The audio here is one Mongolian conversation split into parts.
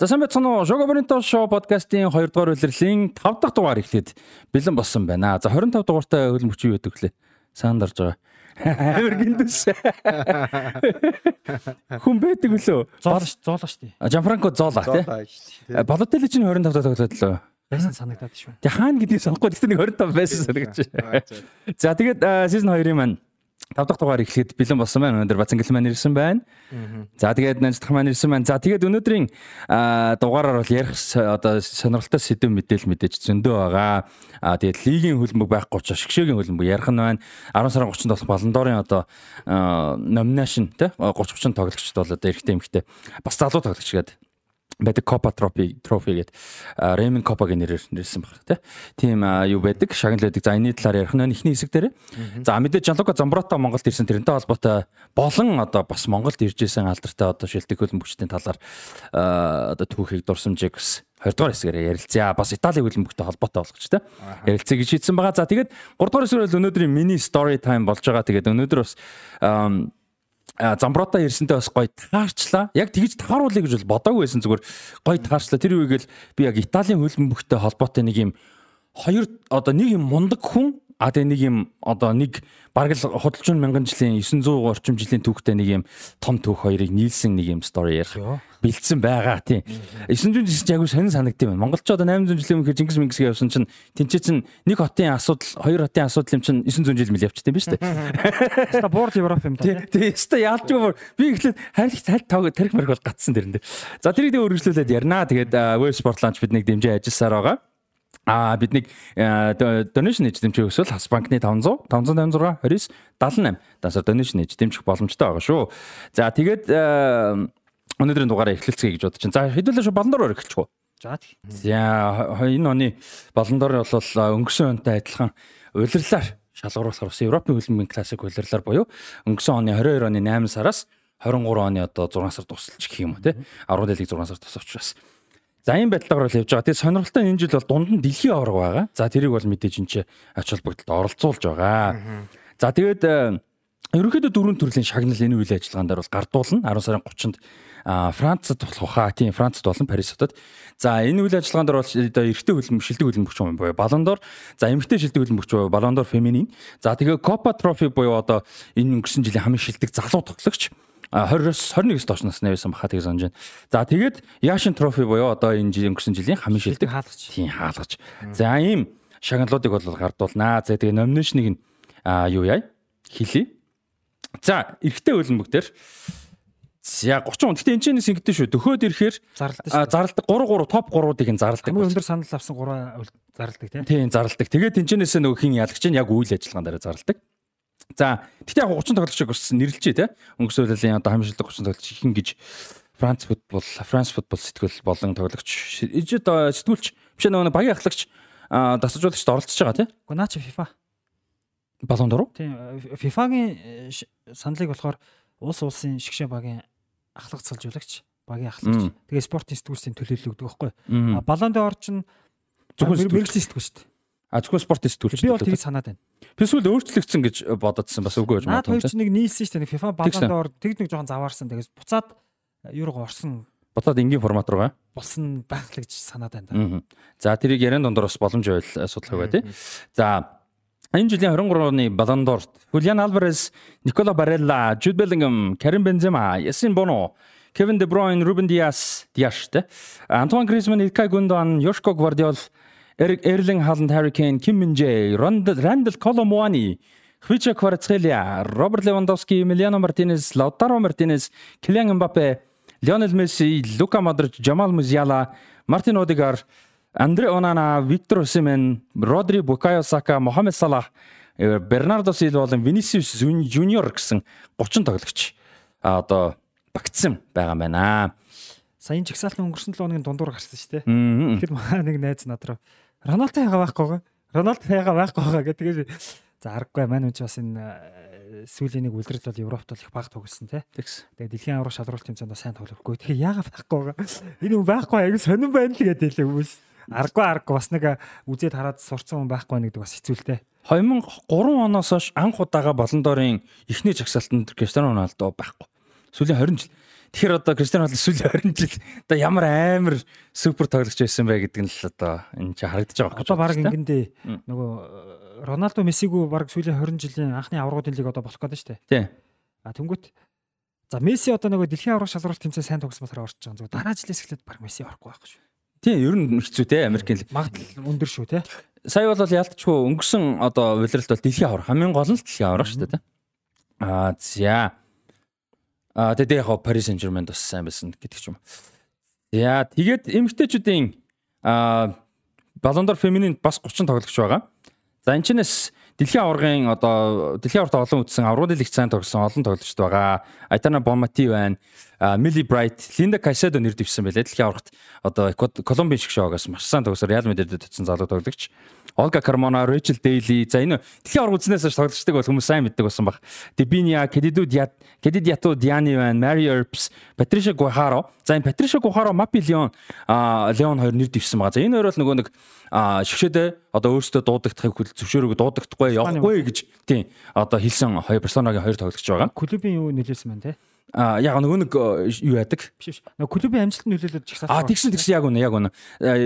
За сайн байцгаана уу? Шого Боринто шоу подкастын 2 дугаар улирлын 5 дахь дугаар эхлээд бэлэн болсон байна. За 25 дугаартай хөлбөмбөч юу гэдэг лээ. Саанд орж байгаа. Амар гиндэс. Хүн байдаг үлээ. Зоолоо ш, зоолоо штий. Жанфранко зоола тий. Балотели чинь 25 дахь тоглоод лөө. Байсан санагдаад шүү. Тэг хаана гэдгийг санахгүй. Тэгтээ нэг 25 байсан санагдаж байна. За тэгээд season 2-ын маань 5 дахь дугаар эхлэхэд бэлэн болсон байна. Өнөөдөр Бацангил маань ирсэн байна. За тэгээд Нанцдах маань ирсэн байна. За тэгээд өнөөдрийн дугаараар бол ярих одоо сонирхолтой сэдв мэдээл мэдээж зөндөө байгаа. А тэгээд лигийн хөлбөмбөг байхгүй учраас шгшээгийн хөлбөмбөг ярих нь байна. 10 сарын 30-нд болох Балан дорын одоо номинашн тий 30 30 тоглогчд бол одоо эрэгтэй эмэгтэй бас залуу тоглогч гэдэг байдаг Copa Trophy Trophy гэдэг Raymond Copa-гийн нэрээр нэрсэн баг тийм юу байдаг шагнал байдаг. За энэний талаар ярих нь эхний хэсэг дээр. За мэдээж Жанлука Замброто Монголд ирсэн тэрнтэй холбоотой болон одоо бас Монголд ирж исэн алдартай одоо шилдэг хөлбөмбөгчдийн талаар одоо түүхийг дурсамжийг бас 2 дугаар хэсгээр ярилцъя. Бас Италийн хөлбөмбөгтэй холбоотой болгоч тэ. Ярилцъя гэж шийдсэн байгаа. За тэгээд 3 дугаар хэсгээр өнөөдрийн мини story time болж байгаа. Тэгээд өнөөдөр бас замброта ирсэнтэй бас гоё таарчлаа. Яг тэгж тааруулъя гэж бол бодоагүй байсан зүгээр гоё таарчлаа. Тэр үеийг л би яг Италийн хөлбөмбөгтэй холбоотой нэг юм хоёр одоо нэг юм мундаг хүн А тэгээ нэг юм одоо нэг бараг л худалчуун мянган жилийн 900 орчим жилийн түүхтэй нэг юм том түүх хоёрыг нийлсэн нэг юм стори ярих бэлдсэн байгаа тийм. 900 жил чинь яг сонин санагдсан байна. Монголч одоо 800 жилийн өмнө Чингис Мингисгээ явсан чинь тэнцээ чинь нэг хотын асуудал, хоёр хотын асуудал юм чинь 900 жил мэл явчихсан шүү дээ. Ста борд Европ юм да. Тийм. Ста яалч юу би ихлээр хайрлагч цаль таг тарих мэрх бол гацсан дэрэн дээр. За тэрийг дэ өргөжлүүлээд ярина. Тэгээд Web Sport Launch бид нэг дэмжиж ажилласаар байгаа. А биднийг donation хийж дэмжих өсвөл Хас банкны 500 556 29 78 дасар donation хийж дэмжих боломжтой байгаа шүү. За тэгээд өнөөдрийн дугаараа эхлэлцгээе гэж бодож байна. За хэдүүлээ шүү эхэлчих үү? За энэ оны балан дор бол өнгөрсөн онтой адилхан улирлаар шалгаруулахаар бас Европын хөлбөмбөгийн классик улирлаар буюу өнгөрсөн оны 22 оны 8 сараас 23 оны одоо 6 сар тусалж гэх юм уу тий. 10 дэлхийг 6 сар тусавч бас За ийм байдлаар бол явж байгаа. Тэгээ сонирхолтой энэ жил бол дунд нь дэлхийн аварга байгаа. За тэрийг бол мэдээж энэ ч ач холбогдолд оролцуулж байгаа. За тэгээд э, ерөнхийдөө дөрвөн төрлийн шагнал энэ үйл ажиллагаан дээр бол гардуулна 10 сарын 30-нд Францад болох хаа тийм Францад болон Парис хотод. За энэ үйл ажиллагаан дээр бол одоо эрэгтэй хөлбөмбөг шилдэг хөлбөмбөгч юм буюу d'Or, за эмэгтэй шилдэг хөлбөмбөгч буюу d'Or Feminin. За тэгээ Copa Trophy буюу одоо энэ өнгөрсөн жилийн хамгийн шилдэг залуу тоглогч 20-оос 21-с доош насны байсан баха тийг санаж байна. За тэгээд Яшин трофи буюу одоо энэ жил өнгөрсөн жилийн хамгийн шилдэг хаалгач. Тийм хаалгач. За ийм шагналуудыг бол гардуулнаа. За тэгээд номинашныг нь юу яа? Хилий. За эрэгтэй хөлбөмбөг дээр За 30 он. Гэтэ энэ ч ингэдэж шүү. Дөхөөд ирэхээр зарладаг. Зарладаг 3 3 топ 3-ыг нь зарладаг. Хамгийн өндөр санал авсан 3 зарладаг тийм. Тийм зарладаг. Тэгээд тэнцэнээс нөгөө хин ялагч нь яг үйл ажиллагаан дээр зарладаг. За тэгтээ яг 30 тоглогчийг бас нэрлэлчээ те. Өнгөрсөн үеийн одоо хамшилдаг 30 тоглогч ихэн гэж Франц футбол, Франц футбол сэтгүүл болон тоглогч ижид сэтгүүлч биш нөгөө багийн ахлагч дасажуулагчд оролцож байгаа наа чи FIFA. Балон дөрөв? Тийм. FIFA-гийн э, саналыг болохоор улс улсын шгшээ багийн ахлах цалжуулагч, багийн ахлагч. Тэгээ спортын сэтгүүлсийн төлөөлөл өгдөг байхгүй. Балон дор чинь зөвхөн мэрэгжлийн сэтгүүл шүү дээ. А зөвхөн спортын сэтгүүлч. Би бол тийг санаад байна. Эсвэл өөрчлөгдсөн гэж бододсон бас үгүй гэж байна. Наад хоёр ч нэг нийлсэн шүү дээ. FIFA баландор тэг нэг жоохон заваарсан. Тэгээс буцаад юуруу орсон. Буцаад энгийн формат руугаа болсон байх л гэж санаад байна. За тэрийг яриан дондор бас боломж байл судлах бай тээ. За энэ жилийн 23 оны баландор Julian Alvarez, Nicola Barella, Jude Bellingham, Karim Benzema, Yasin Bono Kevin De Bruyne, Ruben Dias, Dias тэ. Антуан Гризман, Илкай Гундоан, Йошко Гвардиол Эрлин Халанд Kane, Kim Min-jae, Randall Colomwani, Хвича Кварцхелия, Роберт Левандовски, Эмилиано Мартинес, Лаутаро Мартинес, Килиан Мбаппе, Лионел Месси, Лука Модрич, Жамал Музиала, Мартин Одегар, Андре Онана, Виктор Осимен, Родри Букайо Сака, Мохамед Салах, Бернардо Силва болон Винисиус Жуниор гэсэн 30 тоглогч одоо багтсан байгаа байна. Саяын чагсаалтын өнгөрсөн 7 хоногийн дундуур гарсан шүү дээ. Тэгэхээр манай нэг найз над руу Роналдо яга байхгүй. Роналдо яга байхгүй гэдэг. Тэгээд за аргагүй маань үн чи бас энэ э, сүүлийн нэг үлрэл бол Европт бол их баг тоглосон тий. Тэгээд дэлхийн аврах шалралтын цаанд сайн тоглохгүй. Тэгэхээр яга байхгүй. Энэ хүн байхгүй аягүй сонирн байна л гэдэг хэлээ хүмүүс. Аргагүй аргагүй бас нэг үзээд хараад сурцсан хүн байхгүй нэг бас хэцүүлтэй. 2003 оноос хойш анх удаага болон дорын эхний жагсаалтанд Криштиано Роналдо байхгүй. Сүүлийн 20 жил Тэгэхээр одоо Кристиано Роналдо сүүлийн 20 жил одоо ямар амар супер тоглогч байсан бэ гэдэг нь л одоо энэ чи харагдаж байгаа. Одоо баг ингэндээ нөгөө Роналдо Мессигүү баг сүүлийн 20 жилийн анхны аврагуудын лиг одоо болох гэдэг нь шүү дээ. Тий. А тэнгүүт За Месси одоо нөгөө дэлхийн аврах шалралт тэмцээн сайн тогсон болохоор орж байгаа. Зүгээр дараа жилээс эхлээд баг Месси орохгүй байхгүй шүү. Тийм, ер нь хэцүү те Америкийн лиг. Магадлал өндөр шүү те. Сая бол ялтчгүй өнгөрсөн одоо удиралт бол дэлхийн аврах хамгийн гол нь дэлхийн аврах шүү дээ. Аа за. Аа тэгээд яг Paris Saint-Germain бас сайн байсан гэдэг ч юм. За тэгээд эмэгтэйчүүдийн аа Ballon d'Or Feminin бас 30 тоглогч байгаа. За энэ чинээс Дэлхийн аваргын одоо дэлхийн аварт олон үтсэн аврагын цаан тогсон олон тоглогчд байгаа. Айтана Бомати байна. Мили Брайт, Линда Кайседо нэр дэвсэн байлээ. Дэлхийн аварт одоо Колумбийн шиг шоогоос маш сайн тогсоор Реал Мадридд төцсөн залуу тоглогч. Олга Кармона, Рэчел Дейли. За энэ дэлхийн аварга үзнээс тоглогчдаг бол хүмүүс сайн мэддэг болсон баг. Дебиния, Кедиду Диат, Кедидиато Диани байна, Мари Ерпс, Патриша Гухаро. За энэ Патриша Гухаро, Мапи Леон, Леон хоёр нэр дэвсэн байгаа. За энэ хоёр бол нөгөө нэг а шгшэдэ одоо өөрсдөө дуудагдахыг хүл зөвшөөрөөг дуудагдахгүй явахгүй гэж тийм одоо хэлсэн хоёр персонагийн хоёр тоглогч байгаа. Клубын юу нөлөөсөн байна те? А яг нөгөө нэг юу яадаг? Биш биш. Нөгөө клубын амжилт нөлөөлөд чагсаалт. А тэгсэн тэгсэн яг үнэ яг үнэ.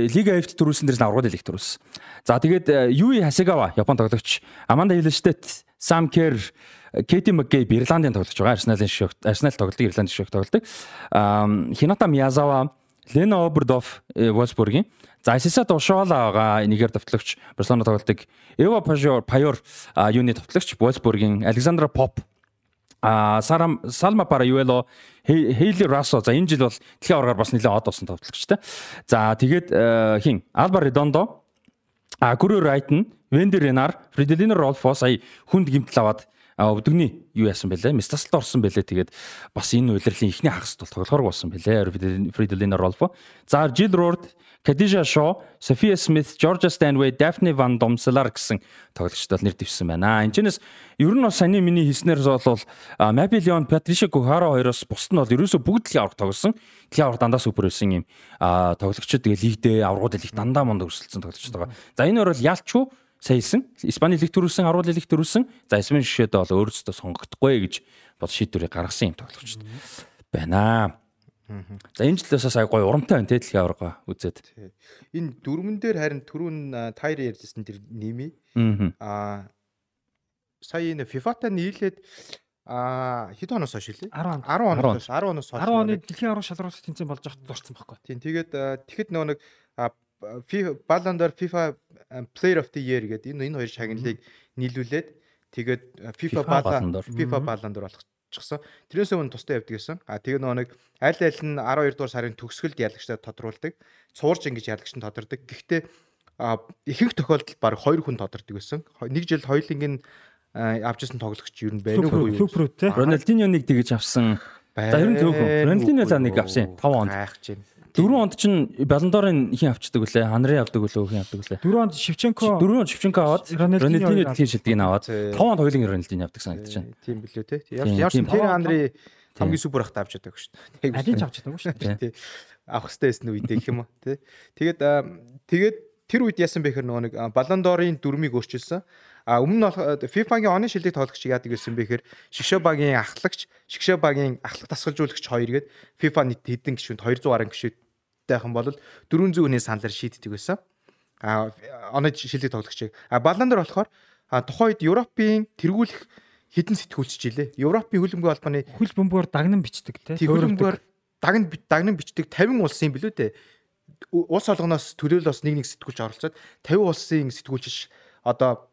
Лига F-т төрүүлсэн дээрс аврагд элек төрүүлсэн. За тэгээд Юи Хасагава Япон тоглогч, Аманда Хилштет, Сам Кер, Кэти Макгей Ирландын тоглогч байгаа. Арсеналын шок, Арсенал тоглолдог, Ирландын шок тоглолдог. А Хината Миязава, Лена Обердоф Wolfsburg-ийн За Сиса Душоола байгаа нэгээр давтлагч Барселона тоглолтыг Эва Пажор Паяор юуны давтлагч Wolfsburg-ийн Александра Поп. А Сарам Салма Параюэло Хейли Расо за энэ жил бол дэлхийн аваргаар бас нэлээд од болсон тоглогчтой. За тэгээд э, хин? Алба Редондо. А Гүрү Райтн Вендер Ренар Фределино Ролфо сая хүнд гимтэл аваад өвдөгний юу яасан бэлээ Мистаслт орсон бэлээ тэгээд бас энэ удирлын ихний хагас бол тоглохоор болсон бэлээ Фределино Ролфо за Жил Рорд Кадижа Шо, София Смит, Жоржа Станвей, Дафни Ван Домселар гэсэн тоглогчдод нэр дэвсэн байна. Энэчнээс ер нь саний миний хийснээр бол Маби Леон, Патриша Кухаро хоёроос бусд нь бол ерөөсө бүгд л авраг тоглосон. Дэлхийн авраг дандаа супер байсан юм тоглогчд тэгээ лигдээ аврагууд лиг дандаа монд өрсөлдсөн тоглогчд байгаа. За энэ хоёр бол ялчгүй саялсан. Испани лиг төрүүлсэн, аврал лиг төрүүлсэн. За Испани шишээд бол өөрөөсөө сонгогдохгүй гэж бод шийдвэрийг гаргасан юм тоглогчд байна. За энэ жилээс сая гоё урамтай байна те дэлхийн аварга үзээд. Энэ дөрмөн дээр харин түрүүн тайр ярьжсэн тэр ними. Аа сая энэ FIFA-та нийлээд а хэд хоноос хойш лээ 10 10 хоноос 10 хоноос хойш 10 оны дэлхийн аврах шалралт тэнцэн болж захад зурцсан байхгүй. Тийм тэгээд тэгэхэд нөгөө нэг Ballon d'Or FIFA Player of the Year гэдэг энэ энэ хоёр шагналыг нийлүүлээд тэгээд FIFA Ballon d'Or FIFA Ballon d'Or болох болчихсон. Тэрнээс өмнө тустай явдаг гэсэн. А тэгээ нөгөө нэг аль аль нь 12 дугаар сарын төгсгөлд ялагчтай тодруулдаг. Цуурж ингэж ялагч нь тодордог. Гэхдээ ихэнх тохиолдолд баг 2 хүн тодордог гэсэн. Нэг жил хоёулынгийн авчсан тоглогч юу байна вэ? Супер те. Рональдиньо нэг тэгэж авсан. За ер нь зөвхөн Рональдиньо л нэг авсан 5 онд. Хайх чинь. Дөрөв онд чинь Баландорын хин авчдаг үлээ. Ханрын авдаг үлээ, хин авдаг үлээ. Дөрөв онд Шевченко дөрөв онд Шевченко аваад Рональдиньо дэлхийн шилдгийг аваад 5 онд хоёулын Рональдиньо авдаг санагдаж байна. Тийм билүү те. Явсан тэр Анри хамгийн супер ахта авч чаддаг шүү дээ. Алин ч авч чаддаг шүү дээ. Авах хэрэгтэй байсан үедээ гэх юм уу те. Тэгээд тэгээд тэр үед яасан бэхэр нөгөө нэг Баландорын дөрмийг өөрчилсөн. А өмнө нь FIFA-гийн оны шилдэг тоглогч яадаг гэсэн бэхээр Шигшобагийн ахлагч, Шигшобагийн ахлах тасгалжуулагч хоёр гээд FIFA нийт хэдэн гишүүнд 200 гаруй гишүүд тайхан бол 400 хүний саналаар шийддэг байсан. А оны шилдэг тоглогчийг. А Баландер болохоор тухайн үед Европын тэргүүлэх хідэн сэтгүүлч жилээ. Европын хөлбөмбөгийн албаны хөл бөмбөөр дагнан бичдэг тийм хөлбөмбөөр дагнан дагнан бичдэг 50 улсын билүү дээ. Улс олгоноос төлөөлөл бас нэг нэг сэтгүүлч оролцоод 50 улсын сэтгүүлч одоо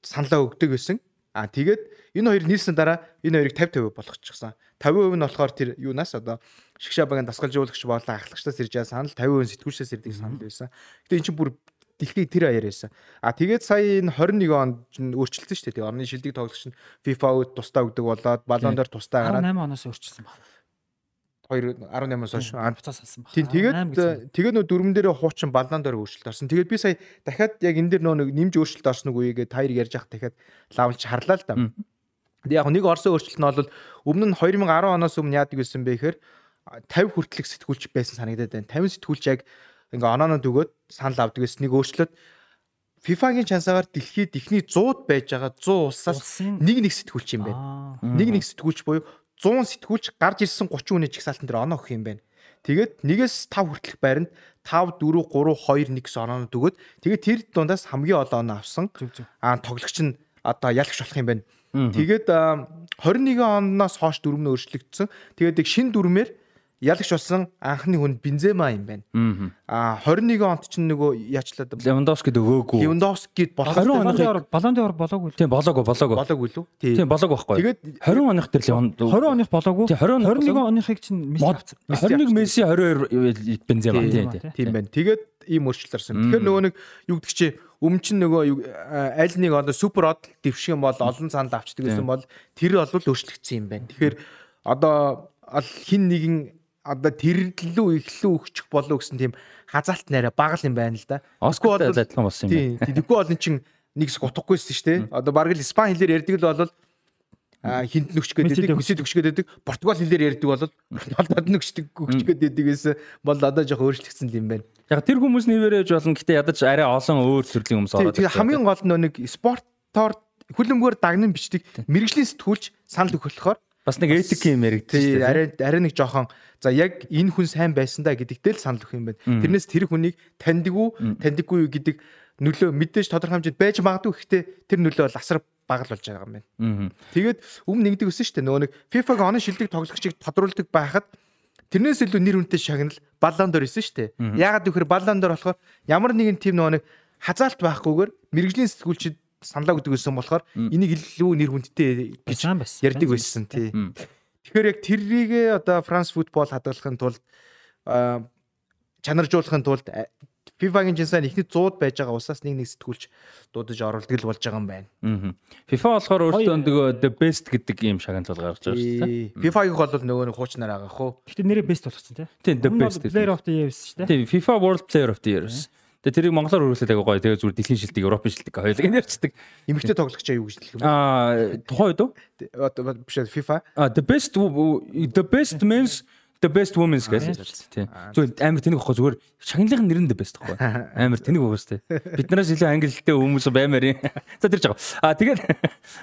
саналаа өгдөг байсан. А тэгээд энэ хоёр нийлсэн дараа энэ хоёрыг 50 50 болгочихсон. 50% нь болохоор тэр юунаас одоо шгшабагийн дасгалжуулагч болон ахлагчдаас ирж байгаа санал 50% сэтгүүлчдээс ирдэг санал байсан. Гэтэ эн чинь бүр дэлхий тэр аяар байсан. А тэгээд сая энэ 21 онд өөрчлөлтсөн шүү дээ. Тэгээ орны шилдэг тоглогч нь FIFA-д тусдаа өгдөг болоод баллон дээр тусдаа гараад 18 оноос өөрчилсөн байна. 2 18-аас хойш буцаас салсан байна. Тийм тэгээд тэгээд нөө дөрмөн дээр хуучин баллан дээр өөрчлөлт орсон. Тэгээд би сая дахиад яг энэ дээр нөө нэмж өөрчлөлт орсон уу гээгээд таяр ярьж хах дахиад лавлж харлаа л да. Тэгээд яг нэг орсон өөрчлөлт нь бол өмнө нь 2010 оноос өмнө яадаг байсан бэ гэхээр 50 хүртэлх сэтгүүлч байсан санагдаад байна. 50 сэтгүүлч яг ингээ оноонод өгөөд санал авдаг гэсэн нэг өөрчлөлт FIFA-гийн чансаагаар дэлхийд ихний 100-д байж байгаа 100 улсаас нэг нэг сэтгүүлч юм байна. Нэг нэг сэтгүүлч буюу 100 сэтгүүлч гарч ирсэн 30 хүний чигсалтан дээр оноо өгөх юм байна. Тэгээд 1-ээс 5 хүртэлх байранд 5 4 3 2 1 гэсэн оноонууд өгөөд тэгээд тэр дундаас хамгийн олон оноо авсан. Аа тоглогч нь одоо ялагч болох юм байна. Тэгээд 21 оноос хойш дүрмнө өөрчлөгдсөн. Тэгээд яг шин дүрмээр ялагч болсон анхны хүн Бензема юм байна. Аа 21 онд чинь нөгөө яачлаад Левандовскид өгөөгүй. Левандовскид болоогүй. Балон дор болоогүй. Тийм болоогүй болоогүй. Болоогүй лүү? Тийм болоогүй байхгүй. Тэгээд 20 оных тэр Леванд 20 оных болоогүй. 21 оныхыг чинь Месси авсан. 21 Месси 22 Бензема тийм тийм байна. Тэгээд ийм өөрчлөлт орсон. Тэгэхээр нөгөө нэг юу гэдэг чи өмнө чинь нөгөө аль нэг одоо супер од дэвших юм бол олон цаанд авчдаг гэсэн бол тэр бол өөрчлөгдсөн юм байна. Тэгэхээр одоо хин нэгэн одоо тэрлүү ихлүү өгчих болов гэсэн тийм хазаалт нэрэ бага л юм байна л да. Оскол адилхан болсон юм байна. Тэгэхгүй бол эн чин нэгс утгахгүйсэн шүү дээ. Одоо бараг л Испани хэлээр ярьдаг л бол хинт нөгч гэдэг, Месси төгч гэдэг, Португал хэлээр ярьдаг бол Роналдод нөгчдөг өгч гэдэгээс бол одоо жоох өөрчлөгдсөн юм байна. Яг тэр хүмүүс нэвэрэж болно. Гэтэ ядаж арай олон өөр төрлийн хүмүүс ороод. Тэгээ хамгийн гол нь нэг спортоор хүлэмгээр дагнан бичдэг мэрэгжлийн сэтгүүлч санал өгөх болохоор бас нэг этик юм яригдчих. Арай арай нэг жоохон за яг энэ хүн сайн байсан да гэдэгтэй л санал өгөх юм байна. Тэрнээс тэр хүнийг таньдгүй, таньдаггүй гэдэг нөлөө мэдээж тодорхой хэмжээнд байж магадгүй гэхдээ тэр нөлөө бол асар бага л болж байгаа юм байна. Тэгээд өмнө нэгдэг өсөн шүү дээ. Нөгөө нэг FIFA-г оны шилдэг тоглогчийг тодруулдаг байхад тэрнээс илүү нэр хүнтэй шагнал баллон дор исэн шүү дээ. Яагаад гэвэл баллон дор болохоор ямар нэгэн тим нөгөө нэг хазаалт байхгүйгээр мэрэгжлийн сэтгүүлчид саналаа өгдөг гэсэн болохоор энийг илүү нэр хүндтэй гэж ярьдаг байсан тий. Тэгэхээр яг тэррийгээ одоо Франц футбол хадгалахын тулд чанаржуулахын тулд FIFA-гийн жинсаа ихний 100-д байж байгаа усаас нэг нэг сэтгүүлч дуудаж оруулдаг л болж байгаа юм байна. FIFA болохоор өөртөө нөгөө the best гэдэг ийм шагналыг гаргаж байгаа шүү дээ. FIFA-ийг бол нөгөө нэг хуучнаар байгаа хөө. Гэхдээ нэрээ best болгосон тий. Тийм the best. Player of the year шүү дээ. Тийм FIFA World Player of the year. Тэгээ тэрийг монголоор хөрвүүлээд аягүй гоё. Тэгээ зүгээр дэлхийн шилдэг, Европын шилдэг хоёулыг нь ярьцдаг. Эмэгтэй тоглогч аяа юу гэж хэлэх юм бэ? Аа, тухайн үед үү? Биш FIFA. Аа, the best the best men's The best women's гэж тийм. Зүгээр амар тэнэг байхгүй зүгээр шагналын нэр нь the best байхгүй. Амар тэнэг шүү дээ. Биднээс илүү англи хэлтэй хүмүүс баймаар юм. За тэрж байгаа. А тэгээд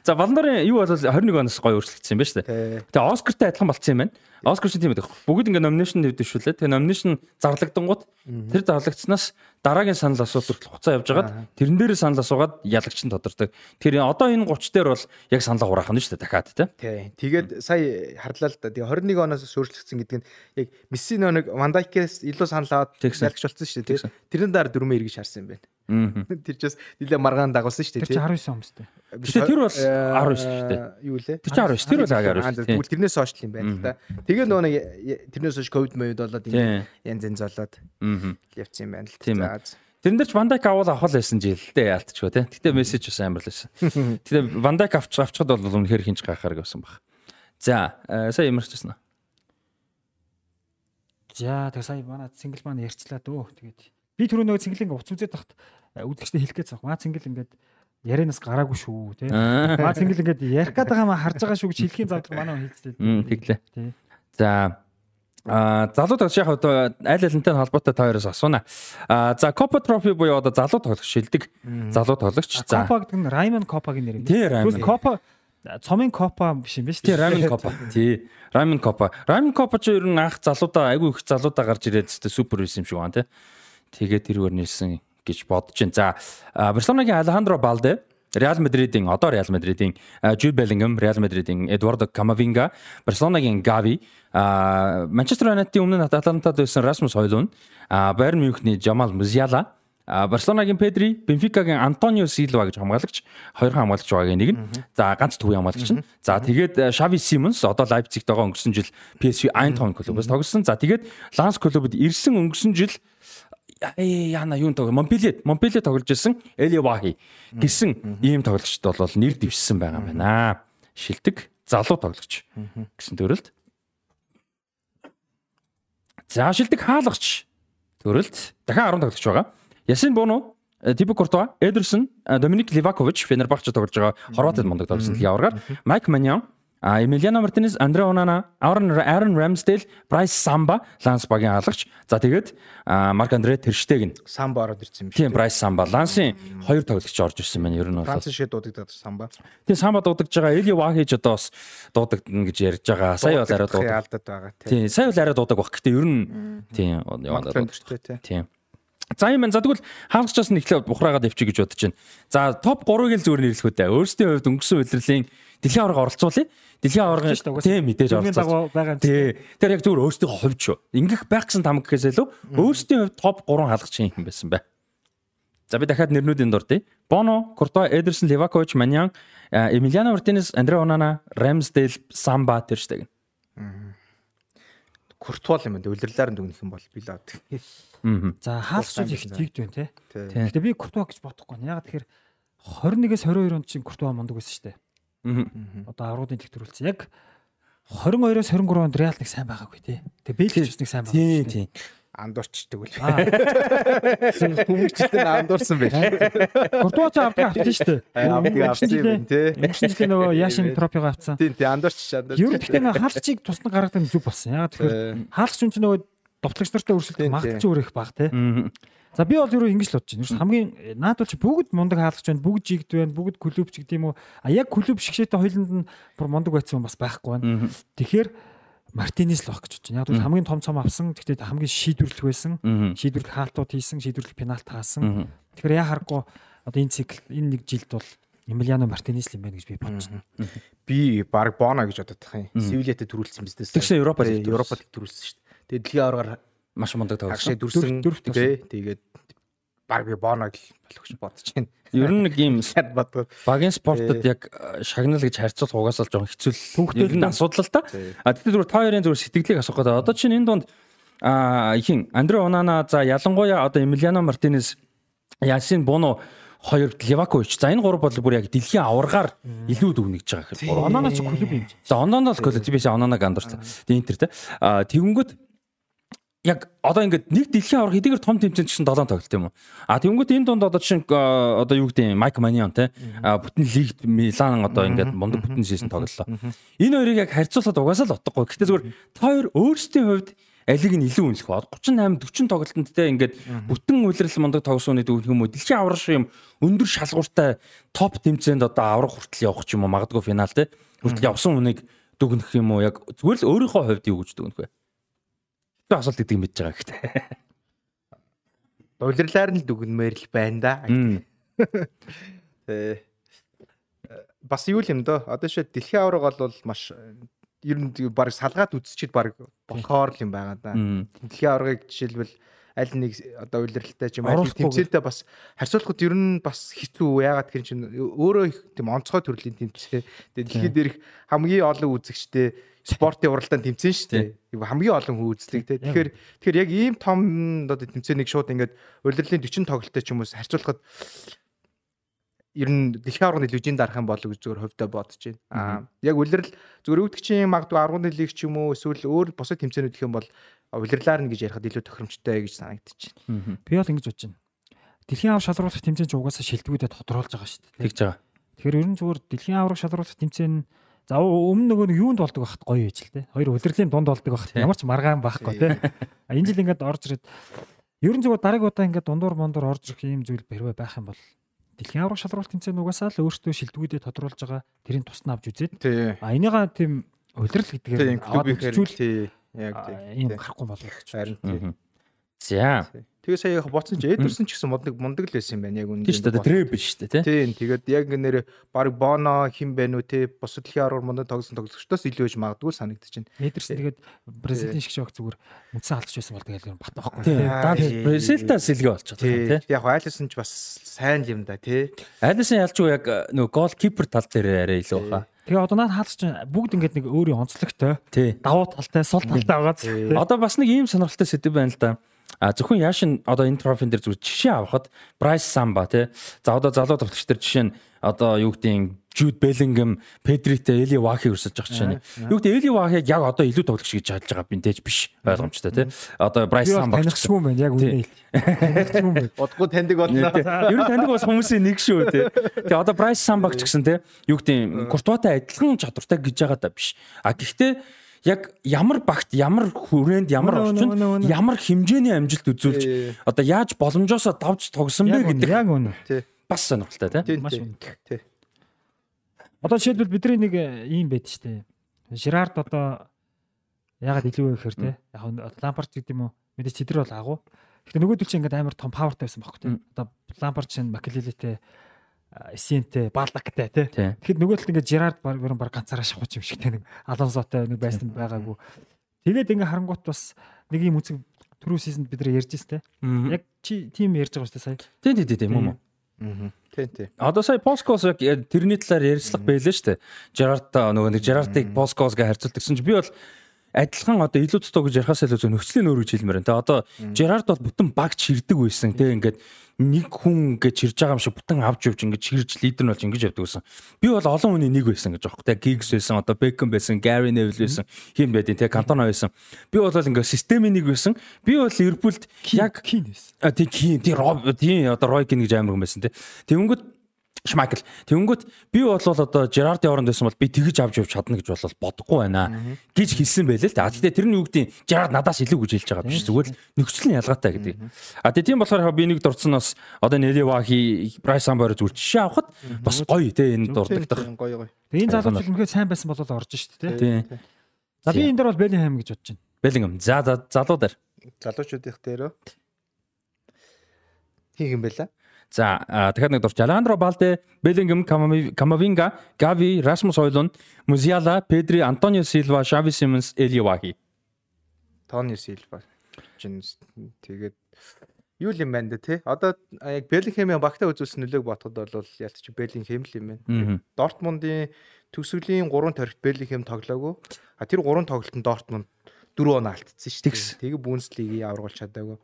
за Баландарын юу бол 21 оноос гоё өөрчлөгдсөн юм байна шүү дээ. Тэгээ Оскартай адилхан болцсон юм байна. Оскар чинь тийм байдаг. Бүгд ингээ номинашн нэвдэвшүүлээ. Тэгээ номинашн зарлагдангууд тэр зарлагдсанаас дараагийн санал асуулт хүртэл хуцаа явж байгаад тэрэн дээр санал асуугаад ялагч нь тодордог. Тэр одоо энэ 30 дээр бол яг саналаа хураах нь шүү дээ дахиад тий. Тэгээд сая харлаа л да. Тэгээ 21 оноос өөрчлөгдсөн гэдэг нь яг Месси нэг Вандайкээс илүү санал аваад ялагч болсон шүү дээ. Тэрэн дараа дөрмөө эргэж харсан юм байна. Тэр ч бас нэлээ маргаан дагуулсан шүү дээ. Тэр чинь 19 өмстэй. Гэтэ тэр бол 19 шүү дээ. Юу лээ? Тэр чинь 19. Тэр бол аг 19. Тэгвэл тэрнээс хойш юм байна л да. Тэгээ нөгөө нэг тэрнээс хойш ковид мовид болоод янз янз болоод явцсан юм байна л. За. Тэрэн дээр ч Вандайк авал авах байсан жил дээ яалтчгүй тий. Гэтэ мессеж бас амар л байсан. Тэгээ Вандайк авч авчихад бол үнэхээр хинж гайхаар гэсэн баг. За, сая ямарч байсан аа. За, тэг сая манай цингл маань ярьчлаа дөө. Тэгээд би түрүү нөгөө цингэлинг уц үзээд тахт үзэгчтэй хэлэх байгаа. Маа цингэл ингээд ярианаас гараагүй шүү тий. Маа цингэл ингээд ярих гээд байгаа маа харж байгаа шүү гэж хэлхийн зардал манай хэлцтэй. Тэглээ. За А залуу тоглогч яг одоо аль алинтай холбоотой та хоёроос асууна. А за Copa Trophy буюу одоо залуу тоглогч шилдэг залуу тоглогч. За Copa гэдэг нь Raymond Copa-гийн нэр юм. Тий Raymond. Цомын Copa биш юм биш тий Raymond Copa. Тий Raymond Copa. Raymond Copa ч ер нь анх залуудаа айгүй их залуудаа гарч ирээд тест супер байсан юм шиг байна тий. Тэгээд тэрүүр нэлсэн гэж бодож байна. За Барселонагийн Алехандро Балде Реал Мадридын одоо Реал Мадридын Жюд Беллингем, Реал Мадридын Эдуардо Камавинга, Барселонагийн Гави, Манчестер Юнайтедийн өмнө Аталантад байсан Расмус Хойлун, Байерн Мюнхний Жамал Музиала, Барселонагийн Педри, Бенфикагийн Антонио Силва гэж хамгаалагч, хоёр хамгаалагч байгаа нэг нь. За ганц төвийн хамгаалагч нь. За тэгээд Шави Симонс одоо Лайпцигт байгаа өнгөрсөн жил PSV Eindhoven клубээс тоглосон. За тэгээд Ланс клубод ирсэн өнгөрсөн жил яана юун тоглоо Монпелиэд Монпелиэ тоглож ирсэн Эли Вахи гэсэн ийм тоглогчд бол нэр дэвшсэн байгаа юм байна. Шилдэг залуу тоглогч гэсэн төрөлд. За шилдэг хаалгач төрөлд дахин 10 тоглогч байгаа. Ясин Боно Тибо Куртуа, Эдерсон, Доминик Ливакович Фенербахч тоглож байгаа Хорватид мундаг тоглосон дэлхийн аваргаар Майк Маньян, А Эмилиано Мартинес, Андре Онана, Aaron Aaron Ramsdale, Bryce Samba, Ланс Багийн хаалгач. За тэгээд Марк Андре Терштеген. Самба ороод ирсэн юм Тийм Bryce Samba. Лансын хоёр тоглогч орж ирсэн байна. Ер нь бол Франц шиг дуудагдаад самба. Тийм Samba дуудагдж байгаа. Эли Вахиж одоо бас дуудагдана гэж ярьж байгаа. Сая бол арай дуудаг. байгаа Тийм, сая бол арай дуудаг баг. Гэтэ ер нь тийм яваад өндөртэй тийм. За юм байна. За тэгвэл хаалгачаас нь эхлээд бухраагаад явчих гэж бодож байна. За топ 3-ыг л зүгээр нэрлэх үү дээ. Өөрсдийн хувьд өнгөрсөн удирлын дэлхийн аварга оролцуулъя. Дэлхийн аваргын тийм мэдээж юм. Тий. Тэр яг зүгээр өөрсдийн хувьд шүү. Ингэх байх гэсэн там гэхээс илүү өөрсдийн хувьд топ 3 хаалгач юм байсан бай. За би дахиад нэрнүүдийн дурдъя. Боно, Куртуа, Эдерсон, Левакович, Маньян, Эмилиано Мартинес, Андре Онана, Рамсдейл, Самба тэрштэг. Куртуал юм байна. Улирлаар нь дүгнэх юм бол би л авдаг. Аа. За хаалцууд их тийгд байна те. Тийм. Гэтэ би Куртуа гэж бодохгүй. Яг тэгэхээр 21-с 22 онд чинь Куртуа мундаг байсан шүү дээ. Аа. Одоо авруудын тэх төрүүлсэн. Яг 22-оос 23 онд Реал нэг сайн байгаагүй тий. Тэгээ Бэлгич бас нэг сайн Тийм байгаагүй. тийм. Андуурч тэгвэл. Аа, Хүмүүжтэй андуурсан байж. Куртуа ч авдаг авчихсан шүү дээ. Авдаг авсан юм тий. Жилийн нөгөө Яшин трофиг авцсан. Тийм тийм андуурч андуурч. Ер нь гэхдээ нөгөө хаалцыг тусна гаргадаг зүг болсон. Яг тэгэхээр хаалц чинь нөгөө довтлогч нартай өрсөлдөх тийм. өөр их баг тий. За би бол ерөө ингэж л бодож байна. Ерөөс хамгийн наад бол чи бүгд мундаг хаалгач байна, бүгд жигд байна, бүгд клуб ч гэдэм үү. А яг клуб шигшээтэй хойлонд нь бүр мундаг байсан хүн бас байхгүй байна. Тэгэхээр Мартинес л баг гэж бодож байна. Яг бол хамгийн том цом авсан. Гэхдээ хамгийн шийдвэрлэх байсан. Шийдвэрлэх хаалтууд хийсэн, шийдвэрлэх пенальт хаасан. Аа. Тэгэхээр яа харахгүй одоо энэ цикл энэ нэг жилд бол Эмилиано Мартинес л юм байна гэж би бодож байна. Би баг Боно гэж бодоод тах юм. Севилетэ төрүүлсэн бизнес. Тэгсэн Европа лиг төрүүлсэн. Шүү дээ. Тэгээд дэлхийн аваргаар Маш мундаг агшаа тоглосон. дүрсэн тий. Тэгээд баг би Боног л болох гэж бодож байна. Ер нь нэг юм Шат бодгоо. багийн спортод яг э, шагнал гэж харьцуулах угаасаа л жоохон хэцүү л ер нь асуудал л та. А тэгтээ зүгээр та хоёрын зүгээр сэтгэлийг асуух гэдэг. Одоо чинь энэ донд а ихэн Андре Онана за ялангуяа одоо Эмилиано Мартинес Ясин Боно хоёр Левакович за энэ гурав бол бүр яг дэлхийн аваргаар илүү дүгнэж байгаа хэрэг. Ч клуб юм. За л коллеж биш Ононог андуурсан. Тэгээ интер те. А тэгэнгүүт яг одоо ингээд нэг дэлхийн аврах хэдийгээр том тэмцээнд чинь 7 тоглолт юм уу. А тэгэнгүүт энэ донд одоо чинь одоо юу гэдэг Майк Манион те. Бүтэн лигт Милан одоо ингээд мундаг бүтэн шийсэн тоглолоо. Энэ хоёрыг яг харьцуулахад угаасаа л утгагүй. Гэтэ зүгээр та хоёр өөрсдийн хувьд алиг нь илүү үнэлэх ба 38 40 тоглолтод те ингээд бүтэн үйлрэл мундаг тогсооны дүүх юм уу дэлхийн аврах шиг юм өндөр шалгууртай топ тэмцээнд одоо аврах хүртэл явах ч юм уу магадгүй финал те хүртэл явсан хүнийг дүгнэх юм уу яг зүгээр л өөрийнхөө хувьд юу гэж дүгнэх вэ? Хэвээ асуулт юм байж байгаа гэхдээ. Улирлаар нь дүгнмээр л байна да. Тий. Бас юу л юм дөө. Одоо шээ дэлхийн аварга бол маш ер нь баг салгаад үзчихэд баг болохоор л юм байгаа да. Дэлхийн аваргыг жишээлбэл аль нэг одоо улирлалтай ч юм аль тэмцээлтэй бас харьцуулахад ер нь бас хэцүү яагаад гэхээр чинь өөрөө их тийм онцгой төрлийн тэмцээ. Тэгээ дэлхийд дээрх хамгийн олон үзэгчтэй спортын уралдаанд тэмцэн шүү дээ. Юу хамгийн олон хүн үздэг те. Тэгэхээр тэгэхээр яг ийм том одоо тэмцээнийг шууд ингээд улирлын 40 тоглолттой ч юм уус харьцуулахад ер нь дэлхийн аварганы леженд дарах юм болов гэж зөвөр хөвдө бодож байна. Аа яг улирал зөвөр үүдгчийн магадгүй аргууны лиг ч юм уу эсвэл өөр бусад тэмцээнүүд гэх юм бол улирлаар нь гэж ярихад илүү тохиромжтой гэж санагдчих. Би бол ингэж бодож байна. Дэлхийн аврах шалруулах тэмцээн ч угаасаа шилдэгүүдэд тодорхойлж байгаа шүү дээ. Тэгж байгаа. Тэгэхээр ер нь зүгээр дэлхийн аврах шалруулах тэмцээн за өмнө нөгөө нэг юунд болдог байхад гоё байж л те. Хоёр удирдлийн дунд болдог байхад ямар ч маргаан байхгүй те. А энэ жил ингээд орж ирээд ер нь зүгээр дараагийн удаа ингээд дундуур мондор орж ирэх юм зүйл хэрвээ байх юм бол дэлхийн аврах шалруулах тэмцээн угаасаа л өөртөө шилдэгүүдэд тодорхойлж байгаа тэрийг тусна авч үзээд а энийга тийм Тийм гэдгээр клубийн үзүүл. Яг а, тий. ийм гарахгүй болов гэж Харин тий. Мгм. За. Тэгээ сая яг боцсон ч эдэрсэн ч гэсэн мундаг мундаг л байсан юм байна яг үнэ. Тийм шүү дээ. Трэп биш шүү дээ, тий. Тийм тэгээд яг нэр баг боно хим байна уу те бусад дэлхийн аргаар мундаг тогсон тоглогчдоос илүү гэж магадгүй санагдаж байна. Эдэрс тэгээд Бразилийн шиг шог зүгээр үндсэн алдаж байсан бол тэгээд бат байхгүй. Тий. Аа, Даад тий. Бразилтаас сэлгээ болчиход Тий. байгаа, тий. Яг айлсан ч бас сайн юм да тий. Айлсан ялч уу яг нөгөө гол кипер тал дээр арай илүү баха. Тэгээ одоо наад хаалт чинь бүгд ингээд нэг өөрийн онцлогтой давуу талтай сул талтай байгаа Тий. зү. Одоо бас нэг ийм сонирхолтой сэдв байна л да. А зөвхөн яашин одоо энэ трофин дээр зүгээр жишээ авахад Bryce Samba тий. За одоо залуу тоглогч нар жишээ нь одоо юу гэдгийг Jude Bellingham, Pedriтэй Eli Wahig өрсөж байгаа чинь. Юу гэдэг Eli Wahig яг одоо илүү тоглогч гэж хааж байгаа бинтэж биш ойлгомжтой тий. Одоо Bryce Samba танилцсан юм байна яг үнэ. Танилцсан юм байна. Бодгоо таньдаг бодлоо. Ер нь таньдаг бас хүмүүсийн нэг шүү тий. Тэгээ одоо Bryce Samba ч гэсэн тий. Юу гэдэг Courtois-тай адилхан чадвартай гэж байгаа даа биш. А гэхдээ яг ямар багт ямар хүрээнд ямар орчинд ямар хэмжээний амжилт үзүүлж одоо яаж боломжоосоо давж тогсон бэ гэдэг яг үнэ. бас сонирхолтой тий. Маш үнэ. Тий. Одоо жишээлбэл бидний нэг ийм байд штэ. Жирард одоо ягаад илүү вэ гэхээр те яг лампарт гэдэг юм уу мэдээж тэдэр бол агуу. Гэхдээ нөгөөдөл чинь ингээд амар том павертай байсан байхгүй те. Одоо лампарт чинь макелелетэй эсентэй балактай те. Тэгэхэд нөгөөдөл ингээд жирард баг баг ганцаараа шахууч юм шиг те нэг алонсотой нэг байсан байгаагүй. Тэгээд ингээд харангуут бас нэг юм үзэг түрүү сизонд бид нар ярьж те. Яг чи тим ярьж байгаа шүү дээ сая. Тийм тийм тийм юм уу. Аа. Тий, тий. Одоо сая Поскос яг тэрний талаар ярьцлага байлаа шүү дээ. Gerard нөгөө нэг Gerard-ыг Poskos гэж харьцуулдаг гэсэн чинь би бол адилхан одоо илүү тотоо гэж ярихаас илүү зөв нөхцөлийн өөр гэж хэлмээр байна. Тэ одоо Gerard бол бүтэн баг чирдэг байсан. Тэ ингээд нэг хүн гэж чирж байгаа юм шиг бүтэн авч явж ингэж чирж лидер нь болж ингэж явдаг байсан. Би бол олон хүний нэг байсан гэж аахгүй. Тэ Giggs байсан, одоо Beckham байсан, Gary Neville байсан, хин байдیں۔ Тэ Cantona байсан. Би бол ингээд системийн нэг байсан. Би бол Liverpool-д яг Кин байсан. А тий Кин, тий Роб, тий одоо Roy Keane гэж амар хүн байсан тэ. Тэнгүүд Шмайкл. Тэнгүүт би бол одоо Жерардын оронд байсан бол би тэгж авч явж чадна гэж бол бодохгүй байна гэж хэлсэн байлээ л да. Гэхдээ тэр нь юу гэдэг Жерард надаас илүү гэж хэлж байгаа биш зүгээр л нөхцөл нь ялгаатай гэдэг. А тийм болохоор би нэг дурдсан бас одоо Нели Вахи Брайс Самбор зүйл жишээ авахад бас гоё те энэ дурддах. Гоё гоё. Тэгээ энэ залууч үнэхээр сайн байсан болол орж штэ те. За би энэ дээр бол Беллинgham гэж бодож байна. Беллингем. За залуудаар. Залуучуудын дээрөө хийх юм байла. За дахиад нэг дурч Аландро Балде, Беллингем, Камавинга, Гави, Расмус Хойлун, Музиала, Педри, Антонио Силва, Шави Симонс, Элиоваги. Тони Силва. Тэгээд юу юм байна дээ те. Одоо яг Беллингемийн багтаа үзүүлсэн нөлөөг бодоход бол ялц чи Беллингем л юм байна. Дортмундын төгсгөлийн 3 тарихт Беллингем тоглоогүй. А тэр 3 тоглолтод Дортмунд 4 он алдсан шүү дээ. Тэгээ Бундслигийг аврагуулж чадаагүй.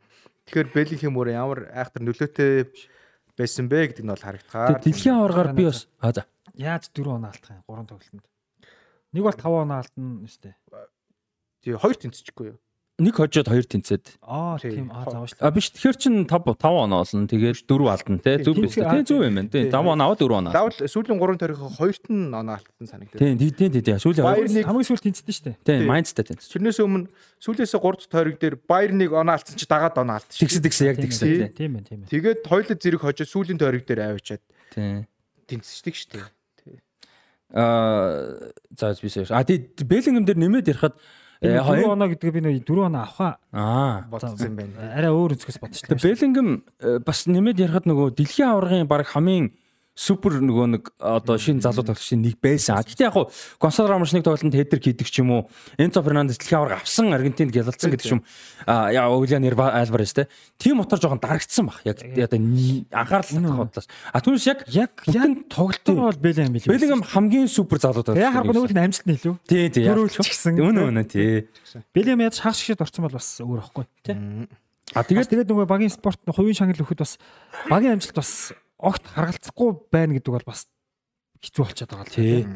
Тэгэхээр Беллингем өөрөө ямар айхтар нөлөөтэй байсан бэ гэдэг нь бол харагдахаар. Дэлхийн аваргаар би бас а за. Яаж 4 он алдах юм 3 тоглолтод. Нэг бол 5 он алдна өстэй. Тэгээ хоёр тэнцчихгүй юу? Нэг хожоод хоёр тэнцээд. Аа тийм аа заавал. А биш тэгэхээр чин 5 5 оноо олно. Тэгээд 4 алдна те. Зүг биш. Тийм зүг юм байна. Тийм 5 оноо аваад 4 оноо. Заавал сүүлийн 3 тарих хоёрт нь оноо алдсан санагдав. Тийм тийм тийм тийм. Сүүлийн Баярныг хамгийн сүүлд тэнцсэн шүү дээ. Тийм Майнцтай тэнцсэн. Тэрнээс өмнө сүүлээсээ 3 тойрог дээр Баярныг оноо алдсан чи дагаад оноо алдсан. Тэгсэн тэгсэн яг тэгсэн. Тийм байна тийм байна. Тэгээд хоёулаа зэрэг хожоод сүүлийн тойрог дээр авчиад Тийм. тэнцсдэг шүү дээ. Аа за бисээ. А тий Беллингем дээр нэмээд ярихад 4 оноо гэдэг би нэг 4 оноо авахаа аа бодсон юм байна. арай өөр үзэхээс бодчихлоо. Беллингем бас нэмээд ярихад нөгөө дэлхийн аваргын баг хамгийн супер нөгөө нэг одоо шинэ залуу тоглогчийн нэг байсан. Гэхдээ яг хуу Гонсало Рамош нэг тоглолтод хедрик хийдэг ч юм уу. Энцо Фернандес дэлхийн аварга авсан Аргентинд гялалцсан гэдэг юм. А яа Уильян Альварес те. Тим мотор жоохон дарагдсан баг. Яг одоо анхаарал бодлоос. А түүнээс яг яг яг тоглолтоор бол Беллингем билээ. Беллингем хамгийн супер залуу тоглогч. Яг нөгөөх нь амжилт нь илүү. Тий, тий. Төрүүлч гисэн. Үнэ үнэ тий. Беллингем яаж хагас шигшэд орсон бол бас өөр аахгүй тий. А Тэгээд тэгээд тэгээд нөгөө багийн спорт хувийн шагнал өгөхөд бас багийн амжилт бас огт харгалцахгүй байна гэдэг бол бас хэцүү болчиход байгаа л тий.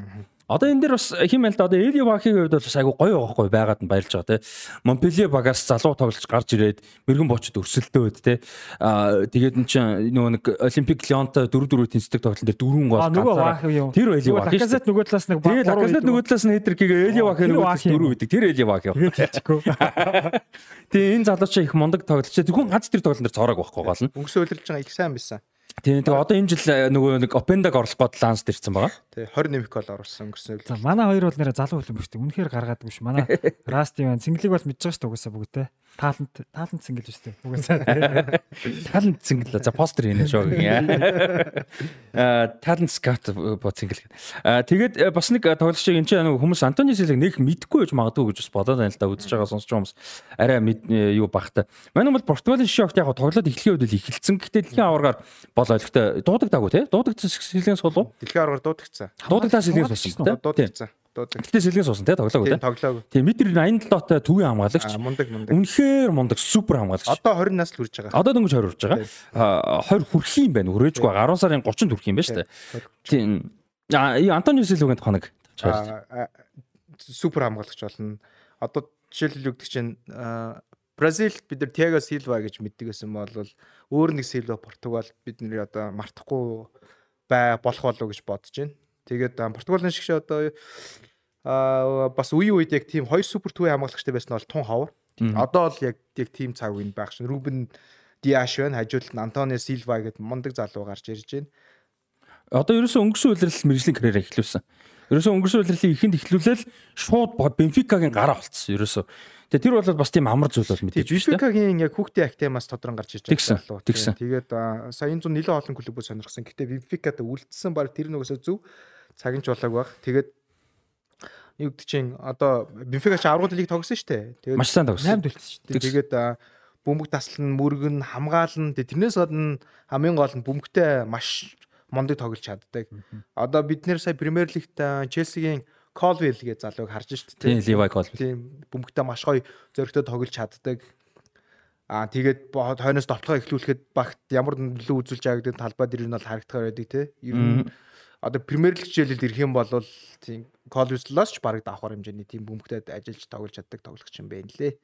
Одоо энэ дээр бас хим байл да одоо Эли Вахигийн хувьд бол бас айгу гоё байхгүй байгаад нь баярлж байгаа те. Монпелье багаас залуу тоглож гарч ирээд мэрэгэн бочод өрсөлдөөд те. Аа тэгээд н чинь нөгөө нэг Олимпик Лионтой 4-4 тэнцдэг тоглолтын дээр дөрвөн гол юу. Тэр Эли Вахи. Лаказет нөгөө талаас нэг Тэгээд Лаказет нөгөө талаас нь хедрик хийгээ Эли Вахи нөгөө талаас дөрөв бидэг. Тэр Эли Вахи. Тэгээ энэ залууч их мундаг тоглож. Зөвхөн ганц тэр тоглолтын дээр цороог байхгүй гол нь. Өнгөрсөн удирдж байгаа их сайн байсан. Тийм тэгээ одоо энэ жил нөгөө нэг Опендаг орлох гол ланс дэрсэн байгаа. Тий 20 нэмэх гол оруулсан өнгөрсөн За манай хоёр бол нэрэ залуу хөлбөмбөгтэй. Үнэхээр гаргаадаг биш. Манай Расти байна. Цэнгэлийг бол мэдж байгаа шүү дээ угаасаа бүгдээ. Таалант таалант цэнгэл биш үү? Угаасаа. Талент цэнгэл за постэр хийнэ шоо гэх. Аа талент скаут бо цэнгэл. Аа тэгээд бас нэг тоглогч энэ чинь нэг хүмүүс Антони Силэг нэг мэдгүй гэж магадгүй гэж бас бодоод байна л да үзэж байгаа сонсож байгаа хүмүүс арай юу багтаа. Манай бол Португалийн шогт яг тоглоод эхлэхийн үед л эхэлсэн. Гэхдээ дэлхийн аваргаар бол ойлгохтой дуудагдаагүй те. Дуудагдсан сэлгийн суулуу. Дэлхийн аргаар дуудагцсан. Дуудагдаа сэлгийн суусан те. Дуудагцсан. Дуудаг. Гэхдээ сэлгийн суусан те тоглоогүй те. Тоглоог. Тийм метр 87 тоотой төвийн хамгаалагч. Мундаг мундаг. Үнэхээр мундаг супер хамгаалагч. Одоо 20 нас л хүрж байгаа. Одоо дөнгөж 20 урж байгаа. А 20 хүрх юм байна. Хүрээжгүй 10 сарын 30-нд хүрх юм байна шүү дээ. Тийм. А Антонио Силвагийн тухайг супер хамгаалагч болно. Одоо жишээлбэл өгдөг чинь Бразилд бид нар Тиаго Силва гэж мэддэг гэсэн бол өөр нэг Силва Португал бид нэр одоо мартахгүй бай болох болов гэж бодож байна. Тэгээд Португалийн шиг одоо аа бас үе үед яг тийм хоёр супер төвийн хамгаалагчтай байсан бол тун ховор. Одоо л яг яг тийм цаг үеийн байх шин. Рубен Диаш байна. Хажууд нь Антонио Силва гэдэг мундаг залуу гарч ирж байна. Одоо ерөөсөө өнгөрсөн үеэрл мэржлийн карьераа эхлүүлсэн. Ерөөсөө өнгөрсөн үеэрлийн ихэнд эхлүүлэл шууд Бенфикагийн гараа болцсон. Ерөөсөө. Тэгээ тэр бол бас тийм амар зүйл бол мэдээж шүү дээ. Бенфикагийн яг хүүхдийн актемаас тодрон гарч ирж байгаа залуу. Тэгсэн. Тэгээд сая энэ зүүн нэлээд олон клубүүд сонирхсан. Гэтэ Бенфикад үлдсэн баг тэр нөгөөсөө зөв цагийн чуулаг баг. Тэгээд юу гэдэг чинь одоо Бенфика ч аврагууд лиг тогсон шүү дээ. Тэгээд маш сайн тогсон. 8-д үлдсэн шүү дээ. Тэгээд бөмбөг таслан мөргөн хамгаална. Тэрнээс гадна хамгийн гол нь бөмбөгтэй маш мондыг тоглож чаддаг. Одоо бид нэр сая Премьер Лигт Челсигийн Колвил гэж залууг харж дээ. Тийм, Ливай Колвил. Тийм, бөмбөгтэй маш гоё зөрөгтэй тоглож чаддаг. Аа тэгээд хойноос довтлогоо эхлүүлэхэд багт ямар нөлөө үзүүлж байгаа гэдэг талбай дээр нь бол харагдахаар байдаг тий. Ер нь одоо Премьер Лиг хичээлэлд ирэх юм бол тийм Колвиллоос ч бараг давхар хэмжээний тийм бөмбөгтэй ажиллаж тоглож чаддаг тоглогч юм байна лээ.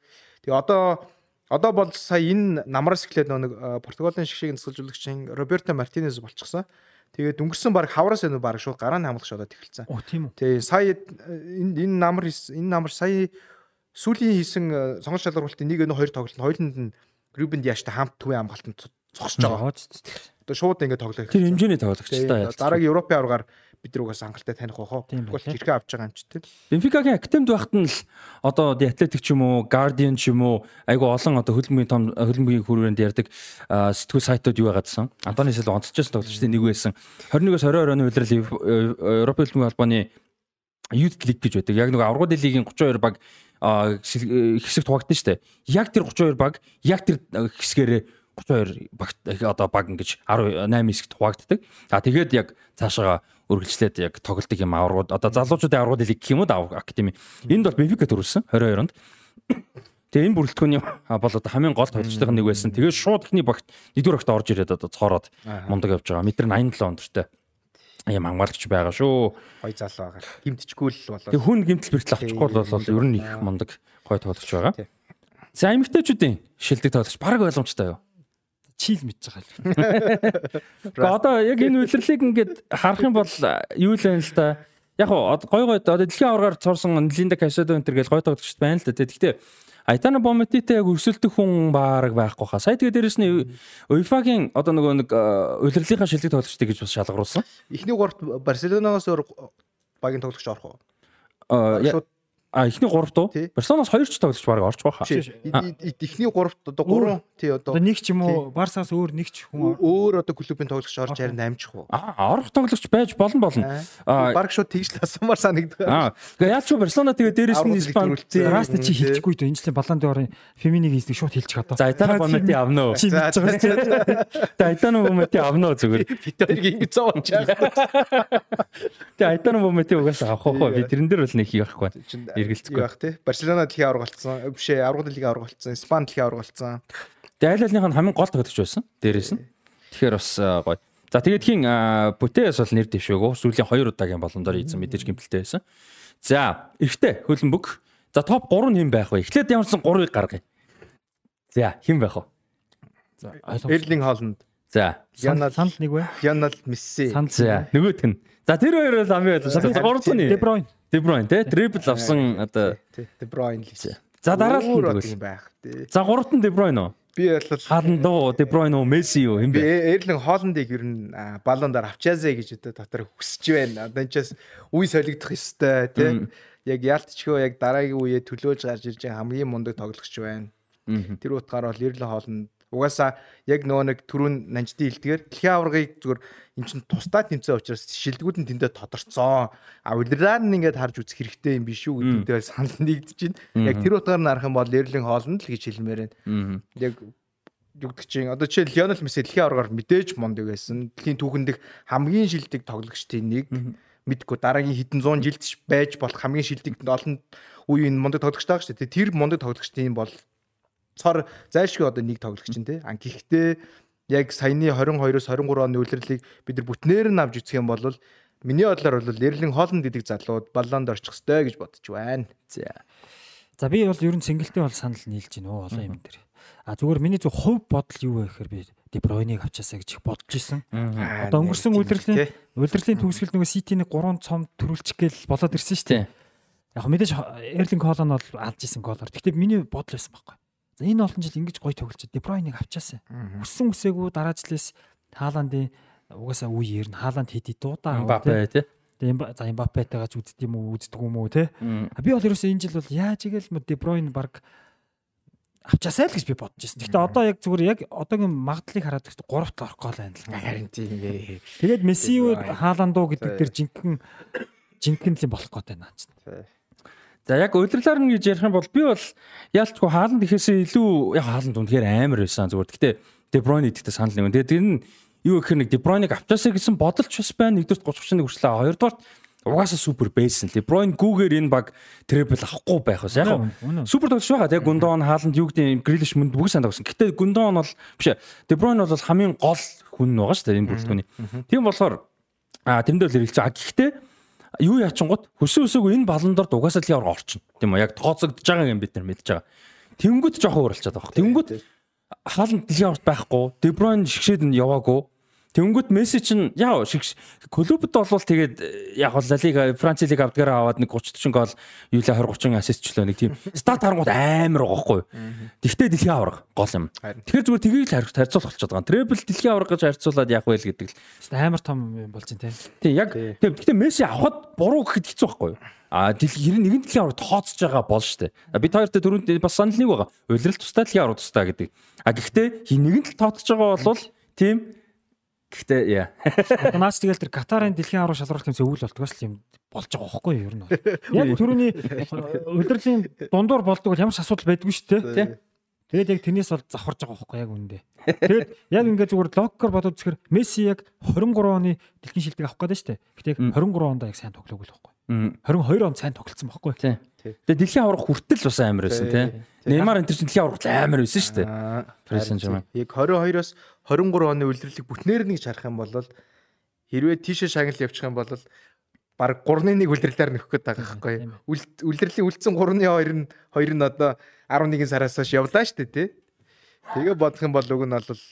Тэгээ одоо Одоо бол сая энэ намраас эхлээд нэг Португалийн шиг шиг нисгэлжүүлэгчин Роберто Мартинес болчихсон. Тэгээд өнгөрсөн баг хавраас энэ баг шууд гараа хамгалагч удаад эхэлсэн. Оо тийм үү. Тэгээ сая энэ энэ намар энэ намар сая сүүлийн хийсэн э, сонголт шалгаруулалтын нэг өнө хоёр тоглолт хоёуланд нь Рубен Диаштай хамт төвийн хамгаалтанд зогсож байгаа. Одоо шууд ингэ тоглох. Тэр хэмжээний тоглогч та. Дараагийн Европын аваргаар бид нар угаас хангалттай таних бахаа. Тэгвэл хэрхэн авч байгаа юм ч тийм. Бенфикагийн академид байхад нь л одоо The Athletic ч юм уу, Guardian ч юм уу, айгу олон одоо хөлбөмбөгийн том хөлбөмбөгийн хүрээнд ярьдаг сэтгүүл сайтууд юу байгаадсан. Антони Силва онцчээс тоглогчдын нэг байсан. 21-оос 22 оны улирал Европын хөлбөмбөгийн холбооны Youth League гэж байдаг. Яг нэг аврагууд лигийн 32 баг хэсэг хуваагдсан шүү дээ. Яг тэр 32 баг яг тэр хэсгээрээ 32 багт одоо баг ингэж 18 хэсэгт хуваагддаг. А тэгээд яг цаашаа үргэлжлээд яг тоглолтыг юм аврагууд одоо залуучуудын аврагууд лиг гэх юм уу академи. Энд бол Бенфика төрүүлсэн 22 онд. Тэгээ энэ бүрэлдэхүүний бол одоо хамгийн гол тоглогчдын нэг байсан. Тэгээ шууд ихний багт нэгдүгээр багт орж ирээд одоо цоороод мундаг явж байгаа. Метр 87 өндөртэй юм хамгаалагч байгаа шүү. Гой залуу байгаа. Гимтчгүй л болоо. Тэг хүн гимтэл бэртэл авчихгүй бол ер нь их мундаг гой тоглогч байгаа. За эмэгтэйчүүдийн шилдэг тоглогч баг ойлгомжтой юу? Чийл мэдж байгаа л. Гэхдээ одоо яг энэ үйлрлийг ингээд харах юм бол юу л байна л да. Яг гой гой одоо дэлхийн аваргаар цорсон Линда Касадо энэ төр гэж гой тоглогчд байна л да. Тэгэхдээ Айтана Бометитэй яг өрсөлдөх хүн баараг байхгүй хаа. Сая тэгээ дээрэс нь UEFA-гийн одоо нөгөө нэг улирлынхаа шилдэг тоглогчдыг гэж бас шалгаруулсан. Эхний гуравт Барселоногоос өөр багийн тоглогч орох уу? Аа А эхний 3 дуу. Барселоноос 2 ч тоглож баг орч баха. Эхний 3 одоо 3 тий одоо нэг ч юм уу Барсаас өөр нэг ч хүн өөр одоо клубын тоглогч орж харин амжих уу. А орох тоглогч байж болно болно. Бараг шууд тэгж ласамар санагддаг. Аа. Тэгээ яаж ч Барселона тэгээ дээрэс нь Испани Расна чи хэлчихгүй дээ. Энэ жилийн Балан дорын феминийг хийснийг шууд хэлчих одоо. За. Чи мэдж байгаа чи. За Итана Бомети авно зүгээр. Бид хоёрыг ингэ зовооч. Тэгээ Итана Бомети угаасаа авах хоо би тэрэн дээр бол нэг хийх байхгүй эргэлцэхгүй байх тий. Барселона дэлхийн аварга болцсон. Биш ээ, аварга дэлхийн аварга болцсон. Испани дэлхийн аварга болцсон. Тэгээ айл айлынх нь хамгийн гол тоглогч байсан. Дээрээс нь. Тэгэхээр бас гоё. За тэгээд хин Бүтэс бол нэр дэвшээгөө. Сүүлийн 2 удаагийн боломжоор ийдсэн мэдээж гимтэлтэй байсан. За, эртээ хөлбөмбөг. За топ 3 нь хэн байх вэ? Эхлээд ямарсан 3-ыг гаргая. За, хэн байх вэ? За, Эрлинг Холланд. За, Янал санал нэг вэ? Янал Месси. За, нөгөөт нь. За, тэр хоёр бол амын байлаа. За, 3 дахь нь. Де Бройн. Де Бройн тий трипл авсан одоо Де Бройн л гэж. За дараа нь тэгвэл байх тий. За гуравт нь Де Бройн уу? Би бол хаалн дуу Де Бройн уу Месси юу юм бэ? Эрлин Холландыг ер нь баллондаар авчаасаа гэж одоо дотор хүсэж байна. Одоо энэ ч үе солигдох ёстой тий. Яг яалтчгүй яг дараагийн үеэ төлөөж гарч ирж байгаа хамгийн мундаг тоглогч байна. Тэр утгаар бол Эрлин Холланд Угаасаа яг нөгөө нэг түрүүн нанждын илдгээр дэлхийн аваргыг зүгээр эн чин тусдаа тэмцээ учраас шилдэгүүд нь тэндээ тодорцсон. А улираар нь ингээд харж үзэх хэрэгтэй юм биш үү гэдэгтэй санал нэгдэж байна. Яг тэр утгаар нь харах юм бол Эрлин Хоолнд л гэж хэлмээр байна. Яг югдөг чинь одоо жишээ Лионел Месси дэлхийн аваргаар мэдээж мундаг байсан. Дэлхийн түүхэнд хамгийн шилдэг тоглогчдын нэг мэдгүй дараагийн хэдэн зуун жилд байж болох хамгийн шилдэг олон үеийн мундаг тоглогч таах шүү дээ. Тэр мундаг тоглогчдын бол цор зайлшгүй одоо нэг тоглогч чинь тий. А гэхдээ яг саяны 22-оос 23 оны үлрэлийг бид нар бүтнээр нь авч үзэх юм бол миний бодлоор бол Эрлин Холланд гэдэг залууд баллонд орчих ёстой гэж бодож байна. За. За би бол ер нь сингэлтэй бол санал нийлж байна уу олон юм дээр. А зүгээр миний зөв хувь бодол юу вэ гэхээр би Де Бройныг авчаасаа гэж их бодож исэн. Одоо өнгөрсөн удирдлагын удирдлагын төгсгөл нөгөө Сити- нэг 3 цом төрүүлчих гээл болоод ирсэн шүү дээ. Яг мэдээж Эрлинг Холланд бол алж исэн голоор. Гэхдээ миний бодол байсан байхгүй. За энэ олон жил ингэж гоё тоглож Де Бройныг авчаасаа. Өссөн үсээгүй дараа жилээс Хааландын угаасаа үе ер нь Хааланд хэдий дуудаа Мбаппе тий. Тэгээ за Мбаппетайгаач үздэг юм уу үздэг юм уу те. Би бол ерөөсөө энэ жил бол яаж игээл Де Бройн баг авчаасай л гэж би бодож байсан. Гэхдээ одоо яг зүгээр яг одоогийн магадлалыг хараад ихтэй 3-т орох гол байна л. Харин тийм ээ. Тэгээд Месси юу Хааландуу гэдэг дээр жинхэнэ жинхэнэ л болох гээд байна ч. За яг удирлаар нь гэж ярих юм бол би бол яалтчгүй хааланд ихээсээ илүү яг хааланд үнэхээр амар байсан зүгээр. Гэхдээ Де Бройн идэхтэй санал нэг. Тэгээд тэр нь юу гэхээр нэг Де Бройныг авчаасаа гэсэн бодолч бас байна. Нэгдүгээр 30 30-ны хүрчлээ. Хоёрдугаар угаасаа супер бейсэн лээ. Бройн гүүгээр энэ баг трипл авахгүй байх бас яг супер тоглож байгаа тийм Гундон хааланд юу гэдэг Грилиш мөнд бүгд санд авсан. Гэтэ Гундон бол биш Де Бройн бол хамгийн гол хүн байгаа шүү дээ энэ бүрэлдэхүүний. Тийм болохоор а тэрэн дээр л хэлцээ. А гэхдээ юу яачингууд хөсөө өсөөгүй энэ баландорд угаасаа л яваа орчин. Тийм үү яг тооцогдож байгаа юм бид нар мэдж байгаа. Тэнгүүд жоохон ууралчаад байгаа. Тэнгүүд хааланд дэлхийн аварт байхгүй. Де Бройн шигшээд нь яваагүй Тэнгүүт Месси чинь яа шиг клубд болвол тэгээд яг бол Ла Лига, Франц лиг авдгаараа аваад нэг 30 40 гол юу л 20 30 ассистчлөө нэг тийм стат харангууд амар байгаа хгүй. Тэгтээ дэлхийн авраг гол юм. Тэгэхээр зүгээр тгийг л харьцуулах болчиход байгаа. Требл дэлхийн авраг гэж харьцуулаад яах вэ гэдэг л амар том юм болж байна тийм. Яг тийм гэхдээ Месси авахд буруу гэхэд хэцүү байхгүй юу? А дэлхийн нэгэн дэлхийн авраг тооцож байгаа бол штэ. Бид хоёртой дөрөнд бас санал нэг байгаа. Улирал тустай дэлхийн авраг тустай гэдэг. А гэхдээ нэгэн тал тооцож байгаа бол тийм Гэхдээ яа. Наач тэгэл тэр Катарын дэлхийн аврал шалралт хэмжээ өвөл болтгоос л юм болж байгаа байхгүй юу ер нь. Яг түрүүний удирдлагын дундуур болдог бол ямар ч асуудал байдгүй шүү дээ. Тэгээд яг тэрнээс бол завхарж байгаа байхгүй яг үндэ. Тэгээд яг ингээд зүгээр логикоор бодоод үзэхэр Месси яг 23 оны дэлхийн шилдэг авах гэдэг шүү дээ. Гэтэ яг 23 онд яг сайн тоглоогүй л байхгүй. 22 онд сайн тоглолцсон байхгүй. Тэгээд дэлхийн аврах хүртэл бас амар байсан тий. Неймар энэ чинь дэлхийн аврагт амар байсан шүү дээ. Пресен юм. Яг 22-оос 23 оны үлрэлийг бүтнээр гэж харах юм бол хэрвээ тийшээ шагнал явчих юм бол баг 3-1 үлрэлээр нөхөх гээд байгаа байхгүй. Үлрэлийн үлдсэн 3-2 нь 2 нь одоо 11 сараас хойш явлаа шүү дээ тий. Тэгээ бодох юм бол уг нь бол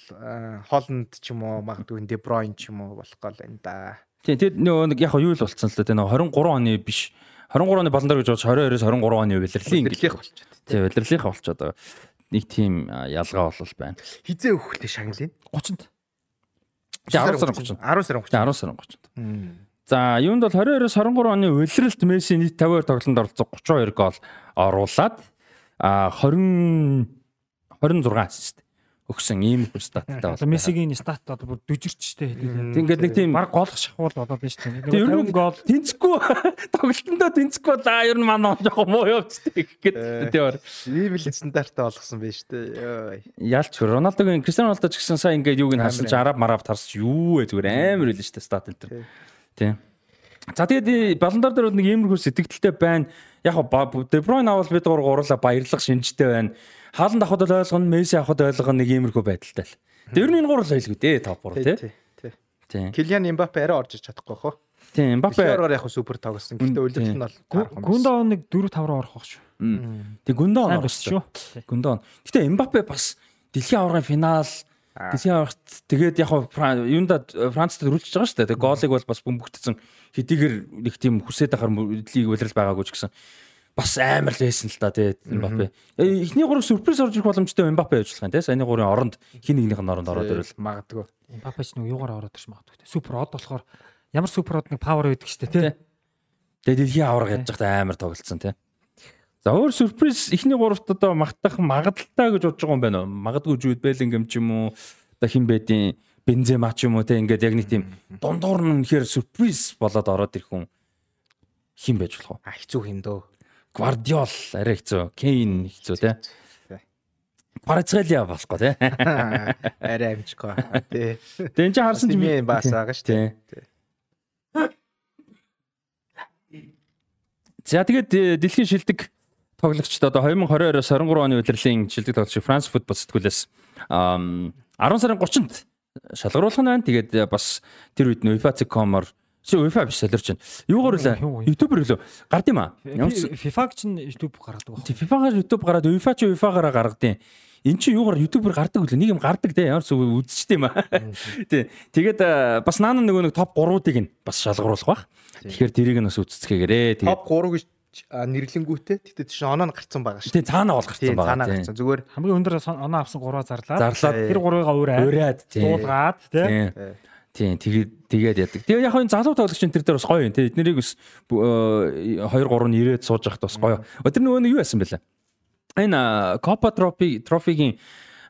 Холланд ч юм уу магадгүй Де Бройн ч юм уу болох гол энэ да. Тий, тэр нөгөө нэг яг юу л болцсон л. Тэгээ нөгөө 23 оны биш 23 оны баландар гэж бодож 22-оос 23 оны улирлын ingэх болчиход. Тий, улирлынхаа болчиход байгаа. Нэг тийм ялгаа бол байна. Хизээ өгөхтэй шагналын 30-нд. 10 сарын 30. 10 сарын 30. 10 сарын 30. За, юунд бол 22-оос 23 оны улиралт Месси нийт 52 тоглолтод оролцсон 32 гол оруулаад а 20 26 ассист өгсөн ийм статтай байна. Мессигийн стат одоо бүр дүжирчтэй хэлээ. Ингээд нэг тийм баг голох шахвал болоод байна шүү дээ. Тэр нь гол тэнцэхгүй тоглолтондоо тэнцэхгүй бол аа ер нь манай жоохон муу явцдаг гэхэд тийм. Ийм л стандарттай болгосон байна шүү дээ. Ялч Роналдогийн Кристиано Роналдо ч гэсэн сайн ингээд юуг нь харсаж араб мараб тарсч юу вэ зүгээр амар хэлэн шүү дээ стат энэ төр. Тийм. За тэгээд баландар дээр нэг иймэрхүү сэтгэлдэлтэй байна. Яг Де Бройн авал бид гур гурлаа баярлах шинжтэй байна хааланд авахд л ойлгоно, Месси авахд ойлгоно нэг иймэрхүү байдалтай л. Тэр нь энэ гурал байлгүй дээ топ 3 тий. Тий. Килиан Мбаппе арай орж иж чадахгүй хоо. Тий, Мбаппе ороор яг супер тоглосон. Гэхдээ үлдэлт нь бол Гүндон нэг 4 5 руу орох байх шүү. Тэг Гүндон орох шүү. Гүндон. Гэхдээ Мбаппе бас дэлхийн аваргын финал дэлхийн аваргт тэгээд яг юунда Францад төрүүлж байгаа шүү дээ. Тэг гоолыг бол бас бөмбөгдсөн хэдийгээр нэг тийм хүсээд ахаар лиг улирал байгаагүй ч гэсэн бас амар л байсан л да тий Мбаппе. Эхний гурав сюрприз орж ирэх боломжтой Мбаппе ажиллах юм тий. Саяны гурын оронд хин нэгнийх нь оронд ороод ирэл магадгүй. Мбаппе ч нэг юугаар ороод ирж магадгүй. Супер од болохоор ямар супер од нэг павер байдаг штэ тий. Тэгээд дэлхийн авраг ядж байхдаа амар тоглолцсон тий. За өөр сюрприз эхний гуравт одоо магтах магадaltaй гэж бодож байгаа юм байна уу? Магадгүй Жуд Беллингем ч юм уу одоо хин бэдийн Бензема ч юм уу те ингээд яг нэг тийм дундуур нь үнэхээр сюрприз болоод ороод ирэх хүн хин байж болох уу? А хэцүү юм дөө. Гвардиол арай хэцүү. Кейн хэцүү те. Парацелиа болохгүй те. Арай амжихгүй. Тэн чи харсан ч юм бас байгаа шүү дээ. За тэгээд э, дэлхийн шилдэг тоглогчд одоо 2022-оос 23 оны удирлын шилдэг тоглогч Франц футбол сэтгүүлээс 10 сарын 30-нд шалгаруулах нь байна. Тэгээд э, бас тэр үед нь UEFA.com-оор Чи UEFA биш солирч байна. Юугаар үлээ? YouTube-ээр үлээ. Гард юм аа. FIFA-г чинь YouTube гаргадаг байна. FIFA-гаар YouTube гараад UEFA ч UEFA-гаараа гаргадیں۔ Эн чинь юугаар YouTube-ээр гардаг үлээ. Нэг юм гардаг те. Ямар ч үзчихдээ юм аа. Тий. Тэгээд бас наана нөгөө нэг топ 3-ыг нь бас шалгаруулах бах. Тэгэхээр тэрийг нь бас үзцгээгээрээ. Топ 3 гэж нэрлэнгүүтээ тэгтээ тийш оноо гарцсан байгаа шүү. Тий цаанаа бол гарцсан байгаа. Цаанаа гарцсан. Зүгээр хамгийн өндөр оноо авсан 3-аа зарлаад. Зарлаад тэр 3-ыг өөрөө ураад дуулгаад тий. Тийм тэгээд тэгээд яадаг. Тэгээ яг хойно залуу тоглогчийн тэр дээр бас гоё юм тий. Эднэрийг бас 2 3 нь ирээд сууж явахд бас гоё. Тэр нөгөө нь юу яасан бэлээ? Энэ Copa Trophy Trophy-гийн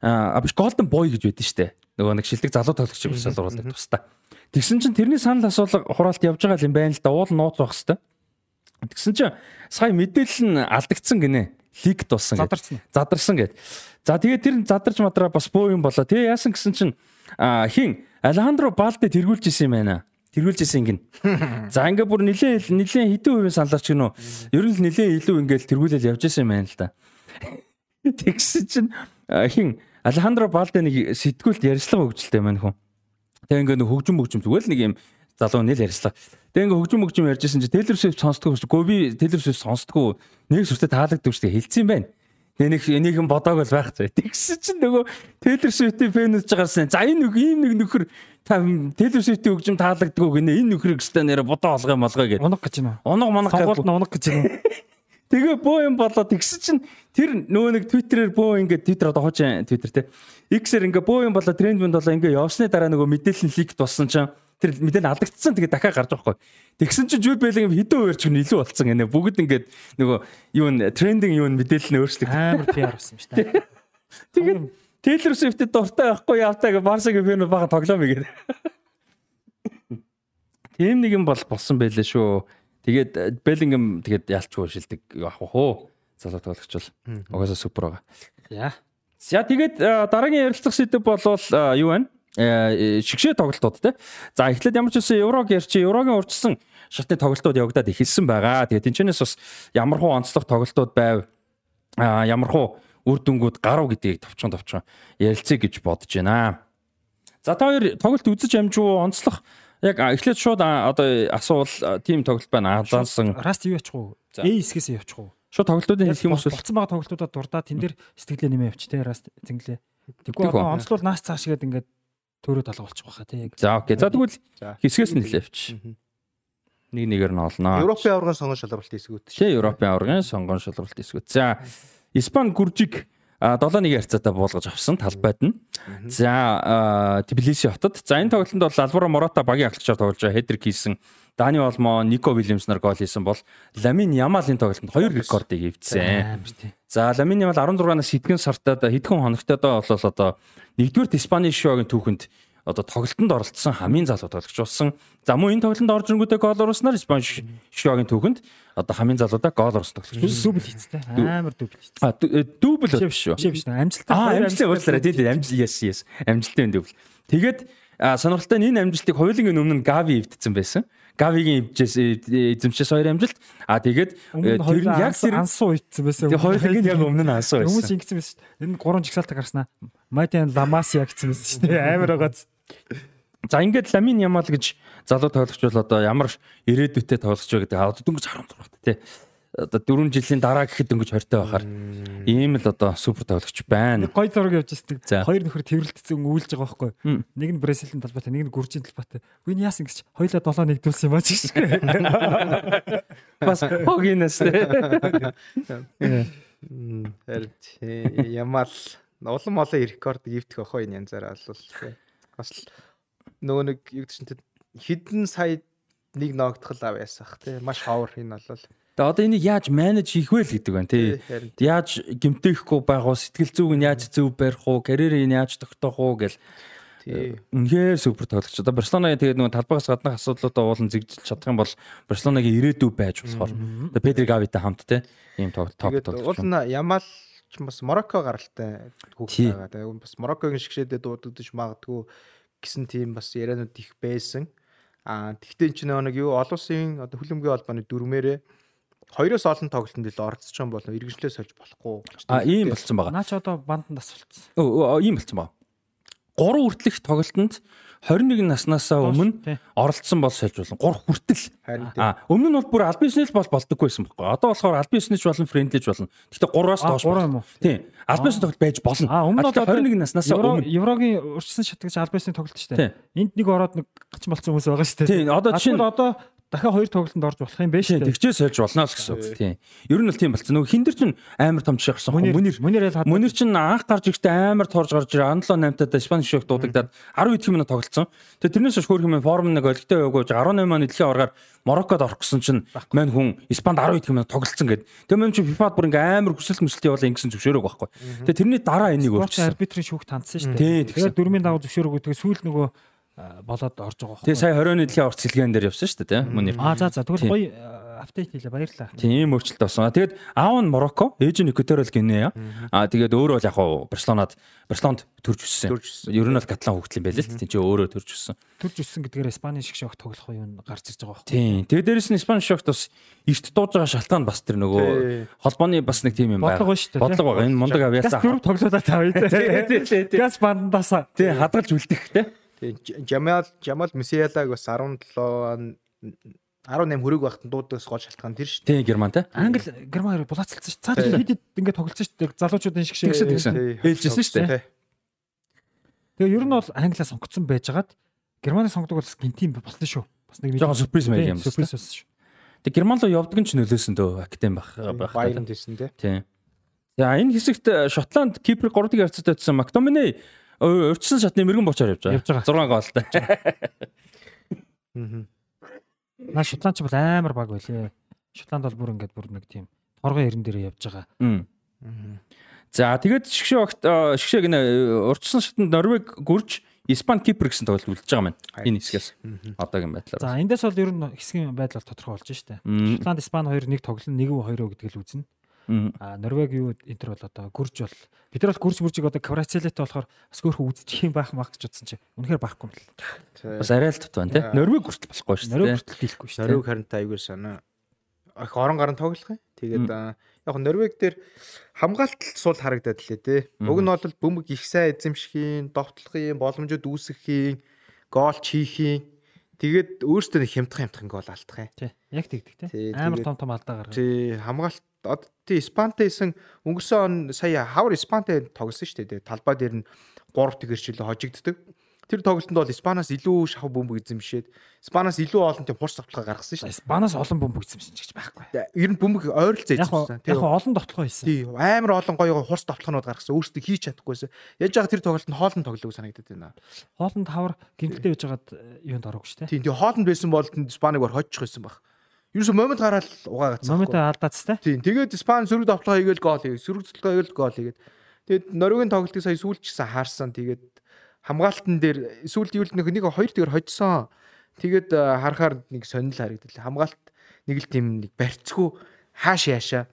а биш Golden Boy гэж байдсан шүү дээ. Нөгөө нэг шилдэг залуу тоглогчийг бас залруулдаг тустай. Тэгсэн чинь тэрний санал асуулга хураалт явж байгаа юм байна л да. Уул нууц байх хэвээр. Тэгсэн чинь сая мэдээлэл нь алдагдсан гинэ. Лик тулсан. Задарсан. Задарсан гэд. За тэгээд тэр задарч мадраа бас боо юм болоо. Тэгээ яасан гэсэн чинь хин Алехандро Балде тэргүүлж исэн юм байна. Тэргүүлж исэн гин. За ингээ бүр нилээн нилээн хэдэн хувийн саналч гинөө. Ер нь л нилээн илүү ингээл тэргүүлэл явж исэн юм байна л да. Тэгсэн чинь хин Алехандро Балде нэг сэтгүүлд ярьцлага өгчлээ маань хүн. Тэгээ ингээ хөгжим хөгжим зүгээр л нэг юм залуу нэл ярьцлага. Тэгээ ингээ хөгжим хөгжим ярьжсэн чи Taylor Swift сонсдгоо шүү. Гови Taylor Swift сонсдгоо нэг сүртэй таалагддаг шүү. Хэлсэн юм байна. Тэгээ нэг энийхэн бодог бол байх зэ. Тэгсэн чинь нөгөө Taylor Swift-ийн фэн үз чагарсан. За энэ нэг ийм нэг нөхөр та Taylor Swift-ийн хөгжим таалагддаг гэнэ. Энэ нөхрийг өстой нэрэ бодоо олгоо юм олгоо гэдэг. Унаг гэж юм. Унаг манаг гэж. Унаг гэж юм. Тэгээ бөө юм болоо тэгсэн чинь тэр нөгөө нэг Twitter-ээр бөө ингээд Twitter одоо хуучин Twitter те. X-ээр ингээд бөө юм болоо тренд мэнд болоо ингээд явсны дараа нөгөө мэдээлэл ликт болсон чинь тэр мэдээлэл алдагдсан тэгээ дахиад гарч байгаа хгүй. Тэгсэн чинь Jude Bellingham хэдэн хуваарч нь илүү болцсон гэнэ. Бүгд ингээд нөгөө юу н трендинг юу н мэдээлэл нь өөрчлөг. Амар PR болсон шүү дээ. Тэгээд Taylor Swift-д дуртай байхгүй явтаа гэ Барсагийн фэн бага тоглоом игээд. Тим нэг юм бол болсон байлээ шүү. Тэгээд Bellingham тэгээд ялчгүй шилдэг явах хөө. Залуу тоглогч бол угаасаа супер байгаа. За. За тэгээд дараагийн ярилцлах сэдв бол юу вэ? Э, шигшээ тоглолтууд те. За эхлээд ямар ч үсэн еврог ярьчи еврогийн урьдчилсан шатны тоглолтууд явагдаад эхэлсэн байгаа. Тэгээд тэнчнээс бас ямар хуу онцлог тоглолтууд байв. А ямар хуу үр дүнгууд гарав гэдгийг товчхон товчхон ярилцъя гэж бодож байна. За та хоёр тоглолт үзэж амжуу онцлох яг эхлээд шууд одоо асуул тим тоглолт байна. Азаансан. Раст юу ячих уу? A хэсгээс явчих уу? Шууд тоглолтуудын хэлэх юм уу? Болцсон байгаа тоглолтуудад дурдаа тэн дээр сэтгэлээ нэмээ явчих те раст зинглээ. Тэгвэл онцлол наас цааш гээд ингээд төрөөд алга болчих واخа тий. За окей. За тэгвэл хэсгээс нь хэлээвч. Нэг нэгээр нь олноо. Европын аваргын сонгон шалралт эсгүүт. Тий, Европын аваргын сонгон шалралт эсгүүт. За Испани гүржиг 7-1 ярцаатай буулгаж авсан талбайд нь. За Тбилиси хотод. За энэ тоглолтод бол Алваро Мората багийн ахлагчаар тоглож байгаа хедрик хийсэн Дани Олмо, Нико Вильямс нар гол хийсэн бол Ламин Ямалын тоглолтод хоёр рекордыг эвдсэн. За Ламин Ямал 16-наас хэдхэн сартад хэдхэн хоногтойд бол одоо нэгдүгээр Испани шоугийн түүхэнд одоо тоглолтод оролцсон хамгийн залуу тоглогч болсон. За мөн энэ тоглолтод орж ирэнгүүтээ гол оруулснаар Испани шоугийн түүхэнд одоо хамгийн залуудаа гол оруулсан тоглогч. Дүүбл хийцтэй. Амар дүүбл хийцтэй. А дүүбл биш шүү. Биш биш. Амжилттай. Аа амжилттай уучлаарай. Тийм тийм амжилт yes yes. Амжилттай дүүбл. Тэгээд сонирхолтой нь энэ амжилтыг хоёулангийн өмнө Гави эвдсэн байсан. Гавигийн эзэмшээс хоёр амжилт. А тэгээд тэр нь яг тэр ансуу итсэн байсан. Тэгээд хоёулангийн яг өмнө нь ансуу байсан. Хүмүүс ингэсэн байсан шүү дээ. Энэ гурван жигсаалтаа гарснаа. Майтан Ламаси яг гэсэн байсан шүү дээ. Амар байгааз. За ингээд Ламин Ямал гэж залуу тоглогч бол одоо ямар ирээдүйтэй тоглогч вэ гэдэг одоо дөнгөж 16 багт тий. Одоо 4 жилийн дараа гэхэд 20 тай байхаар ийм л одоо супер тоглогч байна. Гой зураг явж байгаа. Хоёр нөхөр тэрвэрлэгдсэн үүлж байгаа байхгүй. Нэг нь Бразилийн талбайтай, нэг нь Гүржийн талбайтай. Үгүй яасан гэж хоёлаа 7 нэгдүүлсэн юм ба ч гэж. Бас хогинас тий. Харин Ямал улам олон рекорд ивдэх охоо энэ янзаараа бол бас нөгөө нэг юу гэдэг чинь хэдэн сая нэг ногдтол ав ясах тий маш ховор энэ бол Тэгээ одоо энийг яаж менеж хийх вэ гэдэг байна тий. Яаж гимтэхгүй байх уу, сэтгэл зүг нь яаж зөв барих уу, карьерийг яаж тогтоох уу гэл үнэхээр супер тоглогч. Одоо Барселонагийн тэгээд нөгөө талбайгаас гаднах асуудлуудаа уулан зэгжилж чадах юм бол Барселонагийн ирээдүй байж болохоор Педри Гавитай хамт тий ийм тоглолт топ тоглогч. Уул нь Ямал ч бас Марокко гаралтай хүүхэд байгаа. Тэгээд бас Мароккогийн шгшээдээ дуудагдаж магадгүй гэсэн тийм бас яриануд их байсан. Аа тэгтээ ч нэг юу олон улсын одоо хүлэмжийн холбооны дүрмээрээ хоёроос олон тоглолтод л оролцож байгаа бол иргэншлээ сольж болохгүй. А ийм болцсон байгаа. Наа ч одоо банданд асуулцсан. Өө ийм болцсон байгаа. 3 хүртэлх тоглолтод 21 наснасаа өмнө оролцсон бол сольж болно. 3 хүртэл. А өмнө нь бол бүр аль бизнес бол болдоггүйсэн байхгүй. Одоо болохоор аль бизнес болон френдлиж болно. Гэхдээ 3-аас доош болно. Тийм. Аль бизнес тоглолт байж болно. А өмнө нь 21 наснасаа өмнө Еврогийн урьдчилан шатгаж аль бизнес тоглолт шүү дээ. Энд нэг ороод нэг гач болцсон хүмүүс байгаа шүү дээ. Тийм. Одоо чинь одоо дахиад хоёр тоглолтод орж болох юм байна шүү. Тэгчээ сольж болно л гэсэн үг. Тийм. Ер нь л тийм болцсон. Нөгөө хиндэр чинь амар том жишээ гарсан. Мөнир мөнир мөнир чинь анх гарч ихдээ амар торж гарч ирээ. 17 8 таад Испани шок дуудагдаад 10 хэдхэн минут тоглолцсон. Тэгээ тэрнээс хойш хөөрхөн форм нэг олигтой яваагүй 18 маань дэлхийн аваргаар Мороккод орох гэсэн чинь мань хүн Испанд 10 хэдхэн минут тоглолцсон гэд. Тэгээ мань чинь FIFA-д бүр ингээм амар хүсэлт мүсэлт явуулаа ингэсэн зөвшөөрөөг байхгүй. Тэгээ тэрний дараа энийг өөрчилсөн. арбитрийн шүүх тандсан шүү дээ. Тэгээ дөрмийн дагуу зөвшөөрөөгүй. Тэгээ сүүл нөгөө болоод орж байгаа байхгүй. Тэгээ сая 20 оны дэлхийн орц сэлгэн дээр явсан шүү дээ тийм мөнир. Аа за за тэгвэл гоё апдейт хийлээ баярлалаа. Тийм өөрчлөлт болсон. Тэгээд аав нь Марокко, ээж нь Экваториал Гинея. Аа тэгээд өөрөө бол яг хаа Барселонад Барселонд төрж өссөн. Ер нь бол Каталан хөгжил юм байл л тийм чи өөрөө төрж өссөн. Төрж өссөн гэдгээр Испани шиг шок тоглох юм гарч ирж байгаа байхгүй. Тийм. Тэгээд дээрэс нь Испани шокт бас эрт дууж байгаа шалтгаан бас тэр нөгөө холбооны бас нэг тийм юм байна. Бодлого шүү дээ. Бодлого байгаа. Энэ мундаг авьяасаа. Газ дөрөв тоглуулаад тавья. Газ бандасаа. Тийм хадгалж үлдэх тийм. Тэгээ Жамал Жамал Месиалаг бас 17 18 хүрэг байхад дуудаас гол шалтгаан тэр шүү. Тийм Герман те. Англи Герман хоёр булаацалцсан шүү. Цаад хэд ингээд тоглолцсон шүү. Залуучуудын шиг шиг ээлжсэн шүү дээ. Тэгээ ер нь бол Англиа сонгогдсон байжгаад Германы сонгодог бол гинтим болсон шүү. Бас нэг жоохон сюрприз маяг юм. Сюрприз болсон шүү. Тэгээ Герман руу явдаг нь ч нөлөөсөн дөө академ байх байх. Баян дэсэн те. Тийм. За энэ хэсэгт Шотланд Кипр 3-ыг харьцаад байсан Мактомине урьдчилан шатны мэрэгэн бочоор явж байгаа. 6 гоолтой. Аа. Наа Шотланд ч бол амар баг байлээ. Шотланд бол бүр ингээд бүр нэг тийм торгон эрен дээр явж байгаа. За тэгээд шгшээ огт шгшээ гинэ урьдчилан шатанд Норвег гүрж Испани Кипр гэсэн тоглолт үлдэж байгаа маань энэ хэсгээс одоогийн байдлаар. За эндээс бол ер нь хэсгийн байдал тодорхой болж штэ. Шотланд Испани хоёр нэг тоглолт нэг үү хоёроо гэдэг л үзнэ. А Норвег юу энтер бол одоо гүрж бол бид нар бол гүрж мөржиг одоо Кварацелет болохоор бас хөөхөн үзчих юм байх мах гэж утсан чи үнэхээр байхгүй юм л. Бас арай л тот байна те. Норвег хүртэл болохгүй шүү дээ. Норвег хүртэл дийлэхгүй шүү. Норвег харин та аягүй санаа их орон гарын тоглох юм. Тэгээд яг Норвег дээр хамгаалалт сул харагдаад лээ те. Уг нь бол бөмбөг их сайн эзэмшхийн, довтлохын, боломжууд үүсгэхийн, гол чихийн Тэгээд өөртөө хямдхан хямдхан гол алдах юм. Тий. Яг тэгдэг тий. Амар том том алдаа гаргав. Тий. Хамгаалт одоо тий Испантай исэн өнгөрсөн он сая хавар Испантай тоглосон шүү дээ. Талбай дээр нь 3 тэгэрчлээ хожигддаг. Тэр тоглолтод бол Испанаас илүү шахав бөмбөг эзэмшээд Испанаас илүү олон тийм хурц тоглоо гаргасан шүү дээ. Испанаас олон бөмбөг эзэмшсэн ч гэж байхгүй. Ер нь бөмбөг ойролцоо эзэмшсэн. Яг олон тоглоо хийсэн. Тий, амар олон гоё хурц тоглоонууд гаргасан. Өөрсдөө хийж чадахгүйсэн. Яаж яага тэр тоглолтод хоолнд тоглоог санагдаад байна. Хоолнд хавар гинтэлтэй байж байгаад юунд ороогүй шүү дээ. Тий, тэгээ хоолнд байсан бол Испаныг бар хожчих байсан баг. Ерөөсө момент гараад угаагацсан. Момент алдаац тэ. Тийм. Тэгээд Испани сөрөг тоглоо хийгээл гол хийгээд сөрөг тоглоо хийгээл гол хийгээд. Тэгээд Норвегийн тоглолтыг сая сүүлчсэн хаарсан. Тэгээд хамгаалтан дээр эсвэл юу л нэг нэг хоёр тэгэр хожсон. Тэгээд э, харахаар нэг сонирхол харагдал. Хамгаалт нэг л тийм нэг барьцгүй хааш яашаа.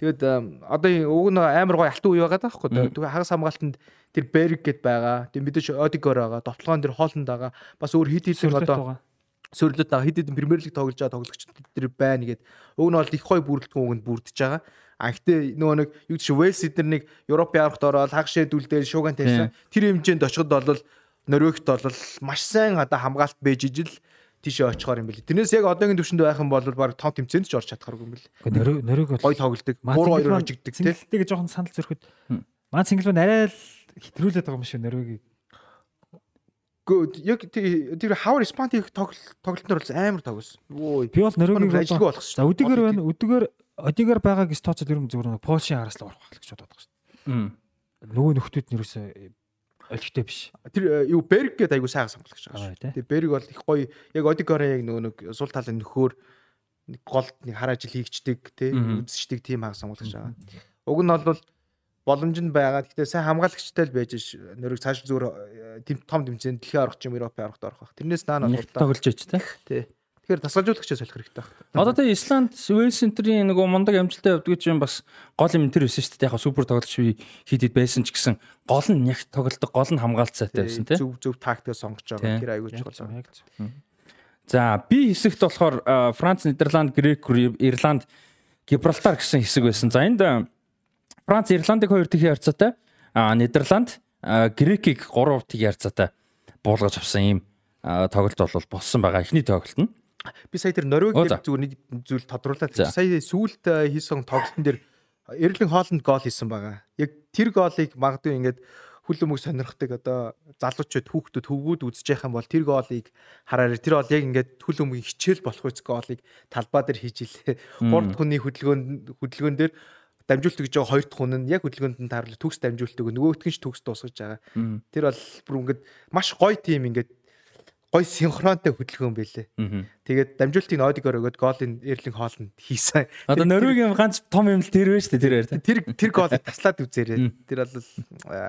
Тэгээд э, одоо уг нь амар гой алтан үе байгаа даахгүй. Тэгээд хагас хамгаалтанд тэр Берг гэд байгаа. Тэгээд мэдээж Одигор байгаа. Довтлогоон дээр Хооланд байгаа. Бас өөр хит хит одоо сөрөлөд байгаа хит хитэн Премьер лиг тоглож байгаа тоглогч тэр байна гэд. Уг нь бол их гой бүрэлдэхүүн үгэнд бүрдэж байгаа. А гэтээ нөгөө нэг юу гэж Вэлс эдэр нэг Европын аврагт ороод хагшээ дүлдээ шууган тавьсан. Тэр хэмжээнд очиход бол Норвегт бол маш сайн одоо хамгаалт бэж ижил тийшээ очихоор юм бэл. Тэрнээс яг одоогийн төвшөнд байх юм бол баг том тэмцээнд ч орж чадхааргүй юм бэл. Нөрөг нөрөг бол гой тоглолдог. Муур хоёр хожигддаг тийм. Цэнгэлтэйг жоохон санал зөрөхөд маань цэнгэлбэн арай л хэтрүүлээд байгаа юм шиг Норвегийг. Яг тэр хавар Испани тоглолтнор бол амар тоглосон. Би бол Норвегийг ажиллагүй болох шүү. За өдөгөр байна. Өдөгөр одигээр байгаа гэж тооцоод ер нь зүгээр нэг Польшийн араас л орох гэж бодоод байгаа шүү. Нөгөө нөхдүүд нь ерөөсөө олигтой биш. Тэр э, юу Берг гэдэг айгу сайхан сонголагч байгаа шүү. Тэгээ Берг бол их гоё яг Одигорын яг нөгөө нэг сул талын нөхөр нэг голд нэг хар ажил хийгчдэг тий үзчихдэг тийм хаан сонголагч байгаа. Уг нь бол боломж нь байгаа. Гэхдээ сайн хамгаалагчтай л байж ш. Нөрөг цааш зүгээр э, том тэмцээнд дэлхийн орох юм Европын орохт орох. Тэрнээс наана бол тоглож ич тий. Тий. Тэгэхээр тасгалжуулагчаа солих хэрэгтэй байна. Одоо тэ Исланд Wales Center-ийн нөгөө мундаг амжилттай явдаг гэж юм бас гол юм тэр байсан шүү дээ. Яг супер тоглолт хэд хэд байсан ч гэсэн гол нь яг тоглолдог гол нь хамгаалцаатай байсан тийм. Зөв зөв тактик сонгож байгаа. Тэр аягүй чухал. За би хэсэгт болохоор Франц, Нидерланд, Грек, Ирланд, Гибралтар гэсэн хэсэг байсан. За энд Франц, Ирландыг хоёр дахин харьцаатай. Нидерланд Грекийг 3 тийг ярцаатай буулгаж авсан ийм тоглолт бол болсон байгаа. Эхний тоглолт нь би сая тэр Норвег дээр зүгээр нэг зүйл тодруулаад сая сүүлд хийсэн тоглолтын дээр Эрлин Хооланд гол хийсэн байгаа. Яг тэр голыг магадгүй ингээд хүл өмөг сонирхдаг одоо залуучууд хүүхдүүд хөвгүүд үзэж байх юм бол тэр гоолыг хараарай. Тэр бол яг ингээд хүл өмгийн хичээл болох үс гоолыг талбай дээр хийж илээ. 3 дахь хүний хөдөлгөөн хөдөлгөөн дээр дамжуулт гэж байгаа хоёр дахь хүн нь яг хөдөлгөөнд нь тааруулж төгс дамжуулдаг нөгөөх нь ч төгс дуусгаж байгаа. Тэр бол бүр ингээд маш гоё тим ингээд гоё синхронтой хөдөлгөөн байлээ. Тэгээд дамжуултын Одигор өгөөд голын Эрлинг Хоолнд хийсэн. Одоо Норвегийн ганц том юм л тэр вэ шүү дээ тэр. Тэр тэр голыг таслаад үзээрэй. Тэр бол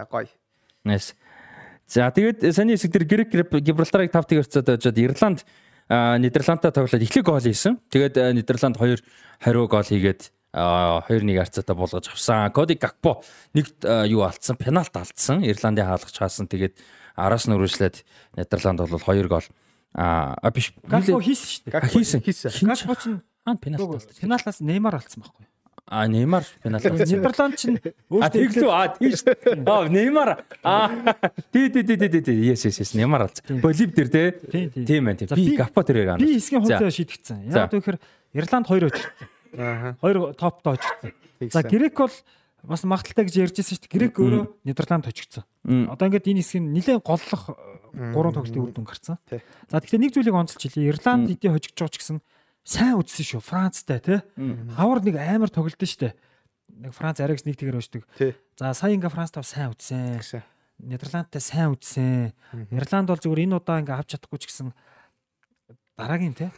гоё. Nice. За тэгээд саний хэсэг дээр Грек Гибралтарыг 5-1 өрцөөд очоод Ирланд Нидерландтай тоглоод эхлэх гол хийсэн. Тэгээд Нидерланд 2 хариу гол хийгээд 2-1 харьцаатай болгож авсан. Коди Гакпо нэг юу алдсан, пенальт алдсан. Ирландын хаалгач хаасан. Тэгээд араас нь үргэлжлээд Нидерланд бол 2 гол а биш Галбо хийсэн шүү дээ. Хийсэн. Хийсэн. Галбо ч аа пенальт. Пеналтаас Неймар алдсан байхгүй. А Неймар пенальт. Нидерланд ч А тэглүү а тийш. А Неймар а тий тий тий тий тий yes yes yes Неймар алдсан. Болив дээр те. Тийм байна тийм. Би Гапо тэрээр аа. Би хэсгийн хувьд шийдэгцэн. Яг тэгэхээр Ирланд 2 очсон. Аа. 2 топд очсон. За Грек бол бас магадaltaй гэж ярьжсэн шүү дээ. Грек өөрөө Нидерланд точигдсон. Одоо ингээд энэ хэсгийг нэлээд голлох гурван тоглолтын үр дүн гарцсан. За тэгэхээр нэг зүйлийг онцолж хэлье. Ирланд хэдий хожигдж байгаа ч гэсэн сайн үзсэн шүү. Францтай тий. Хавар нэг амар тоглолтсон шүү дээ. Нэг Франц арайгс нэг тэгэр өшдөг. За сая ингээ Францтай сайн үзсэн. Нидерландтай сайн үзсэн. Ирланд бол зүгээр энэ удаа ингээ авч чадахгүй ч гэсэн дараагийн тий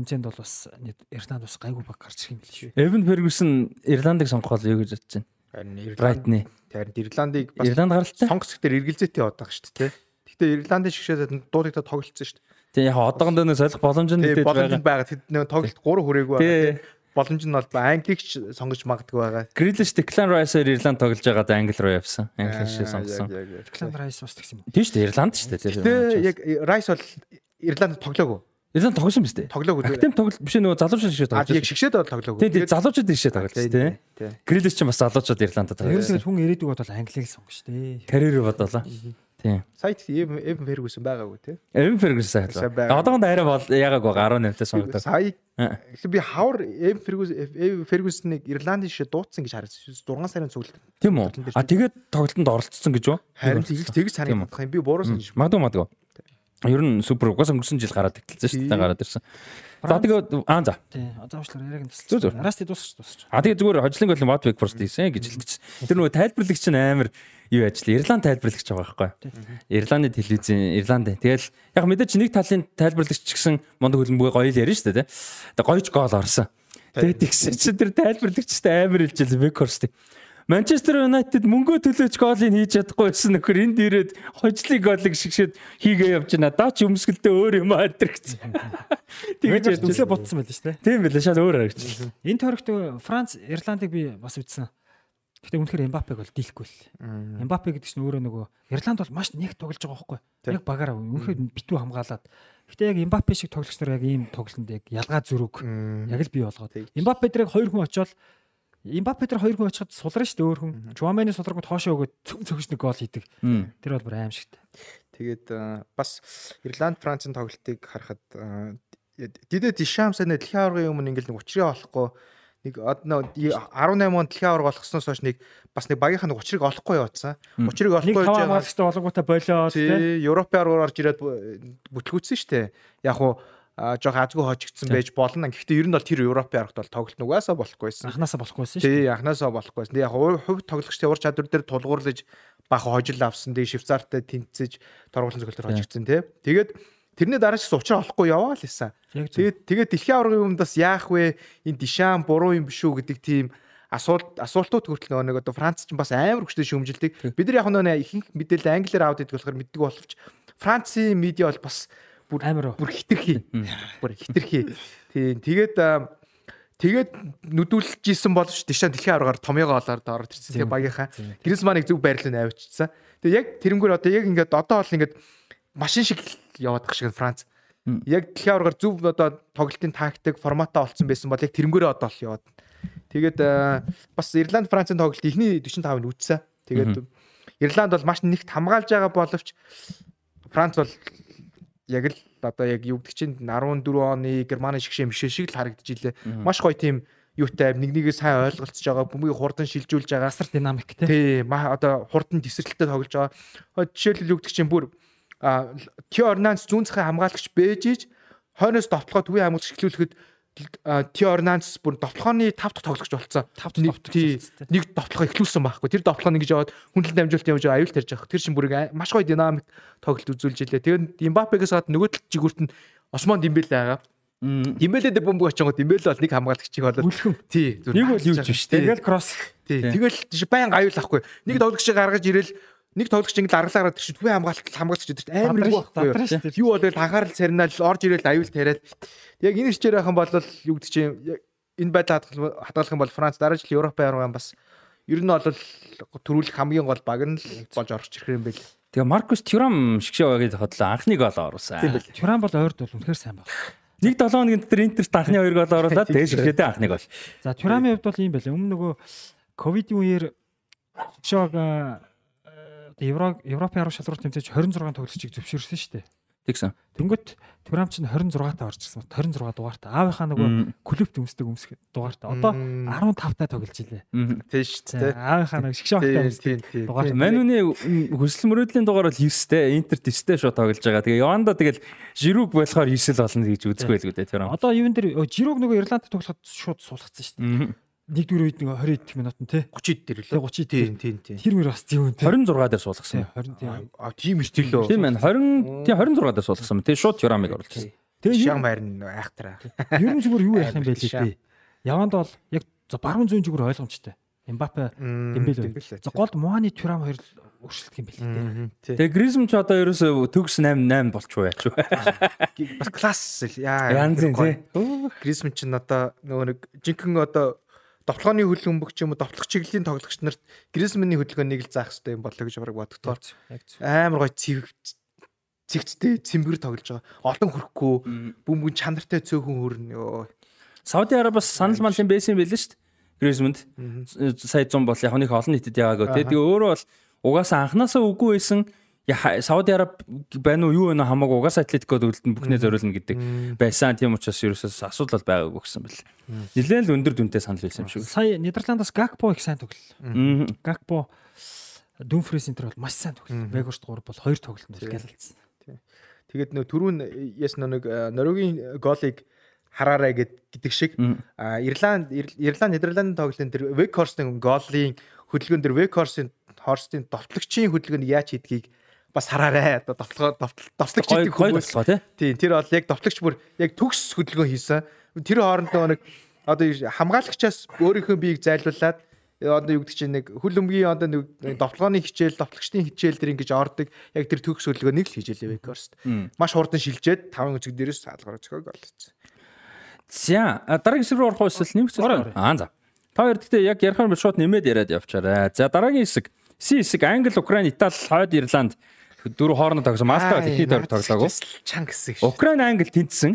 тэмцээнд бол бас Ирланд бас гайгүй баг гарч ирэх юм биш үү. Эвен Фергюсон Ирландыг сонгох бол юу гэж бодож байна? Харин Ирландны харин Ирландыг бас Ирланд гаралтай сонгох гэхээр эргэлзээтэй одоог шүү дээ. Гэхдээ Ирландын шигшээд дуудагдаад тоглолцсон шүү дээ. Тийм яг одоогонд нөө солих боломж нь нэгдэж байгаа. Боломж байгаа. Тэд нөө тоглолт 3 хүрээгүй байгаа. Боломж нь бол Англиг ч сонгож магадгүй байгаа. Grealish Declan Rice-аар Ирланд тоглож байгаад Англи руу явсан. Англи шиг сонгосон. Declan Rice бас тэгсэн юм. Тийм шүү дээ. Ирланд шүү дээ. Тэгээ яг Rice бол Ирланд тоглоогүй. Ирланд тоглосон биз дээ. Тоглоогүй. Актив тоглолт биш нөгөө залуучууд шиг тоглож. Яг шигшээд бол тоглоогүй. Тийм тийм залуучууд шиг тоглож тий. Грилиш ч бас залуучууд Ирландд тоглож. Ерөнхийдөө хүн ирээдүг бодвол Англиг шүү дээ. Карьер бодлоо. Тийм. Сайт Эвен Фергюсон байгаагүй тий. Эвен Фергюсон хайлаа. Одоогонд арай бол яагаад 18-тай сонгогдсон. Сая би хавар Эвен Фергюсон Фергюсоныг Ирландын шиг дуудсан гэж харсан. 6 сарын цуглалт. Тийм үү? А тэгээд тоглолтод оролцсон гэж юу? Харин тэгж санагдах юм. Би буруу санаж. Магадгүй магадгүй. Ер нь супер угаас өнгөрсөн жил гараад эхэлсэн шүү дээ гараад ирсэн. За тэгээ аа за. Тий. Заавчлаар яриаг нь тасалж. Араас тий дуусч дуусч. А тэгээ зүгээр хожлын гол Watwick first хийсэн гэж хэлдэг чинь. Тэр нөгөө тайлбарлагч нь амар юу ажил Ирланд тайлбарлагч байгаа байхгүй. Ирландын телевизийн Ирланд. Тэгэл яг мэдээч нэг талын тайлбарлагч гэсэн мондөг хөлбөмбөгийн гоё л ярина шүү дээ тий. Тэгээ гоёж гол орсон. Тэгээд тэгсэн чинь тэр тайлбарлагчтай амар хэлжэл Weghorst. Манчестер Юнайтед мөнгөө төлөөч голыг хийж чадахгүй байсан нөхөр энд ирээд хожлын голыг шигшээд хийгээ явж байна. Даа ч өмсгөлдөө өөр юм гэсэн. Тэгэж үсээ ботсон байл шүү дээ. Тийм байлаа шал өөр харагч. Энэ тойрогт Франц Ирландыг би бас үзсэн. Гэхдээ үнэхээр Эмбапег бол дийлэхгүй л. Эмбапе гэдэг чинь өөрөө нөгөө Ирланд бол маш нэг тоглож байгаа байхгүй. Яг багаараа үнэхээр битүү хамгаалаад. Гэхдээ яг Эмбапе шиг тоглогчдор яг ийм тоглолтод яг ялгаа зүрэг яг л бий болгоод. Эмбапе дээр яг хоёр хүн очиод Имбапе тэр хоёр хүн очиход сулран шүү дээ өөр хүн. Чуаманы сулрагууд хоошоо өгөөд цөм цөгч нэг гол хийдэг. Тэр бол бүр аим шигтэй. Тэгээд бас Ирланд Францын тоглолтыг харахад Дидэ Дишам сайн дэлхийн аваргын өмнө ингээл нэг учрыг олохгүй нэг одоо 18 он дэлхийн аварга олгосноос хойш нэг бас нэг багийнхан учрыг олохгүй явуулсан. Учрыг олохгүй байж байгаа. Нэг таван болготой болоод тий Европын аргаар орж ирээд бүтлгүүцсэн шүү дээ. Яг уу жоох азгүй хожигдсан байж болно. Гэхдээ ер нь бол тэр Европын аргад бол тоглолт нугасаа болохгүйсэн. Анханасаа болохгүйсэн шүү. Тий, анханасаа болохгүйсэн. Яг хувь тоглогчдын ур чадвар дээр тулгуурлаж бах хожил авсан. Тэгээ Швейцартай тэнцэж торгуулсан зөвлөлтөөр хожигдсан тий. Тэгээд тэрний дараа ч учраа олохгүй яваа л исэн. Тэгээд тэгээд дэлхийн аваргын өмнө бас яах вэ? Энэ дишам буруу юм биш үү гэдэг тийм асуулт асуултууд хүртэл нөгөө нэг одоо Франц ч бас амар хүчтэй шүүмжилдэг. Бид нар яг нөгөө ихэнх мэдээлэл англиар аваад идэх болохоор мэддэг боловч Францын медиа бол бас бүр амар бүр хитрхи бүр хитрхи тийм тэгээд тэгээд нүдүүлж исэн боловч тийшээ дэлхийн аврагаар томьёогоо олоод ороод ирсэн. Тэгээ багийнхаа Гризманыг зөв байрлал авчижсан. Тэгээ яг тэрнгүүр одоо яг ингээд одоо бол ингээд машин шиг яваад байгаа шиг Франц. Яг дэлхийн аврагаар зөв одоо тоглолтын тактик форматаа олцсон байсан бол яг тэрнгүүрээ одоо л яваад. Тэгээд бас Ирланд Францын тоглолт ихний 45-ыг үзсэн. Тэгээд Ирланд бол маш нэгт хамгаалж байгаа боловч Франц бол яг л одоо яг юу гэдэг чинь 14 оны Германы шгшээ мишээ шиг л харагдаж илээ. Маш гоё тийм юутай нэг нэгээ сайн ойлголцож байгаа бөмбөгийг хурдан шилжүүлж байгаа асар динамик тий. Тий, одоо хурдан тесрэлттэй тоглож байгаа. Жишээлбэл юу гэдэг чинь бүр Тио Орнанс зүүн захын хамгаалагч бэжиж хойноос довтлохоо төвийн хамгаалагч эхлүүлэхэд Тио Орнанс бүр довтлохооны 5 дахь тоглогч болцсон. 5 дахь тоглогч. Нэг довтлохоо эхлүүлсэн байхгүй. Тэр довтлохоо нэгж яваад хүндлэн дамжуулалт явж аюул тарьж байгаа. Тэр шин бүрийг маш гоё динамик тоглолт үзүүлж илээ. Тэгээд Имбапегээс хаад нөгөө талд жигүүрт нь Осмон Дембеле байгаа. Дембеле дээр бөмбөг очингууд Дембеле бол нэг хамгаалагчийг болоод. Тий. Нэг бол юу ч биш. Тэгэл кросс. Тий. Тэгэл баян аюул ахгүй. Нэг тоглогчийг гаргаж ирэл нэг тоглогч ингэ аргалаараа тэр чинь төвийн хамгаалалт хамгаалч гэдэг чинь амар юу байхгүй юу болоод анхаарал царинал орж ирэл аюул тариад яг энэ хичээр байхan бол юу гэдэг чинь энэ байдал хадгалах юм бол Франц дараа жил Европ аварга бас ер нь бол төрүүлэх хамгийн гол баг нь л болж орж ирэх юм байл. Тэгээ Маркус Тюрам шгшээ байгаад хотлоо анхны гол оруулсан. Тюрам бол ойрд бол үнэхээр сайн байна. Нэг 7 хоногийн дотор Интерт анхны хоёр гол оруулаад тэгээ шгшээтэй анхны гол. За Тюрамын хувьд бол ийм байлаа. Өмнө нөгөө ковидын үеэр шгшээг Евро Европын 10 шалралт тэмцээч 26 тоглогчийг зөвшөөрсөн шүү дээ. Тэгсэн. Тэнгөт Турам чинь 26 таа орж ирсэн. 26 дугаартай. Аавынхаа нөгөө клубт өмсдөг өмсөх дугаартай. Одоо 15 таа тоглож илээ. Шүү дээ. Аавынхаа нөгөө шгшөөхтэй өмсдөг дугаартай. Манүний хөсөл мөрөөдлийн дугаар бол 9-тэй, Интер 9-тэй шууд тоглож байгаа. Тэгээ Яванда тэгэл Жируг болохоор 9 л болно гэж үзэхгүй л үү Турам. Одоо юун дээр Жируг нөгөө Ирланд тоглоход шууд суулгацсан шүү дээ нэгдүгээр үед нэг 20 эд минут нь тий. 30 дээр лээ 30 тийм тийм тийм тэр мөр бас зөв тий 26 дээр суулгасан 20 тийм а тийм эртэл лөө тийм байна 20 тий 26 дээр суулгасан тий шууд Тюрамыг оруулсан. Тэгээ шаг байрн айхтраа ер нь зүгээр юу яах юм бэ лээ яванд бол яг баруун зүүн зүгээр ойлгомжтой. Эмбапе Дембеле. За голд Муани Тюрам хоёр өршөлдөх юм бэл тээ. Тэгээ Гризм ч одоо ерөөсөө төгс 8 8 болчихоо яач вэ? Бас класс яа. Янз тий. Гризм ч н одоо нөгөө нэг жинхэнэ одоо довтлооны хөлбөмбөг ч юм уу довтлох чиглэлийн тоглогч нарт Гризманы хөдөлгөөнийг л заах хэрэгтэй юм болоо гэж бараг боддогдоо. Амар гоё цэв цэгцтэй цэмбэр тоглож байгаа. Олон хөрөхгүй бөмбөг чанартай цөөхөн хөрнө. Сауди Арабиас санал малын байсан байлээ шүү дээ. Гризмэнд сая 100 бол яг нэг олон нийтэд яваагаа. Тэгээ өөрөө бол угаасаа анханасаа үгүй байсан Сауди Араб байна уу? Юу вэ хамаагүй. Угаасаа Атлетикод үлдэн бүхнээ зориулна гэдэг. Байсан. Тийм учраас ерөөсөөс асуудал байгаагүй гэсэн бэл. Нилээн л өндөр дүнтэй санал байсан юм шиг. Сая Нидерландаас Гакпо их сайн тоглол. Гакпо Дүнфрис энтер бол маш сайн тоглол. Вегорст 3 бол 2 тоглолтод гялалцсан. Тэгээд нөө түрүүн яс нэг Норвегийн голыг хараарай гэдэг шиг. Ирланд Ирланд Нидерландын тоглолтын тэр Векхорстын голын хөдөлгөөн дээр Векхорстын Хорстын довтлогчийн хөдөлгөөнийг яаж хийдгийг бас хараарай. Одоо довтлогоо довтлогч гэдэг хүмүүс тий. Тэр бол яг довтлогч бүр яг төгс хөдөлгөөн хийсэн. Тэр хоорондоо нэг одоо хамгаалагчаас өөрийнхөө биеийг зайлуулад одоо юу гэдэг чинь нэг хөл өмгийн одоо нэг довтлогооны хичээл, довтлогчдын хичээл дэр ингэж ордог. Яг тэр төгс хөдөлгөөнийг л хийж ялээ Векорст. Маш хурдан шилжээд 5 өчиг дээрээс саалгаар зөхөг олцсон. За дараагийн хэсэг рүү орох үsil нэмэх зүйл. Аа за. Та хоёр гэхдээ яг ярихаар шууд нэмээд яриад явчаарай. За дараагийн хэсэг Си хэсэг Англи, Украин, Итали, Хойд Ирланд дөрөв хоорондоо тогсон. Малта дэлхийд тойрог тоглоагүй. Чанга хэсэг. Украин, Англи тэнцсэн.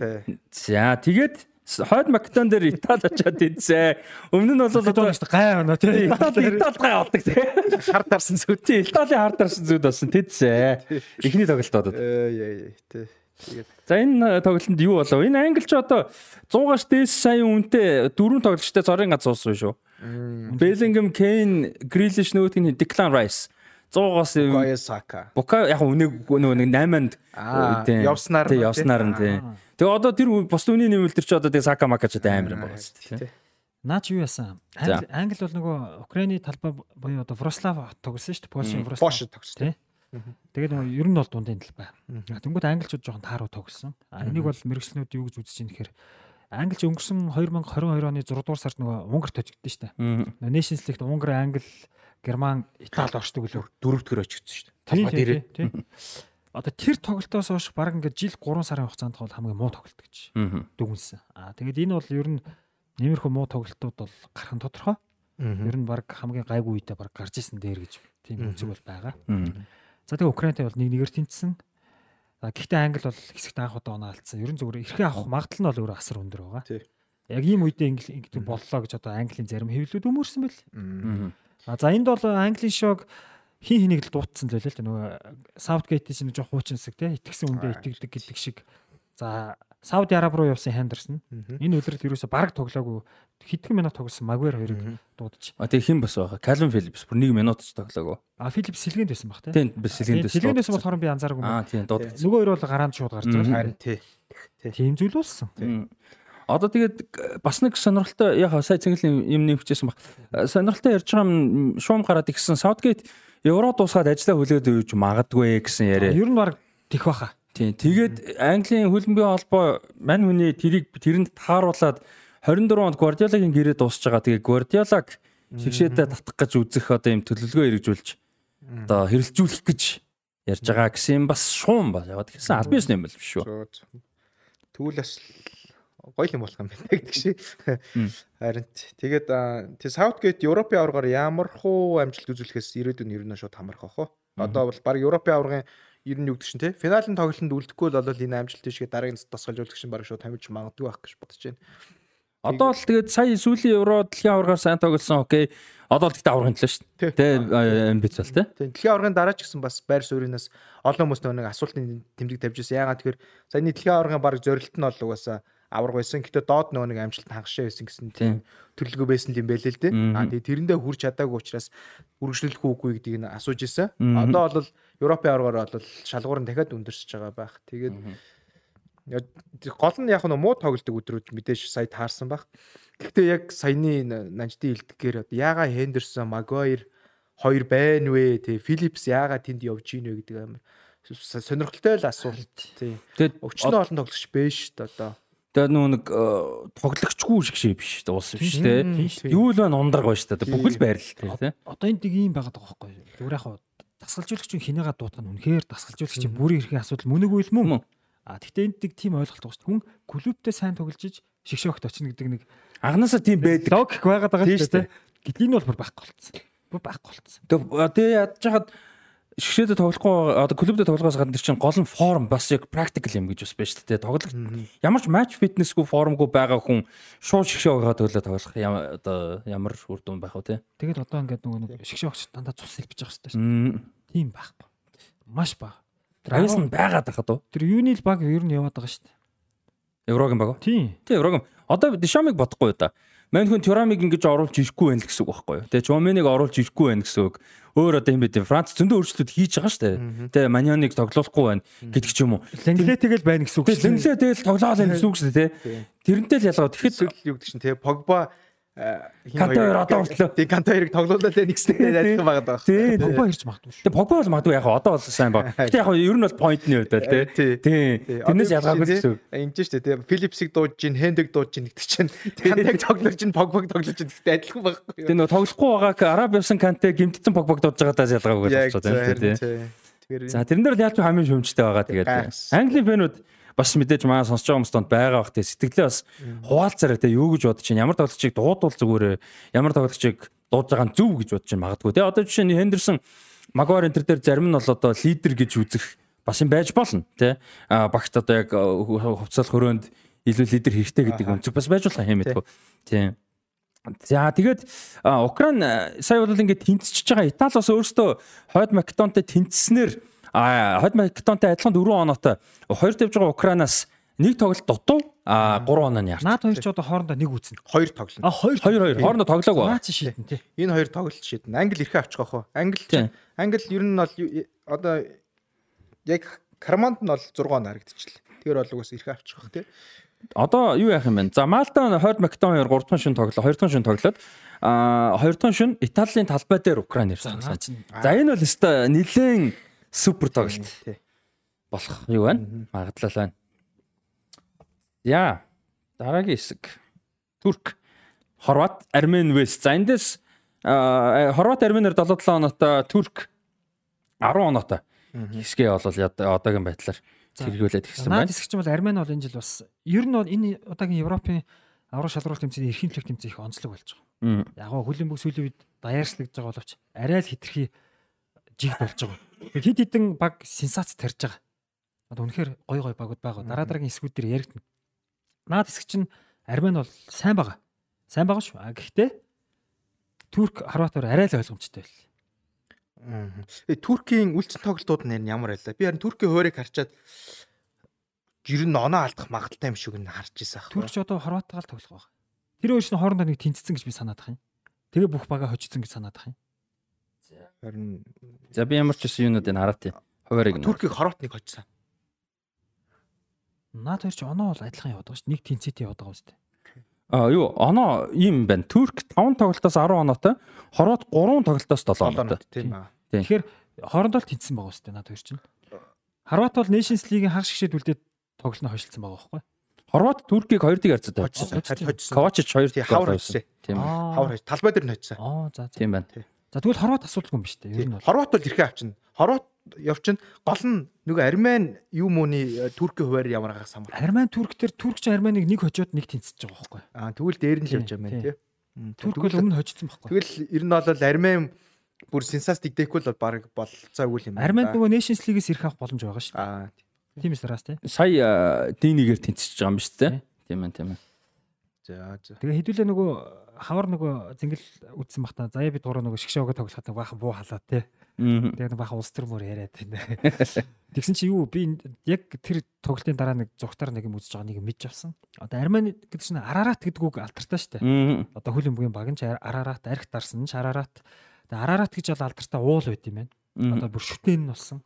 За тэгээд Хойд Македон дээр Итали очоод тэнцээ. Өмнө нь бол одоо гай оноо тий. Итали Итали гай болдог тий. Хар дарсан зүуд. Тий, Итали хар дарсан зүуд болсон тэнцээ. Эхний тоглолтод. Ээ тий. За энэ тоглолтод юу болов? Энэ англич одоо 100-аас дээш сая үнэтэй дөрвөн тоглогчтой зорын гац уусан шүү. Bellingham, Kane, Grealish нөгөөх нь Declan Rice. 100-аас Bukayo Saka. Бука яг үнэг нөгөө нэг 8-нд явснаар тий явснаар нь тий. Тэгээ одоо тэр бос үний нэмэлт чи одоо тэгээ Сака Мака ч амар юм байна шүү дээ. Наач юу яасан? Англи бол нөгөө Украины талбай буюу одоо Врослав тогсон шүү дээ. Польшийн Врослав. Польш тогсон. Тэгээд нөгөө ер нь бол дундын талбай. Тэнгүүд англичууд жоохон тааруу тогсон. Энийг бол мэрэгчлэнүүд юу гэж үзэж ийн гэхээр Англич өнгөрсөн 2022 оны 6 дугаар сард нөгөө Унгарт очигдсон шүү дээ. Nations League-т Унгар, Англи, Герман, Итали оршдог лөө. Дөрөвдүгээр очигдсон шүү дээ. Талбай дээр. Одоо тэр тоглолтоос хойш баг ингээд жил 3 сарын хугацаанд бол хамгийн муу тоглолт гэж дүгнсэн. Аа тэгээд энэ бол ер нь нэмэрхүү муу тоглолтууд бол гарах нь тодорхой. Ер нь баг хамгийн гайгүй үедээ баг гарч исэн дээр гэж тийм үзэг бол байгаа. За тэгээд Украинтай бол нэг нэгээр тэнцсэн. Гэхдээ англи бол хэсэгт анх удаа оноо алдсан. Ер нь зүгээр эрхээ авах магадлал нь бол өөрөө асар өндөр байгаа. Яг ийм үедээ ингэ боллоо гэж одоо английн зарим хэвлэлүүд өмөрсөн байл. А за энд бол английн шог хин хэнийг л дуутсан л байлаа л да нөгөө Southgate чинь жоох хуучин хэсэг те итгэсэн үндэ итгэдэг гэдэг шиг. За Сауди Араб руу явсан Хендерсон. Энэ үлрэл ерөөсө бараг тоглоогүй хэдхэн минут тоглосон Магвер хоёрыг дуудаж. А тэгээ хэн бас байгаа? Калвин Филипс бүр 1 минут ч тоглоогүй. А Филипс сэлгэнд байсан баг те. Тийм сэлгэнд байсан. Сэлгэнд байсан болохоор би анзаараагүй. Аа тийм дуудаж. Нөгөө хоёр бол гараанд шууд гарч байгаа. Харин тий. Тийм зүйл болсон. Одоо тэгээд бас нэг сонирхолтой яг сая цэнгэлийн юм нэмчихсэн баг. Сонирхолтой ярьж байгаа юм шуум гараад ирсэн Southgate Евро дуусгаад ажиллаа хүлээд өгч магадгүй гэсэн яриа. Ер нь баг тэх баха. Тийм. Тэгээд Английн хөлбөмбөгийн холбоо мань хүний тэрийг тэрэнд тааруулаад 24 онд Гвардиолагийн гэрээ дуусж байгаа. Тэгээд Гвардиолаг шигшээдээ татах гэж үзэх одоо юм төлөвлөгөө хэрэгжүүлж одоо хэрэлжүүлэх гэж ярьж байгаа гэсэн бас шуум ба яваад гэсэн аль бис юм бол биш шүү. Тэгвэл бас гоё юм болох юм байна гэдэг шиг. Харин тэгээд тэг Southgate Европын аваргаар ямар хуу амжилт үзүүлэхээс ирээдүйн ер нь шууд хамрах ах. Одоо бол баг Европын аваргын ер нь юу гэдэг чинь те финалийн тоглолтод үлдэхгүй бол энэ амжилт тийшээ дараагийн тасгалжуулагч нь баг шууд хамиж магадгүй байх гэж бодож байна. Одоо л тэгээд сая сүүлийн евро дэлхийн аваргаар сайн тоглосон окей. Одоо л тэгтээ аваргын төлөө шүү дээ. Тэ амбиц бол тэ. Дэлхийн аваргын дараа ч гэсэн бас байр сууринаас олон хүмүүс нэг асуултын тэмдэг тавьж ирсэн. Ягаад тэгэхээр саяны дэлхийн аваргын баг зорилт нь бол угаасаа аварга байсан. Гэтэ доод нөгөө нэг амжилт хангашаа байсан гэсэн тийм төлөвлөгөө байсан юм байлээ л дээ. Аа тэгээ тэрэндээ хүрч чадаагүй учраас үргэлжлүүлэх үгүй гэдгийг нь асууж ирсэн. Одоо бол Европын аваргаар бол шалгуур нь дахиад өндөрсөж байгаа байх. Тэгээд гол нь яг нь муу тоглолтог өдрүүд мэдээж сая таарсан баг. Гэхдээ яг саяны нанждын илтгэхээр яага Хендерсон, Магуайр хоёр байна вэ? Тэ Филипс яага тэнд явж гинэ гэдэг амар сонирхолтой л асуулт. Тий. Тэгээд өчнөө олон тоглогч биш шүү дээ одоо. Тэгээ нөө нэг тоглогчгүй шиг шиг биш уус биш дээ. Юу л байна ундраг байна шүү дээ. Бүхэл байрлал тий. Одоо энд нэг юм байгаа байхгүй юу? Зүгээр яг дасгалжуулагч хинээгаа дуутах нь үнэхээр дасгалжуулагч бүрийн эрхийн асуудал мөн үгүй л мөн. А тэгтээ энд нэг тийм ойлголт байгаа шүү. Хүн клубтэй сайн тоглож иж шигшөөгт очно гэдэг нэг анханасаа тийм байдаг. Логик байгаад байгаа шүү дээ. Гэдгийг нь бол бүр байхгүй болцсон. Бүр байхгүй болцсон. Тэгээ ядж хаад шгшээдэ тоглохгүй одоо клубдээ тоглохоос гадна чинь гол нь форм бас яг практикал юм гэж бас байна шүү дээ. Тоглох ямар ч матч фитнесгүй формгүй байгаа хүн шууд шгшээ байгаа төлөө тоглох одоо ямар үр дүн байх вэ те. Тэгээд одоо ингээд нөгөө шгшээ огч дандаа цус хэлбэж байгаа шүү дээ. Тийм байхгүй. Маш бага. Травис нь байгаад байхад уу? Тэр юуны л баг ер нь яваад байгаа шүү дээ. Еврогийн баг уу? Тийм. Тийм Еврогийн. Одоо Дишамиг бодохгүй юу да. Мань хүн Тюрамиг ингэж оруулж ирэхгүй байх гэсэн үг байхгүй юу? Тэгээ Чоменыг оруулж ирэхгүй байх гэсэн үг. Өөр одоо юм бэ? Франц зөндөө өөрчлөлт хийж байгаа шүү дээ. Тэгээ Маньоныг тоглоулахгүй байна гэдэг ч юм уу. Ленглэ тэгэл байна гэсэн үг шүү дээ. Ленглэ тэгэл тоглоол байх гэсэн үг шүү дээ. Тэрнтэй л ялгаа. Тэгэхэд юу гэдэг чинь тэгээ Погба Канта хоёр одоо хүртлээ. Тийм Канта хоёрыг тоглоулаад нэгстэй адилхан байгаад байгаа. Тийм. Погба ирж магадгүй шүү. Тийм Погба бол магадгүй яг одоо бол сайн баг. Гэтэ яг ер нь бол поинтны хувьд л тийм. Тийм. Тэрнээс ялгаагүй гэсэн. Энд ч шүү дээ. Филипсийг дууж гин, Хендэг дууж гин гэдэг чинь Кантаг тоглож гин, Погбаг тоглож гин гэхдээ адилхан байхгүй. Тийм нөө тоглохгүй байгааг Араб явсан Канте гимтсэн Погбаг дууж байгаадаас ялгаагүй байна тийм. За тэрэн дээр яаж хамгийн шөмжтэй байгаа тэгээд. Английн фэнүүд бас мэдээж маа сонсож байгаа хүмүүст байгаа бах те. Сэтгэлээ бас хуваалцаарай те. Юу гэж бодож чинь? Ямар тоглогчийг дуудвал зүгээрээ ямар тоглогчийг дуудаж байгаа нь зөв гэж бодож чинь магадгүй те. Одоо жишээ нь Хендерсон Магуайр энэ төр дээр зарим нь бол одоо лидер гэж үзэх бас юм байж болно те. Багт одоо яг хувцас хөрөөнд илүү лидер хэрэгтэй гэдэг өнцөг бас байж болох юм мэдгүй тийм За тэгээд Украин сая бол ингээд тэнцэж байгаа. Итали бас өөрөөсөө хойд Македонтэй тэнцснээр А хойд Македонтой адилхан 4 оноотой хоёр тавьж байгаа Украинаас нэг тоглолт дутуу а 3 оноо нь яарч. Наад хоёр ч одоо хоорондоо нэг үүснэ. Хоёр тоглоно. А хоёр хоёр хоёр хоорондоо тоглоагүй. Наач шийдэн тий. Энэ хоёр тоглолт шийдэн. Англи эрхээ авчих واخ. Англи Англи ер нь бол одоо яг Карманд нь бол 6 оноо харагдчихлаа. Тэр бол угаас эрхээ авчих واخ тий. Одоо юу яах юм бэ? За Малта хойд Македон хоёр 3 дахь шин тоглоо, 2 дахь шин тоглоод а 2 дахь шин Италийн талбай дээр Украин ирсэн. За энэ бол өстой нэлээд супер тоглолт болох юу байна? Магадлал байна. Яа. Дараагийн хэсэг. Турк, Хорват, Армен, Вест. За эндээс Хорват, Арменээр 77 оноотой, Турк 10 оноотой. Хэсгээ бол одоогийн байдлаар хэрэгүүлээд гисэн байна. Наад хэсэг чинь бол Армен бол энэ жил бас ер нь энэ удаагийн Европын аврал шалралт тэмцээний эрхийн төлөв тэмцээн их онцлог болж байгаа. Яг гоо хөлийн бүх сүүлийн үед даяарчлагдж байгаа боловч арай л хитрхи жиг болж байгаа. Хид хідэн баг сенсац тарьж байгаа. Одоо үнэхээр гой гой багууд байгаа. Дараа дараагийн хэсгүүд дээр яригдана. Наад хэсэг чинь Армен бол сайн байгаа. Сайн байгаа шүү. Гэхдээ Турк Хорватоор арай л ойлгомжтой байл. Э Туркийн үлцэн тоглолтууд нэр нь ямар байлаа? Би харин Туркийн хуурийг харчаад жир нь оноо алдах магадaltaй юм шиг нь харж ирсэн ах. Туркч одоо Хорваттай л тоглох байгаа. Тэр хоёр чинь хоорондоо нэг тэнцсэн гэж би санаад байгаа юм. Тэгээ бүх бага хожицсан гэж санаад байгаа юм. Харин За би ямар ч гэсэн юунуудыг хараат юм. Хуваарийг нь. Туркийг Хорватныг хоцсон. Наад хоёр ч оноо бол адилхан яваад байгаа шүү. Нэг тэнцэтэй яваад байгаа үстэй. А юу оноо ийм байна. Турк 5 тоглолтоос 10 оноотой, Хорват 3 тоглолтоос 7 оноотой. Тийм аа. Тэгэхээр хоорондоо л тэнцсэн байгаа үстэй наад хоёр чинь. Хорват бол Nations League-ийн хагас шигшээд үлдээд тоглолт нь хойшлцсан байгаа байхгүй. Хорват Туркийг 2-1 харьцаад. Хоцсон. Ковачич 2 Тий хавар хоцсон. Тийм. Хавар хоцсон. Талбай дээр нь хоцсон. Аа за за. Тийм байна. За тэгвэл Хорват асуудалгүй юм ба штэ. Ер нь бол. Хорват бол ирэхээ авчна. Хорват явчин гол нь нөгөө Армен юу мууны Туркийн хуваар ямар агаас самар. Арман Турк төр Туркч Арманыг нэг хожоод нэг тэнцэж байгаа байхгүй. Аа тэгвэл дээр нь л явж байгаа юм Тий. Турк бол өмнө хожицсан байхгүй. Тэгэл ер нь бол Армен бүр сенсац дигдэхгүй л баг болцоогүй юм байна. Арманд нөгөө Nations League-с ирэх авах боломж байгаа шүү дээ. Аа Тийм эсраас тий. Сая D1-ээр тэнцэж байгаа юм шүү дээ. Тийм ээ, тийм ээ. за за. Тэгээ хэдүүлээ нөгөө хавар нөгөө зингэл үтсэн бахта заяа би дураа нөгөө шгшөөгөө тоглоход баахан буу халаа. Мгм. Тэгээ нэг баахан улс төр мөр яриад байна. Тэгсэн чи юу би яг тэр тоглолтын дараа нэг зургатаар нэг юм үзэж байгаа нэг мэдж авсан. Одоо Арман гэдэг чинь Арарат гэдэг үг алдартай. Мгм. Одоо хөл өмгийн баг нь ч Арарат, арх дарсан нь ч Арарат. Тэгээ Арарат гэж бол алдартай уул байт юм байна. Одоо бүр шүтэн нь болсон.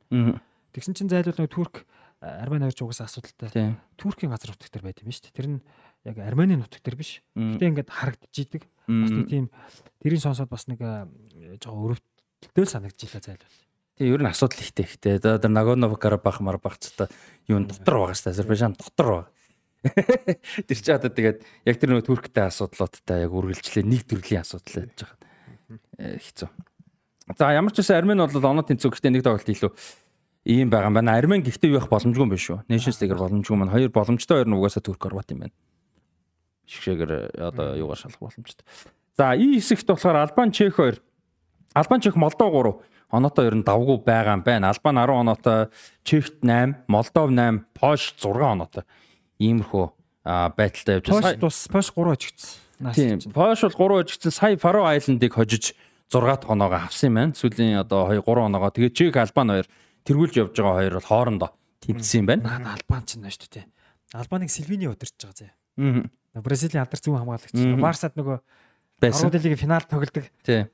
Тэгсэн чинь зайлуул нөгөө Турк Арман хоёрч угаасаа асуудалтай. Туркийн газар нутаг дээр байт юм шүү дээ. Тэр нь яг Арманы нутаг дээр биш. Гэтэ ингээд харагдчихийдэг. Бас нэг тийм тэрийн сонсоод бас нэг э, жоо өрөвдөлтөө санагдчихлаа зайлуул. Тэгээ ер нь асуудал ихтэй ихтэй. Одоо тэр Нагорно Карабах Марбах ч одоо юун дотор байгаа шүү дээ. Азербайджан дотор байгаа. Тэр чи одоо тэгээд яг тэр нөгөө Турктэй асуудлуудтай яг үргэлжлээ нэг төрлийн асуудал байж байгаа. Э, Хэцүү. За ямар ч байсан Армен бол оноо тэнцүү гэхдээ нэг тоглолт илүү ийм байгаа юм байна. Армен гэхдээ юу их боломжгүй юм биш үү? Nations League-ээр боломжгүй маань хоёр боломжтой хоёр нь угаасаа Турк Хорват юм байна. Шигшээгээр одоо юугаар шалах боломжтой. За и хэсэгт болохоор Албан Чех хоёр Албан Чех Молдов 3 оноотой ер нь давгүй байгаа юм байна. Албан 10 оноотой, Чехт 8, Молдов 8, Польш 6 оноотой. Иймэрхүү байдалтай явж Пош байна. тус Пош 3 очигдсан. Наас Тийм. Польш бол 3 ажигдсан сая Фаро Айландыг хожиж 6 оноогоо авсан юм байна. Сүүлийн одоо 2 3 оноогоо. Тэгээд Чех Албан хоёр тэргүүлж явж байгаа хоёр бол хоорондоо тэнцсэн юм байна. Албан ч нэ шүү дээ. Албаныг Сильвини удирч байгаа зэ. Аа. Бразилийн алдар зүүн хамгаалагч. Барсад нөгөө. Аврал лигийн финал тоглодог. Тийм.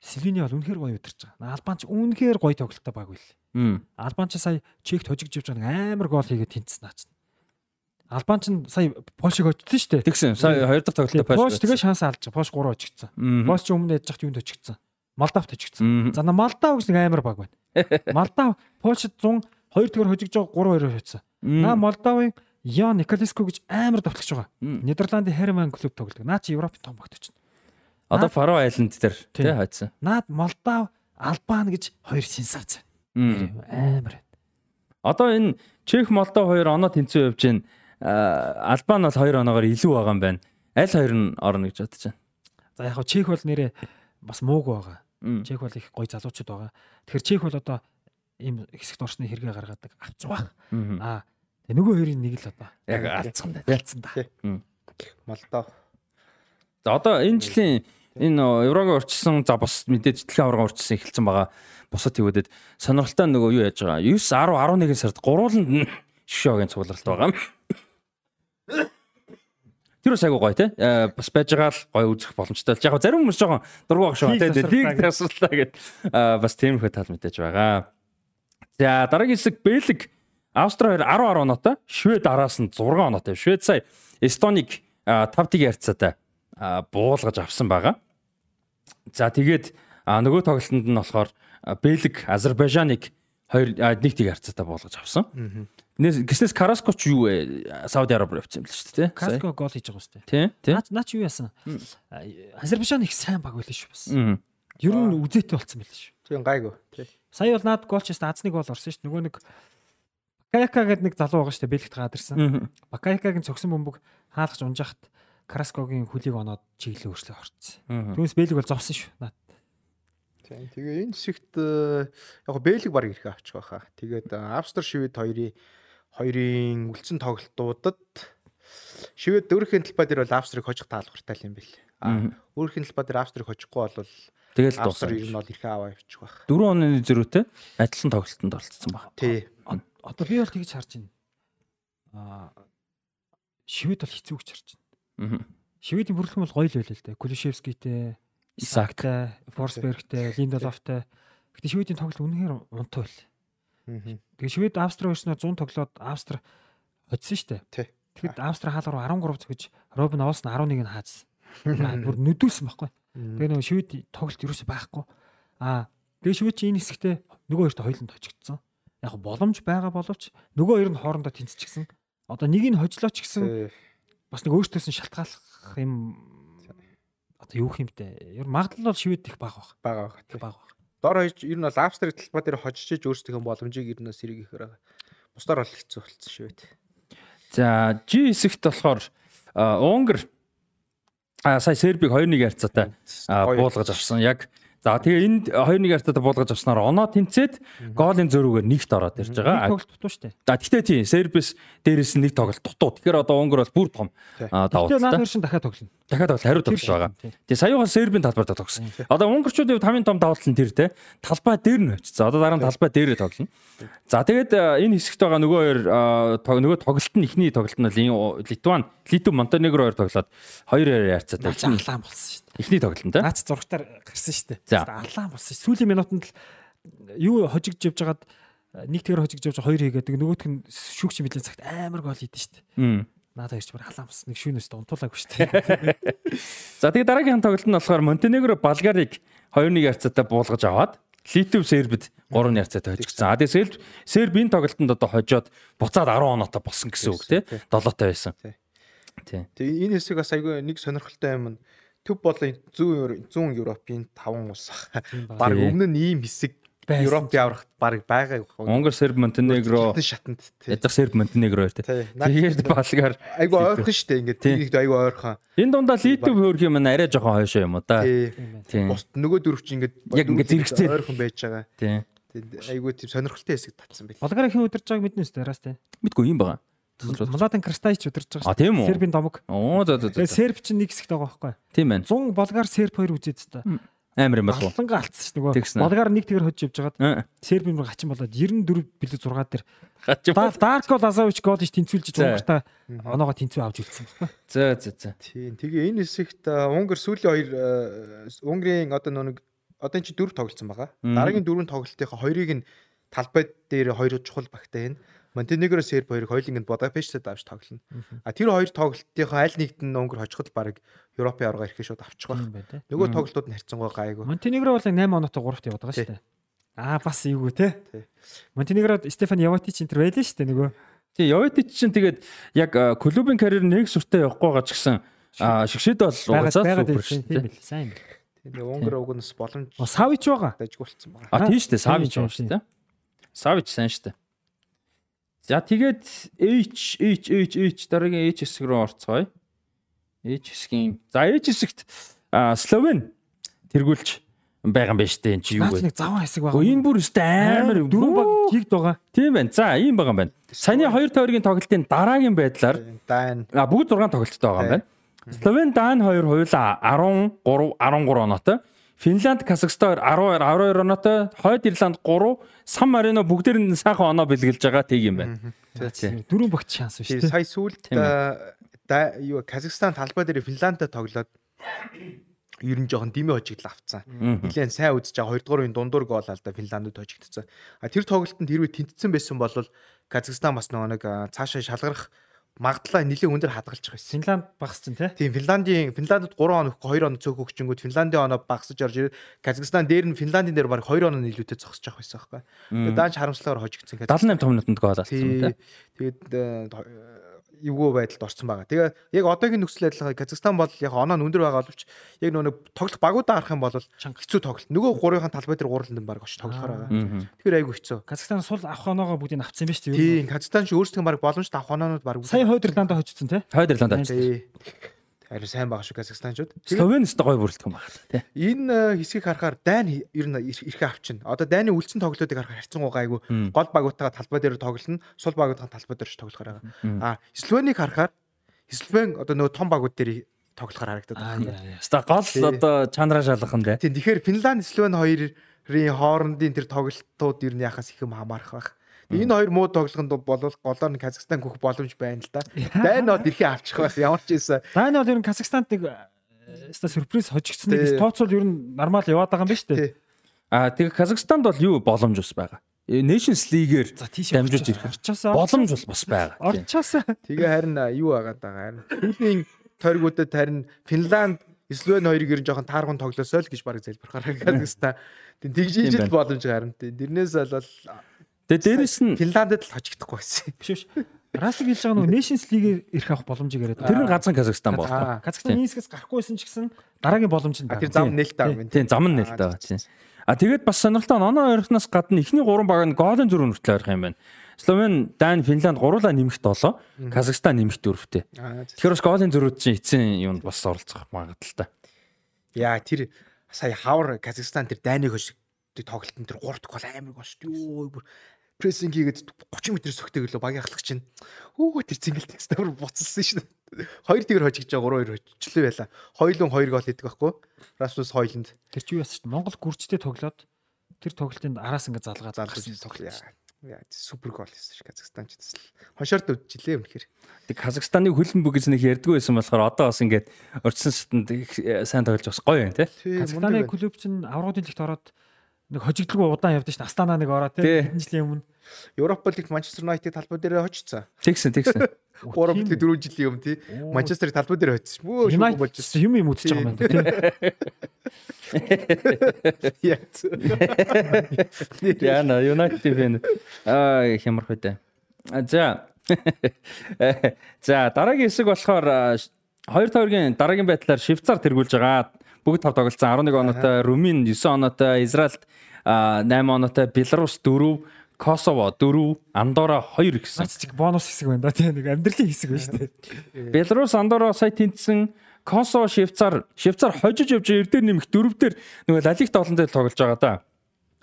Сильвини бол үнэхээр гоё удирч байгаа. Албан ч үнэхээр гоё тоглолттой баг байл. Мм. Албан ч сая Чехт хожигж явж байгаа амар гол хийгээд тэнцсэн наач. Албан ч сая Польшиг очсон шүү дээ. Тэгсэн. Сая хоёр дахь тоглолтод Польш тэгээ шанс алж байгаа. Польш 3 очигдсан. Польш ч өмнө яж хат юунд очигдсан. Молдавт очигдсан. За на Молдав гэж нэг амар баг байна. Молдав Польшид 100 2 дгээр хожигж байгаа 3 2 очсон. Наа Молдовын Ян Николеску гэж амар давтлагч байгаа. Нидерландын Херман клуб тоглодог. Наа чи Европын том багт очно. Одоо Фаро Айланд дээр тий хайцсан. Наад Молдав Албан гэж хоёр сенсац. Амар. Одоо энэ Чех Молдов хоёр оноо тэнцүү явж байна. Албан бол хоёр оноогоор илүү байгаа юм байна. Аль хоёр нь орно гэж бодож байна. За яг хөө Чех бол нэрээ бас мууг байгаа. Чех бол их гоё залуучууд байгаа. Тэгэхээр Чех бол одоо ийм хэсэгт орсны хэрэгээ гаргадаг байгаа. Мм. Аа тэгээ нөгөө хоёрын нэг л одоо Яг алдсан да. ялцсан да. Молдов. За одоо энэ жилийн энэ еврогийн урьдчилсан за бас мэдээж дэлхийн аварга урьдчилсан эхэлсэн байгаа. Бусад тэгүүдэд сонирхолтой нөгөө юу яаж байгаа. 9 10 11 сард гурвууланд нь шишөөгийн цугларалт байгаа. Тэр бас айгу гоё те. Э, Бас байж байгаа л гоё үзэх боломжтой. Яг зарим хүмүүс жоохон дургу байх шүү. Лиг те. Лиг тасралтаа тасралтаа гэд бас тиймэрхүү тал мэдээж байгаа. За дараагийн хэсэг Бэлэг Австри 2 10 10 оноотой, Швед араас нь 6 оноотой. Швед сая Эстоник 5-1 ярцаатай а, буулгаж авсан байгаа. За тэгээд нөгөө тоглолтод нь болохоор Бэлэг Азербайджаныг 2 1 тийг харьцаатай буулгаж авсан. Нээс гиснес Караско ч юу вэ? Сауди Араб руу явсан юм л шүү дээ. тий? Сая. Каско гол хийж байгаа үстэй. Тий, тий. Наа наа чи юу яасан? Азербайджан их сайн баг байлаа шүү бас. Ер нь үзээтэй болцсон байлаа шүү. Тийм гайгүй. Тий. Сая бол наад гол ч яста азны гол орсон шүү. Нөгөө нэг Бакайка гэдэг нэг залуу байгаа шүү дээ. Бэлгт гадарсан. Бакайкагийн цогсон бөмбөг хаалгач унжахт Караскогийн хөлийг оноод чиглэлээ өөрчлөө орцсон. Түүнээс Бэлэг бол зовсон шүү. Наад. Тийм. Тэгээ энэ хэсэгт э, яг Бэлэг баг ирэх авчих байхаа. Тэгээд э, Австри Швед хоёрын хоёрын үлдсэн тоглолтуудад Швед өөрхийн талбай дээр бол Австрийг хожих таалбартай юм бэл. А Мгм. өөрхийн талбай дээр Австрийг хожихгүй бол Тэгэл Австрал дуусаа. ер нь бол ихэ аваа явчих байх. 4 оны зөрүүтэй адилхан тоглолтод оролцсон баг. Тий. Одоо би бол тэгж харж байна. Аа шивэд бол хэцүү гэж харж байна. Мгм. Шивэдийн бүрэлдэхүүн бол гоё л байлаа л да. Кулишевскийтэй, Исаак. Исаактай, Форсбергтэй, Линдолофтой. Гэтэ шивэдийн тоглолт үнэхээр унтаа байл. Тэгээ шивэд Австрал өрснөө 100 тоглоод Австри дээ. Тий. Тэгэхэд Австри хаал руу 13 зөгж Робин Оос нь 11-ыг нь хаажсан. Аа, Бүр нүдүүлсэн байхгүй. Тэгээ нөгөө шивэд тоглолт ерөөсөй байхгүй. Аа тэгээ шивэд чи энэ хэсэгтээ нөгөө хоёрт хоёуланд хожигдсон. Яг боломж байгаа боловч нөгөө хоёр нь хоорондоо тэнцчихсэн. Одоо нэг нь хожлоо ч гэсэн бас нэг өөртөөс нь шалтгааллах юм одоо юу хэмтэй. Ер нь магадлал бол шивэд их бага баг. байгаа байх. Их бага баг. Дор хойж ер нь бол Австрали талбай дээр хожиж өөрсдийнхөө боломжийг ер нь сэрэг ихээр байгаа. Бусдаар бол хэцүү болцсон шүү дээ. За G хэсэгт болохоор Унгар а сая Сербиг 2-1 харьцаатай буулгаж авсан. Яг за тэгээ энд 2-1 харьцаатай буулгаж авснаар оноо тэнцээд гоолын зөрүүгээр нэгт ороод ирж байгаа. тоглолт дутуу дээ. За тэгтээ тийм Сербис дээрээс нэг тоглолт дутуу. Тэгэхээр одоо Унгар бол бүр том давуу Тэгээ наад шин дахиад тоглоно. Дахиад бол хариу тоглож байгаа. Тэгээ саяхан Сербийн талбайд тогсон. Одоо унгарчуудын хувьд хамгийн том давуу тал нь тэр те. Талбай дээр нь очсон. Одоо дараа нь талбай дээрээ тоглоно. За тэгээд энэ хэсэгт байгаа нөгөө хоёр нөгөө тоглолт нь ихний тоглолт нь Литван, Литв Монтенегро хоёр тоглоод хоёр хоёр ярцаатай. Наач алаан болсон шүү дээ. Ихний тоглолт нь те. Наач зургатаар гарсан шүү дээ. За. Алаан болсон шүү. Сүүлийн минутанд л юу хожигдж явж хагаад нэг тэгэр хожигдж явж байгаа хоёр хийгээд тэгээ нөгөөх нь шүүгч мэдлэн цагт амар гол хийдэж шүү дээ. Мм. Надад ирж бүр алаан болсон. Нэг шүүнээс унтуулаагүй шүү дээ. За тэгээд дараагийн тоглолт нь болохоор Монтенегро Болгарыг 2-1 ярцаатай буулгаж аваад Литв Сербид 3 ярцаатай хожигдсан. А тэгээд Серб энэ тоглолтод одоо хожоод буцаад 10 оноотой болсон гэсэн үг тий. 7-той байсан. Тий. Тий. Тэгээ энэ хэсэг бас айгүй нэг сонирхолтой юм нь төв болон зүүн зүүн Европын 5 улс баг. Тий. өмнө нь ийм хэсэг Европын аврагт баг байгаа. Унгар Серб Монтенегро шатанд тий. ядах Серб Монтенегро тий. Тий. Тэгээд Болгар айгүй ойрхон шүү дээ. Ингээд Тий. тийгд айгүй ойрхон. энэ дундаа Литв хөөрх юм арай жоохон хойшоо юм уу та. Тий. Тий. Бус нөгөө дөрөв чи ингээд Яг ингээд зэрэгцээ. ойрхон байж байгаа. Тий. Тэгээд айгүй тийм сонирхолтой хэсэг татсан байл. Болгарын хэн удирж байгааг мэднэ үстэй яраас те. Мэдгүй юм байгаа. Младен Крстайч удирж байгаа А тийм үү? Сербийн домог. Оо за за за. Тэгээ серб чинь нэг хэсэгт байгаа байхгүй. Тийм байна. 100 болгар серб хоёр үзээд та. Амар юм болов. Баланга алдсан шүү нөгөө. Болгар нэг тэгэр хожиж явж хагаад Аа. сербийн бүр хачин болоод 94 билүү 6 дээр. Да- Дарко Лазович гол иш тэнцүүлж За. Унгартаа оноогоо тэнцүү авч үлдсэн байхгүй. За за за. Тийм. Тэгээ энэ хэсэгт Унгар сүүлийн хоёр Унгарын одоо нэг одоо энэ чи дөрөв тоглолцсон байгаа. Дараагийн дөрвөн тоглолтынхаа хоёрыг нь талбай дээр хоёр чухал багтай энэ. Монтенегро Серб хоёрыг хоёуланг нь Будапештад авч тоглоно. А тэр хоёр тоглолтынхаа аль нэгт нь Унгар хожиход баг Европын аварга ирэхэд шууд авчих байх. байна. Нөгөө тоглолтууд нь харьцангуй гайгүй. Монтенегро бол 8 оноотой 3-т яваад байгаа шүү дээ. Аа бас эйгүү те. Тий. Монтенегрод Стефан Яватич энэ төр байлаа шүү дээ нөгөө. Тэгээ Йовитич чинь тэгээд яг клубын карьер нэг сүртэй явахгүй байгаа ч гэсэн а, шигшэд бол угаасаа супер байна. шүү Тийм дээ. бил. Сайн бил. Тэгээ Унгар угнаас боломж Савич байгаа. дажгуулсан байгаа. А тийм шүү дээ. Савич Тийм, байна шүү тийм. дээ. Савич сайн шүү дээ. За тэгээд H H H H дараагийн H хэсэг рүү орцгоё. H хэсгийн. За H хэсэгт а, Словен тэргүүлж байгаа юм байна шүү дээ. Энд чи юу вэ? нэг заван хэсэг байгаа. энэ бүр өстэй амар дөрөв баг жигд байгаа. Тийм байна. За ийм байгаа юм байна. Саяны хоёр тойргийн тоглолтын дараагийн байдлаар Дан а бүгд 6 тоглолттой байгаа юм байна. Словен Дан 2 хоёулаа 13 13 оноотой. Финланд, Казахстан 12 12 оноотой, Хойд Ирланд 3, Сан Марино бүгдээр нь сайхан оноо бэлгэлж байгаа тийг юм байна. Тийм. Дөрөв багт шанс шүү дээ. сая сүүлд да юу Казахстан талбай дээр Финландтай тоглоод ер нь жоохон димэ хожигдл авцсан. Нилээн сайн үзэж байгаа 2 дугаар үеийн дундуур гол алдаа Финландд хожигдсон. А тэр тоглолтод хэрвээ тэнцсэн байсан бол Казахстан бас нөгөө нэг а, цаашаа шалгарах магадлал нэлээд өндөр хадгалчих байсан. Финланд багс чинь те. Тийм Финландийн Финландд 3 хоног 2 хоног цөөх өгчөнгүүд Финландийн оноо багсаж орж ирээд Казахстан дээр нь Финландийн дээр баг 2 хоног нийлүүтэй зогсож явах байсан байхгүй. Тэгээд даанч харамслагаар хожигдсон. 78 том минутанд гол алдсан юм Тий. тий. Тэгээд эвгүй байдалд орсон байгаа. Тэгээ яг одоогийн нөхцөл байдлаар Казахстан бол яг оноо нь өндөр байгаа боловч яг нөгөө нэг тоглох багуудаа харах юм бол хэцүү тоглолт. Нөгөө гурвынхаа талбай дээр гурван баг очиж тоглохоор байгаа. Аа. Тэгэхээр айгүй хэцүү. Казахстан сул авах оноогоо бүгдийг авцсан байж тээ. Тий, Казахстан ч өөрсдөө баг боломжтой авах оноонууд баг Сая Хойд Ирландаа хожсон те. Тий. Харин сайн байгаа шүү Казахстанчууд. Тэгээ Словен өстө гой бүрэлдэхүүн байна тий. энэ э, хэсгийг харахаар дайн хи- ер нь ир- ирэх авчин. Одоо дайны үлдсэн тоглолтыг харахаар харьцангуй гайгүй. Гол багуудтайгаа талбай дээр тоглоно, сул багуудтайгаа талбай дээр ч тоглохоор байгаа. А Словенийг харахаар Словен одоо нөгөө том багууд дээр тоглохоор харагдаад Аа байна. яа яа. Ста гол одоо чанараа шалгах нь. Тийм тэгэхээр Финланд Словен хоёрын хоорондын тэр тоглолтууд ер нь яхаас их юм хамаарах байх. Энэ хоёр муу тоглоход бол голоор нь Казахстан гүөх боломж байна л да. Дайнод ирхээ авчих байх. Ямар ч ийсэн Дайны бол ер нь Казахстанд нэг ста сюрприз хожигдсон нэг Тий. тооцол ер нь нормал яваад байгаа юм байна шүү дээ. Аа тэгээ Казахстанд бол юу боломж ус байгаа. Э, Nations League-ээр дамжиж ирэх Орчоосоо боломж бол бас байгаа. Орчоосоо Тэгээ харин а, юу агаад байгаа харин сүүлийн тойргуудад харин Финланд Словен хоёрыг ер нь жоохон тааргун тоглосоо л гэж бараг залбирхаар Казахстан. Тэгж ижил боломж харин тийм. Дэрнээс бол Тэгээ дээрэс нь Финландд л хожигдохгүй байсан. биш биш. Растик хэлж байгаа нөгөө Nations League-ээр ирэх авах боломжийг яриад тэр нь ганцхан Казахстан бол. Аа. Казахстан нийсгээс гарахгүйсэн ч гэсэн дараагийн боломж нь тэр зам нээлттэй байгаа юм. Тийм зам нь нэлээд байгаа. А тэгээд бас сонирхолтой нь оноо ойрхоноос гадна эхний 3 баг нь голын зөрүү нүртэл ойрхон юм байна. Словен, Дани, Финланд гуруула нэмэгт 7, Казахстан нэмэгт 4-тэй. Аа, Тэгэхээр бас голын зөрүүд чинь эцсийн юунд бас оролцох магадaltaй. Яа тэр сая хавар Казахстан тэр дайныг хожиг тоглолтын тэр 3 дахь гол амар гоо шүү бүр прессинг хийгээд 30 м сөхтэйг лөө багийн ахлагч чинь. Өө тэр цэнгэлт экстер буцалсан дээ. Хоёр тэгэр хожигч байгаа 3-2 хожичлээ байла. Хоёулын 2 гол идэг байхгүй. Расмус Хойлонд Тэр чи юу яасан чинь Монгол гүрчтэй тоглоод тэр тоглолтын араас ингээд залгаад залгаж тоглоо. Яа супер гол хийсэн ш Казахстан ч гэсэн. Хошоорт үдчихлээ үнэхээр. Тэг Казахстаныг хөлн бүгэж нэг ярьдгүй байсан болохоор одоо бас ингээд урьдчилан шатанд их э, сайн тоглож бас гоё юм тий. Казахстаны клуб чинь аврагын лигт ороод нэг хожигдлгүй удаан явдсан шин Астана нэг ороо Тий. тий хэдэн жилийн өмнө Европ лиг Манчестер Юнайтед талбай дээр хожицсан. Тэгсэн тэгсэн. 3 бит 4 жилийн өмнө тий. Манчестер талбай дээр хоцсон. Бөө шүүх болж Юнайтед юм юм үзэж байгаа юм байна тий Яна United fan. Аа хямрах үдэ. За. За дараагийн хэсэг болохоор а, ш- хоёр тойргийн дараагийн байдлаар Швейцар тэргүүлж байгаа. Бүгд тав тоглолцсон 11 оноотой, Румын 9 оноотой, Израильд а, 8 оноотой, Беларусь 4, Косово 4, Андора 2 гэсэн. Чиг бонус хэсэг байна да тий нэг амьдралын хэсэг байна шүү дээ Беларусь Андора сая тэнцсэн Косово Швейцар Швейцар хожиж явж эрдээр нэмэх дөрөвдөр нөгөө Лалиг тоглолтын дээр тоглож байгаа да.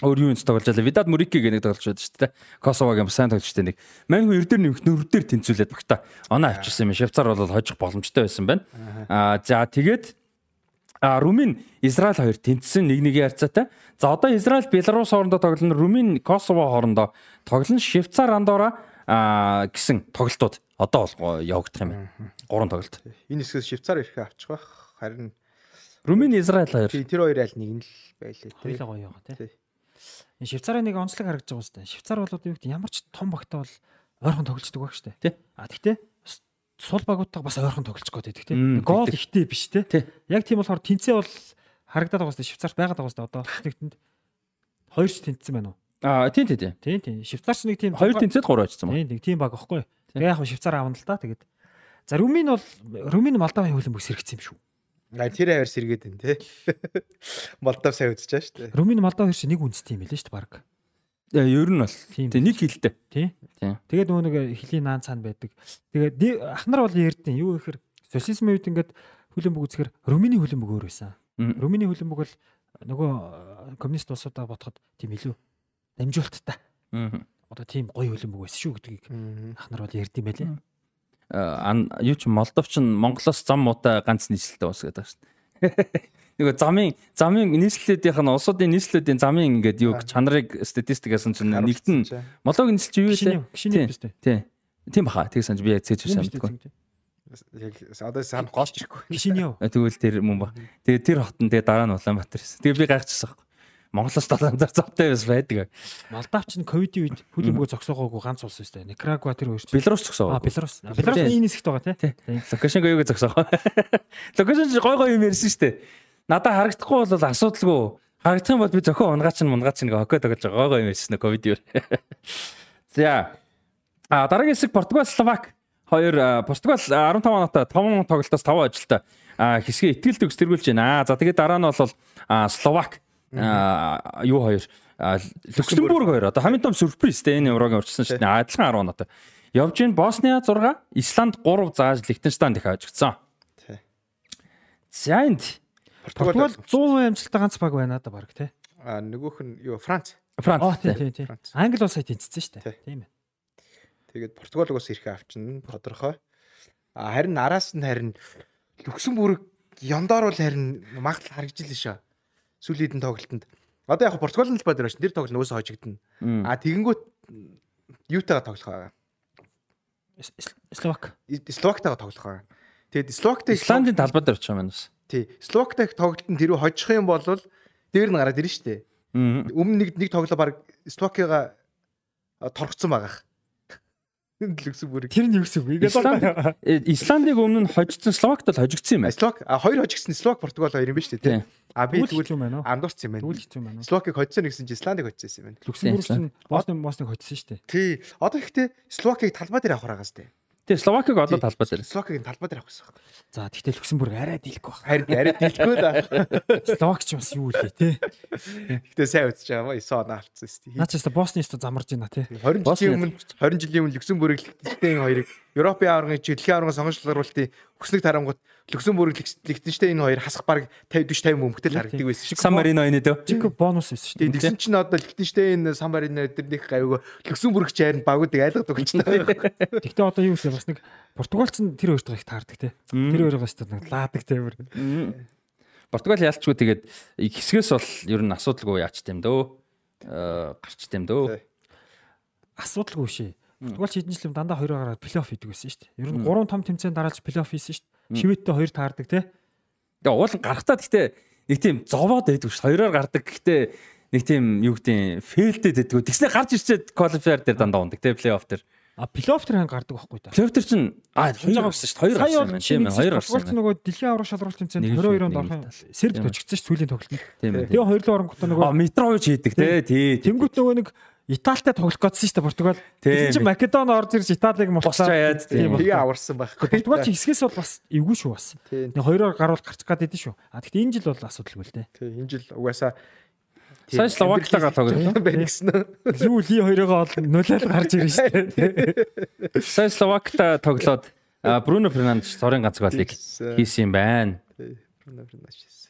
Өөр юу нэ тоглож байлаа. Видад Мурики гэх нэг тоглож байдаг шүү дээ. Косовогийн сайн тоглож дээ нэг. Манху эрдээр нэмэх нөрөвдөр тэнцүүлээд багта. Оноо авчирсан юм. Швейцар бол хожих боломжтой байсан байна. Аа за тэгээд Румын Израиль хоёр тэнцсэн нэг нэгийн харьцаатай. За одоо Израиль Беларусь хоорондоо тоглоно, Румын Косово хоорондоо тоглоно, Швейцар Андора гэсэн тоглолтууд одоо бол явагдах юм байна. Гурван тоглолт. Энэ хэсгээс Швейцар ирэхээ авчих байх. Харин Румын Израиль хоёр. тэр хоёр аль нэг нь л байлээ тий. хоёлаа гоё байгаа тий Тий. Энэ Швейцарын нэг онцлог харагдаж байгаа юм байна Швейцар бол одоо юу гэдэг ямар ч том багтаа бол ойрхон тоглолцдог баг штэ Тий. а тэгтээ сул багуудтайгаа бас ойрхон тоглож гээд байдаг тий Мм, гол ихтэй биш тий Тий. яг тийм болохоор тэнцээ бол харагдаад байгаа юм Швейцарт байгаад байгаа юм одоо нэгтэнд хоёр ч тэнцсэн байна уу? А тийм тийм тийм. тий тий. Швейцарч нэг тийм Хоёр тэнцээд гурав очсон ба. тий нэг тийм баг аахгүй. Тэгээ яг Швейцар аавна л да тэгээд за Румын бол Румын Молдовын хөлбөмбөг сэрэгцсэн юм шүү. А тэр аваар сэргээд байна тий. Молдов сайн үзэж байгаа шүү дээ. Румын Молдов хоёр чинь нэг үндэстэй юм билээ шүү баг Ер нь бол Тийм нэг хилтэй. тий Тийм. Тэгээд нөгөө нэг хилийн наан цаана байдаг. Тэгээд ахнар бол ярьдیں۔ Юу гэхээр социализмын үед ингээд хөлбөмбөг үзэхээр Румыны хөлбөмбөг өөр байсан. Румыны хөлбөмбөг бол нөгөө э, коммунист улсуудаа бодоход тийм илүү дамжуулттай. Одоо тийм гоё хөлбөмбөг байсан шүү гэдгийг ахнар бол ярьд юм байлээ. Юу ч Молдов ч Монголоос зам муутай ганц нийслэлтэй ус гэдэг шүү дээ. Нөгөө замын замын нийслэлүүдийнх нь улсуудын нийслэлүүдийн замын ингээд юу чанарыг статистикасан чинь нэгт нь Молдовын нийслэл чи юу вэ? гişini биш үү? Тийм. Тийм баха. Тэг санаж би яг үү? мэдгүй. Яг одоо сан голч ирэхгүй. Гişini юу? Тэгвэл тэр мөн ба. Тэгээ тэр хотон тэгээ дараа нь Улаанбаатар байсан. Тэгээ би гайхчихсан байхгүй. Монголоос долоонзар зовтой бас байдаг. Молдав ч нь ковидын үед хөлбөмбөг зогсоогоогүй ганц улс дээ. Никарагуа тэр өөр чинь. Беларусь зогсоо. Аа Беларусь. Беларусь энэ хэсэгт байгаа тий. Локашенко юуг зогсоо. Локашен гой гой юм ярьсан шүү дээ. Надад харагдахгүй бол асуудалгүй. Харагдах юм бол би зохион унгаач нь мунгаач нь хокой тоглож байгаа гой гой юм ярьсан ковид юу. За. А дараагийн хэсэг Португал Словак хоёр Португал 15 оноотой 5 тоглолтоос 5 ажилтай а, хэсгээ итгэл төгс тэргүүлж байна. За тэгээд дараа нь бол Словак юу хоёр Люксембург хоёр одоо хамгийн том сюрприз те энэ еврогийн урьдчилсан шүү дээ. Адилхан 10 оноотой. Явж гин Босния 6, Исланд 3 зааж Лихтенштейн дахиад хожигдсон. Тий. За энд Португал 100% амжилттай ганц баг байна да баг тий. А нөгөөх нь юу Франц. Франц. Тий тий. Англи бол сая тэнцсэн шүү дээ. Тийм ээ. Тэгээд Португал угаас ирэхээ авчна тодорхой. А харин араас нь харин Люксембург Яндаар бол харин магтал харагдчихлээ шээ. Сүүлийн тоглолтод. Одоо яг Португалийн талбай дээр очсон. Тэр тоглолт нөөсөө хожигдно. А тэгэнгүүт юутайгаа тоглох байгаа. Словак. Словактайгаа тоглох байгаа. Тэгэд Словактай Исландын талбай дээр очих юм байна бас. Тий. Словактай тоглолтод тэрүү хожих юм бол дээр нь гараад ирнэ шүү дээ. Өмнө нэг нэг тоглоо баг Словакига торгцсон байгаа. Люксембург. Тэр нь юу гэсэн үг? Исланд Исландыг өмнө нь хожигдсон Словакт л хожигдсон юм байна. Словак а хоёр хожигдсон Словак Португал хоёр юм ба шүү дээ. А би тэгвэл юм байна уу? Андуурсан юм байна. Хэцүү юм байна уу? Словакийг хоцсон гэсэн чинь Исландыг хоцсон юм байна. Люксембург чинь Босныг Босныг хоцсон шүү дээ. Тий. Одоо ихтэй Словакийг талбай дээр авах байгаас дээ. Тэгээ Словакийг одоо талбай дээр. Словакийг талбай дээр авах гэсэн байна. За тэгтээ Люксембург арай дийлэхгүй байна. Харин арай дийлэхгүй л. Словак ч бас юу лээ те. Гэхдээ сайн үзэж байгаа маа 9 оноо авцсан шүү дээ. Наа ч Босны яста замарж байна те. 20 жилийн өмнө 20 жилийн өмнө Люксембург Лихтенштейн хоёрыг Европын аваргын чи дэлхийн аваргын сонгогчлуулалтын хүснэг тарангууд Люксембург Лихтенштейн хоёр хасах баг 50 40 50 мөнгөтэй харагддаг байсан шиг. Сан Марино энэ дөө. Жиг бонус байсан шүү дээ. Тэгсэн чинь одоо Лихтенштейн Сан Марино эднэрнийх гавиг Люксембург ч харин багуудыг айлгадаг болчихсон. Гэхдээ одоо юу вэ бас нэг Португалч нь тэр хоёрт их таардаг те. Тэр хоёроо ч нэг лаадаг темир. Португал ялчгүй тэгээд хэсгээс бол ер нь асуудалгүй яач тийм дөө. гарч тийм дөө. Асуудалгүй шээ. Португалч хэдэн жил дандаа хоёроо гараад плей-офф хийдэг байсан шүү дээ. Ер нь гурван том тэмцээн дараалж плей-офф хийсэн шүү дээ. Шивэдтэй хоёр таардаг те. Тэгээ уул гарахтаа гэхдээ нэг тийм зовоод байдаг шүү. Хоёроор гардаг. Гэхдээ нэг тийм юу гэдэг фейлдэд байдгүй. Тэгснэ гарч ирчээд квалифайер дээр дандаа ундаг те плей-офф дээр. А плей-офф тэр гардаг байхгүй да. Плей-офф тэр чинь а хоёр гарсан шүү. Хоёр гарсан юм тийм ээ. Хоёр гарсан. Португалч нөгөө дэлхийн аврах шалралт тэмцээнд 22 онд орхон Сербд очигдсан шүү сүүлийн тоглолтод. Тэгээ хоёр л оронгот нөгөө А Митрович хийдэг те. Тэнгүүт нөгөө нэг Италитай тоглох гэсэн шүү дээ Португал. Тийм чи Македон орж ирж Италиг мулцаа тэгээ аварсан байхгүй. Португалч хэсгээс бол бас эвгүй шүү бас. Нэг хоёроор гаруул гарчих гад идэв шүү. А гэхдээ энэ жил бол асуудалгүй л дээ. Тийм энэ жил угаасаа Сайн Словактайгаа тоглосон байх гэсэн үү? Юу ли хоёроо ол нулаал гарч ирнэ шүү дээ. Сайн Словактай тоглоод Бруно Фернандеш цорын ганц голыг хийсэн юм байна. Бруно Фернандеш.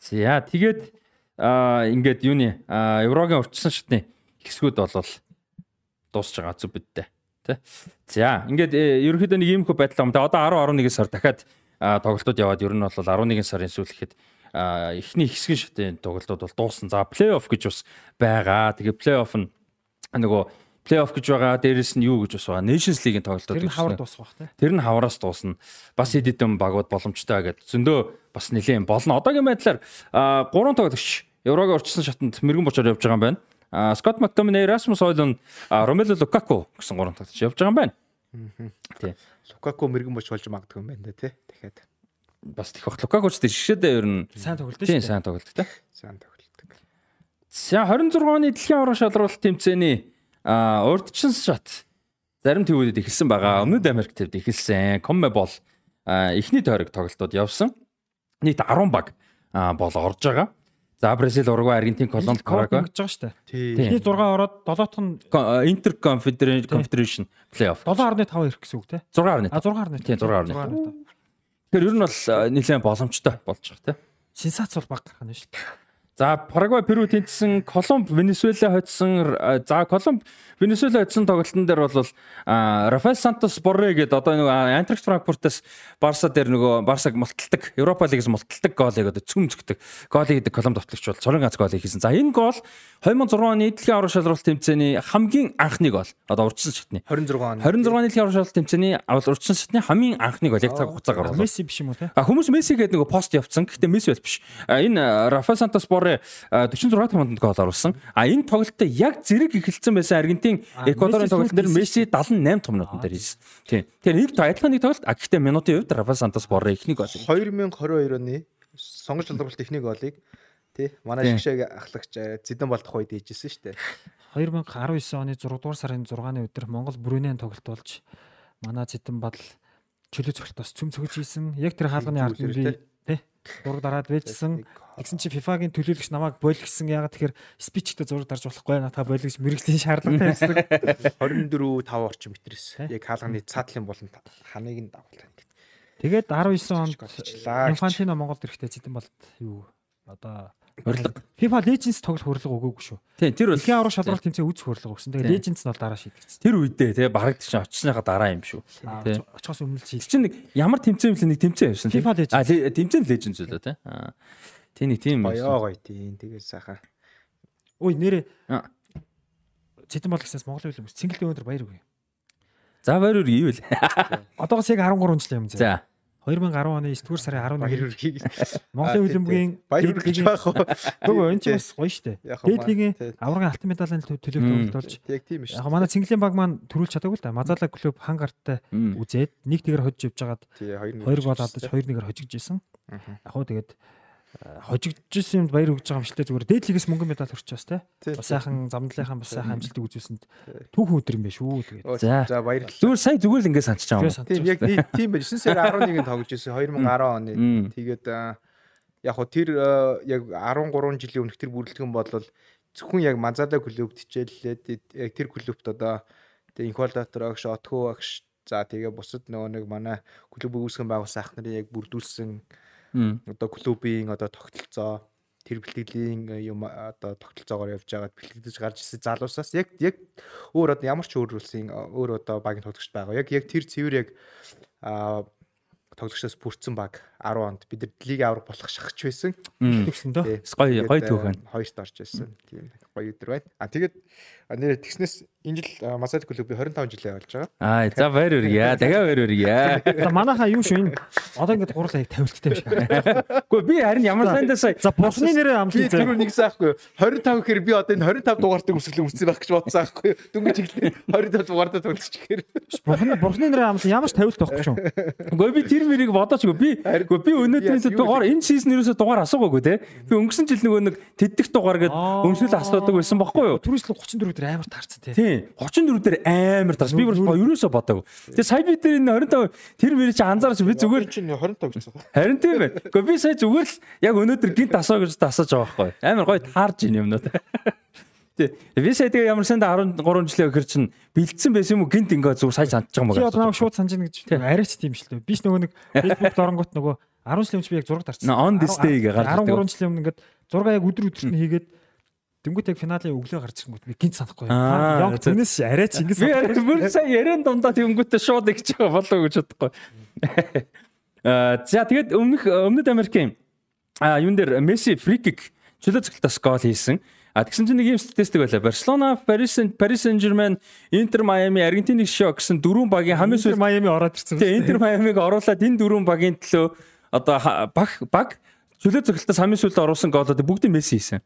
За тэгээд ингээд юуны Еврогийн урьдчилан шатны хэсгүүд болвол дуусж байгаа зүг бидтэй. Тэ. За ингээд э, ерөнхийдөө нэг юм хөө байдал юм. Одоо 10 11 сар дахиад тоглолтууд яваад ер нь бол 11 сарын сүүл гэхэд эхний хэсгийн шатын тоглолтууд бол дууссан. За плей-офф гэж бас байгаа. Тэгээ плей-офф нь нөгөө плей-офф гэж байгаа. Дээрэс нь юу гэж бас байгаа. Nations League-ийн тоглолтууд Тэр нь хавар дуусах бах тий. Тэр нь хавараас дуусна. Бас хэд хэдэн багууд боломжтой гэдэг. Зөндөө бас нэлээд болно. Одоогийн байдлаар гурван тоглогч Еврогийн урьдчилан шатанд мэрэгэн бочоор явж байгаа юм байна. А Скот Мактомине, Расмус Хойлун, Ромело Лукаку гэсэн гурван тоглогч явж байгаа юм байна. Тий. Лукаку мэрэгэн боч болж магадгүй юм байна тий. Дахиад бас тех бах Лукакуч тэр шишээдээ ер нь сайн тоглолт шүү дээ. Сайн тоглолт тий. Сайн тоглолт. За 26 оны дэлхийн аврах шалралт тэмцээний урдчин шат зарим төвүүдэд эхэлсэн байгаа. Өмнөд Америк төвд эхэлсэн. Коммебол эхний тойрог тоглолтууд явсан. Нийт 10 баг бол орж байгаа. За Бразил, Уругвай, Аргентин, Колумб, Парагвай гэж байгаа шүү дээ. Эхний 6 ороод 7-т нь Интер Confederation Playoff 7.5 ирэх гэсэн үг тий. 6.5. А 6.5. Тийм 6.5. Тэгэхээр ер нь бол нэлээд боломжтой болж байгаа тий. Сенсац бол баг гарах нь шүү дээ. За Парагвай, Перу тэнцсэн, Колумб, Венесуэла хоцсон. За Колумб, Венесуэла хоцсон тоглолтын дээр бол Рафаэл Сантос Борре гэдэг одоо нэг Антракс Франкфуртаас Барса дээр нөгөө Барсаг мулталдаг, Европа лигээс мулталдаг гоолыг одоо цөм зөгдөг. Гоолыг гэдэг Колумб товтлогч бол цорын ганц гоолыг хийсэн. За энэ гоол 2006 оны дэлхийн аврал шалралт тэмцээний хамгийн анхны гол. Одоо урьдчилан шатны 26 оны 26 оны дэлхийн аврал шалралт тэмцээний урьдчилан шатны хамгийн анхны гол яг цаг хугацаагаар бол Месси биш юм уу те? А хүмүүс Месси гэдэг нөгөө пост явцсан. Гэхдээ Месси бол биш. Энэ Рафаэл Сантос Борре 46 тамганд гол оруулсан. А энэ тоглолтод яг зэрэг эхэлсэн байсан Аргентин Эквадорын тоглолтын дээр Месси 78 тамганд дээр хийсэн. Тийм. Тэгэхээр нэг адилхан нэг тоглолт. А гэхдээ минутын хувьд Рафаэл Сантос Борре ихний гол. 2022 оны сонгож шалралт ихний голыг тий манай шигшээг ахлагч Зидан болдох үед хийжсэн шүү дээ. 2019 оны 6 дугаар сарын 6-ны өдөр Монгол Брунейн тоглолт болж манай Зидан бадал чөлөө цогтоос цөм цогж ийсэн. Яг тэр хаалганы ард нь би зураг дараад байлжсан. Тэгсэн чи FIFA-гийн төлөөлөгч намайг бойл гэсэн. Ягаад тэгэхээр спичтэй зураг дарж болохгүй надаа бойлгоч мэрэгжлийн шаардлагатай байсан. 24 5 орчим метрээс яг хаалганы цаатлын болон ханыг нь дагуулсан. Тэгээд 19 онд Инфантино Монголд ирэхдээ Зидан болд юу одоо Урилга. FIFA Legends тоглох хурлага өгөөгүй шүү. Тийм тэр бол Дэлхийн аврах шалралт тэмцээн үзэх хурлага өгсөн. Тэгээ Legends нь бол дараа шийдэгдсэн. тэр үедээ тий бараг чинь очсныхаа дараа юм шүү. Тий. Очихоос өмнө шийд. чинь нэг ямар тэмцээн вэ нэг тэмцээн явсан тий. FIFA Legends. А тэмцээн леженд зүйлөө тий. Аа. Тий нэг тийм юм. Боёо гоё тийм тэгээд сайхан. Ой нэрээ Аа. Цэтэн бол гэснээс Монголын хөлбөмбөс цэнгэлтэй өндөр баяр үгүй. За баяр үрг ивэл. Одоогоос яг 13 жил юм зэ. За. 2010 оны 9 дугаар сарын 11-нд Баяр үргийг Монголын хөлбөмбөгийн баяр үргэж байх уу? Нөгөө энэ ч бас гоё. Яг Дээдлигийн тий. аврагын алтан медалийн төлөв Мм. тоглолтолж Яг тийм шүү. яг манай цэнгэлийн баг маань төрүүлж чадаагүй л да. Мазала клуб хан гарттай Мм. үзээд нэг тэгэр хожиж явж Тий 2 хоёр гол алдаж хоёр нэгээр хожигдж исэн. Яг хөө тэгээд хожигдж юмд баяр өгж байгаа юм шилтэй зүгээр дээдлигээс мөнгөн медаль бас те. Бас сайхан замдлынхаа бас сайхан амжилтыг үзүүлсэнд түүхэн өдөр юм байна шүү тэгээд. За. За баярлалаа. Зүгээр сая зүгээр л ингэ санчиж байгаа юм. Тийм яг тийм- байж 9 сарын 11-нд тоглож ирсэн 2010 оны. Тэгээд яг хөө тэр яг 13 жилийн өмнөх тэр бүрэлдэхүүн бол зөвхөн яг Манзада клубт хичээллээд яг тэр клубт одоо тэгээ инквалдатор агш, отхоо агш за тэгээ бусад нөгөө нэг манай клуб үүсгэн байгуулсан ах нарын яг бүрдүүлсэн. Одоо клубын одоо тогтолцоо тэр бэлтгэлийн юм одоо тогтолцоогоор явж байгаад бэлтгэж гарч ирсэн залуусаас яг яг өөр одоо ямар ч өөрлөсөн өөр одоо багийн тоглогч байгаа. Яг яг тэр цэвэр яг аа тоглогчоос бүрдсэн баг 10 онд бид нар лиг аврах болох шахаж байсан. Тэгсэн. Гоё гоё Тэгээд, түүхэн. аа, Хоёрт орж ирсэн. Тийм гоё өдөр байна. А тэгээд нэр тэгснээс энэ жил Масад клубын 25 жилээ болж байгаа. Аа за баяр үрг яа. Дахиад баяр үрг яа. За манайхаа юу энэ одоо ингээд гурлаа яг тавилттай биш. Гэхдээ би харин ямар сайндаа сая За бурхны нэрээ Би амлын тэр зэ. нэг saахгүй 25 гэхээр би одоо энэ 25 дугаартыг өсгөл өмссөн байх гэж бодсон аахгүй. Дөнгөж иглээ 25 дугаартаа тоглож гэхээр. Бурхны бурхны нэрээ амлан ямар ч тавилт байхгүй шүү. Гэхдээ би тэр мэрийг бодоочгүй би гэхдээ би юу дугаар энэ сизон ерөөсө дугаар асуугаагүй те. Би өнгөрсөн жил нөгөө нэг тэддэх дугаар гээд өмсөл асуудаг байсан байхгүй юу? Түрүүс л 34 дээр амар таарсан тий. Тийм 34 дээр амар тас би бүр ерөөсө бодоагүй. Тэгээ сая би тэр энэ 25 тэр мэрийг чи анзаарч би зүгээр чинь 25 гэсэн. харин тийм байна. Гэхдээ би сая зүгээр л яг өнөөдөр гинт асуу гэж асууж байгаа байхгүй. Амар гоё таарж ийн юмнууд. Тий. Би сая тэгээ ямар санд 13 жилийн өгөр чинь бэлдсэн байсан юм уу гинт ингээ зүг сая сандж байгаа юм Чи байна. одоо намайг шууд санаж гэж арайч тийм шүү дээ. Биш нөгөө нэг Facebook доронгот нөгөө 10 жилийн өмнө би яг зураг дарсан. On this day гээ гарч ирдэг. 13 жилийн өмнө ингээд зураг яг өдөр өдөрт нь хийгээд Тэнгүүт яг финалийн өглөө гарч ирэнгүүт би гинт санахгүй. Аа, Яг түүнээс арайч ингэ Би санахгүй. бүр сая ярен дундаа тэнгүүтээ шууд игч байгаа болоо гэж бодохгүй. Аа за тэгээд өмнөх өмнөд Америкийн а юун дээр Месси фрикик чөлөө цогтолтоос гол хийсэн. А тэгсэн чинь нэг юм статистик байлаа. Барселона, Paris Paris Saint-Germain, Inter Miami, Аргентины шок гэсэн дөрвөн багийн хамгийн Интер сүүл Майами ороод ирсэн. Тэгээ Интер Майамиг оруулаад энэ дөрвөн багийн төлөө одоо баг баг чөлөө цогтолтоос хамгийн сүүлд оруулсан гоолууд бүгдийг Месси хийсэн.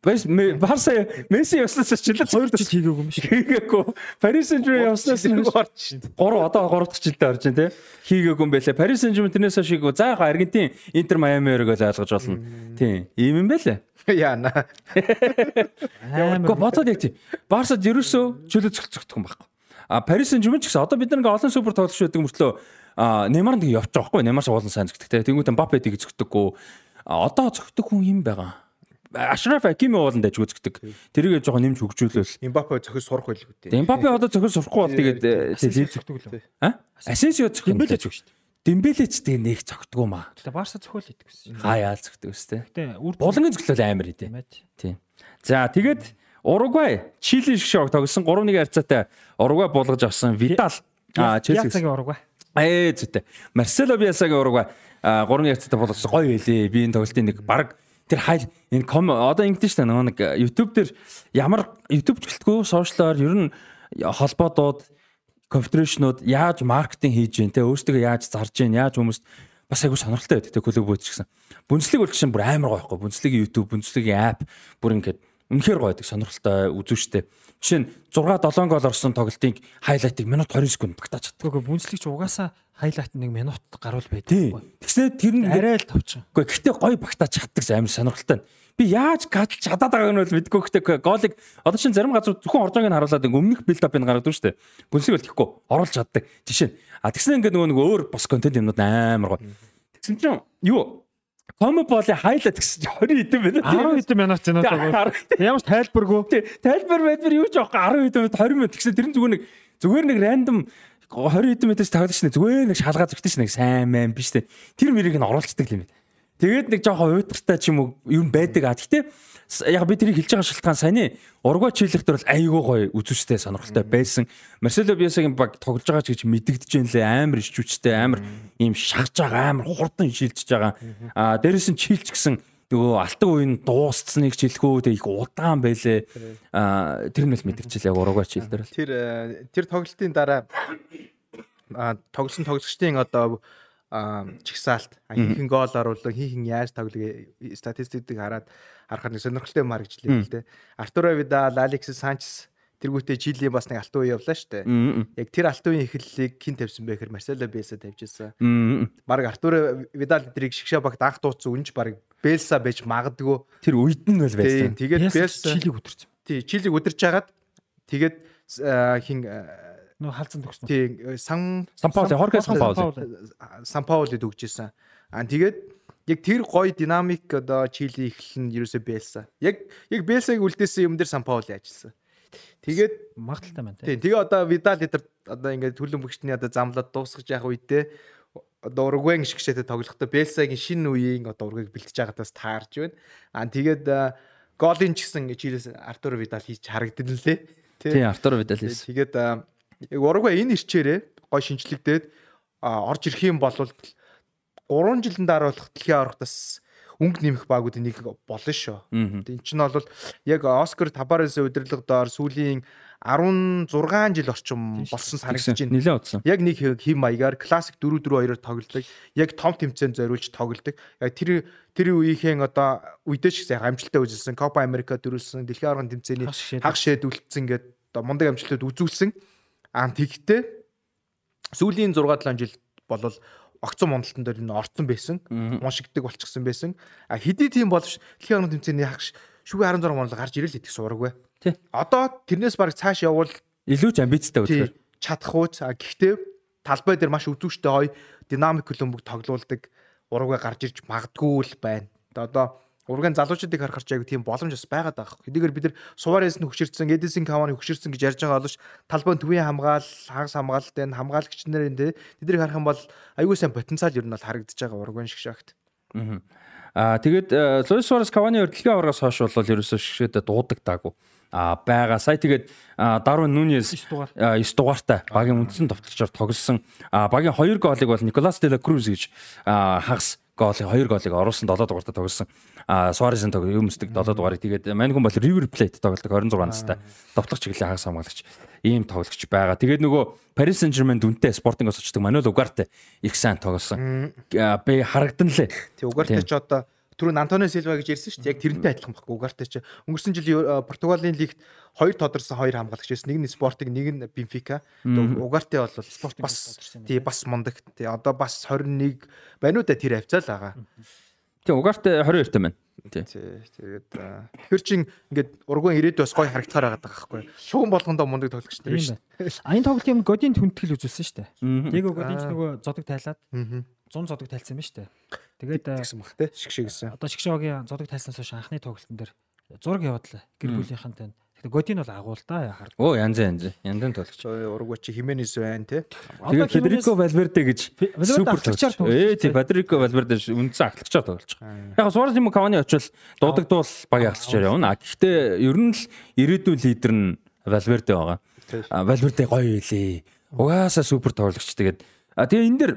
Бас Барса Месси явснаас чөлөө Хоёр жил хийгээгүй юм шиг. хийгээгүй. Paris Saint-Germain явснаас нь орж. 3 одоо 3 дахь жилдээ орж байна те. Хийгээгүй юм байлаа. Paris Saint-Germain тэрнээс хойш хийгээгүй. За яг Аргентин Интер Майами өрөг л ойлгож болно. Тийм. Ийм юм байлаа. Яана. Гэхдээ бодоод яг тийм. Барсад ерөөсөө чөлөө цогцогдох юм байхгүй. А Paris Saint-Germain ч гэсэн одоо бид нэг олон супер тоглогч байдаг мөртлөө а Неймар нэг байгаа байхгүй. Неймар ч уулын сайн зөгтөг те. Тэнгүүтэн Мбаппе тийг зөгтөггүй. А одоо зөгтөг хүн юм байгаа. Ашраф Акими ууланд дайж зөгтөг. Тэрийг жоохон нэмж хөгжүүлвэл. Имбапе зөхөж сурах байлгүй дээ. Мбаппе одоо зөхөр сурахгүй бол тэгээд Асенсио зөгтөг лөө. А? Асенсио зөх юм. Дембеле зөг шүү дээ. Дембеле ч тэгээ нэг зөгтгөө маа. Тэгээ Барса зөхөөл хийдэг гэсэн. Хаяал зөгтөг өстэй. Гэтэ үр Булангийн зөглөл амар. Тэмээд. Тийм. За тэгээд Уругвай, Чили шиг шок тогсон 3-1 харьцаатай Уругвай болгож авсан Видал. А Челси. Яцагийн ураг ба. Ээ зүйтэй. Марсело Биасагийн Уругвай 3-1 харьцаатай болгосон гоё хэлээ. Би энэ тоглолтын нэг баг тэр хайл энэ ком одоо ингэдэж штэ нөгөө нэг YouTube дээр ямар YouTube гэлтгүү сошиалаар ер нь холбоодууд конфедерашнууд яаж маркетинг хийж гин те өөрсдөө яаж зарж гин яаж хүмүүст бас айгу сонирхолтой байдаг те клуб бөөч гэсэн. Бүнцлэг бол чинь бүр амар гоё байхгүй. Бүнцлэгийн YouTube, бүнцлэгийн app бүр ингээд үнэхээр гоё байдаг сонирхолтой үзүүштэй. Жишээ нь 6 7 гол орсон тоглолтын хайлайтыг минут 20 секунд багтааж чаддаг. Гэхдээ бүнцлэгч угаасаа хайлайт нэг минут гаруул байдаг. Тий. Тэгснэ тэр нь Арай л товчхон. Гэхдээ гэхдээ гоё багтааж чаддаг амар сонирхолтой. Би яаж гадж чадаад байгааг нь бол мэдгүй гэхдээ голыг одоо чинь зарим газар зөвхөн оржоог нь харуулад өмнөх билд апыг гаргадаг шүү дээ. Бүнсийг бол тэгэхгүй оруулж чаддаг. Жишээ нь а тэгснэ ингээ нөгөө нэг өөр бос контент юмнууд амар гоё. Тэгсэн чинь юу Комо боли хайлайт гэсэн чинь 20 хэдэн байна. 10 хэдэн минут зэнэ одоо. Ямар ч тайлбаргүй. Тий, Тайлбар байдбар юу ч аахгүй 10 хэдэн минут 20 минут гэсэн тэр нь зүгээр нэг зүгээр нэг рандом 20 хэдэн минутаас тоглож шнэ зүгээр нэг шалгаа зүгтэж шнэ сайн мэн биш үү. Тэр мэрийг нь оруулцдаг юм. Тэгээд нэг жоохон уйтартай ч юм уу юм байдаг а. Гэтэ яг би тэрийг хэлж байгаа шалтгаан саяны Уругвай чиглэлт бол айгүй гоё үзүүштэй сонирхолтой байсан. Марсело Биасагийн баг тоглож байгаа ч гэж мэдэгдэж юм лээ амар ичүүчтэй амар ийм шахаж байгаа амар хурдан шилжиж байгаа. А дээрэс нь чилч гэсэн нөгөө алтан үеийн дуусцсныг ч хэлэхүү тэг их удаан байлээ. А тэр нь л мэдэрчил яг Уругвай чиглэлээр л. Тэр тэр тоглолтын дараа а тоглосон тоглогчдын одоо чигсаалт хийхэн гол оруулах хийхэн яаж тоглох статистикийг хараад харахад нэг сонирхолтой юм харагчлаа л дээ. Артуро Видал, Алекс Санчес тэргүүтээ Чилийн бас нэг алтан үе явлаа шүү дээ. Яг тэр алтан үеийн эхлэлийг хин тавьсан бэ гэхээр Марсело Беса тавьжсэн. Бараг Артуро Видал тэрийг шигшээ багт анх дууцсан үнж бараг Бельса байж магадгүй. Тэр үед нь бол байсан. Тэгээд Бельса Чилийг өдөрч. Тий, Чилийг өдөрч хагаад тэгээд хин нөө халзан төгснө. Тий, Сан Сан Пауло, Хорхе Сан Пауло. Сан Паулид өгчээсэн. Аа тэгээд яг тэр гоё динамик одоо Чили эхлэл нь ерөөсөө Бэлса. Яг яг Бэлсаг үлдээсэн юм дээр Сан Паули ажилласан. Тэгээд магадaltaй байна тийм. Тэгээ одоо Видал эдэр одоо ингээд төлөв мөгчний одоо замлаад дуусгаж явах үедээ одоо Уругвайн шигшээтэй тоглохдоо Бэлсагийн шинэ үеийн одоо ургийг бэлтэж байгаадаас таарж байна. Аа тэгээд голын ч гэсэн Чилээс Артур Видал хийж харагдсан лээ. Тийм Артур Видал хийсэн. Тэгээд яг Уругвай энэ ирчээрээ гой шинжлэгдээд орж ирэх юм бол 3 жилийн дараа болох дэлхийн аврагтаас өнгө нэмэх багуудын нэг болно шүү. Энд чинь бол яг Оскар Табарес удирдлага доор сүүлийн 16 жил орчим болсон санагдаж байна. Нилээ удсан. Яг нэг хим маягаар классик 4-4-2-оор тоглодог. Яг том тэмцээнд зориулж тоглодог. Яг тэр тэр үеийнхэн одоо үедээ ч гэсэн амжилттай үзүүлсэн. Копа Америка дөрүүлсэн, дэлхийн аврагын тэмцээний хаг шийдүүлсэн гэдэг одоо мундаг амжилтууд үзүүлсэн. Аа тэгтээ сүүлийн 6 7 жил болол огцон мундалтан дээр энэ орцсон байсан. Уншигдаг болчихсон байсан. А хэдий тийм боловч дэлхийн орны тэмцээний хагш шүгэ 16 монол гарч ирэл идэх сураггүй. Тий. Одоо тэрнээс баг цааш явбал илүү ч амбицтай үзлээ. Чадах уу? Гэхдээ талбай дээр маш үзүүштэй гоё динамик хөлбөмбөг тоглоулдаг урагваа гарч ирж магадгүй л байна. Одоо ургийн залуучуудыг харахаар ч аягүй тийм боломж бас байгаад байгаа. Хэдийгээр бид нар Суварес нь хөшөрсөн, Эдисон Каваны хөшөрсөн гэж ярьж байгаа боловч талбай төвийн хамгаал, хагас хамгаалалт энэ хамгаалагч нарын тэ тэднийг харах юм бол аягүй сайн потенциал ер нь бол харагдаж байгаа ургийн шиг шагт. Аа тэгээд Луис Суварес Каваны өрдөлгийн аврагаас хойш бол ерөөсөө шигшээдэ дуудаг даагүй а байгаа. Сая тэгээд Дарвин Нунес 9 дугаар 9 дугаартай багийн үндсэн товтлогчоор тоглосон. Багийн 2 гоолыг бол Николас Дела Круз гэж хагас гоолыг 2 гоолыг оруулсан 7 дугаартай тоглосон. А Суаресийн тог юмсдаг 7 дугаарыг тэгээд мань хүн бол River Plate тоглодог 26 настай. Товтлох чиглэлийн хагас хамгаалагч ийм тоглогч байгаа. Тэгээд нөгөө Paris Saint-Germain дүнтэй Sporting-оос очдог Manuel Ugarte их сайн тоглосон. Би харагдан лээ. Тэг Ugarte ч одоо түрүүн Антонио Силва гэж ярьсан шүү дээ. Яг тэрнтэй адилхан байхгүй. Угартай ч өнгөрсөн жил Португалийн лигт хоёр тодорсон хоёр хамгаалагч байсан. Нэг нь Спортыг, нэг нь Бенфика. Угартай бол Спортыг бас тий бас мундаг. Тий одоо бас 21 байна уу да тэр хавцаа л байгаа. Тий Угартай 22 таа байна. Тий. Тэгээд тэгэхэр чин ингээд ургуун ирээд бас гоё харагдахаар байгаа байхгүй. Шуган болгондоо мундаг тоглогч нар шүү дээ. Аян тоглолт юм Годин хүндэтгэл үзүүлсэн шүү дээ. Диего Годин ч нөгөө зодог тайлаад 100 зодог тайлсан юм шүү дээ. Тэгээд гэсэн бах те шигшээ гэсэн. Одоо шигшээгийн зодог тайлснаас хойш анхны тоглолтын дээр зураг явууллаа. Гэр бүлийнхэнтэй. Тэгэхээр Годин бол агуул да хард. Оо янз янз. Янзын тоглогч. Ураг чи Хименес байна те. Тэгээд Федерико Валверде гэж супер тоглогч. Ээ тий Федерико Валверде үндсэн ахлагчаар тоглож байгаа. Яг Суарес юм Кавани очил дуудагдвал баг ахлагчаар явна. Гэхдээ ер нь л ирээдүйн лидер нь Валверде байгаа. Валверде гоё илээ. Угаасаа супер тоглогч. Тэгээд тэгээ энэ дэр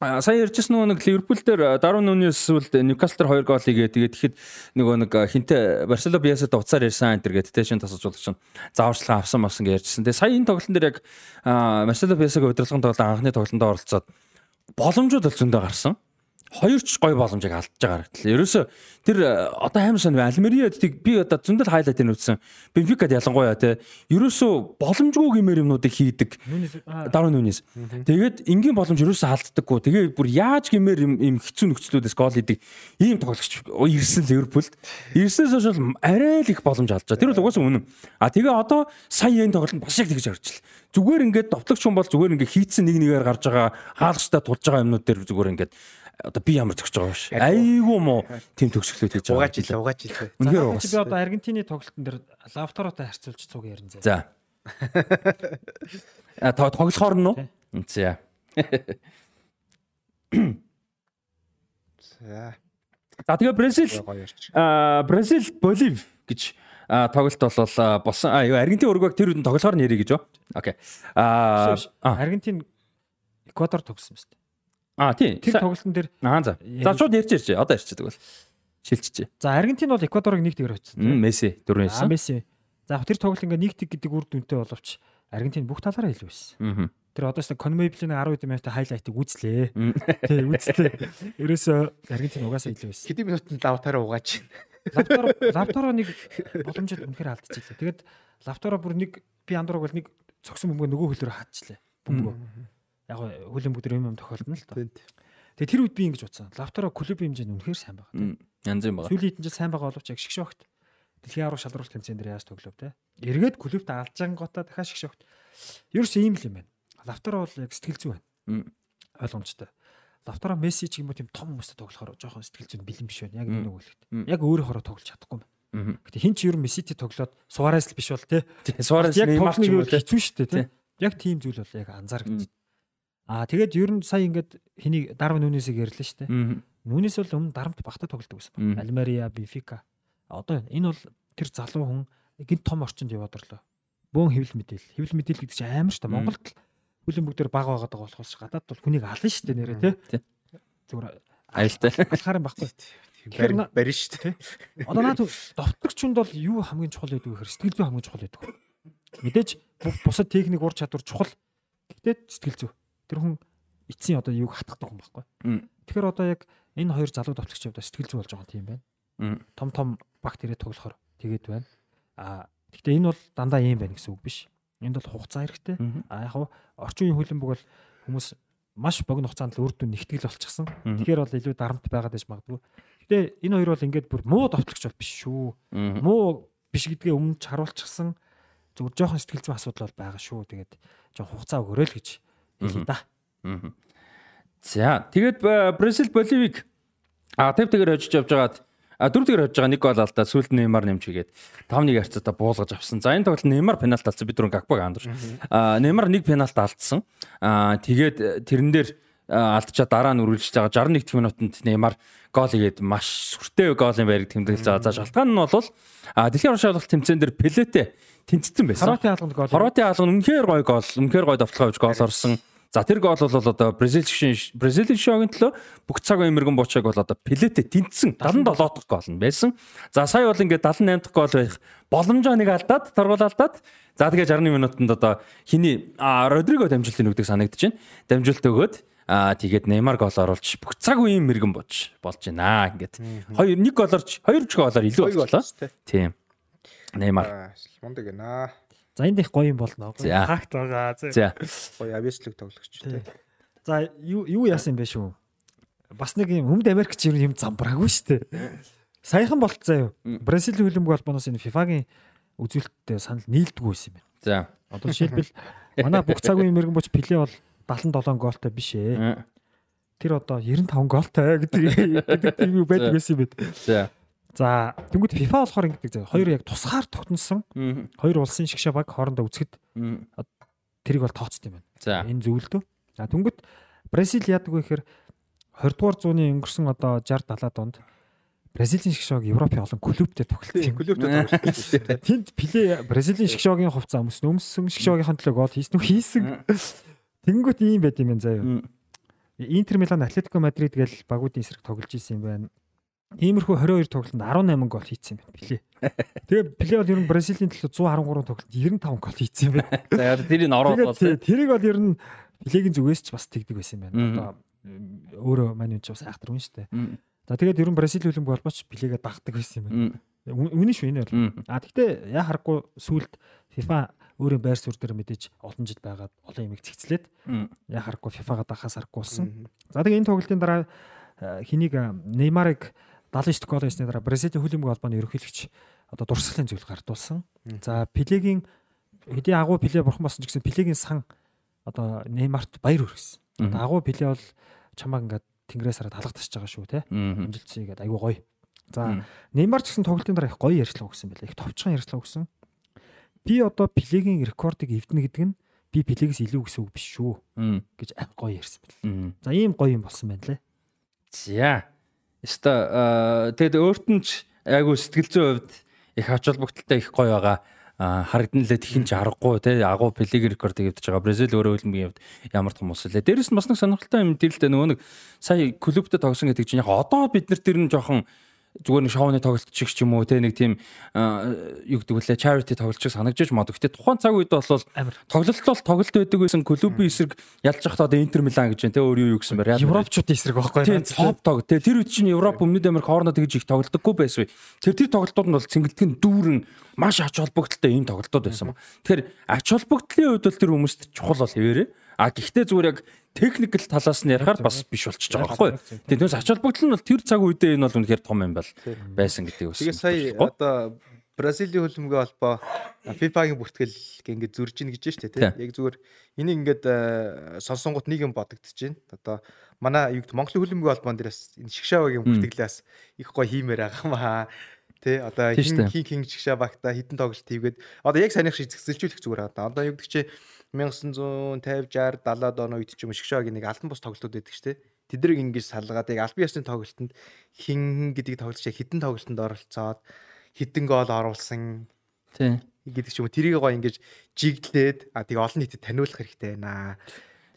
сая ярьжсэн нөгөө нэг Ливерпул дээр Дарвин Нунес сүлд Ньюкасл дээр 2 гол игээ тэгээд тэгэхэд нөгөө нэг хинтээ Барсело Биасад уцаар ярьсан энэ төр гэдэг тэшин тасалж болох чинь зааварчилгаа авсан авсан гэж ярьжсэн. Тэгээд сая энэ тоглолтын дээр яг Марсело Биасаг удирдлагын тоглолт анхны тоглолтод оролцоод боломжууд бол зөндөө гарсан хоёр ч гой боломжийг алдаж байгаа харагдлаа. Ерөөсө тэр э, одоо амар сонь Альмериадыг би одоо зөндөл хайлайтыг үзсэн. Бенфикад ялангуяа те ерөөсө боломжгүй гэмээр юмнуудыг хийдэг. Дарвин нүнээс. Тэгээд энгийн боломж ерөөсө алддаггүй. Тэгээ бүр яаж гэмээр юм хэцүү нөхцлүүдээс гол идэг ийм тоглогч ирсэн Ливерпулд. Ирснээс хойш бол арай л их боломж алдаж байгаа. Тэр бол угаасаа үнэн. А тэгээ одоо сая энэ тоглолтод бас яг тэгж харагдчихлаа. Зүгээр ингээд товтлогч хүн бол зүгээр ингээд хийцэн нэг нэгээр гарч байгаа хаалгачтай тулж байгаа юмнууд дээр зүгээр ингээд одоо би ямар төгсөж байгаа биш. Айгүй мó тийм төгсгөлүүд хийж байгаа. Угаач ил угаач ил. Үнэхээр угаач. Би одоо Аргентины тоглолтын дээр Лавторотой харьцуулж цуг ярин зэ. За. А тоглохоор нь уу? За. За. За тэгээ Бразил аа Бразил Болив гэж тоглолт бол болсон. А юу Аргентин Уругвайг тэр үдэн тоглохоор нэрээ гэж юу? Окей. Аа Аргентин Эквадор тогсон юм Аа тий. Тэр тоглолтын дээр Аа за. За шууд ярьж ярьж. Одоо ярьчих тэгвэл. Шилжчихэ. За Аргентин бол Эквадорыг нэг тэгэр хоцсон. Месси дөрөв байсан. Аа Месси. За тэр тоглолт ингээ нэг тэг гэдэг үр дүнтэй боловч Аргентин бүх талаараа илүү байсан. Аа. Тэр одоо ч Конмеблийн 10 минутын хайлайтыг үзлээ. Тий үзлээ. Ерөөсө Аргентин угаасаа илүү байсан. Хэдийн минутанд лавтаараа угаач. Лавтаро лавтаро нэг боломжтой үнэхээр алдчихлээ. Тэгээд лавтаро бүр нэг би андуураг бол нэг цогсон бөмбөг нөгөө хөлөөр хаачихлаа. Бөмбөг. Яг хөлийн бүгд юм юм тохиолдно л тоо. Тэгээ тэр үед би ингэж утсан. Лавтаро клубын хэмжээнд үнэхээр сайн байгаа. Янз юм байгаа. Сүүлийн хэдэн жил сайн байгаа боловч яг шгшөөгт. Дэлхийн аврах шалралт тэмцээн дээр яаж тоглов те. Эргээд клубт алжангуудаа дахиад шгшөөгт. Ерөөс ийм л юм байна. Лавтаро бол яг сэтгэл зүй байна. Ойлгомжтой. Лавтаро Месси ч юм уу тийм том хүмүүстэй тоглохоор жоохон сэтгэл зүйн бэлэн биш байна. Яг нэг үгэлт. Яг өөрөө хороо тоглож чадахгүй юм. Гэтэ хин ч ер нь Мессити тоглоод Суарес л биш бол те. Суарес ч юм уу хэцүү шүү дээ те. Яг тийм зүйл бол яг анзаарч. Аа тэгээд ер нь сая ингээд хэнийг Дарвин Нүнесийг ярьлаа шүү дээ. Нүнес бол өмнө дарамт багтаа тоглодог байсан байна. Альмария, Бенфика. Одоо энэ бол тэр залуу хүн гинт том орчинд яваад орлоо. Бөөн хэвлэл мэдээлэл. Хэвлэл мэдээлэл гэдэг чинь амар шүү дээ. Монголд хүлэн бүгдээр баг байгаад байгаа болохоос гадаад бол хүнийг ална шүү дээ нэрээ тий. Зүгээр аюултай. Алхаар юм баггүй. Тэгэхээр барин шүү дээ. Одоо наад довтлогчунд бол юу хамгийн чухал байдаг вэ сэтгэл зүй хамгийн чухал байдаг. Мэдээж бусад техник ур чадвар чухал. Гэхдээ сэтгэл зүй. Тэр хүн эцсийн одоо юуг хатгадаг юм баггүй. Тэгэхээр одоо яг энэ хоёр залуу довтлогч явда сэтгэл зүй болж байгаа тийм байна. Том том багт ирээд тоглохоор тэгээд байна. А гэхдээ энэ бол дандаа юм байна гэсэн үг биш. Энд бол хугацаа хэрэгтэй. А яг орчин үеийн хөлбөмбөг бол хүмүүс маш богино хугацаанд л үр дүн нэгтгэл болчихсон. Тэгэхээр бол илүү дарамт байгаад байж магадгүй. Гэтэ энэ хоёр бол ингээд бүр муу довтлогч бол биш шүү. Муу биш гэдгээ өмнө ч харуулчихсан. Зүгээр жоохон сэтгэл зүйн асуудал бол байгаа шүү. Тэгээд жоохон хугацаа өгөөрэй л гэж хэлээ да. За тэгээд Бразил Боливик а 50 тэгэр хожиж явж байгаад А дөрөвдүгээр хожиж байгаа нэг гол алдаа сүүлд Неймар нэмж хийгээд 5-1 харьцаатаа буулгаж авсан. За энэ тоглолт Неймар пенальт алдсан. Бид түрүүн Гакпаг андуур. А Неймар нэг пенальт алдсан. А тэгээд тэрэн дээр алдчаа дараа нь үргэлжлэж байгаа 61 дэх минутанд Неймар гол игээд маш сүртэй голын байрыг тэмдэглэж байгаа. За шалтгаан нь бол дэлхийн орон шалгалт тэмцээн дээр Пелете тэнцсэн байсан. Хорватын алганд гол. Хорватын алганд үнэхээр гоё гол, үнэхээр гоё давталгаа авч гол орсон. За тэр гол бол одоо Бразил шин Бразилийн шогийн төлөө бүх цаг үеийн мэрэгэн буучааг бол одоо Пелете тэнцсэн 77 дахь гол нь байсан. За сая бол ингээд 78 дахь гол байх боломжоо нэг алдаад торгуул алдаад за тэгээ 61 минутанд одоо хиний Родриго дамжуултын нүгдэг санагдаж байна. Дамжуулт өгөөд Аа тэгээд Неймар гол оруулж бүх цаг үеийн мэрэгэн болж болж байна. Ингээд хоёр нэг голорч хоёр ч голоор илүү боллоо. Тийм. Неймар. Мундаг гэнэ. За энд их гоё юм болно. Хакт байгаа. За. Гоё авиачлаг тоглогч тий. За юу юу яасан бэ шүү? Бас нэг юм Өмнөд Америкч юм замбраагүй шүү дээ. Саяхан болт заяа. Бразилийн хөлбөмбөг холбооноос энэ FIFA-гийн үзүүлэлттэй санал нийлдэггүй байсан юм байна. За. Одоо жишээлбэл манай бүх цаг үеийн мэрэгэн боч Пеле бол 77 гоолтой биш ээ. Тэр одоо 95 гоолтой гэдэг гэдэг тийм юу байдаг байсан юм байна. За. За тэнгууд FIFA болохоор ингэдэг заа. Хоёр яг тусгаар тогтносон. Хоёр улсын шгшээ баг хоорондоо үзэхэд тэрийг бол тооцсон юм байна. За. Энэ зөвлөдөө. За тэнгууд Бразил яадаг вэ гэхээр 20 дугаар зууны өнгөрсөн одоо 60 70 донд Бразилийн шгшоог Европын олон клубтэй тоглолцсон. Клубтэй тоглолцсон. Тэнд Пеле Бразилийн шгшоогийн хувцас өмсөн, өмсөн шгшоогийнхын төлөө гол хийсэн үү? Хийсэн. Тэнгүүт ийм байт юм байна заяа. Интер Милан, Атлетико Мадрид гэл багуудын эсрэг тоглож исэн юм байна. Иймэрхүү 22 тоглолтод 18 гол хийсэн юм байна. Пеле. Тэгээ Пеле бол ер нь Бразилийн төлөө 113 тоглолтод 95 гол хийсэн юм байна. За тэрийг оруулаад. Тэрийг бол ер нь Пелегийн зүгээс ч бас тэгдэг байсан юм байна. Одоо өөрөө мань үн ч бас айхтар шүү дээ. За тэгээд ер нь Бразил хөлбөмбөг холбооч Пелегээ дагдаг байсан юм байна. Үнэн шүү энэ бол. А тэгтээ яа харахгүй сүулт FIFA өөрийн байр суурь дээр мэдээж олон жил байгаад олон юмыг цэгцлээд яа харахгүй FIFA-га дахаас харахгүй болсон. За тэгээ энэ тоглолтын дараа хэнийг Неймарыг 79 гол хийсний дараа Бразилийн хөлбөмбөг холбооны ерөнхийлөгч одоо дурсгалын зүйл гардуулсан. За Пелегийн хэдий агуу Пеле бурхан болсон ч гэсэн Пелегийн сан одоо Неймарт баяр хүргэсэн. Одоо агуу Пеле бол чамааг ингээд тэнгэрээс хараад халах тасч байгаа шүү те. Амжилтсан игээд айгүй гоё. За Неймар ч гэсэн тоглолтын дараа их гоё ярьцлага өгсөн байлаа. Их товчхон ярьцлага өгсөн. Би одоо Пелегийн рекордыг эвдэнэ гэдэг нь би Пелегээс илүү гэсэн үг биш шүү гэж гоё ярьсан байл. За ийм гоё юм болсон байна лээ. За. Яста тэгэд өөрт нь ч айгу сэтгэл зүйн хувьд их ач холбогдолтой их гоё байгаа харагдан лээ тхэн ч аргагүй те агуу плег рекорд хийвдэж байгаа. Бразил өөрөө хөлбөмбөгийн хувьд ямар том ус лээ. Дээрэс нь бас нэг сонирхолтой юм дэрэлтэй нөгөө нэг сая клубтэ тогсон гэдэг чинь яг одоо бид нар тэр нь жоохон зүгээр нэг шоуны тоглолт чиг ч юм уу те нэг тийм юу гэдэг вүлээ charity тоглолт чиг санагдаж мод. Гэтэ тухайн цаг үед бол тоглолт бол тоглолт байдаг байсан клубын эсрэг ялж явахдаа одоо Интер Милан гэж байна те өөр юу юу гэсэн бэ? Европчуудын эсрэг байхгүй тийм топ тог те тэр үед чинь Европ өмнөд Америк хоорондоо тэгж их тоглодоггүй байсан. Тэр тэр тоглолтууд нь бол цэнгэлдэг нь дүүрэн маш ач холбогдолтой ийм тоглолтууд байсан. Тэгэхээр ач холбогдлын хувьд бол тэр хүмүүст чухал бол хэвээрээ. А гэхдээ зүгээр яг техникл талаас нь ярихаар бас биш болчихж байгаа байхгүй. Түүнээс ач холбогдол нь бол тэр цаг үедээ энэ бол үнэхээр том юм бол байсан гэдэг үс. Тэгээ сая одоо Бразилийн хөлбөмбөгийн холбоо FIFA-гийн бүртгэл ингээд зурж ийн гэж штэ тий. Яг зүгээр энийг ингээд сонсонгууд нэг юм бодогдож байна. Одоо манай гэдэг Монголын хөлбөмбөгийн холбоон дээрээс энэ шгшаавагийн бүртгэлээс их гоё хиймээр байгаа маа. Тэ одоо хин хин шгшаа багта хитэн тоглолт хийгээд одоо яг санийх шиг зэгцэлжүүлэх зүгээр одоо. Одоо юу гэдэг чи 1950 60 70-аад оны үед ч юм шгшаагийн нэг алтан бус тоглолтууд байдаг шүү дээ. Тэдрийг ингэж салгаад яг албан ёсны тоглолтод хин гэдэг тоглолт шиг хитэн тоглолтод оролцоод хитэн гол оруулсан. Тий. гэдэг ч юм уу тэрийг гоо ингэж жиглээд а тэгээ олон нийтэд таниулах хэрэгтэй байна.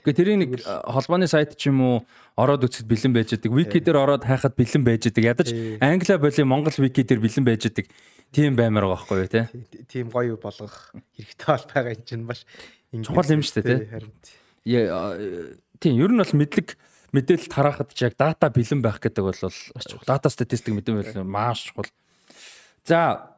Гэхдээ тэрийг нэг холбооны сайт ч юм уу ороод үзэхэд бэлэн байж байгаа. Вики дээр ороод хайхад бэлэн байж байгаа. Ядаж англи боли Монгол вики дээр бэлэн байж байгаа. Тийм баймаар байгаа байхгүй юу те. Тийм гоё болгох хэрэгтэй бол байгаа юм чинь маш чухал юм шүү дээ тий. Тийм ер нь бол мэдлэг мэдээлэл тараахад яг дата бэлэн байх гэдэг бол дата статистик мэдэн бол маш чухал. За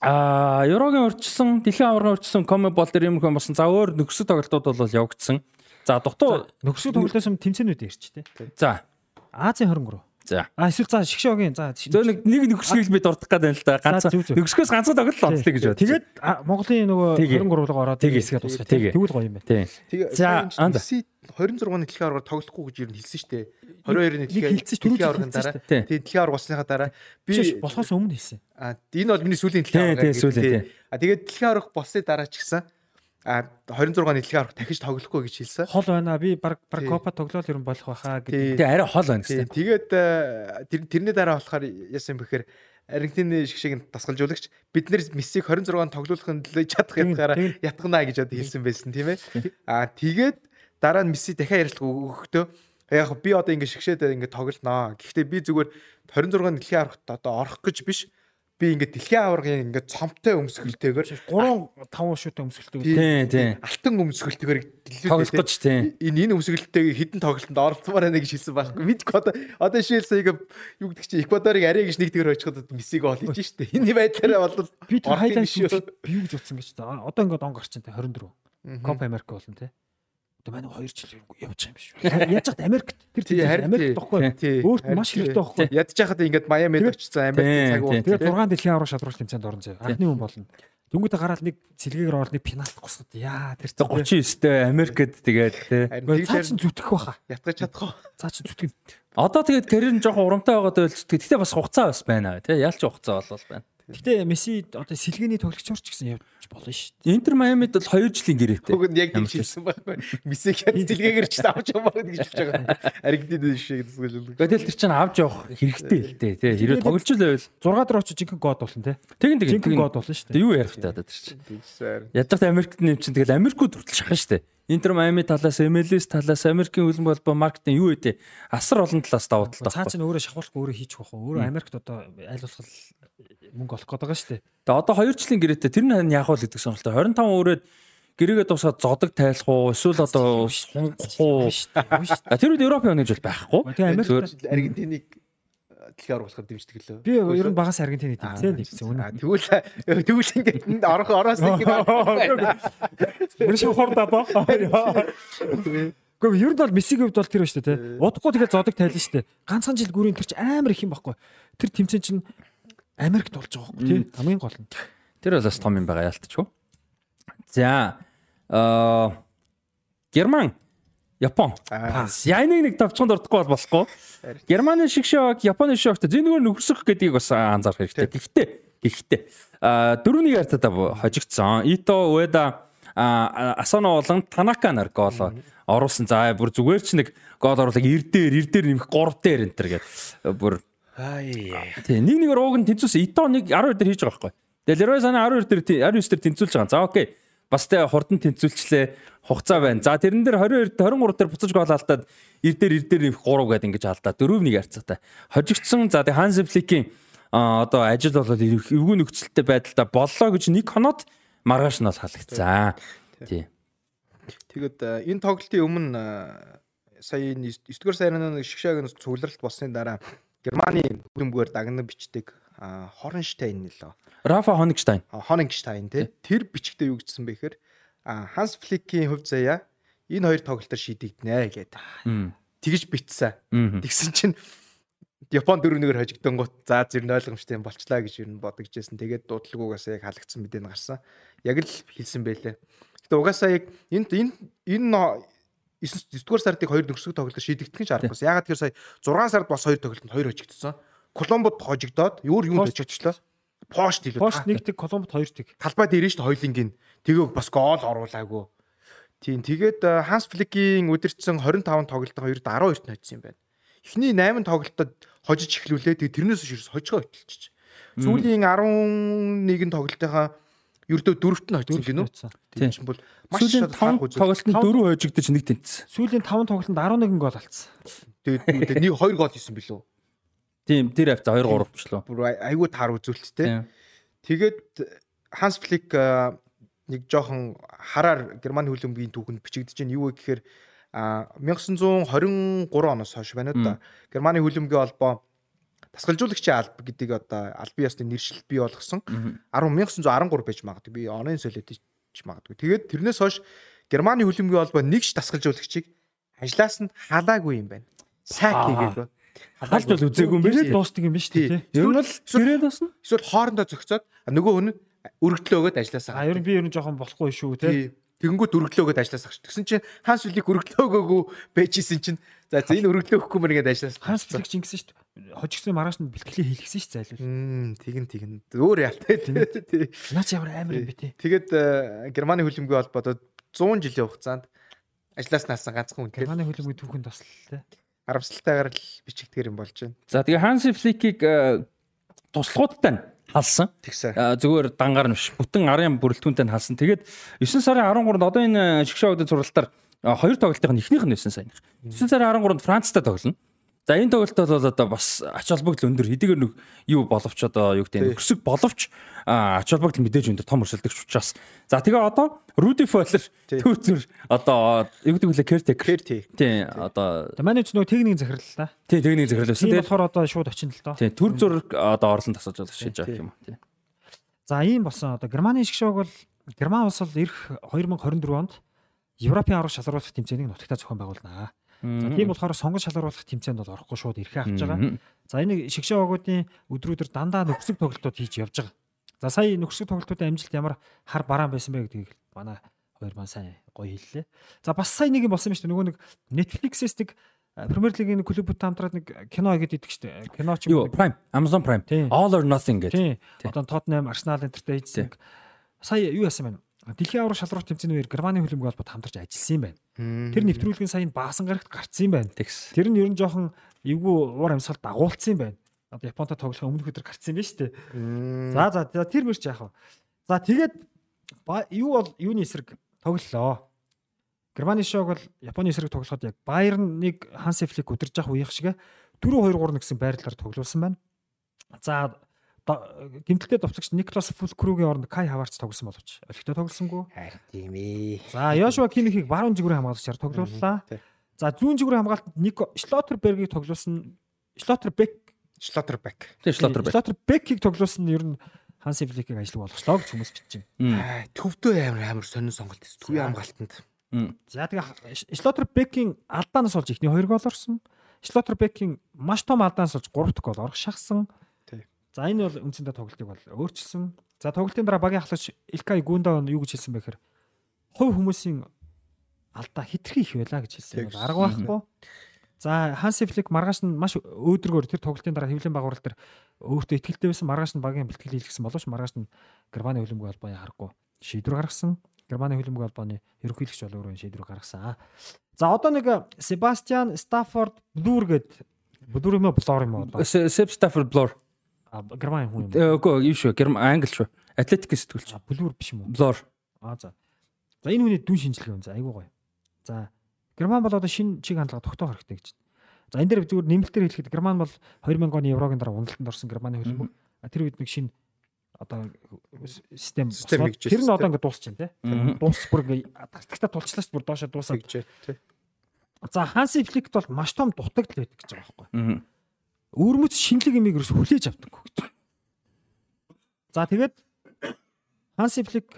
а Еврогийн урьдчилсан, дэлхийн аваргын урьдчилсан коми бол дээр юм хэн болсон. За өөр нөхцөл тоглолтууд бол явагдсан. За дутуу нөхцөл тоглолтоос юм тэмцээнүүд ирч тээ. За Азийн 20 руу За. А эсвэл за шгшөөгийн за зөө нэг нэг нөхсгийг би дурдах гэдэг юм л да. Ганц нөхсгөөс ганцаа тоглолт онцлог гэж бод. Тэгээд Монголын нөгөө 23 руу ороод тэгээд хэсгээ тусгах. Тэгвэл гоё юм байна. Тэгээд за 26-ны дэлхийн аваргаар тоглохгүй гэж ер нь хэлсэн шүү дээ. 22-ны дэлхийн аваргын дараа. Тэгээд дэлхийн аварга болсныхаа дараа би болохоос өмнө хэлсэн. А энэ бол миний сүүлийн дэлхийн аварга. А тэгээд дэлхийн аварга болсны дараа ч гэсэн а 26-ны дэлхийн аварга дахиж тоглохгүй гэж хэлсэн. Хол байна. Би баг баг копа тоглоал ер нь болох байхаа гэдэг. Тэгээ арай хол байна гэсэн. Тэгээд э, тэрний дараа болохоор яасан бэхээр Аргентины шгшиг тасгалжуулагч бид нэр Мессиг 26-нд тоглуулахын төлөө чадах ятгаараа ятгана гэж одоо хэлсэн байсан тийм ээ. А тэгээд дараа нь Месси дахиад ярилцлага өгөхдөө яг би одоо ингэ шгшээд ингэ тоглоно. Гэхдээ би зүгээр 26-нд дэлхийн аврагт одоо орох гэж биш би ингээд дэлхийн аваргын ингээд цомтой өмсгөлтэйгээр 3 5 шүт Тийм өмсгөлтэйгээр тийм. Алтан өмсгөлтэйгээр тоглох гэж тийм. Энэ энэ өмсгөлтэйг хідэн тоглолтод оролцмоор байна гэж хэлсэн байхгүй. Мэдгүй одоо одоо шилсээ ингээ юу гэдэг чи Эквадорыг арай гэж нэг тэгэр очиход Мессиг ол хийж штэ. Энэ байдлаараа бол би хайлайт би юу гэж утсан гэж. Одоо ингээд он гарч чинь 24. Копа Америка болно те. Одоо манай 2 жил явж байгаа юм биш үү? Яаж чад Америкт тэр тийм Америкт тоххой. Өөрт маш хэрэгтэй тоххой. Ядж яхад ингээд Майамид очсон Америк цаг уу. Тэгээд 6 дэлхийн аврал шалруулалт тэмцээнд орсон зөө. Анхны хүн болно. Дөнгөдөө гараад нэг цэлгээр орол нэг пенальт гусгад. Яа тэр 39-тэй Америкт тэгээд тий. Цаач зүтгэх баха. Ятгаж чадах уу? Цаач зүтгэх. Одоо тэгээд карьер нь жоохон урамтай байгаад байлцдаг. Гэтэ бас хугацаа бас байна тий. Ялч хугацаа болол байна. Гэтэ Месси одоо сэлгээний тоглогчор ч гэсэн явж болно шүү дээ. Интер Майамид бол 2 жилийн гэрээтэй. Уг нь яг тийм хэлсэн байхгүй. Месси хяд сэлгээгээр ч авч явах гэж хэлж байгаа. Аргентин шиг гэсэн. Гэтэл тэр чинь авч явах хэрэгтэй л дээ тий. Хэрэв тоглож л байвал 6 дараа очиж жинхэнэ гоод болно тий. Тэгин тэгин жинхэнэ гоод болно шүү дээ. Юу ярих та одоо тэр чинь. Ядах Америкт нэмчин тэгэл Америкууд хүртэл шахна шүү дээ. Интер Майами талаас, MLS талаас, Америкийн хөлбөмбө холбоо маркетинг юу вэ? Асар олон талаас давуу талтай. Цаа чинь өөрөө шахуулахгүй өөрөө хийчих واخ. Өөрөө Америкт одоо аль болох мөнгө олох гээд байгаа шүү дээ. Тэгээ одоо 2 жилийн гэрээтэй тэр нь яах вэ гэдэг сонирхолтой. 25 өөрөөд гэрээгээ дуусаад зодог тайлах уу эсвэл одоо хунгах уу? Тэр үед Европын өнөж бол байхгүй. Тэгээ Америк Аргентиныг дэлхийн аврах болохоор дэмждэг лөө. Би ер нь багаас Аргентины тэмцээн нэгсэн үнэ. Тэгвэл тэгвэл ингээд орох ороос ингээд Мөр шахор даа. Гэхдээ ер нь бол Мессигийн хувьд бол тэр ба шүү дээ. Удахгүй тэгээд зодог тайлна шүү дээ. Ганцхан жил гүрийн тэр чи амар их юм баггүй. Тэр тэмцээн чинь Америкт болж байгаа байхгүй тий. Хамгийн гол нь. Тэр бол бас том юм байгаа ялтчихв. За аа Герман Япон. Яйныг нэг давчханд ордохгүй бол болохгүй. Германы шиг шок, Японы шокт зэнгээр нөхөрсөх гэдгийг бас анзаарах хэрэгтэй. Гэхдээ гэхдээ а дөрөвний яртаа хожигдсон. Ито Уэда Асано болон Танака нар гол оруулсан. За бүр зүгээр ч нэг гол оруулаг 90 дээр 90 дээр нэмэх 3 дээр энэ төр гээд бүр Хай. Тий, нэг нэг рууг нь тэнцүүлсэн. Ито нэг 12 дээр хийж байгаа байхгүй. Тэгээ Лерой Сана 12 дээр 19 дээр тэнцүүлж байгаа. За окей. Бас тэ хурдан тэнцүүлчлээ. Хугацаа байна. За тэрэн дээр 22 23 дээр буцаж гол алдаад ир дээр ир дээр 3 гээд ингэж алдаа. 4-1 харьцаатай. Хожигдсон. За тэгээ Ханс Фликийн а одоо ажил бол эвгүй нөхцөлтэй байдалтай боллоо гэж нэг хоноод маргааш нь бол халагдсан. Тий. Тэгэд энэ тоглолтын өмнө сая 9 дугаар сайрны нэг шгшааг нь цугларалт болсны дараа Германы хөлбөмбөөр дагнан бичдэг Хорнштайн нэлээ. Рафа Хонгштайн. Хонгштайн тий. Тэр бичгтээ юу гэжсэн бэ гэхээр Ханс Фликийн хувь заяа энэ хоёр тоглолтоор шийдэгдэнэ гэдэг. Тэгж битсэн. Тэгсэн чинь Япон 4-1-ээр хожигдсон гут за зэр нь ойлгомжтой юм болчлаа гэж юу бодогжсэн. Тэгээд дуудлагуугаас яг халагдсан мэдээ нь гарсан. Яг л хэлсэн байлээ. Гэтэ угаасаа яг энд энэ энэ 9 дугаар сардыг хоёр нөхсөг тоглолт шийдэгдэх нь шаардлагагүй. Ягаад тэгэхээр сая 6 сард бас хоёр тоглолтод хоёр хожигдсон. Коломбод хожигдоод өөр юу хожигдчихлаа. Пошт илүү. Пошт нэгтэг Коломбод хоёртыг. Талбай дээр нь шүү хоёлынгийн. Тэгээ бас гол оруулаагүй. Тийм тэгээд Ханс Фликийн өдөрцсөн 25 тоглолтын хоёрт 12-т нь хоцсон юм байна. Эхний 8 тоглолтод хожиж эхлүүлээ. Тэгээ тэрнээс ширс хожгоо хөтөлчих. Сүүлийн 11 тоглолтынхаа ердөө дөрөвт нь хоцсон гинөө. Тийм ч бол маш их тоглолтод дөрөв хожигдож нэг тэнцсэн. Сүүлийн 5 тоглолтод 11 гол алдсан. Тэгээд нэг 2 гол хийсэн билүү? Тийм тэр хавцаа 2 3 ч лөө. Бүр айгүй таар үзүүлэлттэй. Тэгээд Ханс Флик нэг жоохон хараар Германы хөлбөмбөгийн түүхэнд бичигдэж байна. Юу вэ гэхээр 1923 оноос хойш байна да. Германы хөлбөмбөгийн холбоо дасгалжуулагчийн алба гэдэг одоо албан ёсны нэршил бий болгосон 10 1913 байж магадгүй би оны солиод ч магадгүй. Тэгээд тэрнээс хойш Германы хөлбөмбөгийн холбоо нэгч дасгалжуулагчийг ажлаас нь халаагүй юм байна. Сайк хийгээд халж бол үзээгүй юм байна дээ. Дуустдаг юм байна шүү дээ. Ер нь бол гэрээд басна. Эсвэл хоорондоо зөгцөөд нөгөө хүн өргөдлөө өгöd ажилласаа. А ер нь би ер нь жоохон болохгүй шүү те. Тэгэнгүүт өргөдлөө өгöd ажилласаа. Тэгсэн чинь Ханс Флик өргөдлөө өгөөгүй байжсэн чинь за энэ өргөдлөө өгөхгүй мөр ингээд ажилласаа. Ханс Флик ч ингэсэн шүү дээ. Хожигсан маргааш нь бэлтгэлээ хийлгсэн шүү зайлгүй. Мм тэгин тэгин. Өөр ялтай тий. Наач ямар амар юм бэ тий. Тэгээд э, Германы хөлбөмбөгийн холбоодод 100 жилийн хугацаанд ажлаас наасан ганцхан хүн. Германы хөлбөмбөгийн түүхэнд бас л тий. Харамсалтайгаар л бичигдгэр юм болж байна. За тэгээ Ханс Фликийг э, туслахуудтай нь халсан. Тэгсэн. Зүгээр дангаар нь биш. Бүтэн арын бүрэлдэхүүнтэй нь халсан. Тэгээд 9 сарын 13-нд одоо энэ шгшөөгийн сургалтаар хоёр тоглолтын эхнийх нь 9 саяных. 9 сарын 13-нд Францтай тоглоно. За энэ тоглолтод бол одоо бас ач холбогдол өндөр хэдийгээр нэг юу боловч одоо юу гэдэг нь өксөг боловч ач холбогдол мэдээж өндөр том өрсөлдөгч учраас. За тэгээ одоо Руди Фоллер түүцэр одоо юу гэдэг вэ кертек. Тий одоо манай ч нөгөө техникийн да. Тий техникийн захирал байсан. Тэгээд болохоор одоо шууд очино л доо. Тий төр зураг одоо орлон тасалж болох шийдэж байгаа юм. Тий. За ийм болсон одоо Германы шиг шоуг бол Герман улс бол эх 2024 онд Европын аврах шалгаруулах тэмцээнийг нутагтаа зохион байгуулнаа. За тийм болохоор сонгон шалгаруулах тэмцээнд бол орохгүй шууд ирэхээ авч байгаа. За энэ шигшээ огоодын өдрүүдээр дандаа нөхцөг тоглолтууд хийж явж байгаа. За сая нөхцөг тоглолтуудын амжилт ямар хар бараан байсан бэ гэдгийг манай хоёр маань сайн гоё хэллээ. За бас сая нэг юм болсон юм шүү дээ. Нөгөө нэг Netflix-с нэг Премьер лигийн клубүүд хамтраад нэг кино хийгээд идэг шүү дээ. Кино ч юм уу. Prime, Amazon Prime. All or Nothing гэдэг. Одоо Tottenham, Arsenal энтертэй хийсэн. Сая юу яасан бэ? Дэлхийн аврах шалралт тэмцээний үеэр Германы хөлбөмбөг холбоод хамтарч ажилласан юм байна. Тэр нэвтрүүлгийн сайн баасан гарагт гарцсан юм байна. Тэр нь ер нь жоохон эвгүй уур амьсгал дагуулсан юм байна. Одоо Японтой тоглох өмнөх өдөр гарцсан юм байна шүү дээ. За за тэр мөрч яах вэ? За тэгээд юу бол юуны эсрэг тоглолоо. Германы шог бол Японы эсрэг тоглоход яг Bayern нэг Hansi Flick удирж явах үеих шиг 4 2 3 гэсэн байрлалаар тоглуулсан байна. За гимтэлтэй товцогч Никлас Фулкругийн оронд Кай Хаварц тоглосон боловч олигтой тоглосонгүй. Харин тийм ээ. За Йошуа Кимихийг баруун жигүүрийн хамгаалагчаар тоглууллаа. За зүүн жигүүрийн хамгаалалт Нико Шлоттербергийг тоглуулсан. Шлоттербек Шлоттербек. Тийм Шлоттербек. Шлоттербекийг тоглуулсан нь ер нь Ханси Фликийг ажил болгочлоо гэж хүмүүс бичиж байна. Төвдөө амар амар сонин сонголт. Төвийн хамгаалтанд. За тэгээ Шлоттербекийн алдаанаас болж ихний 2 гол орсон. Шлоттербекийн маш том алдаанаас болж 3 дахь гол орох шахсан. За энэ бол үндсэндээ тоглолтыг бол өөрчилсөн. За тоглолтын дараа багийн ахлагч Илкай Гүндаа юу гэж хэлсэн бэ гэхээр хувь хүмүүсийн алдаа хитрхи их байлаа гэж хэлсэн. Арга байхгүй. За Ханси Флик маргааш нь маш өөдрөгөр тэр тоглолтын дараа хэвлэн байгуурал дээр өөртөө ихтгэлтэй байсан маргааш нь багийн бэлтгэл хийлгэсэн боловч маргааш нь Германы хөлбөмбөг албаны харахгүй шийдвэр гаргасан. Германы хөлбөмбөг албаны ерөнхийлөгч бол өөрөө шийдвэр гаргасан. За одоо нэг Себастьян Стаффорд Блүр гээд Блур юм уу, Блор юм уу? Seb Stafford Blur. Герман хүн юм. Үгүй юу шүү. Герман англи шүү. Атлетик сэтгүүлч. Блур биш юм уу? Blur. Аа за. За энэ хүний дүн шинжилгээ юм. За айгуу гоё. За Герман бол одоо шинэ чиг хандлага тогтоох хэрэгтэй гэж байна. За энэ дээр зүгээр нэмэлтээр хэлэхэд Герман бол 2000 оны еврогийн дараа уналтанд орсон Германы хөлбөмбөг. Тэр үед нэг шинэ одоо систем тэр нь одоо ингээд дуусч байна те. Дуусч бүр ингээд тактикта тулчлаач бүр доошо дуусаад тий. За Ханси Фликт бол маш том дутагдал байдаг гэж байгаа байхгүй. Өөрмөц шинэлэг имийг ерөөс хүлээж авдаг гэж. За тэгээд Ханси Флик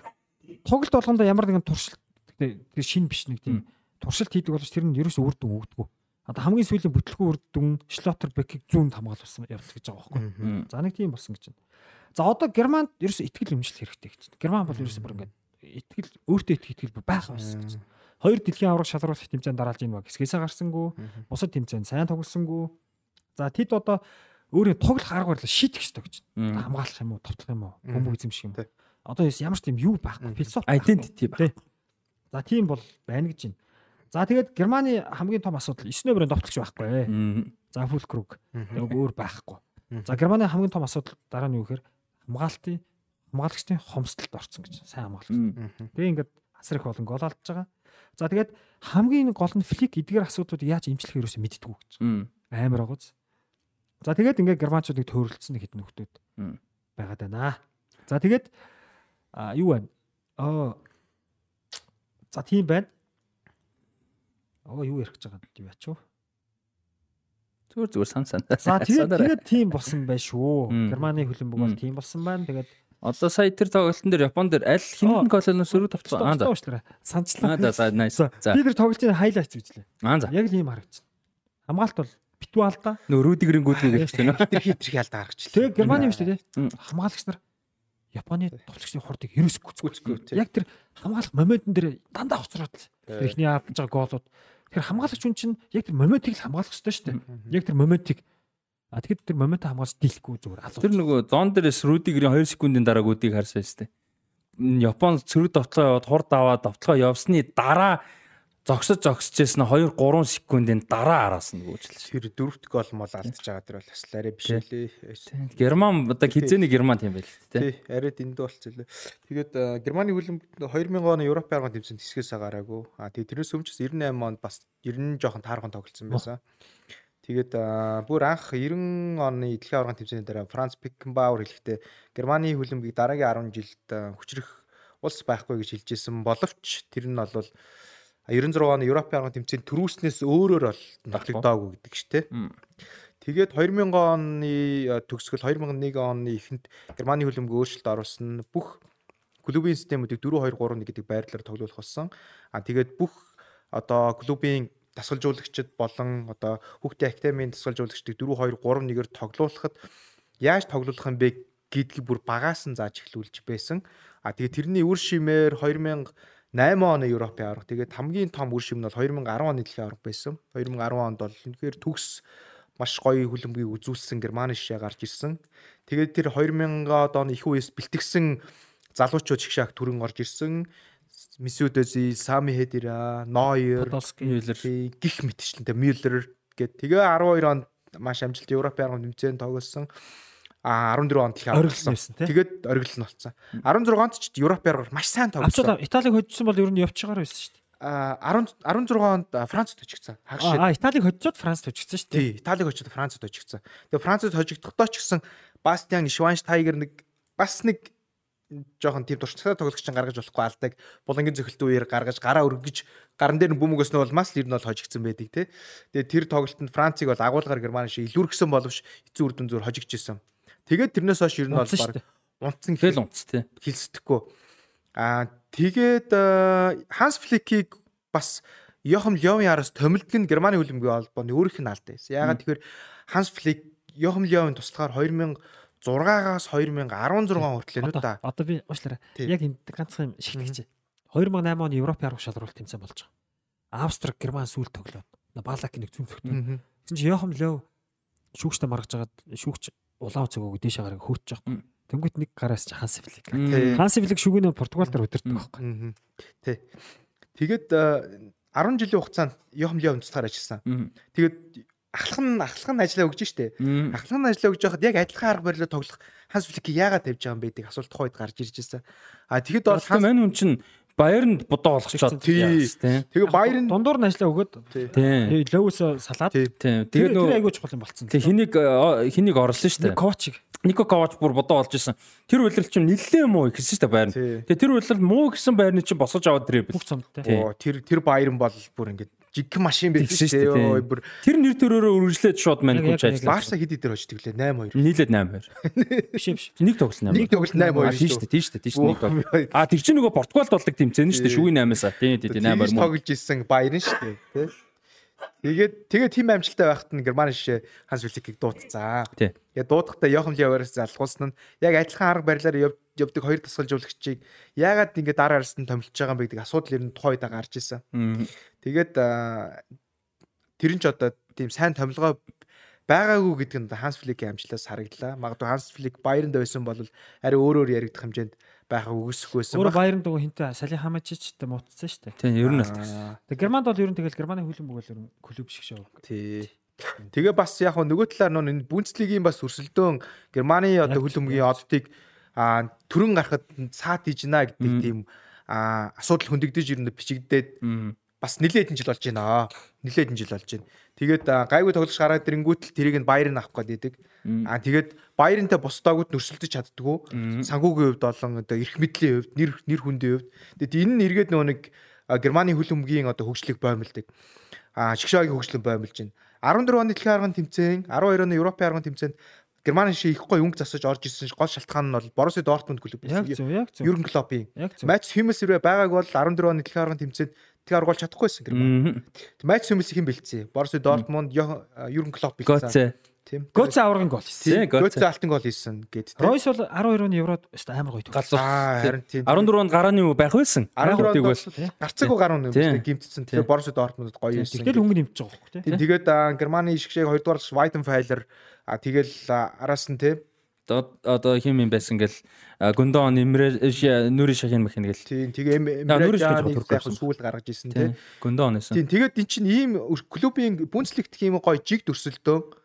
тоглолт болгондоо ямар нэгэн туршилт тэгээд шин биш нэг тийм туршилт хийдэг боловч тэр нь ерөөс үр дүн өгдөг. Одоо хамгийн сүүлийн бүтлгүй үр дүн Шлотер Бекийг зүүн хамгаалсан явдаг гэж байгаа байхгүй. За нэг тийм болсон гэж байна. За одоо Германд ерөөс итгэл өмжил хэрэгтэй гэж. Герман бол ерөөс бүр ингээд итгэл өөртөө итгэл бүр байх байсан гэж Хоёр дэлхийн авраг шалралт тэмцээнд дараалж ийн баг. Хэсгээсээ гарсангүй. Бусад тэмцээнд сайн тоглосонгүй. За тэд одоо өөрөө тоглох арга барил шийдэх ёстой гэж. Хамгаалах юм уу, товтлох юм уу, бөмбөг эзэмших юм. Одоо ямар ч тийм юу байхгүй. Философи identity баг. За тийм бол байна гэж байна. За тэгээд Германы хамгийн том асуудал 9 номерын товтлогч байхгүй. За Фулкруг. Яг өөр байхгүй. За Германы хамгийн том асуудал дараа нь юу гэхээр хамгаалтын хамгаалагчдын хомсдолд орсон гэж. Сайн хамгаалагч. Тэгээ ингээд асар их болон гол алдж байгаа. За тэгээд хамгийн гол нь флик эдгээр асуудлууд яаж эмчлэх хэрэгсээ мэддэггүй гэж. Амар агууз. За тэгээд ингээд германчуудыг төөрөлдсөн хэдэн нөхдүүд байгаад байна. За тэгээд юу байна? Аа За тийм байна. Оо юу ярих гэж байгаа юм яач вэ? Зүгээр зүгээр сан сан. За тэгээд тэгээд тийм болсон байх шүү. Германы хөлбөмбөг бол тийм болсон байна. Тэгээд Одоо сая тэр тоглолтын дээр Япон дээр аль хинэн колоноос өрөө тавцсан. Аа за. Санчлаа. Аа за nice. Би тэр тоглолтын хайлайтс үзлээ. Аа за. Яг л ийм харагдсан. Хамгаалт бол битүү алдаа. Нөө рүүдигрийн гүдмэг гэж үү? Тэр хитрхи алдаа гаргач. Тэгээ Германы юм шүү дээ. Хамгаалагч нар Японы тоглогчдын хурдыг ерөөс гүцгүцгүй. Яг тэр хамгаалах моментн дээр дандаа хоцроод л. Тэр ихний авч байгаа гоолууд. Тэр хамгаалагч хүн чинь яг тэр моментийг л хамгаалах хэрэгтэй шүү дээ. Яг тэр моментийг А тэгэхэд тэр момент хамгаалж дийлэхгүй зүгээр алуу. Тэр нөгөө зон дээрээс Рүдигрийн 2 секундын дараа гүдийг харсан шүү дээ. Япон цэрэг довтлоо яваад хурд аваад довтлоо явсны дараа зогсож зогсожсэн 2 3 секундын дараа араас нь гүйжлээ. Тэр дөрөвт гол мол алдчихж байгаа тэр бол арай биш лээ. Герман одоо хизээний Герман тийм байл тий. Тий, арай дэндүү болчихлоо. Тэгээд Германы хөлбөмбөд 2000 оны Европ аргын тэмцээнд хэсгээс гараагүй. А тэгээд тэрнээс өмнө 98 онд бас 90 жоохон таархан тоглолцсон байсан. Тэгээд бүр анх 90 оны дэлхийн аваргын тэмцээний дараа Франц Пикенбауэр хэлэхдээ Германы хөлбөмбөгийг дараагийн 10 жилд хүчрэх улс байхгүй гэж хэлжсэн боловч тэр нь бол 96 оны Европын аваргын тэмцээний төрүүлснээс өөрөөр бол нотлогдоогүй гэдэг ч тийм. Тэгээд 2000 оны төгсгөл 2001 оны эхэнд Германы хөлбөмбөг өөрчлөлт оруулсан бүх клубын системүүдийг 4 2 3 1 гэдэг байрлалаар тоглуулах болсон. А тэгээд бүх одоо клубын дасгалжуулагчид болон одоо хүүхдийн академийн дасгалжуулагчдыг 4 2 3 1-ээр тоглуулахад яаж тоглуулах юм бэ гэдгийг бүр багаас нь зааж эхлүүлж байсан. А тэгээ тэрний үр шимээр 2008 оны Европын аварга. Тэгээд хамгийн том үр шим нь бол 2010 оны дэлхийн аварга байсан. 2010 онд бол үнэхээр төгс маш гоё хөлбөмбөгийг үзүүлсэн Германы шишээ гарч ирсэн. Тэгээд тэр 2000-аад оны их үеэс бэлтгэсэн залуучууд шгшааг түрэн орж ирсэн. Месут Özil, Сами Хедира, Нойер, Мюллер гих мэтчлэнтэй Мюллер гэд тэгээ 12 онд маш амжилттай Европын арга тэмцээнд тоглосон. А 14 онд их оргилсан. Тэгээд оргил нь болсон. 16 онд ч Европын аргаар маш сайн тоглосон. Италиг хоцсон бол ер нь явчихгаар байсан шүү дээ. А 10 16 онд Францд хожигдсан. А Италиг хожоод Францд хожигдсан шүү дээ. Тий, Италиг хожоод Францд хожигдсан. Тэгээ Францд хожигдохдоо ч гэсэн Бастиан Швайнштайгер нэг бас нэг жоохон тийм туршлагатай тоглогчийн гаргаж болохгүй алдаг булангийн зөхөлтөө үеэр гаргаж гараа өргөж гаран дээр нь бүм өгснө бол мас л ер нь бол хожигдсан байдаг тий. Тэгээд тэр тоглолтод Францыг бол агуулгаар Герман шиг илүүргсэн боловч эцсийн үр дүн зур хожигдж исэн. Тэгээд тэрнээс хойш ер нь бол баг унтсан хэл унтц тий. Хилсдэхгүй. Аа тэгээд Ханс Фликийг бас Йохам Лёвын араас томилдог нь Германы хөлбөмбөгийн холбооны өөрийнх нь алд байсан. Ягаад тэгэхээр Ханс Флик Йохам Лёвын туслахаар 2000 6-аас 2016 хүртэл нүү да. Одоо би уушлаарай. Яг энэ ганцхан шигтгэж. 2008 оны Европын арга шалралт тэмцээн болж байгаа. Австрик, Герман сүүл тоглоод Балаки нэг зүүн цогтой. Тэгсэн чи Йохам Лев шүүгчтэй маргаж агаад шүүгч улаан цогоог дээшээ гараг хөөж байгаа. Тэнгүүт нэг гараас чи Ханс Флик. Ханс Флик шүгэнэ Португал дээр удирдах байхгүй. Тий. Тэгээд 10 жилийн хугацаанд Йохам Лев туслахаар ажилласан. Тэгээд ахлах нь ахлах нь ажиллаа өгж штэ. Ахлах нь ажиллаа өгж байхад яг адилхан арга барилаар тоглох Ханс Флик яагаад тавьж байгаа юм бэ гэдэг асуулт тухайд гарч ирж байсан. А тэгэхэд бол Ханс мань хүн чинь Баярнд бодоо олгочоод тий. Тэгээ Баярнд дундуур нь ажиллаа өгöd. Тий. Лоус салаад. Тий. Тэгээ нөө айгууч чухал юм болцсон. Тий хэнийг хэнийг орлоо шүү дээ. Коучиг. Нико Ковач бүр бодоо олж исэн. Тэр үйлрэл чинь нэлээд муу ихсэн шүү дээ Баярн. Тэгээ тэр үйлрэл муу гэсэн Баярны чинь босож аваад ирээ. Бүх цомдтой. Тэр тэр Баярн бол бүр ингээд жиг машин байсан шүү дээ. Бүр тэр нэр төрөөрөө үргэлжлээд шууд мань хүч ажиллаа. Барса хэд дээр очдөг лээ 8 2. Нийлээд 8 2. Биш биш. Нэг тоглосон 8. Нэг тоглолт 8 2. Тийм шүү дээ. Тийм шүү дээ. Тийм шүү нэг тоглолт. А тэр чинь нөгөө Португалд болдог тэмцээн шүү дээ. Шүгийн 8-аас. Тийм тийм 8 2 мөн. Тоглож исэн Баярн шүү дээ. Тэ. Тэгээд тэгээ тим амжилттай байхад нь Германы шишээ Ханс Фликийг дуудсан. Тэгээд дуудахтаа Йохан Левараас залхуулсан нь яг адилхан арга барилаар явдаг хоёр тасгалжуулагчийг яагаад ингэ дараа нь томилж байгаа юм бэ гэдэг асуудал ер нь тухай удаа гарч исэн. Тэгээд тэр нь ч одоо тийм сайн томилгоо байгаагүй гэдэг нь Ханс Фликийн амжилтаас харагдлаа. Магадгүй Ханс Флик Баярнд байсан бол арай өөрөөр яригдах хэмжээнд байхаа үгүйсэх байсан. Өөр Баярнд нөгөө хинтээ Сали Хамачичтэй муутсан шүү дээ. Тийм, ер нь алтсан. Тэг Германд бол ер нь тэгэл Германы хөлбөмбөг бол ер нь клуб шиг шоу. Тий. Тэгээ бас яг нөгөө талаар нөө энэ Бундслигийн бас өрсөлдөөн Германы одоо хөлбөмбөгийн оддыг төрөн гарахад цаат ижнэ гэдэг тийм асуудал хөндөгдөж ирнэ бичигдээд бас нилээд жил болж байна. Нилээд жил болж байна. Тэгээд гайгүй тоглож гараад ирэнгүүт л тэрийг нь баяр нь авах гээд идэг. Аа тэгээд баярынтай бусдаагууд нөрсөлдөж чаддгүй. Сангуугийн хувьд болон одоо эрх мэдлийн хувьд, нэр нэр хүндийн хувьд. Тэгээд энэ нь эргээд нөгөө нэг Германы хөлбөмбөгийн одоо хөгжлийг боомлдог. Аа шгшаагийн хөгжлөг боомлж байна. 14 оны дэлхийн аргын тэмцээн, 12 оны Европын аргын тэмцээнд Германы гой өнгө засаж орж ирсэн гол шалтгаан нь бол Боруссия Дортмунд клуб зөв. Юрген Клоппийн. Матч Химмес ирвэ байгааг бол 14 оны дэлхийн аргын тэмцээнд тэгээ оргуулж чадахгүйсэн Герман. Матч Химмес хэн бэлдсэн? Боруссия Дортмунд Юрген Клопп бэлдсэн. Тийм. Гоц аврагын гол хийсэн. Гоц алтан гол хийсэн гэд. Ройс бол 12 оны Еврод өстой амар гоё тоглосон. Аа харин тийм. 14 онд гарааны юу байх байсан? 14 онд гарцаагүй гаруун нэмсэн гимтсэн. Тэгэхээр Боруссия Дортмундд гоё хийсэн. Тэгэл хөнгө нэмж байгаа байхгүй тийм. Тэгээд Германы ишгшээг 2 дугаар Weidenfeller а тэгэл араас нь тийм одоо хим юм байсан гэл гүндон нэмрэ нүрийн шахин мэх нэгэл. Тийм тэгээ нүрийн яг сүүл гаргаж исэн тийм. Гүндон нэсэн. Тийм тэгээд эн чинь ийм клубын Бундслигт ийм гоё жиг төрсөлдөө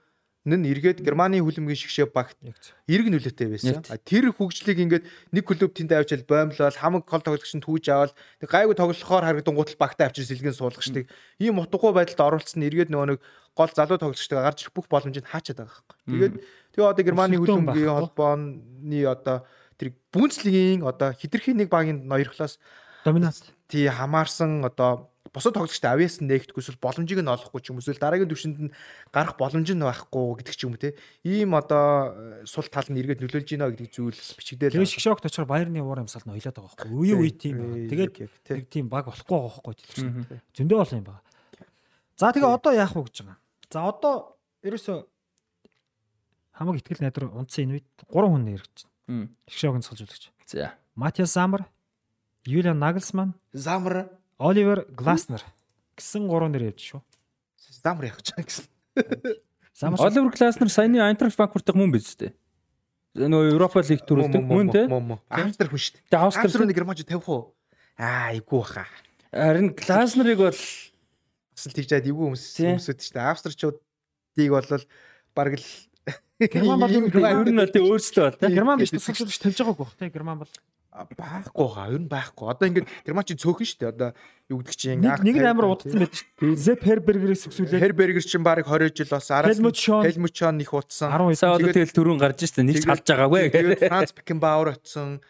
нь эргээд Германы хүлэмгийн шигшээ багт эрг нөлөөтэй байсан. Тэр хөгжлийг ингээд нэг клуб тэнд авчил боомлол хамаг гол тоглогч нь түүж аваад гайгүй тоглохоор харагдангуут л багтаа авчир сэлгэн суулгачдаг. Ийм утгагүй байдалд оруулсан эргээд нөгөө нэг гол залуу тоглогчтой гарч ирэх бүх боломжийг хаачаад байгаа байхгүй. Тэгээд тэгээ одоо Германы хүлэмгийн холбооны одоо тэр Бундслигийн одоо хитрхи нэг багийн ноёрхлоос доминац тий хамаарсан одоо бусад тоглогчтой авьяас нээгдэхгүй эсвэл боломжийг нь олохгүй ч юм эсвэл дараагийн төвшөнд нь гарах боломж нь байхгүй гэдэг ч юм уу те. Ийм одоо э, сул тал нь эргээд нөлөөлж гинэ гэдэг зүйлс бичигдээл. Тэгээ шгшогт очихоор Баерны уур амьсгал нь ойлоод байгаа байхгүй. Үе үе тийм. Тэгээд нэг тийм баг болохгүй байгаа байхгүй. Зөндөө бол юм байна. За тэгээ одоо яах вэ гэж байгаа. За одоо ерөөсө хамаг ихтгэл найдар унтсан энэ үед 3 хүн нэрч байна. Шгшогын цолжуулагч. За. Матиас Замар, Юлиан Нагelsман, Замар Оливер Гласнер гэсэн гурван нэр явж шүү. Замар явах гэж гэсэн. Оливер Гласнер саяны Айнтрахт Франкфуртын мөн биз дээ. Нөгөө Европа лиг төрүүлдэг мөн те. Австрал хүн шүү дээ. Тэгээ Австрал нэг Германч тавих уу? Аа, айгуу баха. Харин Гласнерыг бол бас л тэгж айд эвгүй хүмүүс хүмүүсэд шүү дээ. Австралчуудыг бол баг л Герман бол ер нь өөрсдөө бол те. Герман биш тусгаж тавьж байгаагүй те. Герман бол байхгүй хаа ер нь байхгүй. Одоо ингээд Герман чинь цөөхөн шүү дээ. Одоо юу гэдэг чинь нэг амар удацсан байдаг шүү дээ. Зеп Хербергерээс өсвөлээ. Хербергер чинь баг 20 жил бас араас Хелмут Шон их удсан. 12 сая одоо тэгэл төрүүн гарч шүү дээ. Нэг ч халж байгаагүй. Тэгээд Франц Бекенбауэр очсон.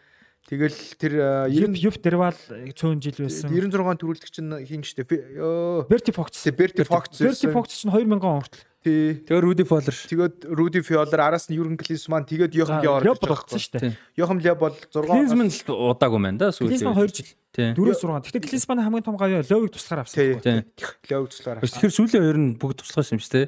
Тэгэл тэр Юп Юп Дервал цөөн жил байсан. 96 төрүүлдэг чинь хин штэ. Берти Фокс. Берти Фокс. Берти Фокс чинь 2000 он хүртэл Тий. Тэгээ Руди Фоллер. Тэгээд Руди Фоллер араас нь Юрген Клинсман тэгээд Йохан Лео орж болсон шүү дээ. Йохан Лео бол 6 Клинсман л удаагүй байна да сүүлд. Клинсман 2 жил. 4-6. Гэхдээ Клинсман хамгийн том гавьяа Левиг туслахаар авсан. Тий. Левиг туслахаар авсан. Тэгэхээр сүүлийн хоёр нь бүгд туслахаас юм шүү дээ.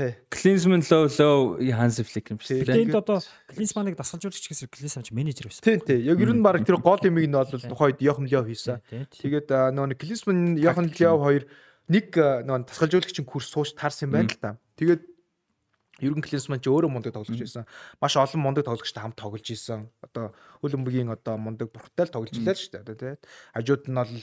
Тий. Клинсман Лео Лео Ханс Флик юм шүү дээ. Тэнд одоо Клинсманыг дасгалжуулагч гэсэн Клинсман ч менежер байсан. Тий, тий. Яг ер нь баг тэр гол юмыг нь бол тухайд Йохан Лео хийсэн. Тэгээд нөгөө Клинсман Йохан Лео хоёр нэг нөгөө дасгалжуулагчийн курс сууж таарсан юм байна л да. Тэгээд Юрген Клинсман ч өөрөө мундаг тоглож байсан. Маш олон мундаг тоглогчтой хамт тоглож исэн. Одоо Хөлбөмбөгийн одоо мундаг бурхтай л тоглож илээ шүү дээ. Тэгээд хажууд нь бол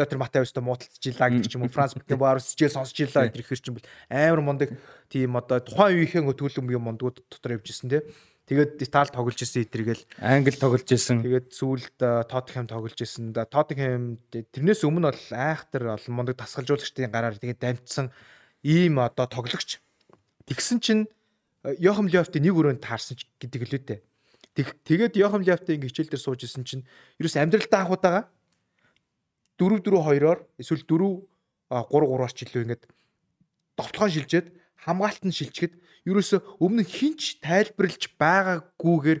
Лотер Матавистай муудалцжилаа гэдэг ч юм уу. Франц Бекенбауэрс жил сонсч илаа гэдэг ихэр чинь бол амар мундаг тийм одоо тухайн үеийнхэн Хөлбөмбөгийн мундагууд дотор явж исэн тий. Тэгээд Итали тоглож исэн эдэргээл Англи тоглож исэн. Тэгээд сүүлд Тоттенхэм тоглож исэн. Тоттенхэм тэрнээс өмнө бол айхтар бол мундаг тасгалжуулагчдын гараар тэгээд дамжсан ийм одоо тоглогч. Тэгсэн чинь Йохам Лёфти нэг өрөөнд таарсан гэдэг л үү дээ. Тэгээд Йохам Лёфти ингээ хичээл дээр сууж исэн чинь ерөөс амьдралдаа анхудаага 4 4 2-оор эсвэл 4 3 3-аар ч илүү ингээд довтлогоо шилжээд хамгаалт нь шилжихэд ерөөсө өмнө хинч тайлбарлаж байгаагүйгээр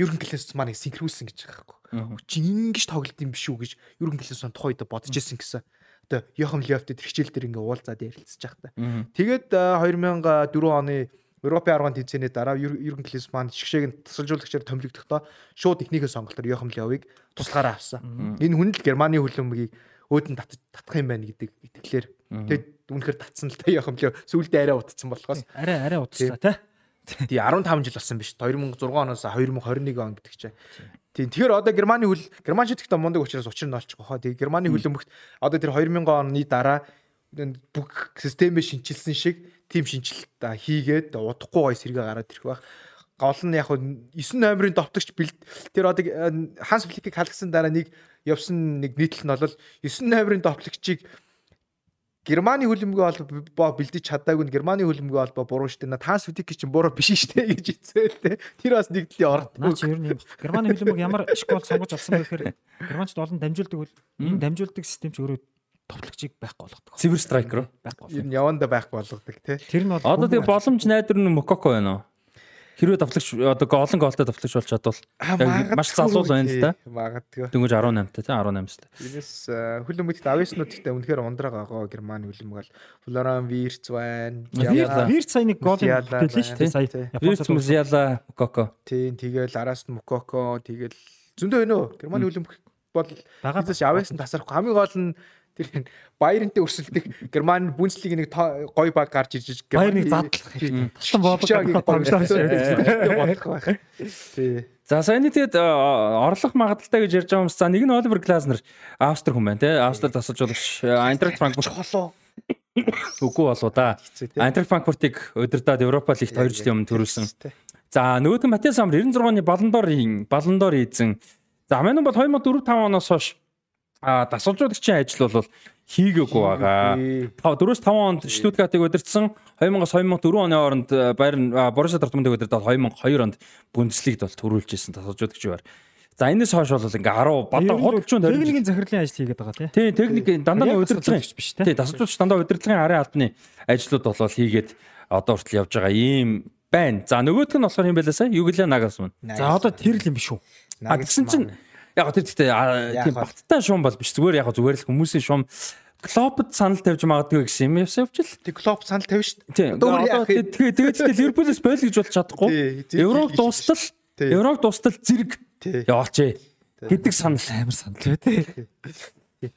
ерөн класс маань синхруулсан гэж байгаа байхгүй. Чи ингэж тоглолт юм биш үү гэж ерөн класс тухайд бодож ирсэн гэсэн. Одоо Йохам Лёфт тэр хичээл дээр ингээ уулзаад ярилцаж байгаа та. Тэгээд 2004 оны Европын арган тэнцээний дараа Юрген Клинсман шгшээг тасалжуулагчаар томилогдохдоо шууд техникийн сонголтоор Йохам Левыг туслахаараа авсан. Энэ хүн л Германы хөлбөмбөгийг өөдөн татах юм байна гэдэг итгэлээр. Тэгээд үнэхээр татсан л та Йохам Лев сүүлдээ арай утцсан болохоос. Арай арай утцлаа тий. Тий 15 жил болсон биш. 2006 оноос 2021 он гэдэг чинь. Тийм. Тэгэхээр одоо Германы хөл Герман шиг тэгтээ мундаг учраас учир нь олчихгүй хаа. Тэгээ Германы хөлөмбөгт одоо тэр 2000 оны дараа бүх системээ шинчилсэн шиг тим шинжилт хийгээд удахгүй гой сэргээ гараад ирэх байх. Гол нь яг нь 9 номерын довтогч бэлд тэр одоо Ханс Фликийг халгсан дараа нэг явсан нэг нийтлэл нь бол 9 номерын довтлогчийг Германы хөлбөмбөгийн холбоо бэлдэж чадаагүй нь Германы хөлбөмбөгийн холбоо буруу штэ. Ханс Флик чинь буруу биш штэ гэж хэцээлээ. Тэр бас нэгдлийн орд. Наа чи ер нь юм. Германы хөлбөмбөг ямар школ сонгож авсан бэ гэхээр Германчд олон дамжуулдаг үл энэ дамжуулдаг систем ч өөрөө товтлогчийг байхгүй болгодог. Цэвэр страйкер уу? Байхгүй. Ер нь яванда байхгүй болгодог тий. Тэр нь бол Одоо тэгээ боломж найдвар нь Мококо байна уу? Хэрвээ товтлогч одоо олон гоолтой товтлогч болж чадвал маш залуу байна л да. Магадгүй. Дөнгөж 18 та тий 18 та. Энэс хөлбөмбөгт авьяаснууд ихтэй үнэхээр ундраг байгаа Германы бол Флоран Вирц байна. Вирц сая нэг гол хэлсэн шүү дээ сая. Вирц Музиала Мококо. Тийм тэгэл араас нь Мококо тэгэл зөндөө уу? Германы хөлбөмбөг бол багаас авьяасан тасарахгүй хамгийн гол нь тэр Баярнтэй өрсөлдөх Германы Бундслиг нэг гоё баг гарч ирж Баярныг задлах юм. Талтан боолог бодлох байх. Тий. За саяны тэгэд орлох магадaltaй гэж ярьж байгаа юмс. За нэг нь Оливер Глазнер Австри хүн байна те. Австрид тасалжуулагч Айнтракт Франкфурт холоо. Үгүй болоо да. Айнтракт Франкфуртыг удирдаад Европа лигт 2 жилийн өмнө төрүүлсэн. За нөгөөд нь Матиас Амр 96 оны Баллондор Баллондор эзэн. За Манун бол 2004 5 оноос хойш а дасгалжуулагчийн ажил бол хийгээгүй байгаа. 4-5 онд Штутгартыг удирдсан 2000-аас 2004 оны хооронд Байерн Боруссия Дортмундыг удирдаад 2002 онд Бундслигт бол төрүүлж ирсэн дасгалжуулагч баар. За энэс хойш бол ингээ 10 бадаа худалчуун тойрог техникийн захирлын ажил хийгээд байгаа тий. Тий, техник дандаа удирдлагын биш тий. Дасгалжуулагч дандаа удирдлагын арын албаны ажлууд болол хийгээд одоо хүртэл явж байгаа ийм байна. За нөгөөх нь болохоор юм байлаа сая Юглиа Нагасман. За одоо тэр л юм биш үү? А гэсэн чинь яг тэр гэхдээ тийм баттай шуум бол биш. Зүгээр яг зүгээр л хүмүүсийн шуум Клопд санал тавьж магадгүй гэсэн юм явсавч л. Тэг Клоп санал тавина шүү дээ. Тэгээ тэгээд тэгээд Ливерпулээс бойл гэж болж чадахгүй. Еврог дуустал Еврог дуустал зэрэг. Яваач гэдэг санал амар санал. Тий.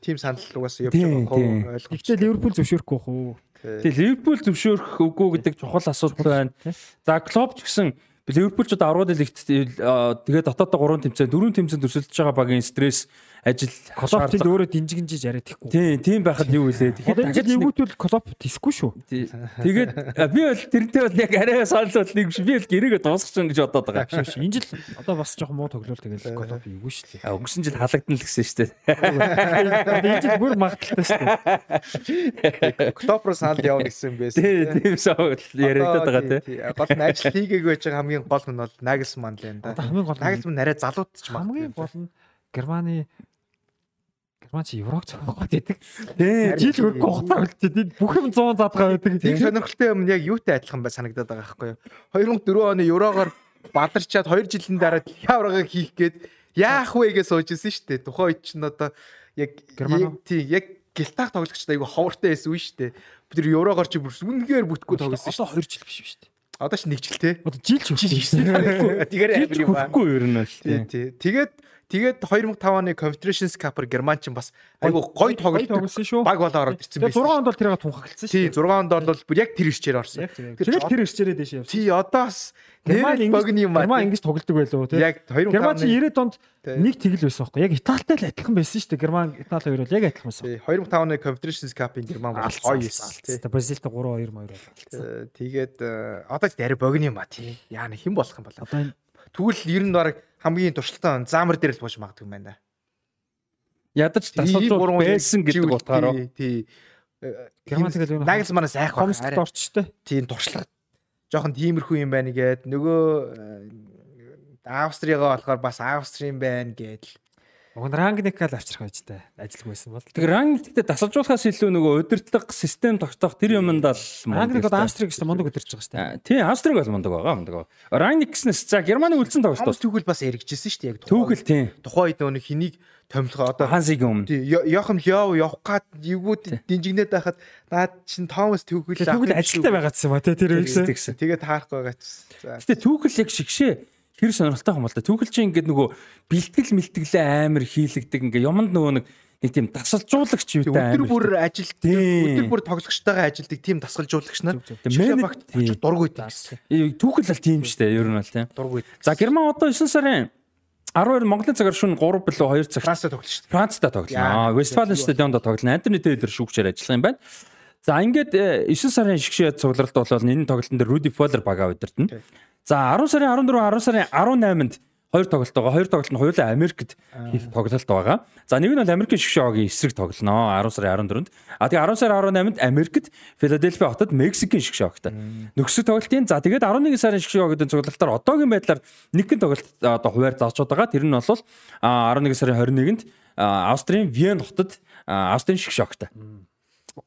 Тим санал угаасаа явж байгаа. хөө ойлгох. Гэхдээ Ливерпул зөвшөөрөхгүй хөө. Тэгээ Ливерпул зөвшөөрөх үгүй гэдэг чухал асуудал байна. За Клоп ч гэсэн Ливерпул ч одоо 10 дэлэгт тэгээ дотоодоо 3 тэмцээн 4 тэмцээнд өрсөлдөж байгаа багийн стресс ажил Клопт өөрөө динжигэнжиж яриад ихгүй. Тийм, тийм байхад юу вэ? Тэгэхээр дахиад нэгүтвэл Клоп тисгүй шүү. Тэгээд би бол тэрнтэй бол яг арай санал нэг биш. Би бол гэрээгээ дуусгах чинь гэж бодоод байгаа. Биш биш. Энэ жил одоо бас жоохон муу тоглол тэгэл Клоп юу шүү дээ. А өнгөрсөн жил халагдана л гэсэн шүү дээ. Энэ жил бүр магадaltaй шүү дээ. Клоп руу санал явна гэсэн байсан. Тийм, тийм соо яриад байгаа тий. Гол нь ажил хийгээг байж байгаа хамгийн гол нь бол Нагelsmann л энэ да. Хамгийн гол Nagelsmann арай залууд ч магадгүй. Хамгийн гол нь Германы Герман чи Еврог цогцоод идэг. Тий, жил хөрөхгүй хугацаа үлдээд бүх юм 100 задгаа байдаг. Тийм сонирхолтой юм яг юутай адилхан бай санагдаад байгаа байхгүй юу? 2004 оны Еврогоор бадарчаад 2 жилийн дараа Еврогыг хийх гээд яах вэ гэж суужсэн шүү дээ. Тухайн үед чинь одоо яг тий яг гилтаах тоглогчтой айгу ховортой байсан шүү дээ. Тэр Еврогоор чи бүр үнэхээр бүтггүй тоглосон шүү. Одоо 2 жил биш шүү дээ. Одоо ч нэг жил те. Одоо жил ч хийсэн. Тэгэхээр амар юм байна. Үгүй ер нь л тий. Тэгээд Тэгээд 2005 оны Confederations Cup-аар Герман ч бас айгу гоё тоглолт тоглосон шүү. баг болоо ороод ирсэн Тэгээ 6 хонд бол тэрийг тунхагласан шүү. Тий 6 онд бол яг тэр ирчээр орсон. Тэгээд тэр ирчээрээ дэше явсан. Тий одоо бас Герман богны юм аа. Герман ингэж тоглодог байлоо тий. Яг 2005 Герман чи 90-ад онд нэг тэгэл байсан байхгүй. Яг Италитай л адилхан байсан шүү дээ. Герман Итали хоёр бол яг адилхан байсан. Тий 2005 оны Confederations Cup-ын Герман бол гоё байсан. Тий. Бразилтай 3-2 маяг болсон. Э, Тэгээд э, одоо ч арай богны юм а тий. Яа нэг хэн болох юм бол. Одоо Тэгвэл ер нь баг хамгийн туршлагатай заамар дээр л бууж магадгүй юм байна. Ядаж тасалжууд байсан гэдэг утгаараа. Тий. Юу Нагels манаас айх баг. хомсдод орчтой. Тийм туршлага жоохон тиймэрхүү юм байна гээд нөгөө э, Австригаа болохоор бас Австри юм байна гээд Уг нь рангникал авчрах байж та ажилгүй байсан бол. Тэгээ рангнигтээ тасалжуулахаас илүү нөгөө удирдлага систем тогтоох тэр юмд л Рангник одоо Австриг гэсэн мундаг өдөрч байгаа шүү дээ. А, тий Австриг бол мундаг байгаа мундаг. Рангник гэснээс за Германы үлдсэн Хомс тоглолтоос түүхэл бас яригдчихсэн шүү дээ яг түүхэл тий тухайн үед нөгөө хэнийг томилгоо одоо Хансигийн өмнө. тий Йохам Лёв явах гад эвгүүд динжигнээд байхад наад чин Томас түүхэл Тэгвэл ажилтаа байгаадсан ба тэр. Тэгсэн. тэгээд таарахгүй. За Гэтэ түүхэл яг шигшээ хэр сонирхолтой юм бол да. Түүхэл чинь ингээд нөгөө бэлтгэл мэлтгэлээ амар хийлэгдэг ингээ юмд нөгөө нэг нэг тийм тасалжуулагч юу та өдөр бүр ажил өдөр бүр тоглогчтойгоо ажилдаг тийм дасгалжуулагч нар багт тий. дургуй гэсэн. Түүхэл бол тийм штэ ер нь бол тийм. Дургуй. За Герман одоо 9 сарын 12 Монголын цагаар шөнө 3 билүү 2 цагт Францад тоглож шүү дээ. Францтай тоглоно. Яа, Вестфален стадионд тоглоно. Антони Тейлер шүүгчээр ажиллах юм байна. За ингээд э, 9 сарын шигшээ цугларалт болол энэ тоглолтын дээр Руди Фоллер бага удирдна. За 10 сарын 14, 10 сарын 18-нд хоёр тоглолт байгаа. Хоёр тоглолт нь хоёулаа Америкт хийх тоглолт байгаа. За нэг нь бол Америкийн шгшөөгийн эсрэг тоглоно 10 сарын 14-нд. А тэгээ 10 сарын 18-нд Америкт Филадельфи хотод Мексикийн шгшөөгтэй. Нөхсөг тоглолтын за тэгээд 11 сарын шгшөөгийн цуглалтаар одоогийн байдлаар нэг гэн тоглолт одоо хуваар заачууд байгаа. Тэр нь бол а, 11 сарын 21-нд а, Австрийн Вен хотод Австрийн шгшөөгтэй.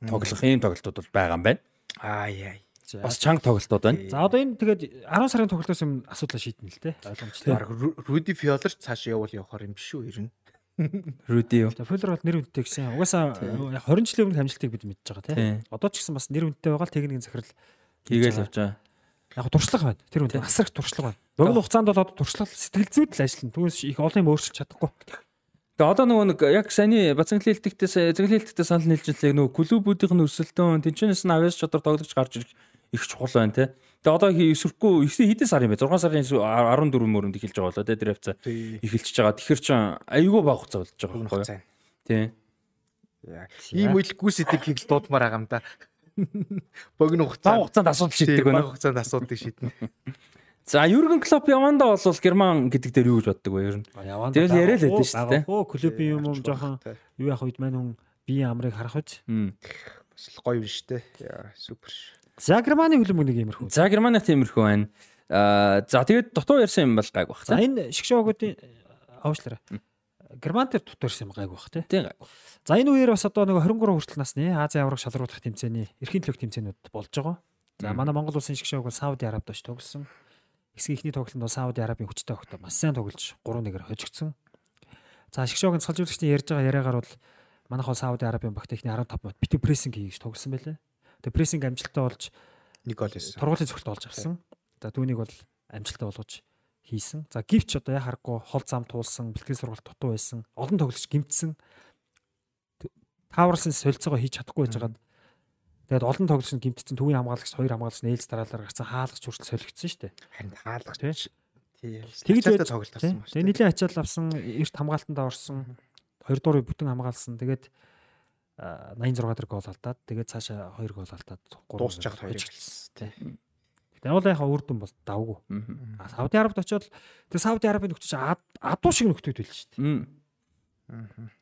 Тоглох ийм тоглолтууд бол байгаа юм байна. Аа яа. Бас чанга тоглолтууд байна. За одоо энэ тэгээд 10 сарын тоглолтоос юм асуудлаа шийднэ л те. Ойлгомжтой. Руди Фиолер цааш явуул явахаар юм биш үү ер нь. Руди юу? За Фуллер бол нэр үнэтэй гэсэн. Угаасаа яг 20 жилийн өмнө амжилтыг бид мэдж байгаа Тий. те. Одоо ч гэсэн бас нэр үнэтэй байгаа л техникийн захирал Хийгээл явж байгаа. яг туршлага байна. Тэр үнэ асрах туршлага байна. Богино хугацаанд бол одоо туршлага сэтгэл зүйд л ажиллана. Түүнээс их олон юм өөрчилж чадахгүй. Тэгээ одоо нөгөө нэг яг саяны бацанглын хэлтгтээс зэглэн хэлтгтээ санал нийлжлээ нөгөө клубүүдийн өсөлтөө тэнчнээс нь авьяас чадвар тоглогч гарч ирэх их чухал байна те. Тэгээ одоо эсрэхгүй хэдэн сар юм бэ? 6 сарын 14 мөрөнд эхэлж байгаа болоо те тэр хавцаа Тий. эхэлчихэж байгаа. Тэгэхээр ч айгүй баг хугацаа болж байгаа байхгүй юу? хугацаа. Тий. Яа. Ийм үйл гүйсэдэг хийгл дуудмаар байгаа юм да. Богино Бага хугацаа. хугацаанд асуудал шийддэг байна. Хугацаанд асуудыг шийднэ. За Юрген Клоп явандаа бол Герман гэдэг дээр юу гэж боддог вэ ер нь? Тэгэл яриа л байдсан шүү дээ. Оо клубын юм юм жоохон юу яах үед маань хүн бие амрыг харах үз. Мм. Бас л гоё юм шүү дээ. Супер. За Германы хөлбөмбөг нэг юмрхүү. За Германы тиймэрхүү байна. Аа за тэгээд дутуу ярьсан юм бол гайг бах. За энэ шгшөөгүүдийн авшлаараа. Герман дээр дутуу ирсэн юм гайг бах те. Тийм гайг. За энэ үеэр бас одоо нэг 23 хүртэл насны Азийн авраг шалруудах тэмцээний эрхийн төлөв тэмцээнүүд болж байгаа. За манай Монгол улсын шгшөөг бол Сауди Арабид оч тоглосон. Хэсгийн ихний тоглолтод Сауди Арабын хүчтэй огтой бас сайн тоглож 3-1-ээр хожигдсон. За шгшөөгийн цалжуулагчдын ярьж байгаа яриагаар бол манайх бол Сауди Арабын багт ихний 15 минут битүү прессинг хийж тоглосон байлээ. Тэгээ прессинг амжилттай болж Нэг гол хийсэн. тургуулийн цогт олж авсан. За түүнийг бол амжилттай болгож хийсэн. За гівч одоо яа харахгүй хол зам туулсан, бэлтгэл сургалт дутуу байсан, олон тоглогч гимтсэн. Тааварсан солилцоогоо хийж чадахгүй байж байгаад тэгээд олон тоглогч нь гимтсэн төвийн хамгаалагч хоёр хамгаалагч нээлж дараалал гаргасан хаалгач хүртэл солигдсон шүү дээ. Харин хаалгач. Тий. Тий. Тэгж Тэгж байж- тоглолт авсан ба. Тэгээд нэлийн ачаал авсан, эрт хамгаалтанд орсон, хоёр дуур бүтэн хамгаалсан. Тэгээд 86 дэх гол алдаад тэгээд цаашаа 2 гол алдаад Дуусч яхад хоёр хожигдсон. Тий. Тэгвэл яхаа үр дүн бол давгүй. А Сауди Арабид очиод тэг Сауди Арабын нөхдөж адуу шиг нөхдөд байл шүү дээ.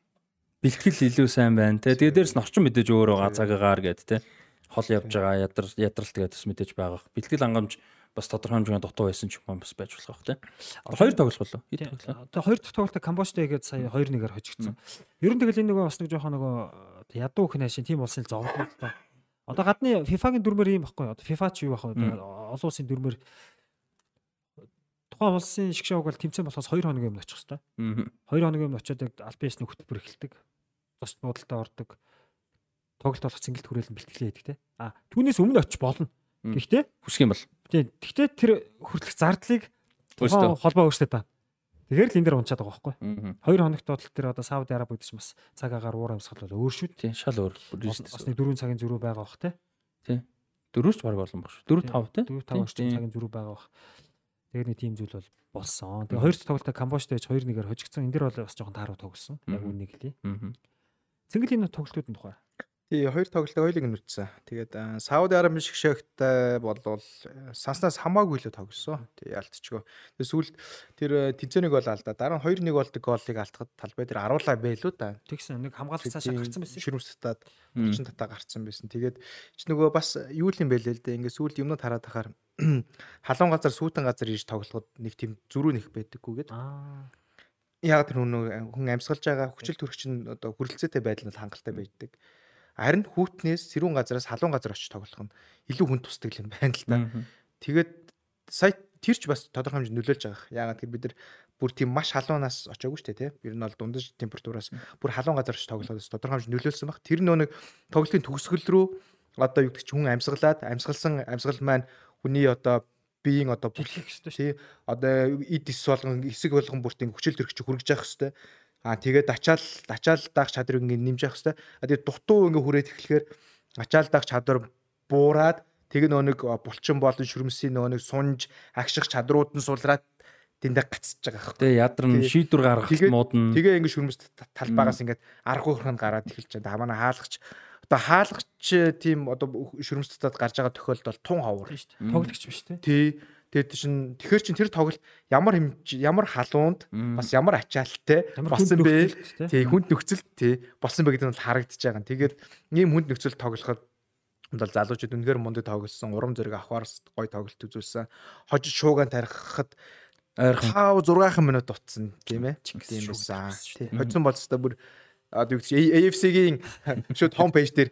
Бэлтгэл илүү сайн байна те. Тэгээ дээрс нь орчин мэдээж өөрөө газаагаар гэд те. Хол явж байгаа ядар ядралт гэдэг бас мэдээж байгаа. Бэлтгэл хангамж бас тодорхой хэмжээний дутуу байсан ч юм бас байж болох бах те. Хоёр тоглох болов. Хэд тоглох? Тэгээ хоёр дахь тоглолтод Камбожтой игээд сая 2-1-аар хожигдсон. Ер нь тэгэл энэ нөгөө бас нэг жоохон нөгөө ядуу хнэ шин тийм улсын зовлон л доо. Одоо гадны FIFA-гийн дүрмээр ийм баггүй. Одоо FIFA ч юу бах вэ? Олон улсын дүрмээр тухайн улсын шгшөөг бол тэмцээн болохоос 2 хоногийн өмнө очих хэрэгтэй. Мм. 2 хоногийн өмнө очиод яг аль биесний хөтөлбөр эхэлдэг. Цус буудалтай ордог. Тоглолт болох цэнгэлт хүрээлэн бэлтгэлээ хийдэг те. А түүнээс өмнө очиж болно. Гэхдээ Хүсэх юм бол. тий Гэхдээ тэр хүртэлх зардлыг холбоо өөртөө та. Тэгэхээр л энэ дээр унчаад байгаа байхгүй. Хоёр хоногт бодлол дээр одоо Сауди Араби гэдэг чинь бас цаг агаар уур амьсгал бол өөр шүү дээ. Тийм шал өөр. Бас нэг 4 цагийн зөрүү байгаа бах те. Тийм. Дөрөвч баг олон баг шүү. 4 5 те. 4 5 орчим цагийн зөрүү байгаа бах. Тэгээд нэг тийм зүйл бол болсон. Тэгээд хоёр тоглолтоо Камбожтой 2-1-ээр хожигдсон. Энэ дэр бол бас жоохон тааруу тоглосон. Яг үнийг хэлье. Цэнгэл энэ тоглолтуудын тухай Тий, хоёр тоглолтыг хоёулыг нь үтсэн. Тэгээд Сауди Араби шгшэгтэй болвол санснаас хамаагүй л тоглосон. Тий, ялтчгүй. Тэгээд сүүлд тэр тэнцэнийг бол алдаа. Дараа нь 2-1 болдог голыг алдахад талбай дээр аруулаа байлуу да. Тэгсэн нэг хамгаалалт цаашаа гарцсан байсан. Ширмсдад 30 татаа гарцсан байсан. Тэгээд чи нөгөө бас юу л юм бэ л дээ. Ингээд сүүлд юмнууд хараад тахаар халуун газар сүүтэн газар ирж тоглоход нэг тийм зөрүү нэх байдаггүй гээд. Аа яг тэр хүн амьсгалж байгаа хүчил төрөгч нь одоо хүрэлцээтэй байдал нь хангалттай байдаг. Харин хүүтнээс сэрүүн газараас халуун газар очиж тоглох нь илүү хүн тусдаг юм байна л да. Тэгээд сая тэрч бас тодорхой хэмжээнд нөлөөлж байгаа. Яагаад гэвэл бид нар бүр тийм маш халуунаас очоогүй шүү дээ, тийм. Ер нь бол дундаж температураас бүр халуун газар очиж тоглохоос тодорхой хэмжээнд нөлөөлсөн баг. Тэр нөө нэг тоглолтын төгсгөл рүү одоо юу гэдэг чинь хүн амьсгалаад амьсгалсан амьсгал маань хүний одоо биеийн одоо бүтлэх хэвээр тий одоо эд ис болгон эсэг болгон бүртийн хүчил төрөгч хүргэж явах хэвээр Аа тэгээд ачаал ачаал даах чадрыг ингэ нэмж явах хэвээр. А тэгээд дутуу ингэ хүрээд эхлэхээр ачаал даах чадвар буураад тэг нөө нэг булчин болон шүрмсийн нөө нэг сунж агших чадрууд нь сулраад тэндээ гацж байгаа хэрэг. Тэгээ ядарн шийдвэр гаргах модон. Тэгээ ингэ шүрмс талбаагаас ингэ аргагүй хөрхөнд гараад эхэлж байгаа. Манай хаалгач одоо хаалгач тийм одоо шүрмс татаад гарч байгаа тохиолдол тун ховор. Тоглогч биш тий. Тий. Тэгээд чин тэгэхэр чин тэр тоглолт ямар ямар халуунд бас ямар ачаалттай болсон бэ? Тий хүнд нөхцөлт тий болсон бэ гэдэг нь харагдаж байгаа. Тэгээд ийм хүнд нөхцөлд тоглоход бол залуучууд үнэхээр мундаг тоглосон, урам зориг авахар гой тоглолт үзүүлсэн. Хожиж шуугаан тарихад ойрхон 5 6 минут утсан тийм ээ. Тийм байсан. Тий. Хоцсон бол өстой бүр AFC-гийн шууд хом пэйж дээр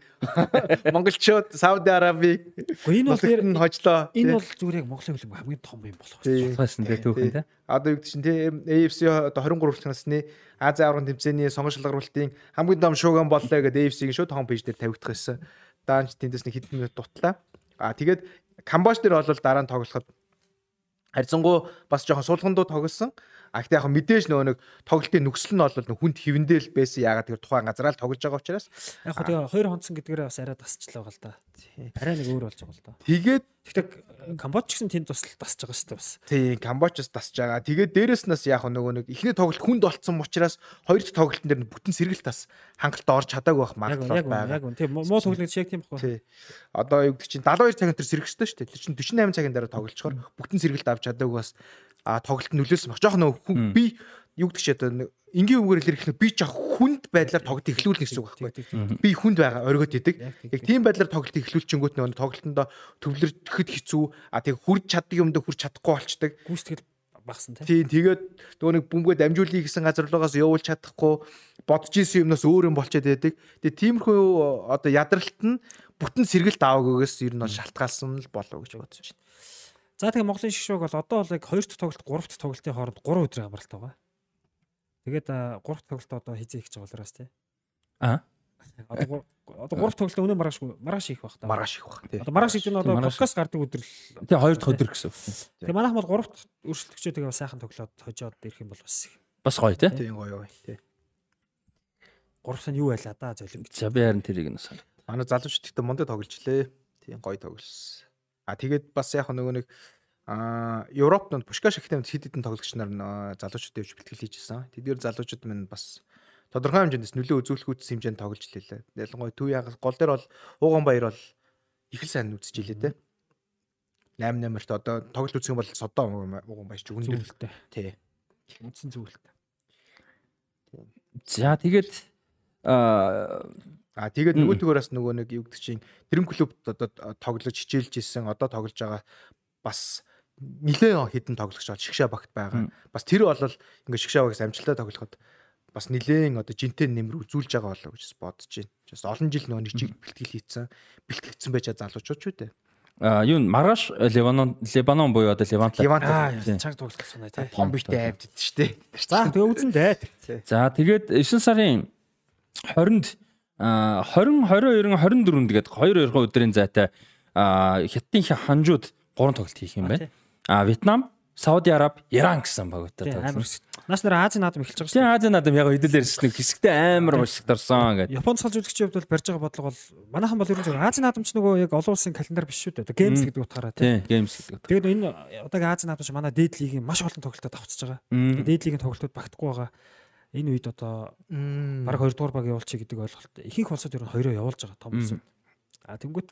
монголчууд Сауди Арабиг энэ бол тэр нь хожлоо. Энэ бол зүгээр яг Монголын хөлбөмбөг хамгийн том юм болох байсан тийм түүхэн тийм. Одоо юу гэж чинь тийм AFC одоо 23 насны Ази аврагын тэмцээний сонгон шалгаруулалтын хамгийн том шууган боллоо гэдэг AFC-гийн шууд хом пэйж дээр тавигдах байсан. Даанч тэндээс нэг хэдэн минут дутлаа. А тэгээд Камбож дээр бол дараа нь тоглоход харьцангуй бас жоохон суулгандуу тоглосон. А гэхдээ яг мэдээж нөгөө нэг тоглолтын нөхцөл нь бол хүнд хөвөндөл байсан. Ягаад тэр тухайн газараа л тоглож байгаа учраас яг хөө тэгээ хоёр хонцсон гэдгээрээ бас арай тасчлаа байгаа л да. Арай нэг өөр болж байгаа л да. Тэгээд Гэхдээ Камбоч гэсэн тэнд бас тасж байгаа шүү дээ бас. Тийм, Камбочос тасж байгаа. Тэгээд дээрэс нас яг нөгөө нэг эхний тоглолт хүнд болцсон учраас хоёр дахь тоглолтын дээр бүтэн сэргэлт тас хангалттай орж чадаагүй байх магадлал байгаа. Яг үнэ. Тийм, муу тоглолт шиг тийм баггүй. Тийм. Одоо юу гэдэг чинь 72 цагийн тэр сэргэлжтэй шүү дээ. Тэр чинь 48 цагийн дараа тоглолцохоор бүтэн сэргэлт авч чадаагүй бас а тоглолт нөлөөсөн баг. Жохон нөгөө би юу гэдэг чи одоо энгийн үгээр хэлэхэд би жоох хүнд байдлаар тоглолт эхлүүлнэ гэсэн үг байхгүй. Би хүнд байгаа оргиод идэг. Яг тийм байдлаар тоглолт эхлүүлчихэнгүүт нөгөө тоглолтондоо төвлөрөхөд хэцүү. А тэг хүрч чаддаг юмд хүрч чадахгүй болчдаг. Гүйцэтгэл багсан тийм. Тэгээд нөгөө нэг бөмбөгөө дамжуулъя гэсэн газарлуугаас явуулж чадахгүй бодож исэн юмнаас өөр юм болчиход байдаг. Тэгээд тиймэрхүү одоо ядралт нь бүтэн сэргэлт аавгүйгээс ер нь шалтгаалсан л болов гэж бодож байна. За тэгээ Монголын шгшөөг бол одоо бол яг 2 дахь тоглолт 3 дахь тоглолтын хооронд 3 өдрийн хамралт байгаа. Тэгээд 3 дахь тоглолт одоо хизээ их жагалраас тий. Аа. Одоо одоо 3 дахь тоглолт өнөө маргааш маргааш их баг та. Маргааш их баг тий. Одоо маргааш гэж нь одоо подкаст гардаг өдөр л. Тий 2 дахь өдөр гэсэн. Тэгээ манайх бол 3 дахь өршөлтөгчөө тэгээ сайхан тоглоод хожоод ирэх юм бол бас бас гоё тий. Тий гоё гоё тий. 3 дахь нь юу байлаа да золим гэж. За би харин тэрийг нь санаа. Манай залуучууд ихтэй мундаг тоглож лээ. Тий гоё тоглосон. А тэгээд бас яг нөгөө нэг а Европт Пушкаш ихтэй хэд хэдэн тоглогч нар залуучууд явж бэлтгэл хийжсэн. Тэдгээр залуучууд минь бас тодорхой хэмжээндээс нөлөө үзүүлэхүйц хэмжээнд тоглож лээ. Ялангуяа Төв яг гол дээр бол Ууган Баяр бол их л сайн үзэж илээ те. 8 8-т одоо тоглолт үзэх юм бол содоо Ууган Баяр ч үлдээ. Тий. Үндсэн зүйлтэй. За тэгээд а А тэгээд нөгөө төгөөс нөгөө нэг юу гэдэг чинь тэрэн клуб одоо тоглож хичээлж исэн одоо тоглож байгаа бас нилээн хідэн тоглогч бол шигшаа багт байгаа. Бас тэр бол ингээд шигшаа багс амжилттай тоглоход бас нилээн одоо жинтэй нэмэр үзүүлж байгаа болоо гэж бодож байна. Just олон жил нөгөө нэг чиг бэлтгэл хийцэн бэлтгэгдсэн байж залуучууд ч үү дээ. А юу Маргааш Ливанон Либанон буюу одоо Левант Левант чанга тоглох санаа тий. Том биштэй авд идэж штэ. За тэгээ үзэн дээ. За тэгээд 9 сарын 20-нд 20 22 24 тэгээд 2 2 өдрийн зайтай хятадын ханжууд 3 тоглолт хийх юм байна. А Вьетнам Сауди Араб, Иран гэсэн багуудтай тоглосон. Наас нэр Азийн наадам эхэлж байгаа шүү. Тийм Азийн наадам яг хэдүүлэр ирсэн хэсэгтээ амар уушиг дорсон гэдэг. Японд салж үзэгчийн хувьд бол барьж байгаа бодлого бол манайхан бол ерөн зөв Азийн наадамч нөгөө яг олон улсын календар биш шүү дээ. Геймс гэдэг утгаараа тийм. Геймс гэдэг. Тэгээд энэ одоогийн Азийн наадамч манай дээд лигийн маш олон тоглолтод авцж байгаа. Дээд лигийн тоглолтод багтахгүй байгаа. Энэ үед одоо баг 2 дугаар баг явуулчих гэдэг ойлголт. Ихэнх улсууд ер нь хоёроо явуулж байгаа том улсууд. А тэнгуут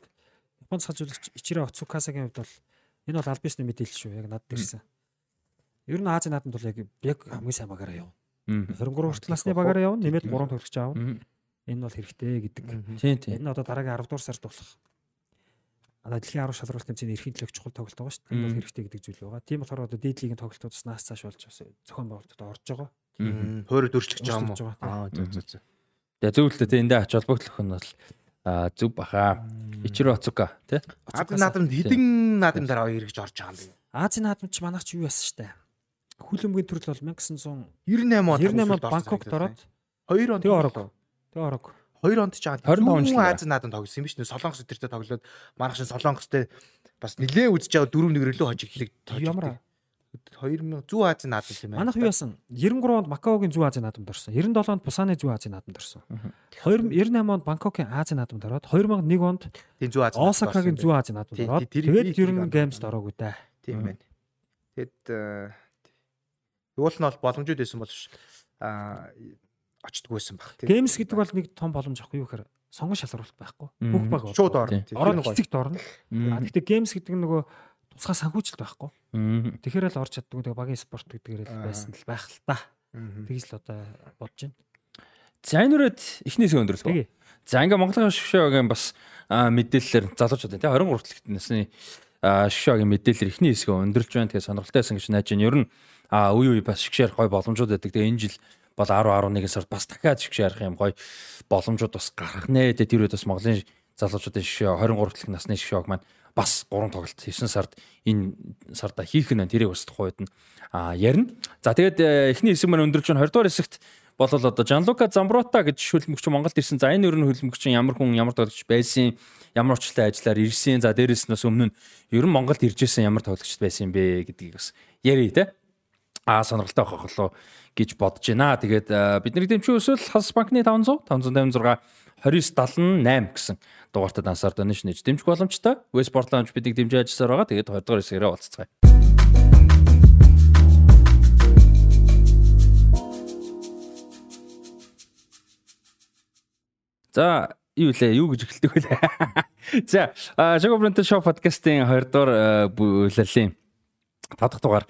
Японд салж үзэгч Ичиро Оцукасагийн хувьд бол энэ бол аль бисны мэдээлэл шүү. Яг над дэрсэн. Ер нь Азийн наадамд бол яг яг хамгийн сайн багаараа явна. 23 хүртэл насны багаараа явна. Нэмээд 3 төлөгч аавна. Энэ бол хэрэгтэй гэдэг. Тийм тийм. Энэ одоо дараагийн 10 дугаар сард болох одоо дэлхийн 10 шалралт тэмцээний эрхийн төлөв чухал тоглолт байгаа шүү дээ. Энэ бол хэрэгтэй гэдэг зүйл байгаа. Тийм болохоор одоо дээд лигийн тоглолтуудаас наас цааш болж бас зохион байгуулалтад орж байгаа. Хойроо дөрчлөж байгаа юм уу? Аа зөв зөв зөв. Тэгээ зөвлөлтөө тэ эндээ ач холбогдол өх нь бол зүв баха. Ичиро Оцука тий. Азийн наадамд хэдэн наадам дараа эргэж орж байгаа юм бэ? Азийн наадамч манайх ч юу яасан штэ хүлэмгийн төрөл бол 1998 онд 98 онд Бангкокт ороод 2 онд тэгээ орог. Тэгээ орог. 2 онд ч жаа 25 жил Азийн наадамд тоглосон юм биш үү? Солонгос өдөртөө тоглоод маргааш Солонгостэй бас нилээ үзэж байгаа 4 1 рөлөө хожиг хэлэг ямар 2000 Зүү Азийн наадам юм байна. Манайх юу яасан? 93 онд Макаогийн Зүү Азийн наадамд орсон. 97 онд Пусаны Зүү Азийн наадамд орсон. 98 онд Бангкокийн Азийн наадамд ороод 2001 онд тийм Зүү Азийн Осакагийн Зүү Азийн наадамд ороод тэгээд ер нь геймст ороогүй да. Тийм байна. Тэгэд Уул нь бол боломжууд байсан боловч аа очдгүй байсан баг. Геймс гэдэг бол нэг том боломж ахгүй юу гэхээр сонгон шалгаруулалт байхгүй. Бүх баг шууд орно. Ороод эцэгт орно. А гэхдээ геймс гэдэг нь нөгөө тусгай санхүүжилт байхгүй. Тэгэхээр л орж чаддгүй тэгээ багийн спорт гэдгээр л байсан л байх л та. Тэгж л одоо бодож байна. За энэ үрээд эхнээс өндөрлөө. За ингээ Монголын шгшөөгийн бас мэдээлэлээр залуучууд тий 23 талхт насны шгшөөгийн мэдээлэлэр эхний хэсгээ өндөрлж байна. Тэгээ сонирхолтой байсан гэж найж байна. Ер нь үе үе бас шгшээр гой боломжууд байдаг. Тэгээ энэ жил бол 10 11 сард бас дахиад шгшээр ярих юм гой боломжууд бас гарах нэ. Тэгээ тэр үед бас Монголын залуучуудын шгшөө 23 дахь насны шгшөөг маань бас 3 тоглолт 9 сард энэ сарда хийх нь тэрийг бас тухайд нь ярина. За тэгээд э, эхний хэсэг маань өндөрч 20 дугаар хэсэгт бол одоо Жанлука Замброта гэж хөлбөмбөгч Монголд ирсэн. За энэ өрн хөлбөмбөгч ямар хүн ямар тоглогч байсан, ямар учлаа ажиллаар ирсэн. За дээрэс нь бас өмнө нь ер нь Монголд ирж исэн ямар тоглогч байсан юм бэ гэдгийг бас ярий те аа сонирхолтой авах болоо гэж бодож байна. Тэгээд бидний дэмжих өсөл Хас банкны 500 556 2978 гэсэн дугаартад ансаар донеш нэж дэмжих боломжтой. Westport Lounge бидийг дэмжиж ажилласаар байгаа. Тэгээд 20 дугаар хэсгээрээ уулзцгаая. За юу лээ юу гэж эхэлдэг вэ? За Jago Brand Show podcast-ийн 20 дугаар бүлэлийн 5 дахь дугаар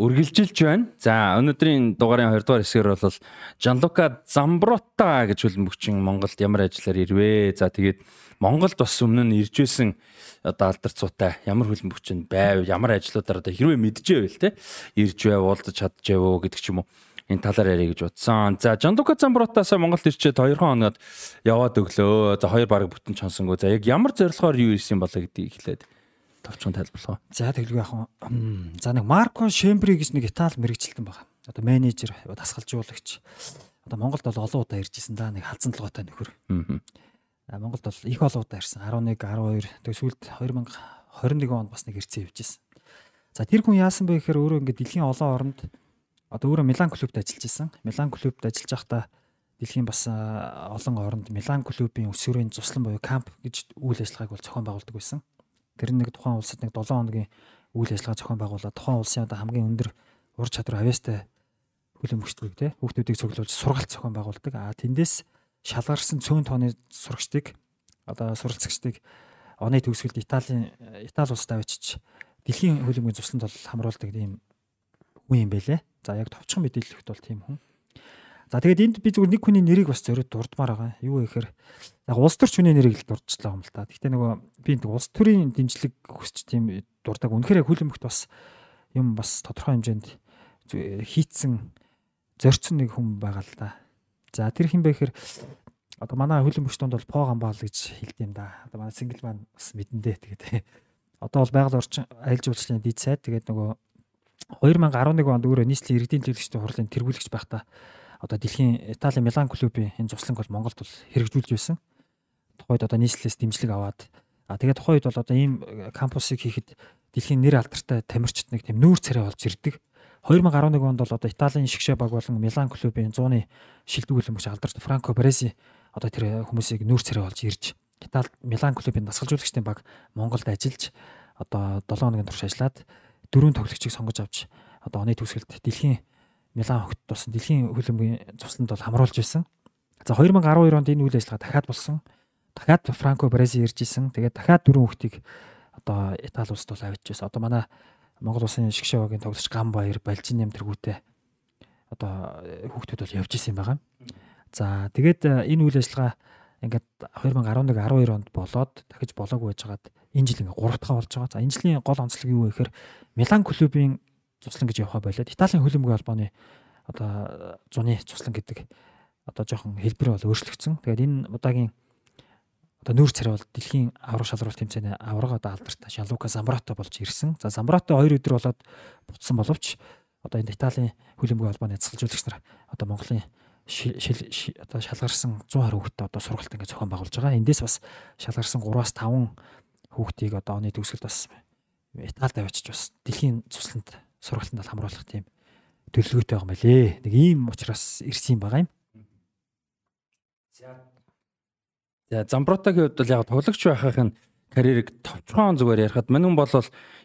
үргэлжилж байна. За өнөөдрийн дугаарын 20 дугаар хэсгээр бол Жанлука Замброта гэж хөлбөмбөгчин Монголд ямар ажиллаар ирвэ. За тэгээд Монголд бас өмнө нь ирж байсан одоо алдарцуутай ямар хөлбөмбөгчин байв, ямар ажлуудаар одоо хэрвээ мэдчихэвэл те ирж байв, уулзаж чадчихав уу гэдэг ч юм уу энэ талаар ярих гэж бодсон. За Жанлука Замбротаасаа Монголд ирчээд 2 хоногод яваад өглөө. За хоёр баг бүтэн чонсонгүй. За яг ямар зорилгоор юу ирсэн болоо гэдгийг эхлээд товчхон тайлбарлах. За тэгэлгүй яг за нэг Марко Шембри гэж нэг Итали мэрэгчлэн байгаа. Одоо менежер, дасгалжуулагч. Одоо Монголд бол олон удаа иржсэн да нэг халзан толгойтой нөхөр. Аа. Монголд бол их олон удаа ирсэн. 11, 12, тэгээ сүүлд 2021 онд бас нэг ирцэн явжсэн. За тэр хүн яасан бэ гэхээр өөрөө ингээд дэлхийн олон оронд одоо өөрөө Милан клубт ажиллаж исэн. Милан клубт ажиллаж байхдаа дэлхийн бас олон оронд Милан клубын өсвөрийн туслан буюу камп гэж үйл ажиллагааг бол зохион байгуулдаг байсан. Тэр нэг тухайн улсад нэг 7 хоногийн үйл ажиллагаа зохион байгуулаад тухайн улсын одоо хамгийн өндөр ур чадвар авьяастай хөлбөмбөгчдгийг те хүүхдүүдийг цуглуулж сургалт зохион байгуулдаг. А тэндээс шалгарсан цөөн тооны сурагчдыг одоо суралцагчдыг оны төгсгөлд Италийн Итали улсад авчиж дэлхийн хөлбөмбөгийн цусланд бол хамруулдаг тийм хүн юм байлээ. За яг товчхон мэдээлэлт бол тийм хүн. За тэгээд энд би зүгээр нэг хүний нэрийг бас зориод дурдмаар байгаа. Юу гэхээр яг улс төрч хүний нэрийг л дурдчихлаа юм л та. Гэхдээ нөгөө би нэг улс төрийн дэмжлэг хүсч тийм дурдаг. Үнэхээр хөлбөмбөгт бас юм бас тодорхой хэмжээнд хийцэн зорьцсон нэг хүн байгаа л да. За тэр хин бэ гэхээр одоо манай донд бол По Гамбаал гэж хэлдэм да. Одоо манай сингл маань бас мэдэндээ тэгээд одоо бол байгаль орчин аялал жуулчлалын дэд сайд тэгээд нөгөө 2011 онд өөрөө нийслэлийн иргэдийн төлөвлөгчдийн хурлын тэргүүлэгч байхдаа одоо дэлхийн Италийн Милан клубын энэ цусланг бол Монголд бол хэрэгжүүлж байсан. Тухайд одоо нийслэлээс дэмжлэг аваад а тэгээд тухайд бол одоо ийм кампусыг хийхэд дэлхийн нэр алдартай тамирчид нэг тийм нүүр царай болж ирдэг. 2011 онд бол одоо Италийн шигшээ баг болон Милан клубын 100-ны шилдэг хөлбөмбөг алдартай Франко Бареси одоо тэр хүмүүсийг нүүр царай болж ирж Итали Милан клубын дасгалжуулагчдын баг Монголд ажиллаж одоо 7 хоногийн турш ажиллаад дөрвөн тоглогчийг сонгож авч одоо оны төгсгөлд дэлхийн Милан хогт тусан дэлхийн хөлбөмбөгийн цусланд бол хамруулж байсан. За 2012 онд энэ үйл ажиллагаа дахиад болсон. Дахиад Франко Бареси ирж исэн. Тэгээд дахиад дөрвөн хүүхдийг одоо Итали улсад бол авчиж байсан. Одоо манай Монгол улсын шгшээ багийн тоглогч Гам Баяр, Балжин нэм тэргүүтэй одоо э, хүүхдүүд бол явж исэн байгаа. За тэгээд э, энэ үйл ажиллагаа ингээд 2011 12 онд болоод дахиж болоогүй байжгаад энэ жил ингээд 3 дахь болж байгаа. За энэ жилийн гол онцлог юу вэ гэхээр Милан клубын цуслан гэж явахаа болоод Италийн хөлбөмбөгийн холбооны одоо зуны цуслан гэдэг одоо жоохон хэлбэр бол өөрчлөгдсөн. Тэгээд энэ удаагийн одоо нүүр царай бол дэлхийн авраг шалралт тэмцээний авраг одоо алдартай Шанлука Замбрато болж ирсэн. За Замбрато 2 өдөр болоод буцсан боловч одоо энэ Италийн хөлбөмбөгийн холбооны цэцгэлжүүлэгч нар одоо Монголын одоо шалгарсан 100 гаруй хүүхдэд одоо сургалт ингээд зохион байгуулж байгаа. Эндээс бас шалгарсан 3-аас 5 хүүхдийг одоо оны төгсгөлд бас Италид авчиж бас дэлхийн цусланд сургалтанд хамруулах тийм төлөвлөгөөтэй байгаа юм байлээ. Нэг ийм учраас ирсэн байгаа юм. За За Замбротагийн хувьд бол яг тоглогч байхын карьерийг товчхон зүгээр ярихад мань хүн бол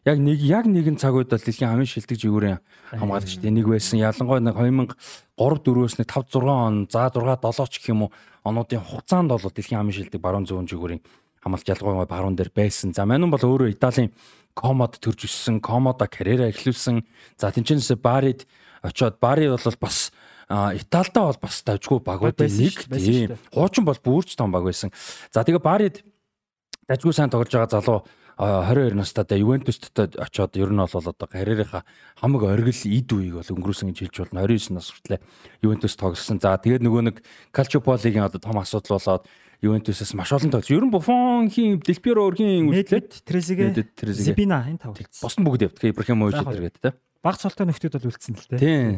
яг нэг яг нэгэн цаг үед бол дэлхийн хамгийн шилдэг жигүүрийн хамгаалагчдын нэг байсан. Ялангуяа нэг 2003 4-өөс нэг 5 6 он, за 6 7 ч гэх юм уу онуудын хугацаанд бол дэлхийн хамгийн шилдэг баруун зүүн жигүүрийн хамгаалж ялангуяа баруун дээр байсан. За мань хүн бол өөрөө Италийн комод төрж өссөн, комодо карьераа эхлүүлсэн. За тэнцэнээс Барид очоод Бари бол бас Италидаа бол бас дажгүй багуудын нэг тийм. Хуучин бол бүрч том баг байсан. За тэгээ Барид дажгүй сайн тоглож байгаа залуу 22 настай Ювентуст очоод ер нь бол одоо карьерийнхаа хамаг оргил эд үеийг бол өнгөрөөсөн гэж хэлж болно 29 нас хүртлээр Ювентус тоглосон. За тэгээд нөгөө нэг Calciopoli-гийн одоо том асуудал болоод Ювентусээс маш олон тоглож. Ер нь Буфонхийн, Del Piero өрхийн үлдлээ. Трезигэ, Зибина энэ тав. Бос нь бүгд явдаг. Ибрахимович гэдэг тийм баг цолтой нөхдүүд бол үлдсэн л дээ. Тийм.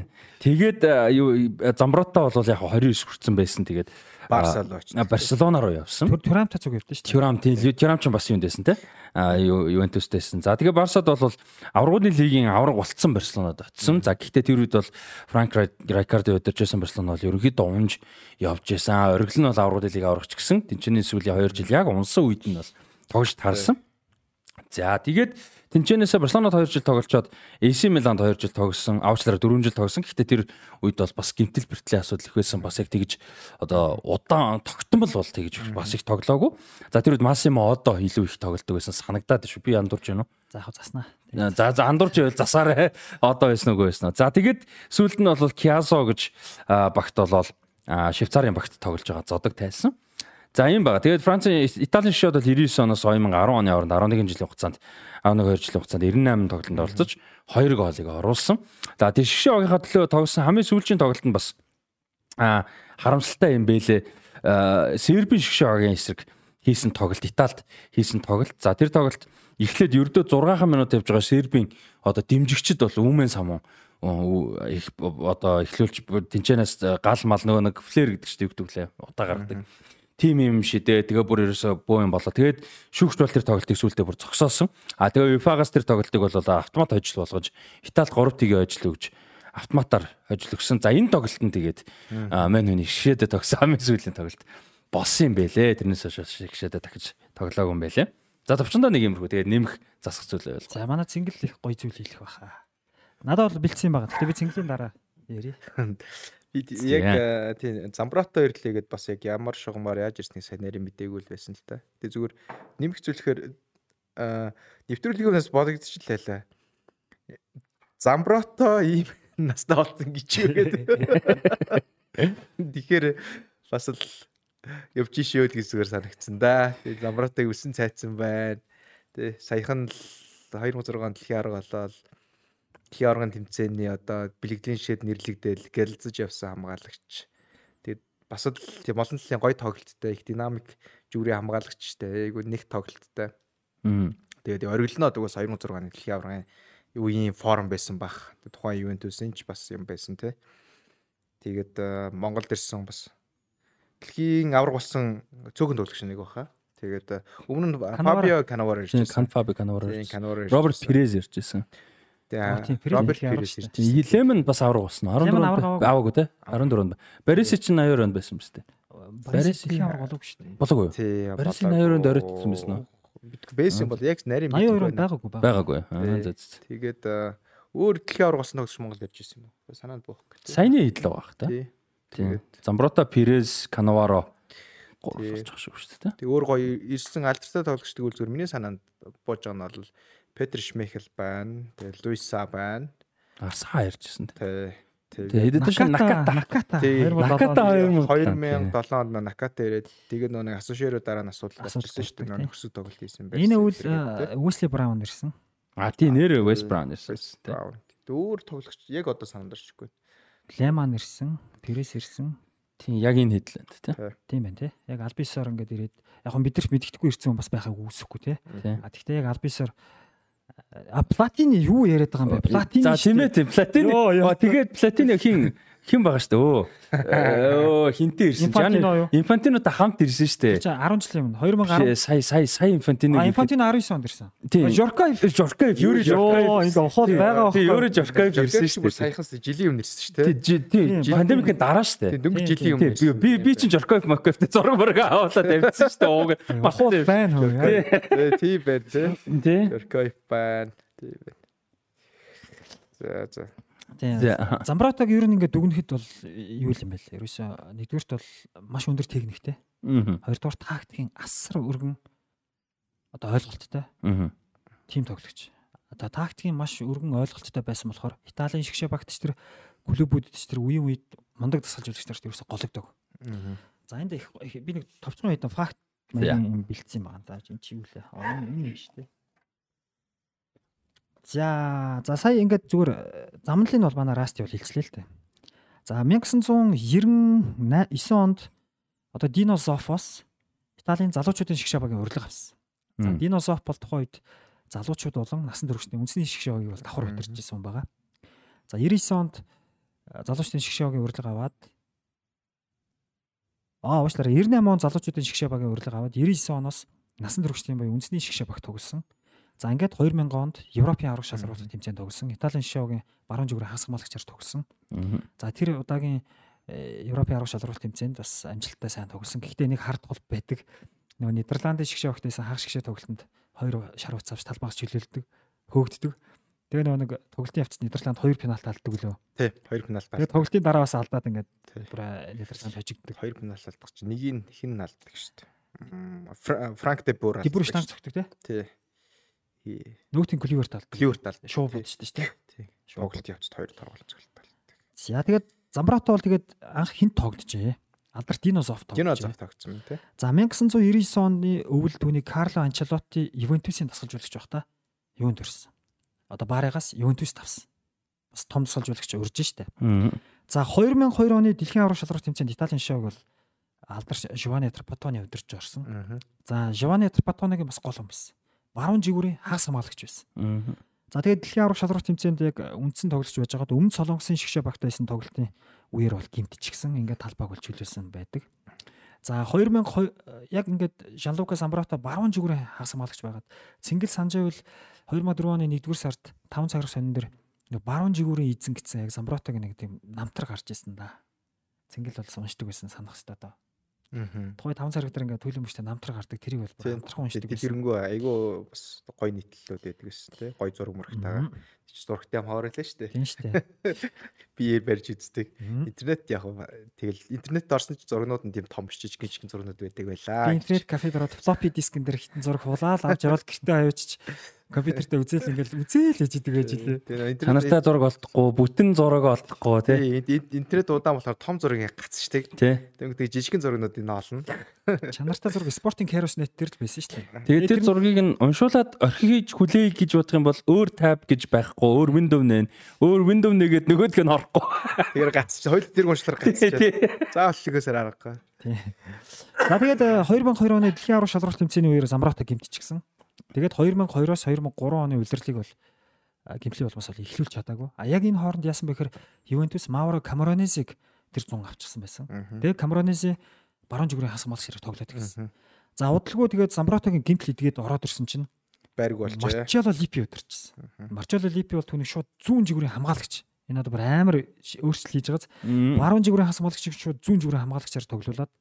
Тэгээд юу Замбротта бол яг 29 хүрсэн байсан. Тэгээд Барсал очсон. Барселона руу явсан. Тюрамта цуг явдсан шүү дээ. Тюрам тийм Тюрам ч бас юунд байсан те. А Ювентустэйсэн. За тэгээ Барсад бол аврагын лигийн авраг болцсон Барселонод очсон. За гэхдээ тэр үед бол Франк Райкардо удиржсэн Барселона бол ерөнхийдөө унж явж байсан. Оргил нь бол аврагын лиг аврагч гисэн. Тэнцэнийн сүүлийн 2 жил яг унсан үед нь бол тогш таарсан. За тэгээд Тинчэнээс Барселонад 2 жил тоглолцоод AC Миланд 2 жил тогсон, Аучлаараа 4 жил тогсон. Гэхдээ тэр үед бол бас гимтэл бэртлийн асуудал их байсан. Бас яг тэгж одоо удаан тогтмол бол тэгж бас их тоглоогүй. За тэр үед Массимо одоо илүү их тоглолдог байсан санагдаад шүү. Би андуурч байна уу? За яг заснаа. За за андуурч байвал засаарай. Одоо байсан үгүй байсан. За тэгээд сүүлд нь бол Киасо гэж багт болол Швейцарын багт тоглож байгаа зодог тайлсан. За юм байна. Тэгээд Францын Италийн шишүүд бол 99 оноос 2010 оны хооронд 11 жилийн хугацаанд 11 2 жилийн хугацаанд 98 тоглолтод оролцож 2 голыг оруулсан. За шишээ огийнхаа төлөө тоглосон хамгийн сүүлийн тоглолтод бас а харамсалтай юм бэлээ. Сербийн шишээ огийн эсрэг хийсэн тоглолт Италид хийсэн тоглолт. За тэр тоглолт эхлээд ердөө 6 минут явж байгаа Сербийн одоо дэмжигчд бол Үмэн самуу их одоо эхлүүлж тэнчэнээс гал мал нөгөө нэг флэр гэдэг чинь юу гэдэг лээ утаа гаргадаг тим юм шидээ тэгээ бүр ерөөсө бөө юм болоо. Тэгээд шүүгч бол тэр тоглолтыг сүултээ бүр зогсоосон. А тэгээ UEFA-гаас тэр тоглолтыг бол автомат ажил болгож Италид 3 тгийн ажил өгж автоматар ажил өгсөн. За энэ тоглолтод тэгээд мань хүний шишээдэ тогсон амын сүүлийн тоглолт болсон юм бэлээ. Тэрнээс хойш шишээдэ дахиж тоглоагүй юм бэлээ. За товчондоо нэг юмрхүү тэгээд нэмэх засах зүйл байл. За манай цэнгэл их гоё зүйл хэлэх байхаа. Надад бол бэлдсэн байна. Гэтэ би цэнгэлийн дараа ярий. Би яг тийм замбрато ирлээ гэд бас яг ямар шугамар яаж ирснийг сайн нэрийн мдээгүй л байсан л та. Тэгээ зүгээр нэмэх зүйлэхээр нэвтрүүлгээс бодогдчих лээ. Замброто ийм настай болсон гэж үгээд. Тэгэхээр бас л явж шөөд гэж зүгээр санагдсан да. Тэгээ замбротыг өсөн цайцсан байна. Тэгээ саяхан л 2006 онд дэлхийн арга болоод оргон тэмцээний одоо бэлэгдлийн шид нэрлэгдээл гялцж явсан хамгаалагч. Тэгээд бас л тийм олон талын гоё тоглолттой их динамик жүгрийн хамгаалагчтай. Айгу нэг тоглолттой. Тэгээд оргилноо дугаас 2006 оны дэлхийн аврагын үеийн форум байсан бах. Тухайн Ювентусын ч бас юм байсан те. Тэгээд Монголд ирсэн бас дэлхийн авраг болсон цөөхөн тоглогч нэг баха. Тэгээд өмнө нь Фабио Канаваро ирж байсан. Канфаби Канаваро. Канаваро. Роберт Перез ирж Тэгээд Роберт Перес ирж байсан. Лемон бас авраг болсон. 14 аваагүй те. 14-нд. Бариси чинь 82 онд байсан юм шүү дээ. Барис их авраг болоогүй шүү дээ. Юу? Тийм. Бариси 82 онд оройтсон байсан уу? Бэйс юм бол яг нарийн 82 онд байгаагүй ба. Байгаагүй. Аа за за. Тэгээд өөр дэлхийн авраг болсон гэж Монгол явж ирсэн юм уу? Санаанд гэж. Саяны идэл байгаа бах та. Тий. Тийм. Замброта Перез Канаваро гурав болчих шүү дээ. Тэг өөр гоё ирсэн алдартай тоглогчдыг үл зүгээр миний санаанд бууж байгаа нь бол Петр Шмехел байна. Тэгээ Луиса байна. Арсаа ярьжсэн Тэ. Тэгээ хэдэд шин Наката Наката Тий. Наката 2007 онд Наката ирээд тэгээд нөгөө нэг асуушеро дараа нь асуудал гарчихсан шүү дээ. Нөгөө хөсөг тоглолт хийсэн байсан. Энэ үл Уэсли Браун ирсэн. А тий нэр West Brown ирсэн. Тэг өөр тоглогч яг одоо санаад орчихгүй. Леман ирсэн, Перес ирсэн. Тийм яг энэ хэдлэнд тий. Тийм байна тий. Яг Альбисор ингээд ирээд яг бид нар мэддэхгүй ирсэн хүн бас байхаг үүсэхгүй тий. А тэгтээ яг Альбисор А платины юу яриад байгаа юм бэ? Платины. За тийм ээ тийм платины. Тэгээд платины хин хин байгаа шүү дээ. Өө хинтээ ирсэн. Инфантино та хамт ирсэн шүү дээ. За 10 жилийн өмнө 2010 сая сая сая Инфантино. Инфантино 19 онд ирсэн. Жоркаев Жоркаев Юри Жоркаев. Ингээ ухаад байгаа байхгүй. Юри Жоркаев ирсэн шүү дээ. Саяхаас жилийн өмнө ирсэн шүү дээ. Тийм. Пандемикийн дараа шүү дээ. Дөнгөж жилийн өмнө. Би би чинь Жоркаев Маккаевтэй зураг мөрөг аваад тавьчихсан шүү дээ. Ууг. Бахуу байна хөө. Тийм байна тий. Тий. Жоркаев байна. Тийм байна. За за. Тийм. Замбратаг ер нь ингээд дүгнэхэд бол юу юм бэ л. Ерөөсөө нэгдүгürt бол маш өндөр техниктэй. Хоёрдугаар тактикийн асар өргөн одоо ойлголттой. Тим тоглогч. Одоо тактикийн маш өргөн ойлголттой байсан болохоор Италийн шигшээ багтч тэр клубүүдэд ч тэр үеийн үед мундаг дасгалжуулагч нарт ерөөсө гологдог. За энд би нэг товчхон хэдэн факт бэлдсэн юм байна. За энэ чи юу лээ? Энэ юм шүү дээ. За за сая ингээд зүгээр замналын бол манай Расти бол хэлцлээ л дээ. За 1999 онд одоо Зофос Италийн залуучуудын шгшээ багийн урилга авсан. За Зоф бол тухайн үед залуучууд болон насан туршийн үндэсний шгшээ багийг бол давхар удирдах гэсэн байгаа. За 99 онд залуучуудын шгшээ багийн урилга аваад Аа уучлаарай 98 он залуучуудын шгшээ багийн урилга аваад 99 оноос насан туршийн буюу үндэсний шгшээ баг тоглосон. За ингээд 2000 онд Европын аврах шалралт тэмцээнд тогсон. Италийн шоугийн баруун зүгрээ хасгамалагчаар тогсон. За тэр удаагийн Европын аврах шалралт тэмцээнд бас амжилттай сайн тогсон. Гэхдээ нэг хард гол байдаг. Нөгөө Нидерландын шгшээ огтойсэн хагас шгшээ тоглолтод хоёр шар уц авч талбайгч чөлөөлдөг, хөөгддөг. Тэгээ нөгөө нэг тоглолтын явцад Нидерланд хоёр пенальт алддаг лөө. Тий, хоёр пенальт. Тэгээ тоглолтын дараа бас алдаад ингээд бүр Нидерланд хожигддаг. Хоёр пенальт алдах чинь нэгийг хин алддаг шүү дээ. Франк де Бур. Де Бур штанг цогтөг тий. Тий. Нөгөөтийн Кливерт алд. Кливерт алд. Шуу бодсон шүү дээ. Тий. Тоглолт явцад хоёр тоглолт зөвлөлт. За тэгээд Замбрато бол тэгээд анх хинт тогложээ. Алдарт Дино Зоф тоглож. Дино Зоф тогтсон юм тий. За 1999 оны өвөл түүний Карло Анчелотти Ювентусын тасгалжуулагч байх та. Юунд төрсөн. Одоо Баригаас Ювентус тавсан. Бас том тасгалжуулагч урьж штэ. За 2002 оны дэлхийн аврах шалралт тэмцээнд Италийн шоуг бол алдар Жовани Трапатоны удирж орсон. За Жовани Трапатоныг бас гол юм байсан баруун жигүүрийн хагас хамгаалагч байсан. За тэгээд дэлхийн аврах шалралт тэмцээнд яг үндсэн тоглогч байж байгаад өмнө солонгосын шгшээ багт байсан тоглолтын үеэр бол гимтчихсэн ингээд талбайг бол чөлөөсөн байдаг. За 2002 яг ингээд Жанлука Самбрата баруун жигүүрийн хагас хамгаалагч байгаад Цэнгэл Санжаавал 2004 оны 1-р сард 5 цагаар сонин дээр баруун жигүүрийн эзэн гэсэн яг Самбратаг нэг тийм намтар гарч ирсэн да. Цэнгэл бол уншдаг байсан санах хэвээр доо. Тухай 5 цаг дээр ингээд төлөм биштэй намтраг гардаг тэрийг бол хамтрах уншдаг. Дэлгэрэнгүй айгүй бас гоё нийтлэлүүд байдаг гэсэн тий. Гоё зураг мөрөгтэйгээ. Чи зурагтай шүү дээ. Тийм дээ. Биеэр барьж үздэг. Интернет яг тэгэл интернет орсон ч зурагнууд нь тийм том жижиг жижиг зурагнууд байдаг байлаа. Интернет кафед ороод флоппи дискэн дээр хитэн зураг хулаал авч яваад гэртээ авчиж компьютертэй үзэл ингээл үзэл хийж идэг байж лээ. Чанартай зураг олдохгүй, бүтэн зураг олдохгүй тий. Интернет удаан болохоор том зураг гацчихдаг. Тий. Тэгвэл жижигэн зурагнуудыг нь олно. Чанартай зураг Sporting Heroes net дээр л байсан шүү дээ. Тэгээд тэр зургийг нь уншуулад орхиж хүлээе гэж бодох юм бол өөр tab гэж байхгүй, өөр window нэ, өөр window нэгээд нөгөөдг нь орохгүй. Тэр гацчих. Хоёул тэр уншлаар гацчих. Заавал лигөөсөр аргагүй. Тий. За тэгээд 2002 оны дэлхийн аврах шалралт тэмцээний үеэр Замрата гимтчихсэн. Тэгээд 2002-оос 2003 оны улирлыг бол гимтли болмос бол эхлүүлж чадаагүй. А яг энэ хооронд яасан бэхээр Ювентус Мауро Камаронесиг тэр зун авчихсан байсан. Тэгээд Камаронеси баруун зүгрийн хасгамал хэрэг тоглоод гэсэн. За удалгүй тэгээд Замбратогийн гимтэл идгээд ороод ирсэн чинь байрг болж байгаа. Марчелло Липи өдөрчсөн. Марчелло Липи бол түүний шууд зүүн жигүүрийн хамгаалагч. Энэ одоо бүр амар өөрчлөлт хийж байгааз. Баруун жигүүрийн хамгаалагчийг шууд зүүн жигүүрийн хамгаалагчаар тоглуулад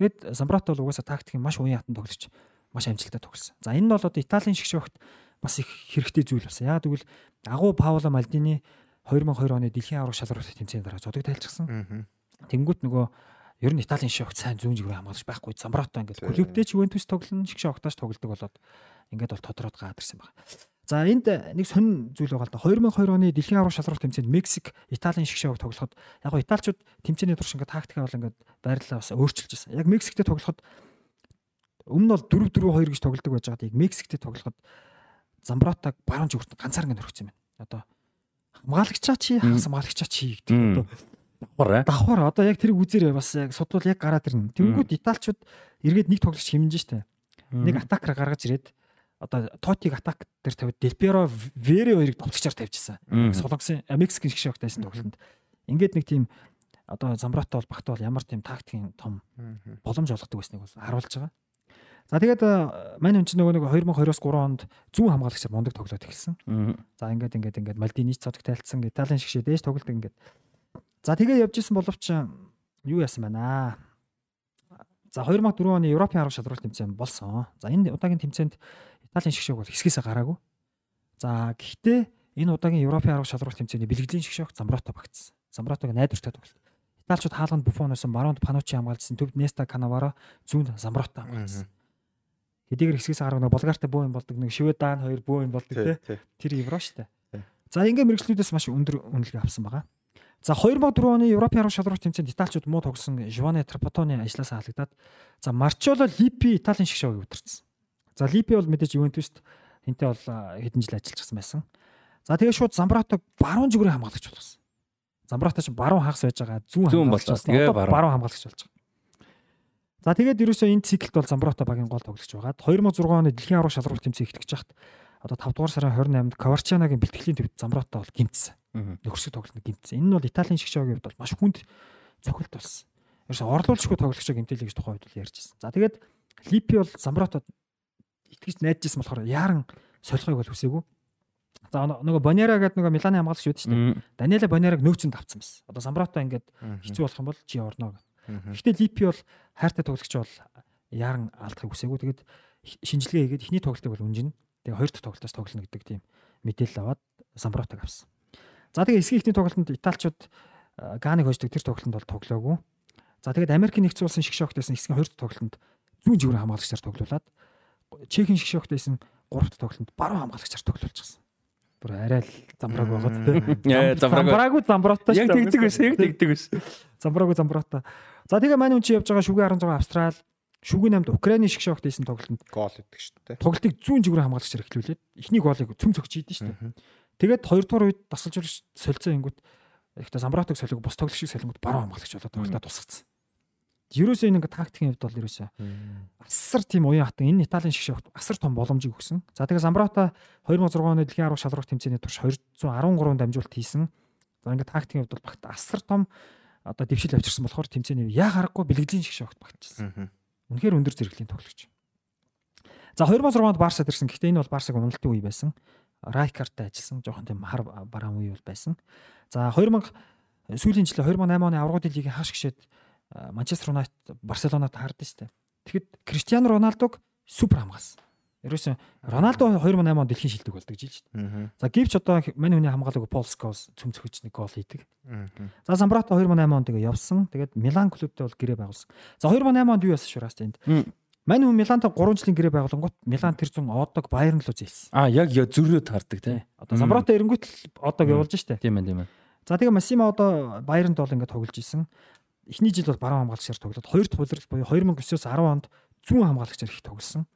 тэгээд Замбрато бол угаасаа тактикийн маш уян хатан тоглож маш амжилттай тоглосон. За энэ нь бол одоо Италийн шиг шогт бас их хэрэгтэй зүйл болсон. Яг тэгвэл агуу Паоло Мальдини 2002 оны дэлхийн аврах шалралт тэмцээний дараа зодог тайлцсан. Тэнгүүт нөгөө ер нь Италийн шогт сайн зүүн жигүүрийн хамгаалагч байхгүй Замбрато ингээл клубтэй ч Ювентус тоглоно шиг шогтааш тоглодог болоод ингээд бол тодорхойд гаадарсан байна. За энд нэг сонин зүйл байгаа л да 2002 оны дэлхийн аврах шалралт тэмцээнд Мексик Италийн шгшээг тоглоход яг гоо Италичууд тэмцээний турш ингээд тактикаа бол ингээд байрлалаа бас өөрчилж байсан. Яг Мексиктэй тоглоход өмнө нь бол 4 4 2 гэж тоглодог байж байгаад яг Мексиктэй тоглоход Замбротаг баруун зүгт ганцаар ингээд өргөцсөн байна. Одоо хамгаалагчаа чи хамгаалагчаа чи гэдэг. Одоо давхар давхар одоо яг тэрийг үзээрэй бас яг судвал яг гараад ирнэ. Тэнгүүд Италичууд эргээд нэг тоглогч хэмнэж штэ. Нэг атакаар гаргаж ирээд одоо Тотиг атак дээр тавиад Делперо Вере хоёрыг товцогчоор тавьчихсан. Солонгосын Мексикийн шиг шогтайсан тоглолтод. Ингээд нэг тийм одоо Замбрато бол багт бол ямар тийм тактикийн том боломж олгодог байсныг бол харуулж байгаа. За тэгээд мань хүн чинь нөгөө нэг 2020-оос 3 онд зүүн хамгаалагчаар мундаг тоглоод эхэлсэн. За ингээд ингээд ингээд Мальдини цодог тайлцсан, Италийн шиг шиг дээш тоглолт ингээд. За тэгээд явж исэн боловч юу яасан байна аа. За 2004 оны Европын арга шалралт тэмцээн болсон. За энэ удаагийн тэмцээнд Италийн шгшөг бол хэсгээсээ гараагүй. За гэхдээ энэ удаагийн Европын арга шалралт тэмцээний бэлгэлийн шгшөг Замбрато багтсан. Замбратог найдвартай тоглолт. Италичууд хаалганд Буфоноос Маронд Панучи хамгаалсан төвд Неста Канаваро зүүн Замбрато хамгаалсан. Хэдийгээр хэсгээс гарах нэг Болгартай бөө юм болдог нэг Шведан хоёр бөө юм болдог те. Тэр Евро штэ. За ингээ мэрэгчлүүдээс маш өндөр үнэлгээ авсан байгаа. За 2004 оны Европын арга шалралт тэмцээнд Италичууд муу тогсон Жване Трапатоны ажлаас халагдаад за Марчоло Липи Италийн шгшөөг өвдөрсөн. За Липи бол мэдээж Ювентуст энтэй бол хэдэн жил ажиллажсэн байсан. За тэгээ шууд Замбратог баруун зүгрийн хамгаалагч болгосон. Замбрата ч баруун хагас байж байгаа зүүн болчихсон. Тэгээ баруун хамгаалагч болж байгаа. За тэгээд ерөөсөө энэ циклд бол Замбрата багийн гол тоглогч байгаад 2006 оны дэлхийн аврах шалралт тэмцээн эхлэх гэж хахад одоо 5 дугаар сарын 28-нд Каварчанагийн бэлтгэлийн төвд Замбрата бол гимтсэн нөхөрсөг тоглолтод гимтсэн. Энэ нь бол Италийн шиг шоугийн хувьд бол маш хүнд цохилт болсон. Ерөөс орлуулшгүй тоглогчоо гимтэлээ гэж тухайн үед бол ярьж байсан. За тэгээд Липи бол Замбратод итгэж найдажсэн болохоор яаран солихыг бол хүсээгүй. За нөгөө Бонера гэдэг нөгөө Миланы хамгаалагч үүд чинь Даниэла Бонераг нөөцөнд авцсан байсан. Одоо Замбрато ингээд хэцүү болох юм бол чи орно гэх. Гэхдээ Липи бол хайртай тоглогч бол яаран алдахыг хүсээгүй. Тэгээд шинжилгээ хийгээд эхний тоглолтыг бол үнжин. Тэгээ хоёр дахь тоглолтоос тоглоно гэдэг тийм мэдээлэл аваад Замбратог авсан. За тэгээ эсгийн ихний тоглолтод Италичууд Ганыг хождог тэр тоглолтод бол тоглоогүй. За тэгээд Америкийн нэгдсэн улсын шиг шогтойсэн эсгийн хоёр дахь тоглолтод зүүн жигүүр хамгаалагчаар тоглуулад Чехийн шиг шогтойсэн гурав дахь тоглолтод баруун хамгаалагчаар тоглуулж гисэн. Бүр арай л замбрааг байгаад тийм. Замбраагүй замбраатай шүү. Яг тэгдэг байсан, яг тэгдэг байсан. Замбраагүй замбраатай. За тэгээ манай хүн чи явж байгаа шүгэ 16 Австрал Шүгэн 8-д Украины шиг шогтойсэн тоглолтод гол өгдөг шүү дээ. Тоглолтыг зүүн жигүүр хамгаалагчаар эхлүүлээд эхний голыг цөм цогч хийдэн шүү дээ. Тэгээд хоёрдугаар үед дасгалжуулагч солилцоо ингүүт ихтэй Самбратыг солиог бос тоглогч шиг солингууд баруун хамгаалагч болоод тоглолтод тусгацсан. Ерөөсөө ингээ тактикийн хувьд бол ерөөсөө асар тийм уян хатан энэ Италийн шиг шиг асар том боломжийг өгсөн. За тэгээд Самбрата 2006 оны дэлхийн 10 шалралт тэмцээний турш 213 дамжуулалт хийсэн. За ингээ тактикийн хувьд бол багт асар том одоо дэвшил авчирсан болохоор тэмцээний яа харахгүй бэлгэлийн шиг шогт багтчихсан. Үнэхээр өндөр зэрэглэлийн тоглогч. За 2006 онд Барсад ирсэн. Гэхдээ энэ бол Барсаг уналтын үе байсан. Райкарттай ажилласан. Жохон тийм хар бараан үе бол байсан. За 2000 сүүлийн жилийн 2008 оны аврагын лигийн хаш гişэд Манчестер Юнайтед Барселонад хаардаг дээ. Тэгэхэд Криштиану Роналдог супер хамгаалсан. Ерөөсөн Роналдо 2008 онд дэлхийн шилдэг болдог жил шүү дээ. За гівч одоо мань хүний хамгаалаг Пол Скос цөм цөхөж нэг гол хийдэг. За Самбрато 2008 онд тэгээ явсан. Тэгээд Милан клубтэй бол гэрээ байгуулсан. За 2008 онд юу яасан шураас тэнд. Мань хүн Милантай 3 жилийн гэрээ байгуулангууд Милан тэр зүүн Одог Байерн руу зээлсэн. Аа яг зөрөөд хардаг тий. Одоо Замброто эренгүүт л Одог явуулж штэ. Тийм ээ тийм ээ. За тэгээ Массимо одоо Байернд бол ингээд тоглож исэн. Эхний жил бол баруун хамгаалагчаар тоглоод хоёр дахь улирал буюу 2009-оос 10 онд зүүн хамгаалагчаар их тоглосон.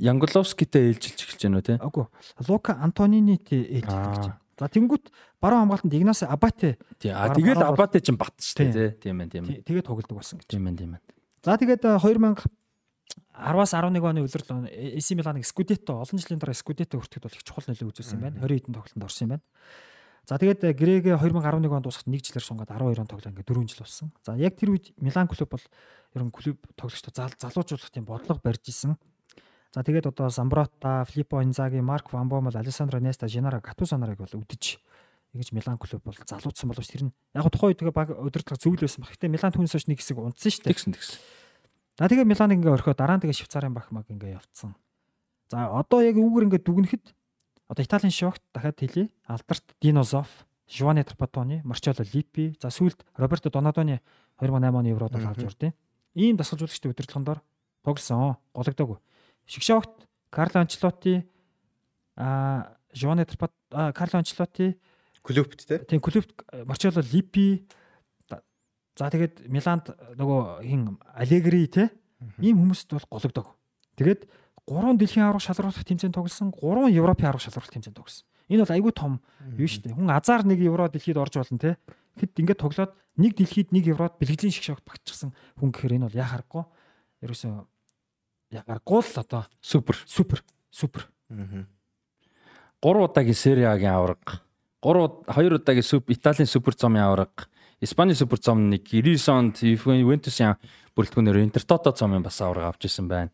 Янголовскитэй ээлжилж эхэлж байна уу тий? Үгүй. Лука Антонинитэй ээлжилж эхэлж байна. За тэнгуут баруун хамгаалтанд Игнас Абате. Тий. А тэгэл Абате ч бат шүү дээ тий. Тийм ээ тийм ээ. Тэгээд тоглодог болсон гэж. Тийм ээ тийм ээ. За тэгээд 2000 10-аас 11 оны улирал AC Milan-ыг Scudetto олон жилийн дараа Scudetto хүртэхэд бол их чухал нөлөө үзүүлсэн байна. 20 хэдэн тоглолтод орсон юм байна. За тэгээд Грэгэ 2011 онд дуусахад 1 жилээр сунгаад 12 он тоглоо ингээд 4 жил болсон. За яг тэр үед Милан клуб бол ер нь клуб тоглогчдод залуужуулах тийм бодлого барьж исэн. За тэгээд одоо Самброта, Филиппо Инзаги, Марк Ван Бомол, Алессандро Неста, Женара Гатусо нарыг бол үдэж ингэж Милан клуб бол залуудсан боловч тэр нь яг тухайн үед баг удирдлага зөвл байсан баг. Гэтэ Милан хойш нэг хэсэг унтсан шүү дээ. Тэгсэн тэгсэн. За тэгээ Милан ингээ орхиод дараа нь тэгээ Швейцарын баг маг ингээ явцсан. За одоо яг үүгээр ингээ дүгнэхэд Одоо Италийн шогт дахиад хэлье. Алдарт Динозов, Жуани Трапатони, Марчелло Липпи, за сүүлд Роберто Донадоны 2008 оны Еврод авч ордیں۔ Ийм дасгалжуулагчдын удирдлагын дор тоглосон. Гологдоогүй. Шигшогт Карло Анчлоти а Жуани Трапат Карло Анчлоти клубт те. Тийм клубт Марчелло Липпи за тэгээд Миланд нөгөө хин Алегри те. Ийм хүмүүст бол гологдог. Тэгээд 3 дэлхийн аврах шалралт тэмцээнд тоглосон, 3 Европын аврах шалралт тэмцээнд тоглосон. Энэ бол айгүй том юу шүү дээ. Хүн азар нэг евро дэлхийд орж болно те. Тэгэд ингээд тоглоод нэг дэлхийд нэг еврод бэлгэлийн шиг шогт багчсан хүн гэхээр энэ бол яхахгүй. Ерөөсөө яхахгүй л одоо супер супер супер. Аа. 3 удаагийн Сери А-гийн авраг, 3 2 удаагийн Суп Италийн супер зомын авраг, Испаний супер зом нэг 99 онд Ювентусын бүрэлдэхүүнээр Интертото зомын бас авраг авч исэн байна.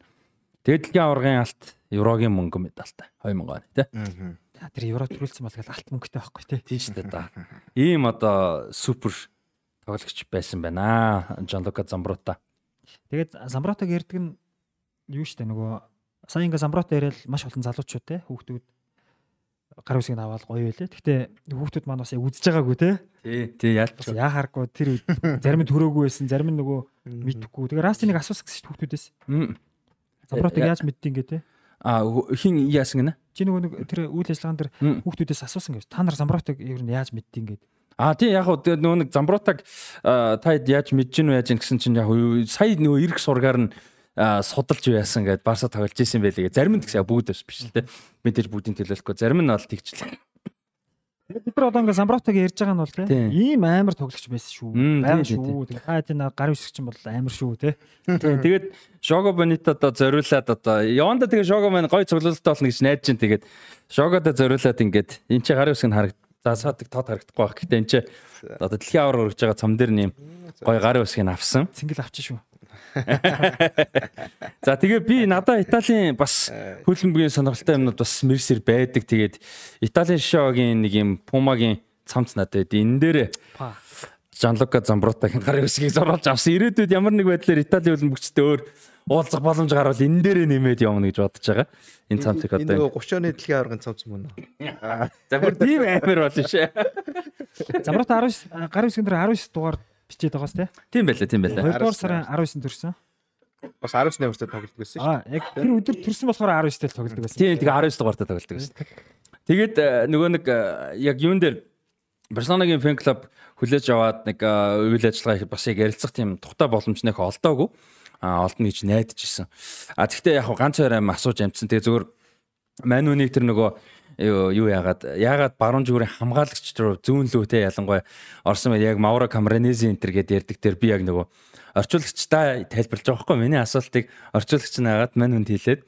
Тэгээд дэлхийн аваргын алт еврогийн мөнгө медальтай 2000 оны тий. Аа. Тэр евро төрүүлсэн бол алт мөнгөтэй байхгүй тий. Тийм шүү дээ да. Ийм одоо супер тоглогч байсан байна. Жанлука Замбрута. Тэгээд Замбрутаг ярддаг нь юу дээ нөгөө сая ингээ Замбрута яриад маш олон залуучууд тий хүүхдүүд гар үсгийг аваад гоё байлээ. Гэхдээ хүүхдүүд маань бас яг үзэж байгаагүй тий. Тий, тий яалт. Яа харахгүй тэр зарим нь төрөөгүй байсан, зарим нь нөгөө мэдхгүй. Тэгээ Расти нэг асуусан гэсэн хүүхдүүдээс. Замбротыг яаж мэдтiin гэ те? А хин яасан гэнэ? Чи нөгөө нэг тэр үйл ажиллагаан дээр хүүхдүүдээс асуусан гэж. Та нар замбротыг ер нь яаж мэдтiin гэд. А тий яг хөө нөгөө нэг замбротаг та яаж мэдэж гин вэ яаж гэсэн чинь яг сая нөгөө эрг сургаар нь судалж яасан гэд барса тоглож исэн байлээ. Зарим нь гэсэн бүгд биш л те. Мэдээж бүгдийн төлөөлөхгүй. Зарим нь бол тэгчлээ. Бид нар одоо ингээ Самбротыг ярьж байгаа нь бол тийм ийм амар тоглогч байсан шүү. Байм шүү. Тэгээ хаа тийм гар үсгч юм бол амар шүү те. Тэгээд Шого Бонито одоо зориулаад одоо яванда тэгээ Шого маань гой цуглуулалттай болно гэж найдаж чинь тэгээд Шогодо зориулаад ингээд эн чи гар үсг нь харагд за саадаг тод харагдахгүй байх. Гэтэ эн чи одоо дэлхийн аваар өргөж байгаа цам дээр нэм гой гар үсгийг авсан. Цэнгэл авчих шүү. За тэгээ би надаа Италийн бас хөлбөмбөгийн сонирхолтой юмнууд бас мэрсэр байдаг. Тэгээд Италийн шоугийн нэг юм Пумагийн цамц надад энэ дээр Жанлука Замбрутагийн гарын үсгийг зурулж авсан. Ирээдүйд ямар нэг байдлаар Италийн хөлбөмбөгчтэй өөр уулзах боломж гарвал энэ дээрээ нэмээд явна гэж бодож байгаа. Энэ цамцыг одоо энэ 30 оны дэлхийн аваргын цамц мөн үү? За бүр тийм амар болно шээ. Замбрута 19 гарын үсгэн дээр 19 дугаар бичээд байгаас тий. Тийм байлаа, тийм байлаа. 2 дугаар сарын 19-нд төрсөн. Бас 19 хүртэл тоглодог байсан шүү. Аа, яг тэр өдөр төрсөн болохоор 19-т л тоглодог байсан. Тийм, тэгээ 19 дугаартаа тоглодог байсан. Тэгээд э, нөгөө нэг э, яг юун дээр Барселонагийн фэн клуб хүлээж аваад нэг э, үйл ажиллагаа бас яг ярилцах тийм тухтай боломж нэх олдоогүй. А олдно гэж найдаж исэн. А тэгвэл яг ганц хоёр аим асууж амжсан. Тэгээ зөвөр манүнийг тэр нөгөө юу яагаад? Яагаад баруун зүгүүрийн хамгаалагч руу зүүн лүү те ялангуяа орсон байл. Яг Маура Камранези энтер гэдээ ярддаг тэр би яг нөгөө орчуулагчдаа тайлбарлаж байгаа хгүй миний асуултыг орчуулагч нь хагаад мань хүнд хэлээд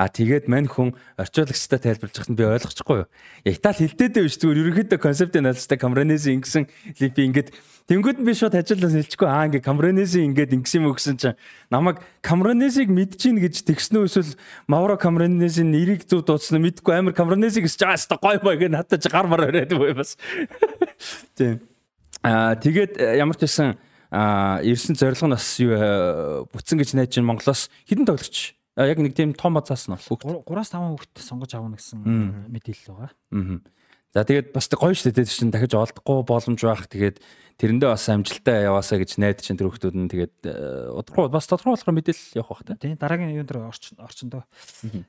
А тэгээд мань хүн орчуулагчтай тайлбарлаж байхад би ойлгочихгүй юу. Итали хилдээдээ биш зүгээр ерөнхийдөө концептыг ойлгостой Камранези ингэсэн липи ингээд тэнгууд нь би шууд хажуулаас хэлчихгүй аа ингээд Камранези ингээд ингэсэн юм өгсөн чинь намайг Камранезиг мэдэж гин гэж тэгснэ эсвэл Мавро Камранези нэрийг зөв дуудсан мэдгүй амар Камранези гэж жаас та гой бай гэж надад гар мар өрөөд буй бас. Тийм. Аа тэгээд э, ямар ч байсан аа ирсэн зорилго нь бас э, бүтсэн гэж найж чинь Монголоос хідэн тоглогч яг нэг тийм том бацаас нь бол 3-5 хүүхэд сонгож авна гэсэн мэдээлэл байгаа. Аа. За тэгээд бас гоё шүү дээ чинь дахиж олдохгүй боломж байх. Тэгээд тэрэндээ бас амжилттай яваасаа гэж найдаж чинь тэр хүүхдүүд нь тэгээд э, удахгүй бас тодорхой болохоор мэдээлэл явах бах тий. дараагийн юун дээр орчин орчиндөө.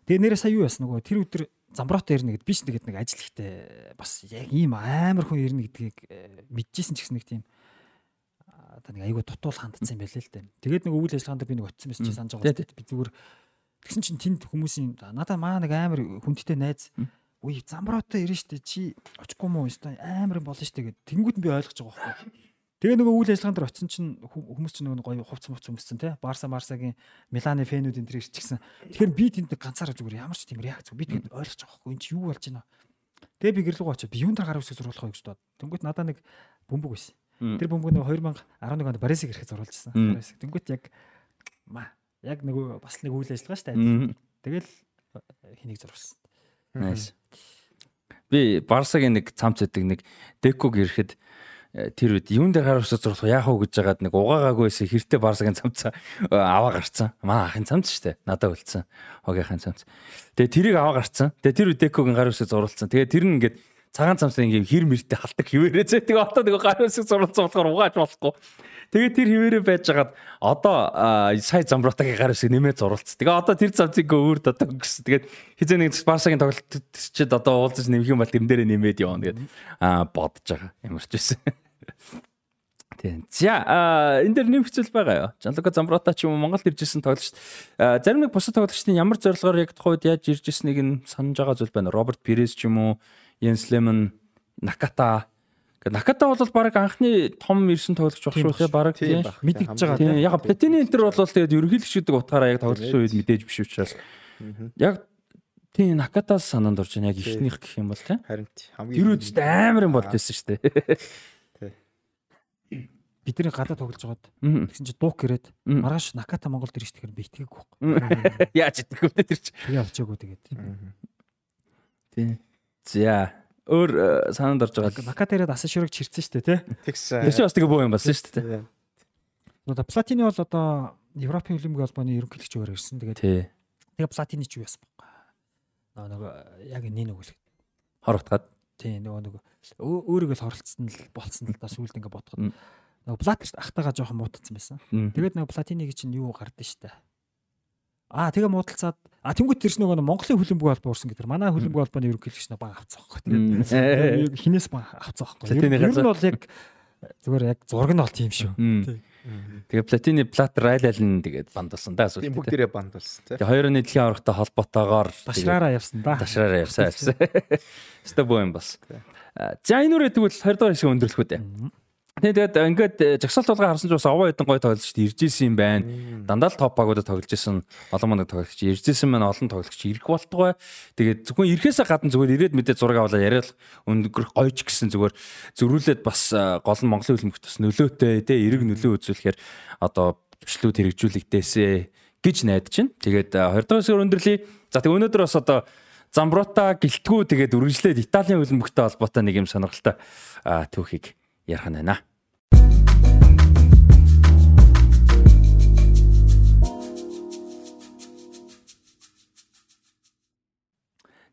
Тэгээд нэрээ сая юу яасан нөгөө тэр өдөр замброт ирнэ гэд би ч тэгээд нэг ажил ихтэй бас яг ийм амар хүн ирнэ гэдгийг э, мэдчихсэн ч гэсэн нэг тийм одоо нэг айгу дутуул хандсан байлээ л дээ. Тэгээд нэг үйл ажиллагаанд би нэг очсон байсан чи санаж байгаа. Би зүгээр Тэгсэн чинь тэнд хүмүүсийн надад маа нэг амар хүндтэй найз үе замброотой ирэн штэ чи очихгүй мó өстой амар юм болно штэ гэд тэнгууд нь би ойлгож байгаа байхгүй. Тэгээ нөгөө үйл ажиллагаанд дэр очисон чинь хүмүүс чинь нөгөө гоё хувц мувц өмссөн те Барса Марсагийн Миланы фэнүүд энэ төр ирчихсэн. Тэгэхээр би тэнд ганцаараа зүгээр ямар ч тийм реакц би тэгэд ойлгож байгаа байхгүй энэ чи юу болж байна. Тэгээ би гэрлэг очоо би юунд дараа гар үсэг зурулах вэ гэж бод. Тэнгүүт надаа нэг бөмбөг байсан. Тэр бөмбөг нэг 2011 онд Барисыг ирэхэд зурулжсэн. Барисыг. Тэнгүүт яг маа яг нөгөө бас нэг үйл ажиллагаа шүү дээ. Тэгэл хэнийг зурулсан. Nice. Би Барсагийн нэг цамц өгдөг нэг Деког ирэхэд э, тэр үед юун дээр гарах усаа зурх яах вэ гэж жагаад нэг угаагаагүйсэн хэртэй Барсагийн цамцаа э, аваа гарцсан. Манай ахын цамц шүү дээ. Надад үлдсэн. Хогийнхын цамц. Тэгээ тэрийг аваа гарцсан. Тэгээ тэр үед Декогийн гар усаа зурлцсан. Тэгээ тэр нь ингээд цагаан цамцаа ингээм хэр мэртэ халтаг хിവэрээ зэ. Тэгээ одоо нэг гар усаа зурлцсан болохоор угааж болохгүй. Тэгээ тэр хിവэрээ байжгаад одоо сая замбратагийн гар усыг нэмээд зурулц. Тэгээ одоо тэр цамцыг өөр одоо гэсэн. Тэгээд хизээ нэг Барсагийн тоглолт чид одоо уулзаж нэмэх юм бол тэрэн дээрээ нэмээд явна гэдэг аа бодож байгаа. Ямар ч байсан. Тийм. За энэ дэр нэм хэцүүл байгаа юу? Жанлука Замброта ч юм уу Монголд иржсэн тоглогч. Зарим нэг бусад тоглогчдын ямар зорилгоор яг тухайд яаж иржсэнийг нь санаж байгаа зүйл байна. Роберт Перес ч юм уу, Йенс Лемон, Наката Гэхдээ Наката бол баг анхны том ирсэн тоглогч баг шүү те баг тийм мэдэгдэж байгаа. Тийм яг Платины энтер бол тэгээд ерөнхийлөгч гэдэг утгаараа яг тоглолцсон үед мэдээж биш учраас. Яг тийм Накатаас санаанд орж байна яг ихнийх гэх юм бол тийм харин хамгийн тэр үедээ амар юм болж байсан шүү дээ. Бидний гадаа тоглож байгаад тэгсэн чи дуук гэрээд маргааш Наката Монголд ирж тэгэхээр би итгээггүй байхгүй яаж итгэв вэ тэр чи? Би авчаагүй тэгээд. Тийм за өөр э, санаанд орж байгаа. Макатерад асан шүрэг чирсэн шүү дээ, тий. Тэгсэн. Тэр чинь бас тэгээ боо юм болсон шүү дээ. Одоо Платини бол одоо Европын хөлбөмбөгийн холбооны ерөнхийлөгч өөр ирсэн. Тэгээд тэгээ Платини ч юу яасан бэ? Нөгөө яг энэ нэг үл. Хор утгаад. Тий, нөгөө нөгөө өөрийгөө л хоролцсон л болцсон л да сүулт ингээ бодоход. Нөгөө Плат ахтагаа жоохон муутцсан байсан. Тэгээд нөгөө Платиниг чинь юу шүү дээ Аа тэгээ муудалцаад а тэнгуут тэрс нөгөө Монголын хөлбөмбөг холбоо урсан гэдэг. Манай хөлбөмбөг холбооны ерөнхийлөгч баг авцсан байхгүй. Тэгээд хинээс баг авцсан байхгүй. Ер нь бол яг зүгээр яг зураг нь бол тийм шүү. Тэгээ платины плат райл аль тэгээд бандалсан да асуулт. Тийм бүгдээрээ бандалсан тий. Тэгээ хоёрын дэлхийн аврагтай холбоотойгоор дашраараа явсан да. Дашраараа явсан явсан. Өстө боо юм бас. За энэ үрээ тэгвэл 20 дахь хэсэг өндөрлөх үү дээ. Тэгээд ингээд э, жагсаалт тулгаа харсан ч бас овоо хэдэн гой тоглож ирж исэн юм байна. Дандаа л топ багуудад тоглож исэн олон мундаг тоглогч ирж исэн маань олон тоглогч ирэх болтгой. Тэгээд зөвхөн ирэхээсээ гадна зүгээр ирээд мэдээ зураг авалаа яриад өнгөрөх гойч гэсэн зүгээр зөрүүлээд бас э, гол нь Монголын хөлбөмбөгт бас нөлөөтэй тий эрэг нөлөө үзүүлэхээр одоо төвчлүүд хэрэгжүүлэгдээсэ гэж найдаж байна. Тэгээд 20 дахь хэсгээр өндөрлөе. За тэг өнөөдөр бас одоо Замбрута гэлтгүү тэгээд үргэлжлээд Италийн хөлбөмбөгтэй холбоотой нэг юм сонирхолтой түүхийг ярих нь байна.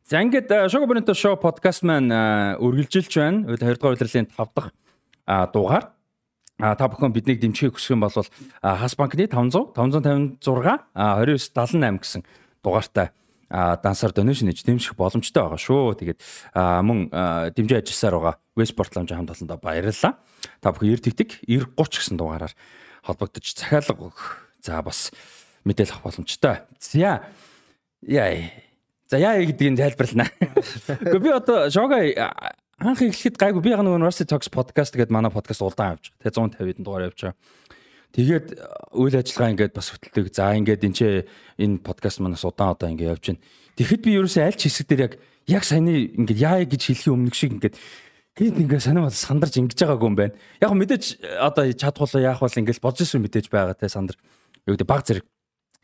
За ингээд Шого Бонито шоу подкаст маань үргэлжилж байна. 2 дугаар удирлын 5 дахь дугаар. А та бүхэн биднийг дэмжихийг хүсэх юм бол Хас банкны 500 556 2978 гэсэн дугаартай дансаар донешн хийж дэмжих боломжтой байгаа шүү. Тэгээд мөн дэмжиж ажилласаар байгаа Westport ламжийн хамт олондоо баярлалаа. Та бүхэн 90 тэгтэг 90 30 гэсэн дугаараар холбогдож захиалга өгөх. За бас мэдээлэл авах боломжтой. За яа. За яа гэдгийг тайлбарлана. Гэхдээ би одоо шога анх эхлэхэд гайгүй би яг нэг University Talks podcast гэдэг манай подкаст улдаан авч байгаа. Тэгээ 150 хэдэн дугаар явж байгаа. Тэгээд э, үйл ажиллагаа ингээд бас хөтэлдэг. За ингээд энэ ч энэ подкаст манаас удаан удаа ингээд явж байна. Тэгэхэд би ерөөсөө аль ч хэсэг дээр яг яг саяны ингээд яа гэж хэлхийн өмнөх шиг ингээд гээд ингээд санаа бол сандарч ингэж байгаагүй юм байна. Яг мэдээж э, одоо чадхуулаа яах бол ингээд бодож ирсэн мэдээж байгаа те сандар. Юу гэдэг баг зэрэг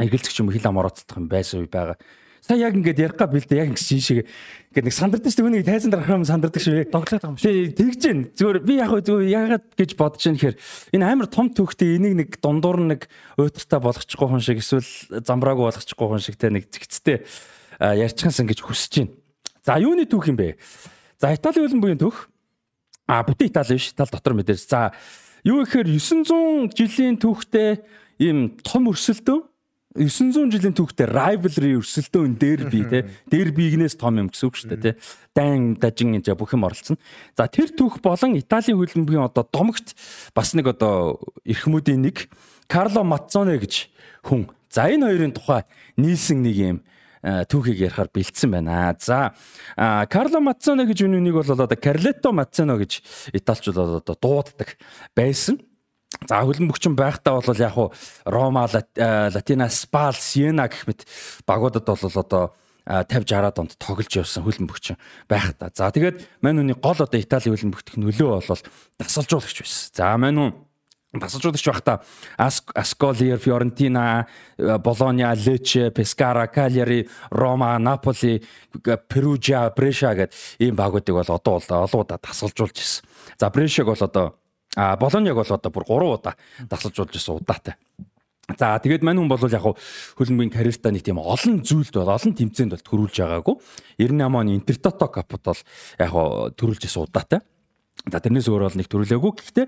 эргэлзэх юм хил ам орооцдох юм байсан үе байгаа. Сая яг ингээд ярих гал бэлдээ яг ингэ шиг ингээд нэг сандардаг шүү дээ. Үнийг тайзан дарах юм сандардаг шүү. Доглоод байгаа юм шүү. Тэгж гин. Зүгээр би яг зүгээр яагаад гэж бодож байна гэхээр энэ амар том төвхтэй энийг нэг дундуур нэг уйтартай болгочихгүй хүн шиг эсвэл замбраагүй болгочихгүй хүн шиг те нэг зэгцтэй ярьчихсан гэж хүсэж байна. За юуны түүх юм бэ? За Италийн хөлбөмбөгийн түүх. А бүтэн Итали биш. Итали дотор мэдээж. За юу гэхээр 900 жилийн түүхтэй ийм том өрсөлдөөн 900 жилийн түүхтэй rivalry өрсөлдөөн дерби те дербигнээс том юм гэсэн үг шүү дээ те дан дажин энэ бүх юм оролцсон. За тэр түүх болон Италийн хөлбөмбөгийн одоо домогт бас нэг одоо эрхмүүдийн нэг Карло Маццоне гэж хүн. За энэ хоёрын тухай нийлсэн нэг юм түүхийг ярихаар бэлдсэн байна. За Карло Маццоне гэж үнэнийг бол одоо Карлетто Маццоно гэж италчууд одоо дууддаг байсан. За хөлбөмбөгчин байхдаа бол яг уу Рома, Латина, Спал, Сиена гэх мэт багуудад бол одоо 50 60 донд тоглож явсан хөлбөмбөгч байх та. За тэгээд мань үний гол одоо Итали хөлбөмбөгтөх нөлөө бол дасгалжуулагч байсан. За мань үн тасалжуулагч байхдаа Ascoli, Fiorentina, Bologna, Lecce, Pescara, Cagliari, Roma, Napoli, Perugia, Brescia гэдэг ийм багуудыг бол одоо бол олоудаа тасалжуулж ирсэн. За Brescia-г бол одоо а Болоньяг бол одоо бүр 3 удаа тасалжуулж ирсэн удаатай. За тэгээд мань хүн бол яг хөлбөмбөгийн карьертаа нэг тийм олон зүйлд бол олон тэмцээнд бол төрүүлж байгаагүй. 98 оны Интертото капт бол яг төрүүлж исэн удаатай. За тэрнээс өөр бол нэг төрүүлээгүй. Гэхдээ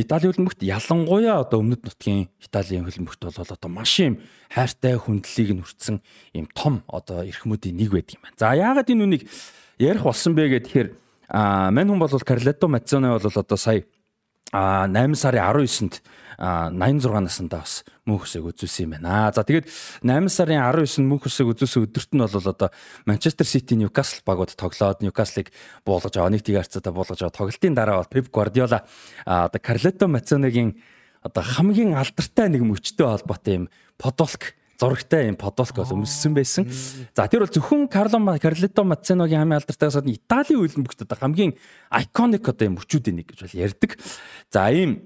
Итали хөлбөмбөгт ялангуяа одоо өмнөд нутгийн Италийн хөлбөмбөгт бол одоо маш юм хайртай хүндлэлийг нүрцсэн юм том одоо эрхмүүдийн нэг байдаг юм байна. За яагаад энэ үнийг ярих болсон бэ гэхээр а мань хүн бол Карлето Мацоне бол одоо сая а 8 сарын 19-нд 86 наснда бас мөнх хүсэг үзүүлсэн юм байна. За тэгээд 8 сарын 19-нд мөнх хүсэг үзүүлсэн өдөрт нь бол одоо Манчестер Сити Ньюкасл багууд тоглоод Ньюкаслыг буулгаж аваа. Нэг тийг харцаа буулгаж аваа. Тоглолтын дараа бол Пеп Гвардиола одоо Карлето Мацоныгийн одоо хамгийн алдартай нэг мөчтэй холбоотой юм подолк зурагтай юм подолк бол өмссөн байсан. За тэр бол зөвхөн Карло Карлето Маценогийн хамгийн алдартай гадна Италийн хөлбөмбөгт одоо хамгийн iconic одоо юм өчүүдийн нэг гэж бол ярьдаг. За ийм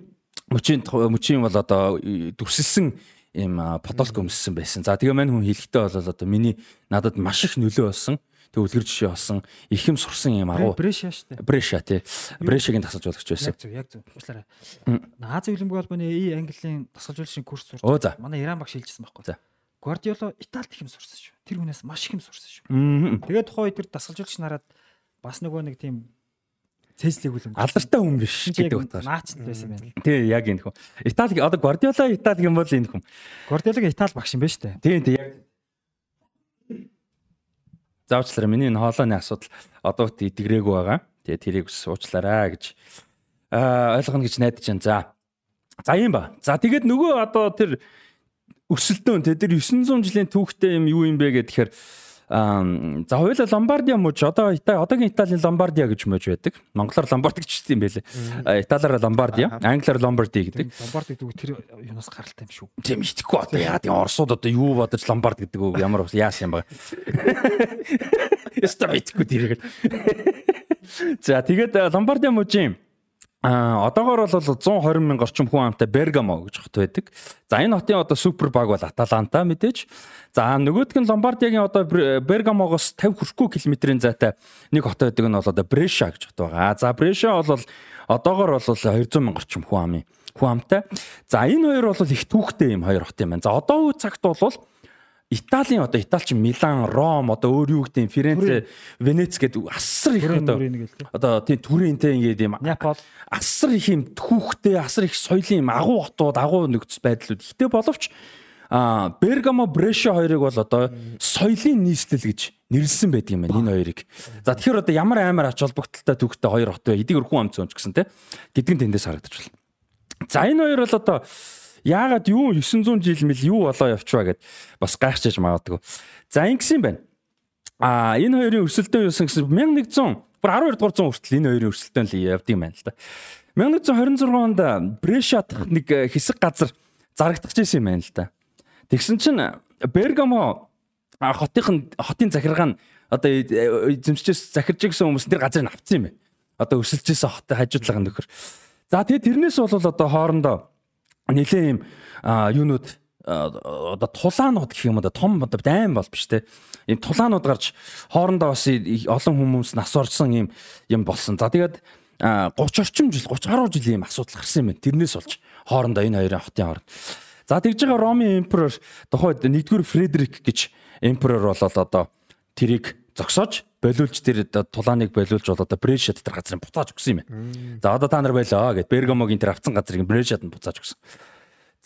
мөчийн мөчийн бол одоо дүрсэлсэн ийм подолк өмссөн байсан. За тэгээ мань хүн хэлэхдээ бол одоо миний надад маш их нөлөө болсон. Тэг үлгэр жишээ болсон. Их юм сурсан юм агуу. Брэша дээ. Брэша тий. Брэшагийн тасалжуулагч байсан. Яг зөв, яг зөв. Уучлаарай. Наазын хөлбөмбөг холбооны И Английн тасалжуулагчийн курс сурч. Манай Иран баг шилжсэн байхгүй. Гвардиола Италид их юм сурсан шүү. Тэр хүнээс маш их юм сурсан шүү. Тэгээд тухайн үед тэр дасгалжуулагч нараад бас нөгөө нэг тийм Цэслиг үлэн. Алдартай хүн биш гэдэг утгаар. Наацд байсан байна. Тий, яг энэ хүн. Итали одоо Гвардиола Итали юм бол энэ хүн. Гвардиолагийн Итали багш юм байна шүү дээ. Тий, тий, яг. Заавчлаарай миний энэ хоолойны асуудал одоо т идэгрээгүй байгаа. Тэгээ тэрийг ус уучлаарай гэж аа ойлгоно гэж найдаж байна. За. За юм ба. За тэгээд нөгөө одоо тэр өсөлтөө тэ тэр 900 жилийн түүхтэй юм юу юм бэ гэхээр за хоёул Ломбардиа мууч одоо одоогийн Италийн Ломбардиа гэж мууж байдаг. Монголоор Ломбард гэж юм байлээ. Италиар Ломбардиа, англиар Ломбарди гэдэг. Ломбард гэдэг тэр юунаас гаралтай юм шүү. Тийм итгэхгүй одоо яа тийм орсууд одоо юу бодож Ломбард гэдэг үг ямар яасан юм бэ? Яста итгэхгүй тэрийг. За тэгээд Ломбардиа мужийн А одоогоор бол 120 мянга орчим хүн амтай Бергамо гэж хот байдаг. За энэ хотын одоо супер баг бол Аталанта мэдээж. За нөгөөдг нь Ломбардиагийн одоо Бергамогоос 50 хүрэхгүй километрийн зайтай нэг хот байдаг нь бол одоо Бреша гэж хот байгаа. За Бреша бол одоогоор бол 200 мянга орчим хүн амын хүн амтай. За энэ хоёр бол их түүхтэй юм хоёр хот юм байна. За одоо үе цагт бол Италийн одоо Италич Милан, Ром одоо өөр юу гэдэг Ференце, Венец гэдэг асар их одоо одоо тийм түрэнтэй ингээд юм асар их юм түүхтэй, асар их соёлын юм агуу хотууд, агуу нөхцөл байдлууд. Гэтэ боловч а Бергамо, Брешо хоёрыг бол одоо соёлын нийслэл гэж нэрлсэн байдаг юм байна энэ хоёрыг. За тэгэхээр одоо ямар амар ач холбогдолтой түүхтэй хоёр хот вэ? Эдийг өрхөн амц өнч гэсэн те. Гэдгэн тэндээс харагдаж байна. За энэ хоёр бол одоо яагаад юу 900 жил мэл юу болоо явчваа гэд бас гайхчихж магадгүй. За ингэсэн байна. А энэ хоёрын өрсөлдөөн юусан гэсэн 1100 бүр 12 дугаар зуун хүртэл энэ хоёрын өрсөлдөөн л явд юм байна л да. 1126 онд Брешат нэг хэсэг газар зарагдах гэсэн юм байна л да. Тэгсэн чинь Бергамо хотын хотын захиргаа нь одоо эзэмшчээс захирж гисэн хүмүүс тэр газрыг авцсан юм байна. Одоо өрсөлжсэн хотын хажуудлага нөхөр. За тэгээ тэрнээс бол одоо хоорондоо нэлээ юм юунууд одоо тулаанууд гэх юм одоо том одоо дайм бол биш те. Ийм тулаанууд гарч хоорондоо бас олон хүмүүс нас орсон юм юм болсон. За тэгээд 30 орчим жил 30 гаруй жилийн юм асуудал гарсан юм байна. Тэрнээс болж хоорондоо энэ хоёрын хотын хооронд. За тэгж байгаа Ромын эмперор тухайд нэгдүгээр Фредерик гэж эмперор болол одоо тэрийг зогсоож болиулж тэр тулааныг болиулж бол одоо Брешад тэр газрыг буцааж өгсөн юм байна. За одоо та нар байлаа гэд Бергамогийн тэр авцсан газрыг Брешад нь буцааж өгсөн.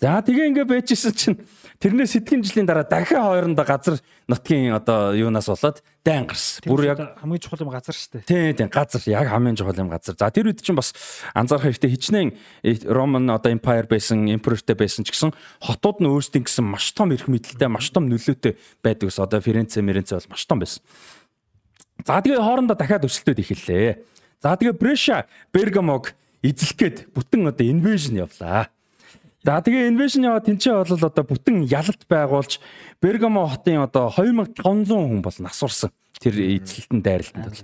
За тэгээ ингээ байжсэн чинь тэрнээс хэдхэн жилийн дараа дахиад хоорондоо газар нутгийн одоо юунаас болоод дайн гарсан. Бүр яг хамгийн чухал юм газар шүү дээ. Тийм тийм газар яг хамгийн чухал юм газар. За тэр үед чинь бас анзаарах хэрэгтэй хичнээн Роман одоо empire байсан, emperorтэй байсан ч гэсэн хотууд нь өөрсдийн гэсэн маш том эрх мэдэлтэй, маш том нөлөөтэй байдаг ус. Одоо Ференце, Меренце бол маш том байсан. За тэгээ хоорондоо дахиад өрсөлдөд эхэллээ. За тэгээ Бреша Бергамог эзлэх гээд бүтэн одоо инвэжн явлаа. За тэгээ инвэшн яваа тэнцээ бол одоо бүтэн ялалт байгуулж Бергамо хотын одоо 2500 хүн бол насурсан. Тэр эзлэлтэн дайралтанд бол.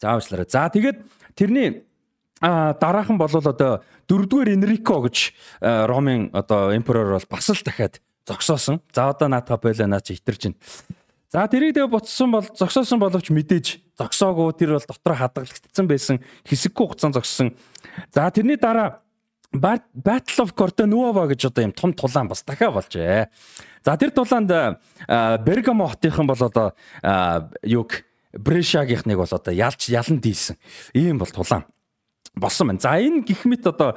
Заавчлаарай. За тэгээд тэрний а дараахан бол одоо дөрөвдүгээр Энрико гэж Ромын одоо эмперор бол бас л дахиад зогсоосон. За одоо наатаа байлаа наа чи хитэрч байна. За тэрийг тэгээ буцсан бол зогсоосон боловч мэдээж зогсоогүй тэр бол дотор хадгалагдсан байсан хэсэггүй хугацаанд зогссон. За тэрний дараа Battle of Cortanova гэж одоо юм том тулаан бас дахиад болжээ. За тэр тулаанд Бергамо хотынхан бол одоо юг Брешагийнхныг бол одоо ялж ялан дийлсэн. Ийм бол тулаан болсон байна. За энэ гих мэт одоо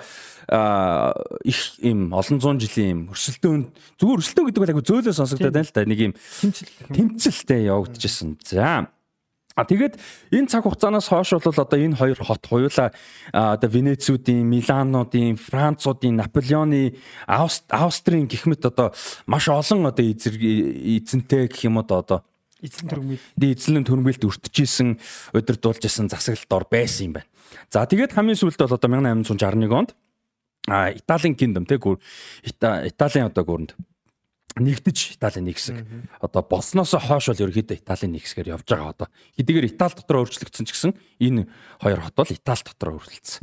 их ийм олон зуун жилийн ийм өрсөлдөөн зүгээр өрсөлдөөн гэдэг бол айгу зөөлөө сонсогдоод байна л да. Нэг ийм тэмцэлтэй явагдчихсан. За А тэгээд энэ цаг хугацаанаас хойш бол одоо энэ хоёр хот хоёулаа одоо Венецуудын, Милануудын, Француудын, Наполеоны, Австрийн гих мэт одоо маш олон одоо эзэнтэй гэх юм одоо эзэн төрмөл эзэн төрмөлд өртөжсэн удирдуулж исэн засаглалт ор байсан юм байна. За тэгээд хамгийн сүүлд бол одоо 1861 онд а Италийн киндом те гүр Италийн одоо гүрэнд нэгдэж Италийн нэг хэсэг. Одоо болсноос хойш бол ерөөхдөө Италийн нэг хэсгээр явж байгаа одоо. Хэдийгээр Итали дотор өөрчлөгдсөн ч гэсэн энэ хоёр хот бол Итали дотор өөрчлөгдсөн.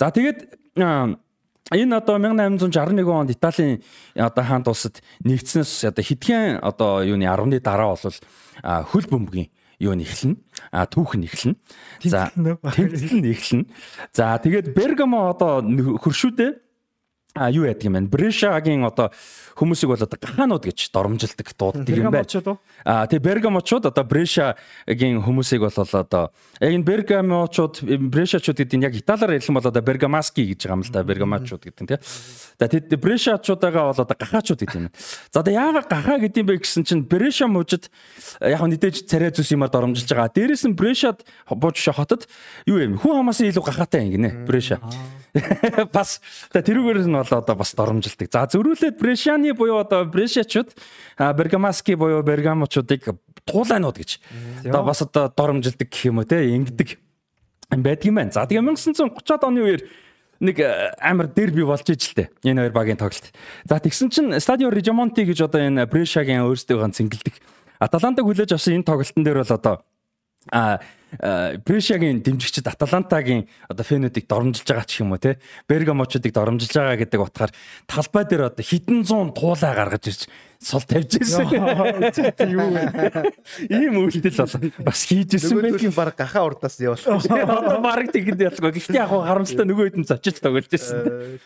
За тэгээд энэ одоо 1861 онд Италийн одоо хаант улсад нэгдснээс одоо хэдхэн одоо юуны 10-ны дараа бол хөл бөмбөгийн юу нь эхэлнэ. А түүх нь эхэлнэ. За тэмцэл нь эхэлнэ. За тэгээд Бергамо одоо хөршүүдээ а юу яадаг юм бэ? Брешагийн одоо хүмүүсийг бол одоо гахаанууд гэж доромжилдог дууддаг юм байна. А тэгээ Бергамочууд одоо Брешагийн хүмүүсийг бол одоо яг энэ Бергамочууд Брешачууд гэдэг нь яг италиар юм бол одоо Бергамаски гэж байгаа юм л да. Бергамачууд гэдэг нь тийм. За тэд Брешачуудагаа бол одоо гахаачууд гэдэг юм. За одоо яагаад гахаа гэдэг юм бэ гэсэн чинь Бреша мужид яг мэдээж царай зүс юмар доромжилж байгаа. Дээрээс нь Брешад бууж хотод юу юм? Хүн хамаасан илүү гахаатай юм гинэ. Бреша. Бас тэрүүгээр нь бол одоо бас доромжилдог. За зөрүүлээд Брешаны буюу одоо Брешачууд Бергамаски буюу Бергамочуудыг туулайнууд гэж одоо бас одоо доромжилдог гэх юм уу те ингэдэг байдаг юм байна. За тэгээ 1930-аад оны үеэр нэг э, амар дерби болж иж л те энэ хоёр багийн тоглолт. За тэгсэн чинь Стадио Рижамонти гэж одоо энэ Брешагийн өөрсдөө цэнгэлдэг. Аталантаг хүлээж авсан энэ тоглолтын дээр бол одоо а Брешагийн дэмжигчд Аталантагийн одоо фенүүдийг доромжилж байгаа ч юм уу те Бергамочдыг доромжилж байгаа гэдэг утгаар талбай дээр одоо хэдэн зуун туулаа гаргаж ирж сул тавьж ирсэн. Юу? Ийм үйлдэл бол бас хийж ирсэн байх. Нөгөөдөл баг гахаа урдаас явуулсан. Одоо баг тэгэд ялгүй. Гэхдээ яг харамсалтай нөгөө хэд нь зочилж тоглож ирсэн.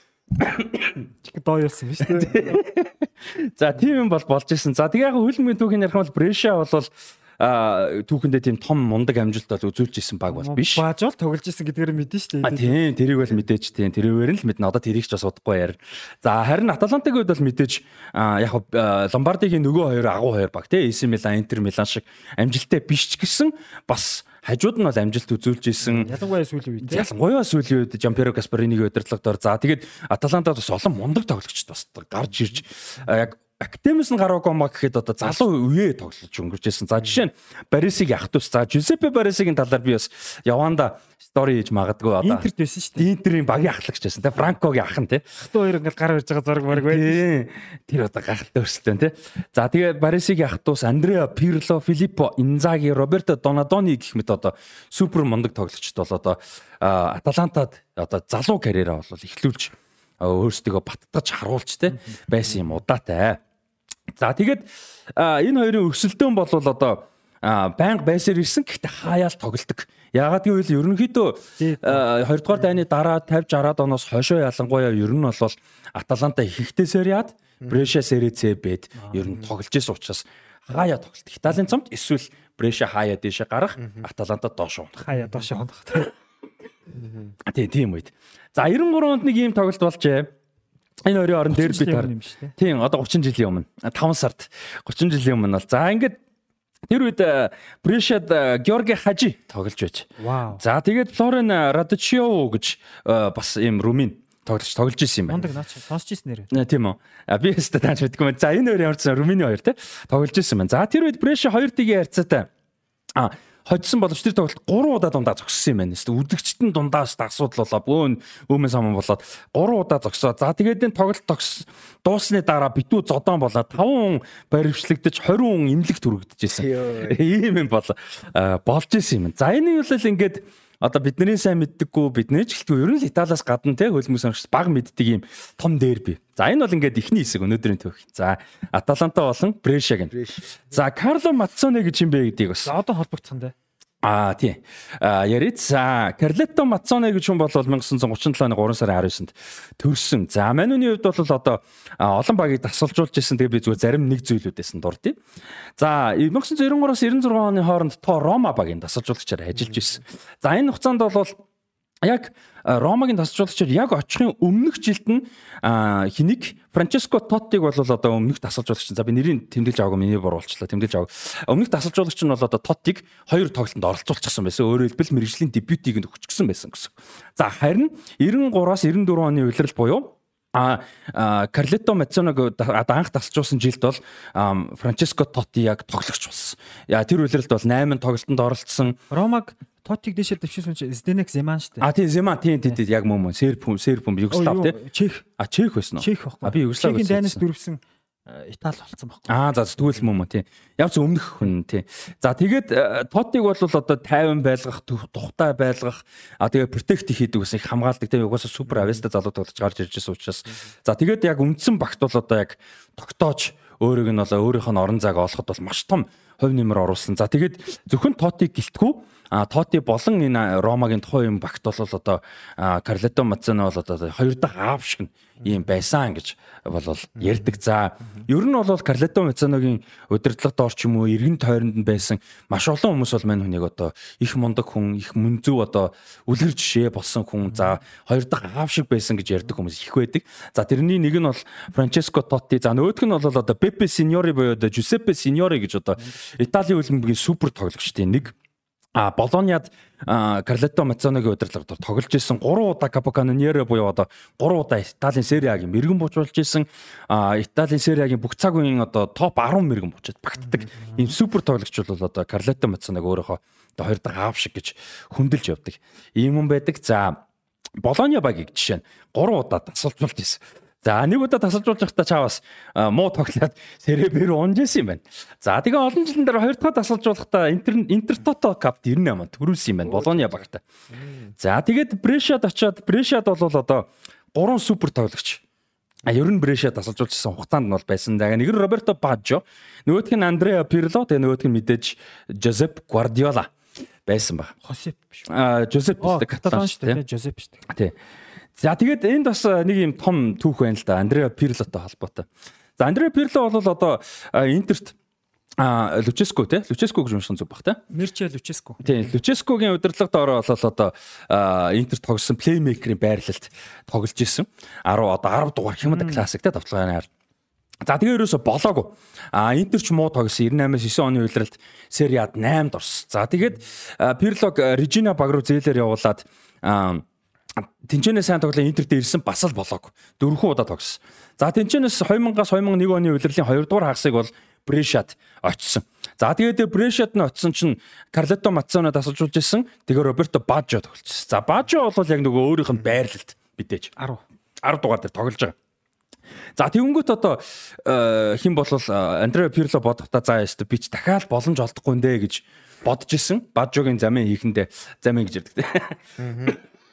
Чиг доо юусан биз дээ. За тийм юм бол болж ирсэн. За тэгээ яг хөлмгийн түүхийн ярих бол Бреша бол түүхэндээ тийм том мундаг амжилт бол үзүүлж исэн баг бол биш. Баажуул тоглож исэн гэдгээр мэдэн шүү дээ. А тийм тэрийг бол мэдээж тийм тэрээр нь л мэднэ. Одоо тэрийг ч бас удахгүй ярина. За харин Аталантагийн хувьд бол мэдээж яг Ломбардигийн нөгөө хоёр агуу хоёр баг тийм AC Milan, Inter Milan шиг амжилттай биш ч гэсэн бас хажууд нь бол амжилт үзүүлж исэн. Ялангуяа сүүлийн үед. Ялангуяа сүүлийн үед Жамперо Каспаринигийн удирдлагаар за тэгээд Аталантад бас олон мундаг тоглогчд бас гарч ирж яг Актемис нь гараа гома гэхэд одоо залуу үеэ тоглож өнгөрчээсэн. За жишээ нь Барисиг Ахтус, за Жюсеппе Барисигийн талаар би бас яванда стори хийж магадгүй одоо. Интерт байсан шүү дээ. Интерийн багийн ахлагч байсан те Франкогийн ах нь те. Ахтуу хоёр ингээл гар барьж байгаа зураг бараг байдаг. Тэр одоо гахалтай өрсөлдөөн те. За тэгээ Барисигийн Ахтус, Андреа Пирло, Филиппо, Инзаги, Роберто Донадони гэх мэт одоо супер мундаг тоглогчд бол одоо Аталантад одоо залуу карьераа бол эхлүүлж өөрсдөө баттгаж харуулж те байсан юм удаатай. За тэгээд энэ хоёрын өрсөлдөөн бол одоо байнга байсаар ирсэн гэхдээ хаяал тоглолдог. Яагаад гэвэл ерөнхийдөө 2 дугаар дайны дараа 50 60-аад оноос хойшоо ялангуяа ер нь бол Аталанта ихтэй сериад Бреша C бэд ер нь тоглож исэн учраас хаяа тоглолт. Италийн цамт эсвэл Бреша хаяа дэше гарах Аталанта доош унах. Хаяа доош унах. Тийм тийм үед. За 93 онд нэг ийм тоглолт болжээ. Энэ хоёрын орон дээр би таар. Тийм одоо 30 жилийн өмнө 5 сард 30 жилийн өмнө бол за ингээд тэр үед Брешад Георги Хажи тоглож байж. За тэгээд Флорен Радчио гэж бас ийм румын тоглож тоглож исэн юм байна. Мундаг наач сонсч ирсэн нэр. Тийм үү. Би өстө тааж мэдгүй юм. За энэ хоёр ямар ч румыны хоёр те тоглож исэн байна. За тэр үед Бреша 2 тгийн харьцаатай. А хоцсон боловч тэр тоглолт 3 удаа дундаа зогссон юм байна. Үдэгчтэн дундаас асуудал болоо бөөн өөмөн саман болоод 3 удаа зогсоо. За тэгээд энэ тоглолт тогс дуусны дараа битүү зодон болоод 5 хүн баривчлагдаж 20 хүн имлэг түрэгдэжсэн. Ийм юм бол болж исэн юм. За энэ юу л ингээд одоо бидний сайн мэддэггүй бидний ч гэлтгүй ер нь Италиас гадна те хөлмөс онгоч баг мэддэг юм том дерби. За энэ бол ингээд ихний хэсэг өнөөдрийн төвх. За Аталанта болон Брешагийн. За Карло Мацоне гэж юм бэ гэдгийг бас. За одоо холбогдсон дээ. Аа тий. А ярит за Карлетто Мацоне гэж хүн бол 1937 оны 3 сарын 19-нд төрсөн. За Мануны хувьд бол одоо олон багийг тасалжуулж ирсэн. Тэгээ би зүгээр зарим нэг зүйлүүдээс нь дурдъя. За 1993-аас 96 оны хооронд то Рома багийн тасалжуулагчаар ажиллаж ирсэн. За энэ хугацаанд бол яг Ромагийн тасалжуулагчаар яг очихын өмнөх жилд нь хэнийг Франческо Тоттиг бол одоо өмнөх тасалжуулагч. За би нэрийг тэмдэглэж аваагүй миний буруулчлаа. Тэмдэглэж аваа. Өмнөх тасалжуулагч нь бол одоо Тоттиг хоёр тоглолтод оролцуулчихсан байсан. Өөрөөр хэлбэл мэрэгжлийн дебютийг нь өгчихсөн байсан гэсэн. За харин 93-аас 94 оны улирал буюу А Карлето Мацоног анх тасалжуулсан жилд бол Франческо Тотти яг тоглогч болсон. Яа тэр үлрэлт бол 8 тоглолтод оролцсон. Ромаг Тотиг дэшээр дэвшүүлсэн чинь Зденек Земан шүү дээ. А тийм Земан тийм тийм яг мөн мөн Серб Серб Югослав тийм. Чех. А Чех байсан уу? Чех байхгүй. А би Югослав. Чехийн дайнаас дөрвсөн Итали болсон байхгүй. Аа за тэгвэл мөн мөн тий. Явц өмнөх хүн тий. За тэгээд Тотиг бол одоо 50 байлгах, тухтай байлгах, а тэгээд протект хийдэг гэсэн их хамгаалдаг тий. Угаасаа супер авеста залуу тоглож гарч ирж байсан учраас. За тэгээд яг үндсэн багт бол одоо яг тогтоож өөрийг нь болоо өөрийнх нь орон зайг олоход бол маш том хувь нэмэр оруулсан. За тэгээд зөвхөн Тотиг гэлтгүү А Тоти болон энэ Ромагийн тухайн юм багт бол одоо Карлето Мацано бол одоо хоёр дахь аав шиг юм байсан гэж бол ярьдаг. За ер нь бол Карлето Мацаногийн удирдлагад орч юм уу эргэн тойронд нь байсан маш олон хүмүүс бол мань хүнийг одоо их мундаг хүн, их мөн зөв одоо үлгэр жишээ болсон хүн. За хоёр дахь аав шиг байсан гэж ярьдаг хүмүүс их байдаг. За тэрний нэг нь бол Франческо Тоти. За нөгөөх нь бол одоо Пепе Синьори буюу одоо Жусеппе Синьори гэж одоо Италийн хөлбөмбөгийн супер тоглогчдын нэг А Болониад Карлето Мацоногийн удирдлагад тоглож исэн 3 удаа Капоканониеро буюу одоо 3 удаа Италийн Сериагийн мэрэгэн буучулж исэн Италийн Сериагийн бүх цаг үеийн одоо топ 10 мэрэгэн буучаад багтдаг ийм супер тоглогч бол одоо Карлето Мацоног өөрөөхөө одоо хоёр дахь аав шиг гэж хүндэлж явдаг. Ийм юм байдаг. За Болониа багийг жишээ нь 3 удаа тасалжуулж исэн. За нэг удаа тасалжуулж байхдаа чаавас муу тоглоод серебэр унжсэн юм байна. За тэгээ олон жилийн дараа хоёр дахь тасалжуулахдаа Интер Интертото капт 98 онд төрүүлсэн юм байна. Болония багта. За тэгээд Брешад очиод Брешад бол одоо гурван супер тоглогч А ер нь Брэша тасалжуулчихсан хугацаанд нь бол байсан. Тэгээ нэг нь Роберто Бажжо, нөгөөх нь Андреа Пирло, тэгээ нөгөөх нь мэдээж Жозеп Гвардиола байсан баг. Хосеп биш. А Жозеп каталан шүү дээ. Жозеп шүү дээ. Тий. За тэгээд энд бас нэг юм том түүх байна л да. Андреа Пирлотой холбоотой. За Андреа Пирло бол одоо Интерт А Луческо тий Луческо гэж уншсан зүг баг тий Мирче Луческо тий Луческогийн удирдлагад ороо болол одоо Интер тогсон плеймейкерийн байрлалд тоглож исэн 10 одоо 10 дугаар хямд классик тий давталгааны За тэгээ ерөөсө болоогүй. А Интер ч муу тогсон 98-аас 9 оны үеэрэлд Сериад 8-д орсон. За тэгээд Пирлог Режина баг руу зээлээр явуулаад Тинчэнэ сайн тоглоо Интерт ирсэн бас л болоог. Дөрвөн удаа тогссон. За Тинчэнэс 2000-аас 2001 оны улирлын 2 дугаар хагасыг бол Брешат очсон. За тэгээд Брешат нь очсон чинь Карлето Мацоно тасалжуулж ирсэн. Тэгээ Роберто Бажо тоглолцсон. За Бажо бол яг нөгөө өөрийнх нь байрлалд мэдээж 10 10 дугаар дээр тоглож байгаа. За тэгэнгүүт одоо хэн болвол Андреа Пирло бодохдоо за ястэ би ч дахиад боломж олдохгүй нэ гэж бодож исэн. Бажогийн замын хийхэндээ замын гэж ярьдаг.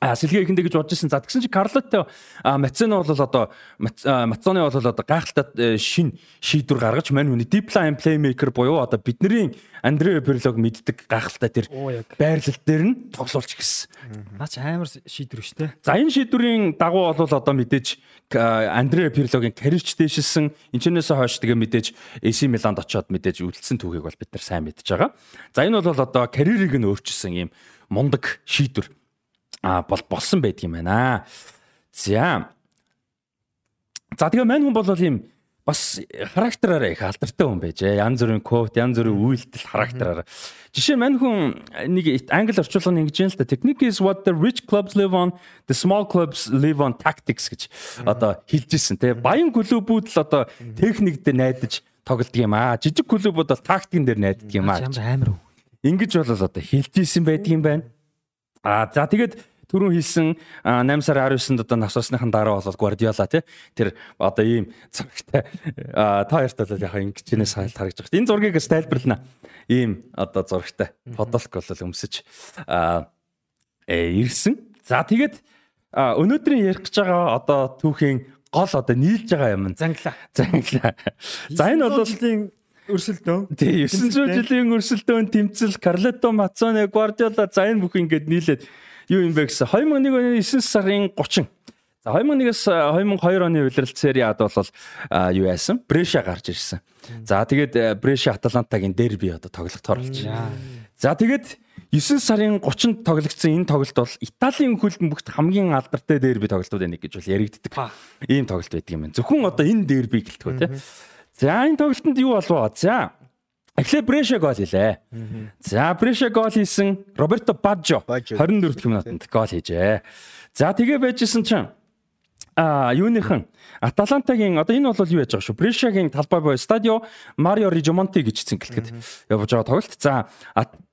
сэлгээ ихэндээ гэж бодож ирсэн. За тэгсэн чи Карлото Мацено бол одоо Мацоны бол одоо гайхалтай э, шин шийдвэр гаргаж мань хүний диплом плеймейкер буюу одоо бидний Андре Перлог мэддэг гайхалтай тэр байрлал дээр нь тоглуулж гисэн. Наач амар шийдвэр шүү дээ. За энэ шийдвэрийн дагуу бол одоо мэдээж Андре Перлогийн карьерч дэшилсэн энэчнээс хойш тэгээ мэдээж AC Миланд очоод мэдээж үлдсэн түүхийг бол бид нар сайн мэдж байгаа. За энэ бол одоо карьерийг нь өөрчилсөн юм мундаг шийдвэр бол болсон байдаг юм байна. За. За тэгээ мань хүн бол ийм бас характераараа их алдартай хүн байжээ. Янз бүрийн код, янз бүрийн үйлдэл характераараа. Жишээ мань хүн нэг англи орчуулгын ингэж юм л та technique is what the rich clubs live on, the small clubs live on tactics гэж одоо хэлж ирсэн те. Баян клубүүд л одоо техник дээр найдаж тоглодог юм аа. Жижиг клубүүд бол тактикэн дээр найддаг юм аа. Амар үү. Ингэж бол одоо хэлж исэн байдгийн байна. Аа за тэгээд түрүүн хэлсэн 8 сарын 19-нд одоо насрсныхан дараа бол Гвардиола тий тэр одоо ийм зурагтай та хоёрт бол яг ингэж нэ сайлт харагдаж байна. Энэ зургийг тайлбарлана. Ийм одоо зурагтай фотолог бол өмсөж аа ирсэн. За тэгээд өнөөдрийн ярих гэж байгаа одоо түүхийн гол одоо нийлж байгаа юм. Занглаа. Занглаа. За энэ бол өрсөлдөөн. Тий, 900 жилийн өрсөлдөөн тэмцэл Карлето Мацоне Гвардиола за энэ бүх ингээд нийлээд юу юм бэ гэсэн 2001 оны 9 сарын 30. За 2001-ээс 2002 оны улиралт Сери Ад бол юу яасан? Бреша гарч ирсэн. За тэгээд Бреша Аталантагийн дерби одоо тоглохоор болж. За тэгээд 9 сарын 30-нд тоглогдсон энэ тоглолт бол Италийн хөлбөмбөгт хамгийн алдартай дерби тоглолтууд нэг гэж бол яригддаг. Ийм тоглолт байдаг юм байна. Зөвхөн одоо энэ дерби гэлтгөө тийм. За энэ тоглолтод юу болов? За Эхлээ Брэша гол хийлээ. За Брэша гол хийсэн Роберто Бажжо 24 дэх минутанд гол хийжээ. За тэгээ байжсэн чинь а юуныхан Аталантагийн одоо энэ бол юу яаж байгаа шүү. Брешагийн талбай боё стадио Марио Рижомонти гэж цэнгэлэхэд явж байгаа тоглолт. За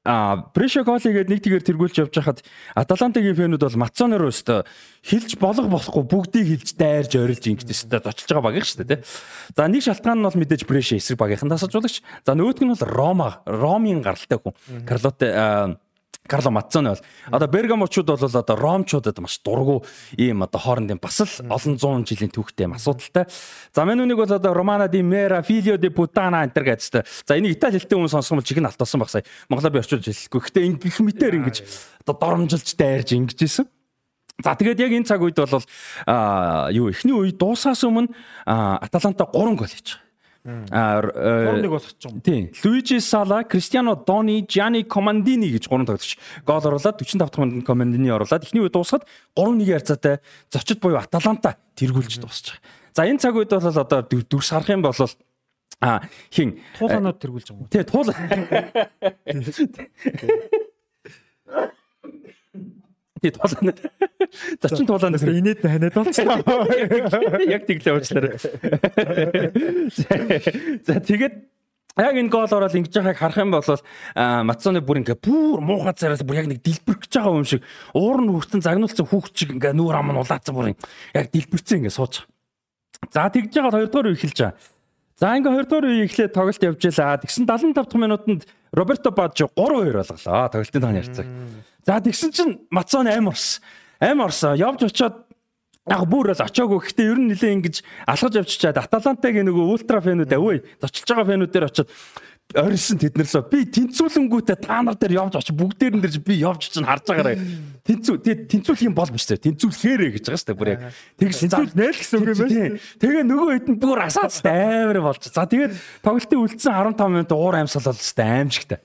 а Бреша голигээд нэг тийгээр тэргүүлж явж хахад Аталантагийн фэнүүд бол Мацоноор өстө хилж болох болохгүй бүгдийг хилж дайрж орилж ингэж өстө зочилж байгаа багийнх шүү дээ. За нэг шалтгаан нь бол мэдээж Бреша эсрэг багийнхан тасалжуулагч. За нөгөөх нь бол Рома, Ромын гаралтай хүн. Карлоте Карло Маццоне бол одоо Бергамочууд бол одоо Ромчуудад маш дургу ийм одоо хоорондын бас л олон зуун жилийн түүхтэй юм асуудалтай. За мен үнийг бол одоо Романа ди Мера, Филио ди Путана энэ төр гэдэгтэй. За энийг итали хэлтэй хүн бол чихэн алтсан баг сая. Монголоор би орчуулж хэлэхгүй. Гэхдээ ингэх мэтэр ингэж одоо доромжилж дайрж ингэж исэн. За тэгээд яг энэ цаг үед бол а юу эхний үед дуусаас өмнө Аталанта 3 гол хийж байгаа. Аа нэг болох ч юм. Тийм. Луижи Сала, Кристиано Дони, Жани Командини гэж гурван тоглогч гол оруулаад 45 дахь минутанд Командини оруулаад эхний үед дуусахад 3-1 ярцаатай зочид буюу Аталанта тэргүүлж дуусчих. За энэ цаг үед бол одоо дүрс харах юм бол а хин туулаанууд тэргүүлж байгаа юм. Тий, туул. Тий, туулаа. Зочин туулаа нэр инээд ханиад болчихсон. Яг тэглээ уучлаарай. За тэгээд Яг энэ гол ороод ингэж байгааг харах юм бол Мацоны бүр ингээ бүр муухай цараас бүр яг нэг дэлбэрч байгаа юм шиг уур нь хүртэн загнуулсан хүүхд чиг ингээ нүүр ам нь улаацсан бүр яг дэлбэрцэн ингээ сууж. За тэгж байгаа хоёрдугаар үе эхэлж байгаа. За ингээ хоёрдугаар үе эхлээд тоглолт явж байлаа. Тэгсэн 75 дахь минутанд Роберто Баджо 3-2 болголоо. Тоглолтын тооны харьцааг. За тэгсэн чинь Мацоны аим орсон амь орсоо явж очиод яг бүр л очоогүй. Гэхдээ ер нь нэлээ ингэж алхаж явчихад Аталантагийн нөгөө ультра фэнүүд авъя. Зочилж байгаа фэнүүд дээр очиод орсон тэднэрлээ. Би тэнцүүлэнгүүтээ та нар дээр явж очиж бүгдээр нь дэрж би явж чинь харж байгаарай. Тэнцүү тэнцүүлэх юм бол биш тэ. Тэнцүүлэхээрээ гэж байгаа шүү дээ бүр яг. Тэгс тэнцүүл нээл гэсэн үг юм байна. Тэгээ нөгөө хэд нь бүр асаац амар болж. За тэгээд тоглолтын үлдсэн 15 минут уур амьсгал бол өстэй аимшигтай.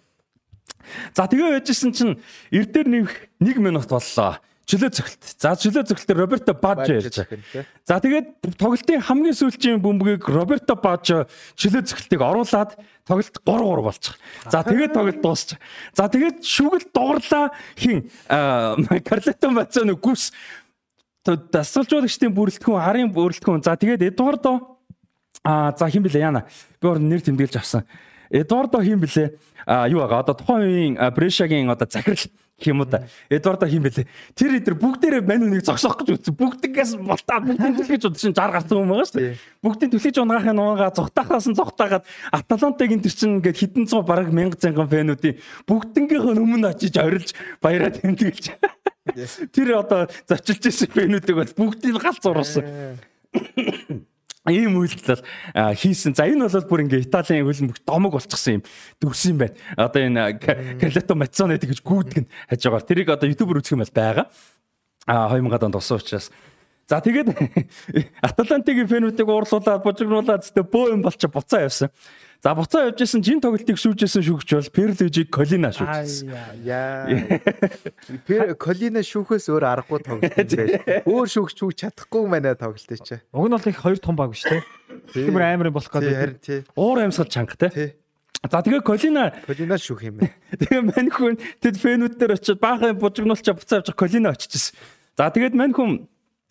За тэгээ байжсэн чинь эрдээр нэг 1 минут боллоо чөлөө цогт. За чөлөө цогтөөр Роберто Бажо ярьж байгаа. За тэгээд тоглолтын хамгийн сүүлчийн бөмбөгийг Роберто Бажо чөлөө цогтыг оруулаад тоглолт 3-3 болчих. За тэгээд тоглолт дуусчих. За тэгээд шүгэл дуурлаа хин Карлето Мацоно гүс дасгалжуулагчдын бүрэлдэхүүн, арын бүрэлдэхүүн. За тэгээд Эдуардо а за хин блэ яана. Би өөр нэр тэмдэглэж авсан. Эдуардо хин блэ? А юу байгаа? Одоо тухайн үеийн Брешагийн одоо захирал юм уу да. Эдвардо хийм бэлээ. Тэр эдэр бүгдээрээ мань үнийг зогсоох гэж үзсэн. Бүгдгээс болтаа бүгдийн төлөж шин 60 гарсан юм байгаа шүү дээ. Бүгдийн төлөж унаахын нуугаа зогтаахаас нь зогтаагаад Аталантагийн тэр чин ингээд хитэн цоо бараг 1000 цанган фэнүүдийн бүгднгийнх нь өмнө очиж орилж баяраа тэмдэглэж. Тэр одоо зочилж ирсэн фэнүүдийг бол бүгдийг галз уруулсан ийм үйлдэл хийсэн. За энэ бол бүр ингээ Италийн хөлбөмбөг домог болчихсон юм дүрс юм байна. Одоо энэ Карлето Мацоне гэж гүйдэг нь хаж байгаа. Тэрийг одоо YouTube-ээр үзэх юм бол байгаа. А 2000-ад онд болсон учраас За тэгээд Аталантигийн фэнүүдийг уурлуулаад бужигруулаад зөте бөө юм болчих буцаа явсан. За буцаа явж исэн жин тоглолтыг шүүжсэн шүүгч бол Перлежиг Колина шүүжсэн. Яа. Пер Колина шүүхээс өөр аргагүй тоглолт байна. Өөр шүүгч шүүж чадахгүй мэнэ тоглолт чи. Уг нь бол их хоёр том баг шүү дээ. Тиймэр амар болох гэдэг. Уур амьсгал чанга те. За тэгээ Колина Колина шүүх юм байна. Тэгээ мань хүн тэд фэнүүд дээр очиод баахан бужигнуулчаа буцаа авчих Колина очижсэн. За тэгээд мань хүн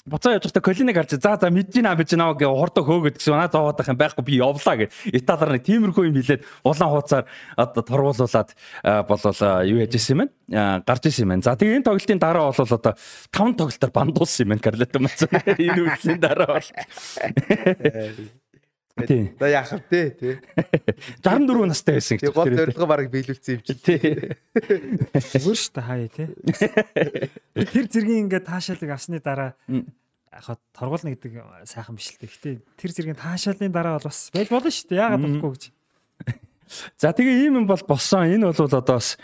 буцаа явж байхдаа колиныг харж за за мэдэж наа бич наа гэ хордоо хөөгд гэсэн наа зовоодах юм байхгүй би явлаа гэ италиар нэг тиймэрхүү юм хэлээд улаан хууцаар одоо торгуулуулаад болол юу яжсэн юм байна гарч ирсэн юм байна. За тэгээ энэ тоглолтын дараа бол одоо 5 тоглолтоор бандуулсан юм байна Карлето Мац энэ үеийн дараа бол Тийм. За яах вэ тий. 64 настай байсан гэж. Гол зорилго бараг биелүүлсэн юм чи. Тий. Зүгээр шүү дээ хаяа тий. Тэр зэргийн ингээд таашаалыг авсны дараа яг торгуулна гэдэг сайхан биш л дээ. Гэтэ тэр зэргийн таашаалын дараа бол бас байж болно шүү дээ. Яагаад болохгүй гэж. За тэгээ ийм юм бол болсон. Энэ бол одоо бас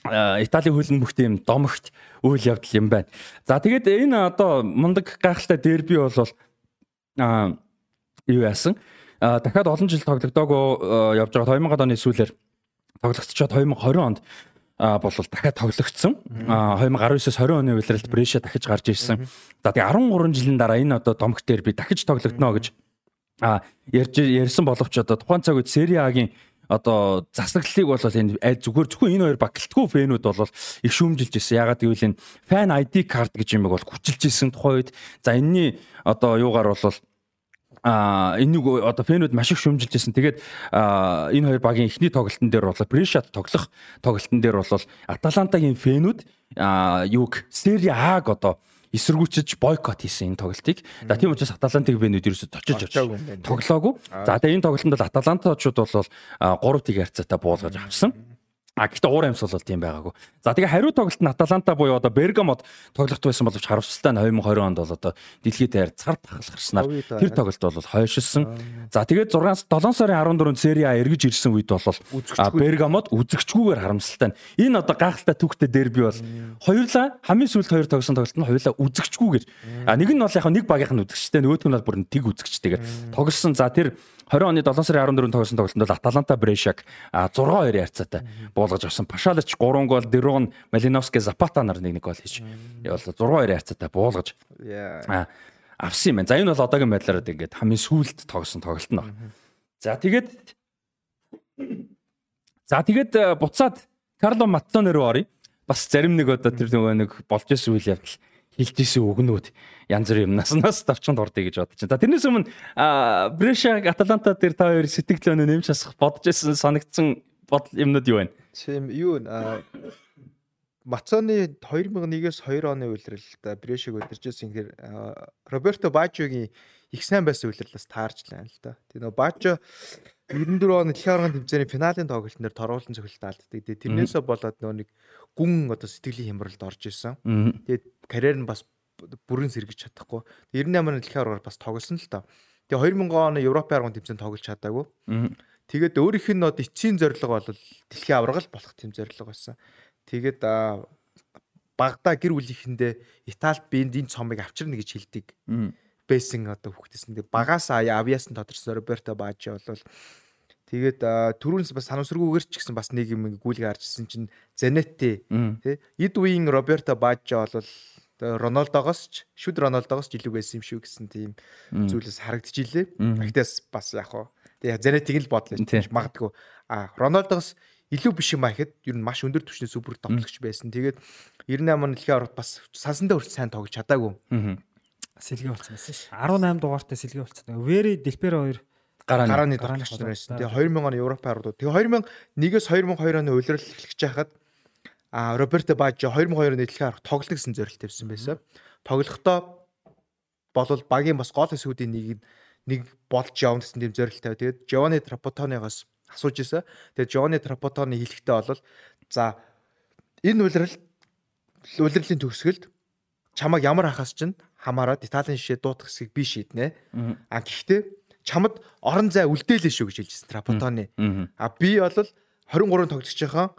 Италийн хөлн бүхт юм домогт үйл явдал юм байна. За тэгээд энэ одоо мундаг гайхалтай дерби бол аа юу яасан. Дахиад олон жил тоглогдоогүй явж байгаа 2000 оны сүүлээр тоглогдчиход 2020 онд а бол дахиад тоглогдсон. А 2019-с 20 оны үеэрэлд Брэша дахиж гарч ирсэн. За тэгээ 13 жилийн дараа энэ одоо домогт дээр би дахиж тоглогдно гэж а ярьж ярьсан боловч одоо тухайн цаг үед Сери А-гийн одоо засаглалыг бол энэ зүгээр зөвхөн энэ хоёр багталтгүй фэнүүд бол их шүүмжилж ирсэн. Ягаад гэвэл энэ fan ID card гэж юм бол хүчилж ирсэн тухайн үед за энэний одоо юугаар бол а энийг одоо фэнүүд маш их шүмжилжсэн. Тэгээд энэ хоёр багийн эхний тоглолтын дээр бол Брешат тоглох тоглолтын дээр бол Аталантагийн фэнүүд юуг Сери Аг одоо эсэргүүцэж бойкот хийсэн энэ тоглолтыг. За тийм учраас Аталантыг фэнүүд ерөөсөд очиж очиж тоглоогүй. За тэгээ энэ тоглолтод бол Аталантачууд бол 3-1 харьцаатай буулгаж авсан. А гэхдээ уур амьсгал бол тийм байгаагүй. За тэгээ хариу тоглолт нь Аталанта буюу одоо Бергамод тоглолт байсан боловч харамсалтай нь 2020 онд бол одоо дэлхийд таяр цар тахалх гарснаар тэр тоглолт бол хойшилсан. За тэгээд 6 7 сарын 14-нд Сери А эргэж ирсэн үед бол Бергамод үзэгчгүйгээр харамсалтай нь энэ одоо гайхалтай түүхтэй дерби бол хоёулаа хамгийн сүүлд хоёр тогсон тоглолт нь хоёулаа үзэгчгүйгээр. А нэг нь бол яг нэг багийнх нь үзэгчтэй нөгөөх нь бол бүр тэг үзэгчтэйгээр тоглосон. За тэр 20 оны 7 сарын 14-нд тоглосон тоглолтод Аталанта Брешак 6-2 ярцаатай буулгаж авсан. Пашалич 3 гол, Дерон, Малиновский, Запата нар нэг нэг гол хийж. Бол 6-2 ярцаатай буулгаж авсан юм байна. За энэ бол одоогийн байдлаар ингээд хамгийн сүүлд тоглосон тоглолт нь байна. За тэгээд За тэгээд буцаад Карло Маттоне руу оръё. Бас зарим нэг одоо тэр нөгөө нэг болж исэн үйл явдал хэлж исэн үгнүүд янз бүр юмнаас нас давчанд ордё гэж бодож байна. За тэрнээс өмнө Брешаг Аталанта дээр та хоёр сэтгэлөө нэмж хасах бодож исэн санагдсан бодол юмнууд юу байна? Тийм юу Мацоны 2001-с 2 оны үйлрэлд Брешиг удиржсэн хэрэг Роберто Бажогийн их сайн байсан үйлрэлээс таарч лаа л да. Тэгээ нөгөө Бажо 94 оны дэлхийн аргын тэмцээний финалийн тоглолтын дээр торгуулсан цогцолт алддаг. Тэгээ тэрнээсээ болоод нөгөө нэг гүн одоо сэтгэлийн хямралд орж исэн. Тэгээд карьер нь бас бүрэн сэргэж чадахгүй. 98 оны дэлхийн аргаар бас тоглосон л доо. Тэгээ 2000 оны Европын аргын тэмцээнд тоглож чадаагүй. Тэгээд өөрийнх нь од эцсийн зорилго бол дэлхийн аврагал болох тийм зорилго байсан. Тэгээд багада гэр бүлийнхэндээ Италид биэнд энэ цомыг авчирна гэж хэлдэг байсан одоо хүүхдээсэн. Тэгээд багаас авьяас нь тодорсон Роберто Бажи бол Тэгээд түрүүнс бас санамсаргүйгээр ч гэсэн бас нэг юм гүйлгээ харжсэн чинь Занетти тий эд үеийн Роберто Бажжо бол Рональдогоос ч шүд Рональдогоос ч илүү байсан юм шүү гэсэн тийм зүйлээс харагдчихилээ. Гэхдээ бас яг хоо тэгээ Занеттиг л бодлоо магадгүй. А Рональдогоос илүү биш юм аа гэхэд ер нь маш өндөр түвшний супер тоглогч байсан. Тэгээд 98 оны дэлхийн аварт бас сансандаа хүртэл сайн тоглож чадаагүй. Сэлгээ болцсон байсан ш. 18 дугаартай сэлгээ болцсон. Вэри Делперо 2 гарааны нар байсан. Тэгээ 2000 оны Европ арууд. Тэгээ 2001-ээс 2002 оны улирал эхлэж байхад а Роберто Бажо 2002 оны дэлхийн арга тоглох гэсэн зорилт тавьсан байсан. Тоглохдоо болол багийн бас гол хэсгүүдийн нэг нэг болж явна гэсэн тийм зорилт тавь. Тэгээд Жовани Трапотонигоос асууж исэн. Тэгээд Жовани Трапотоны хэлэхдээ бол за энэ улирал улирлын төгсгөлд чамаг ямар хахаас чинь хамаарад Италийн шишээ дуутах хэсгийг би шийднэ. А гэхдээ чамд орон зай үлдээлээ шүү гэж хэлжсэн Трапотоны. А би бол 23 тоглож байгаа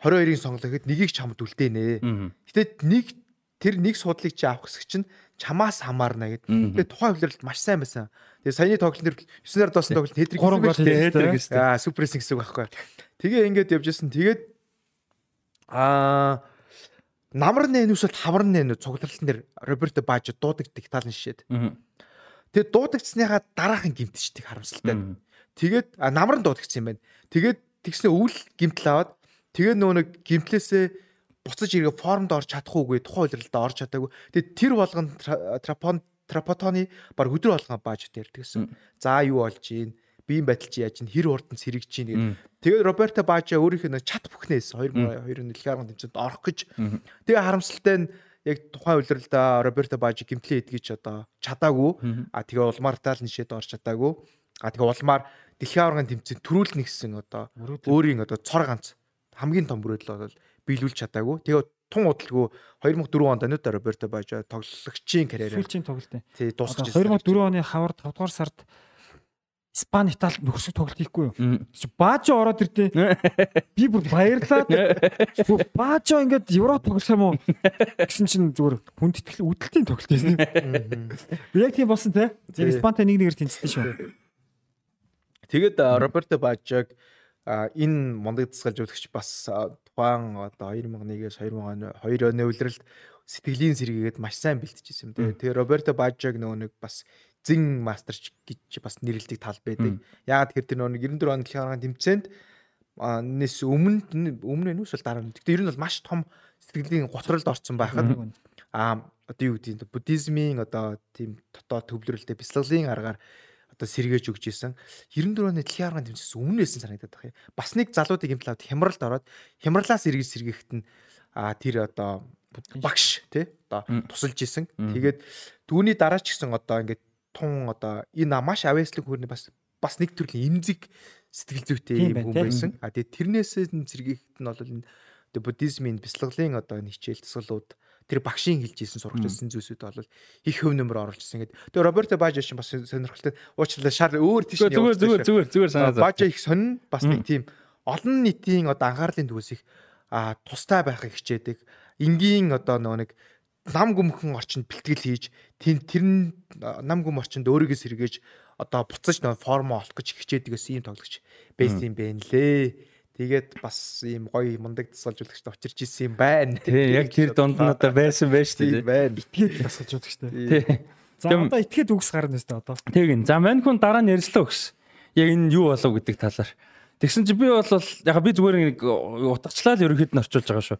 22-ыг сонглоо гэхэд нэгийг чамд үлдээнэ. Гэтэ нэг тэр нэг суудлыг чи авах хэсэг чинь чамаас хамаарна гэд. Тэгээ тухайн хөвлөрөлд маш сайн байсан. Тэгээ саяны тоглолтын дээр 9-аар доосон тоглолт хэдрэг 3 гол хийсэн. Аа суперсинг гэсэн үг байхгүй. Тэгээ ингээд явжсэн. Тэгээд аа намар нэнүүс бол хавар нэнүү цугларлалтын дээр Роберто Бажо дуудагддаг талын шишээд. Тэгээд дуудагдсныхаа дараахан гимтчдэг харамсалтай. Тэгээд намар нь дуудагдсан юм байна. Тэгээд тэгснэ өвөл гимтэл аваад тэгээ нөө нэг гимтлээсээ буцаж иргээ формд орж чадах уугүй тухайн үйлрэлдэ орж чадаагүй. Тэгээд тэр болгон трапон трапотоны баг өдөр болгон бааж гэсэн. За юу болж ийн биеийн байдал чи яаж ин хэр хурдан сэргэж чинь гэдэг. Тэгээд Роберто Бажа өөрийнх нь чат бүхнээс 2002 нэлхээ арга тэмцээнд орох гэж. Тэгээ харамсалтай нь яг тухайн үйлрэлдэ Роберто Бажа гимтлээ эдгэж одоо чадаагүй. А тэгээ улмаар таал нишээд орч чадаагүй. А тэгээ улмаар дэлхийн аваргын тэмцээнд төрүүл нэгсэн одоо өөрийн одоо цор ганц хамгийн том мөрөөдөл бол биелүүлж чадаагүй. Тэгээ тун удалгүй 2004 онд анууд Роберто Бажа тоглогчийн карьераа сүүлчийн тоглолт. Тий дуусгаж 2004 оны хавар 5 дугаар сард Испани Италид нөхсөг тоглолт хийхгүй юу? Баажо ороод ирдээ. Би бүр баярлаад. Баажо ингээд Европ тоглох юм уу? Гэсэн чинь зүгээр хүн тэтгэл үүдэлтийн тоглолт байсан. Би яг тийм болсон те. Яг Испантай нэг нэгээр тэнцсэн шүү. Тэгээд Роберто Баажог энэ мундаг дасгалжуулагч бас тухайн одоо 2001-ээс 2002 оны үеэрэлд сэтгэлийн сэргийгээд маш сайн бэлтжижсэн юм. Тэгээ Роберто Баажог нөгөө нэг бас зин мастерч гэж бас нэрлдэг тал байдаг. Яагаад тэгэхээр тэр нэг 94 оны дэлхийн тэмцээнд нэс өмнө өмнө нь үсэл дараа нь. Гэхдээ ер нь бол маш том сэтгэлийн готролд орсон байхад аа одоо юу гэдэг буддизмын одоо тийм дотоод төвлөрөлтэй бяцлаглалын аргаар одоо сэргээж өгч исэн. 94 оны дэлхийн аргын тэмцээс өмнө байсан санагдаад байна. Бас нэг залуудыг юм талаад хямралд ороод хямралаас эргэж сэргээхэд нь а тэр одоо багш тий одоо тусалж исэн. Тэгээд түүний дараа ч гэсэн одоо ингээд тун одоо энэ маш авэслэг хүрний бас бас нэг төрлийн эмзэг сэтгэл зүйтэй юм хүн байсан. А тэгээ тэрнээсээ зэрэгт нь бол энэ буддизмын бяцлаглалын одоо нэг хичээл тасгалууд тэр багшийн хэлж ийсэн сургаж байсан зүйлсүүд бол их хөв нөмөр оруулжсэн гэдэг. Тэгээ Роберто Бажа шин бас сонирхолтой уучлаарай шар өөр тийш нь зүгээр зүгээр зүгээр зүгээр санаа. Бажа их сонин бас нэг тийм олон нийтийн одоо анхаарлын төвөөс их тустай байхыг хичээдэг. Энгийн одоо нөгөө нэг нам гүмхэн орчинд бэлтгэл хийж тэр тэр нам гүм орчинд өөрийгөө сэргээж одоо буцаж нөө формо олох гэж хичээдэг гэсэн ийм тоглогч байсан юм бэ нлээ. Тэгээд бас ийм гоё мундаг тасгалжуулагчд очирч исэн юм байна. Тий, яг тэр донд нь одоо байсан байж тээ. Байна. Итгээд тасгалжуулагчтай. Тий. За одоо итгээд үгс гарна өстэй одоо. Ин. За мань хүн дараа нь ярьслаа өгс. Яг энэ юу болов гэдэг талаар. Тэгсэн чи би бол яг би зүгээр нэг утгачлал ерөөхдөө орчуулж байгаа шүү.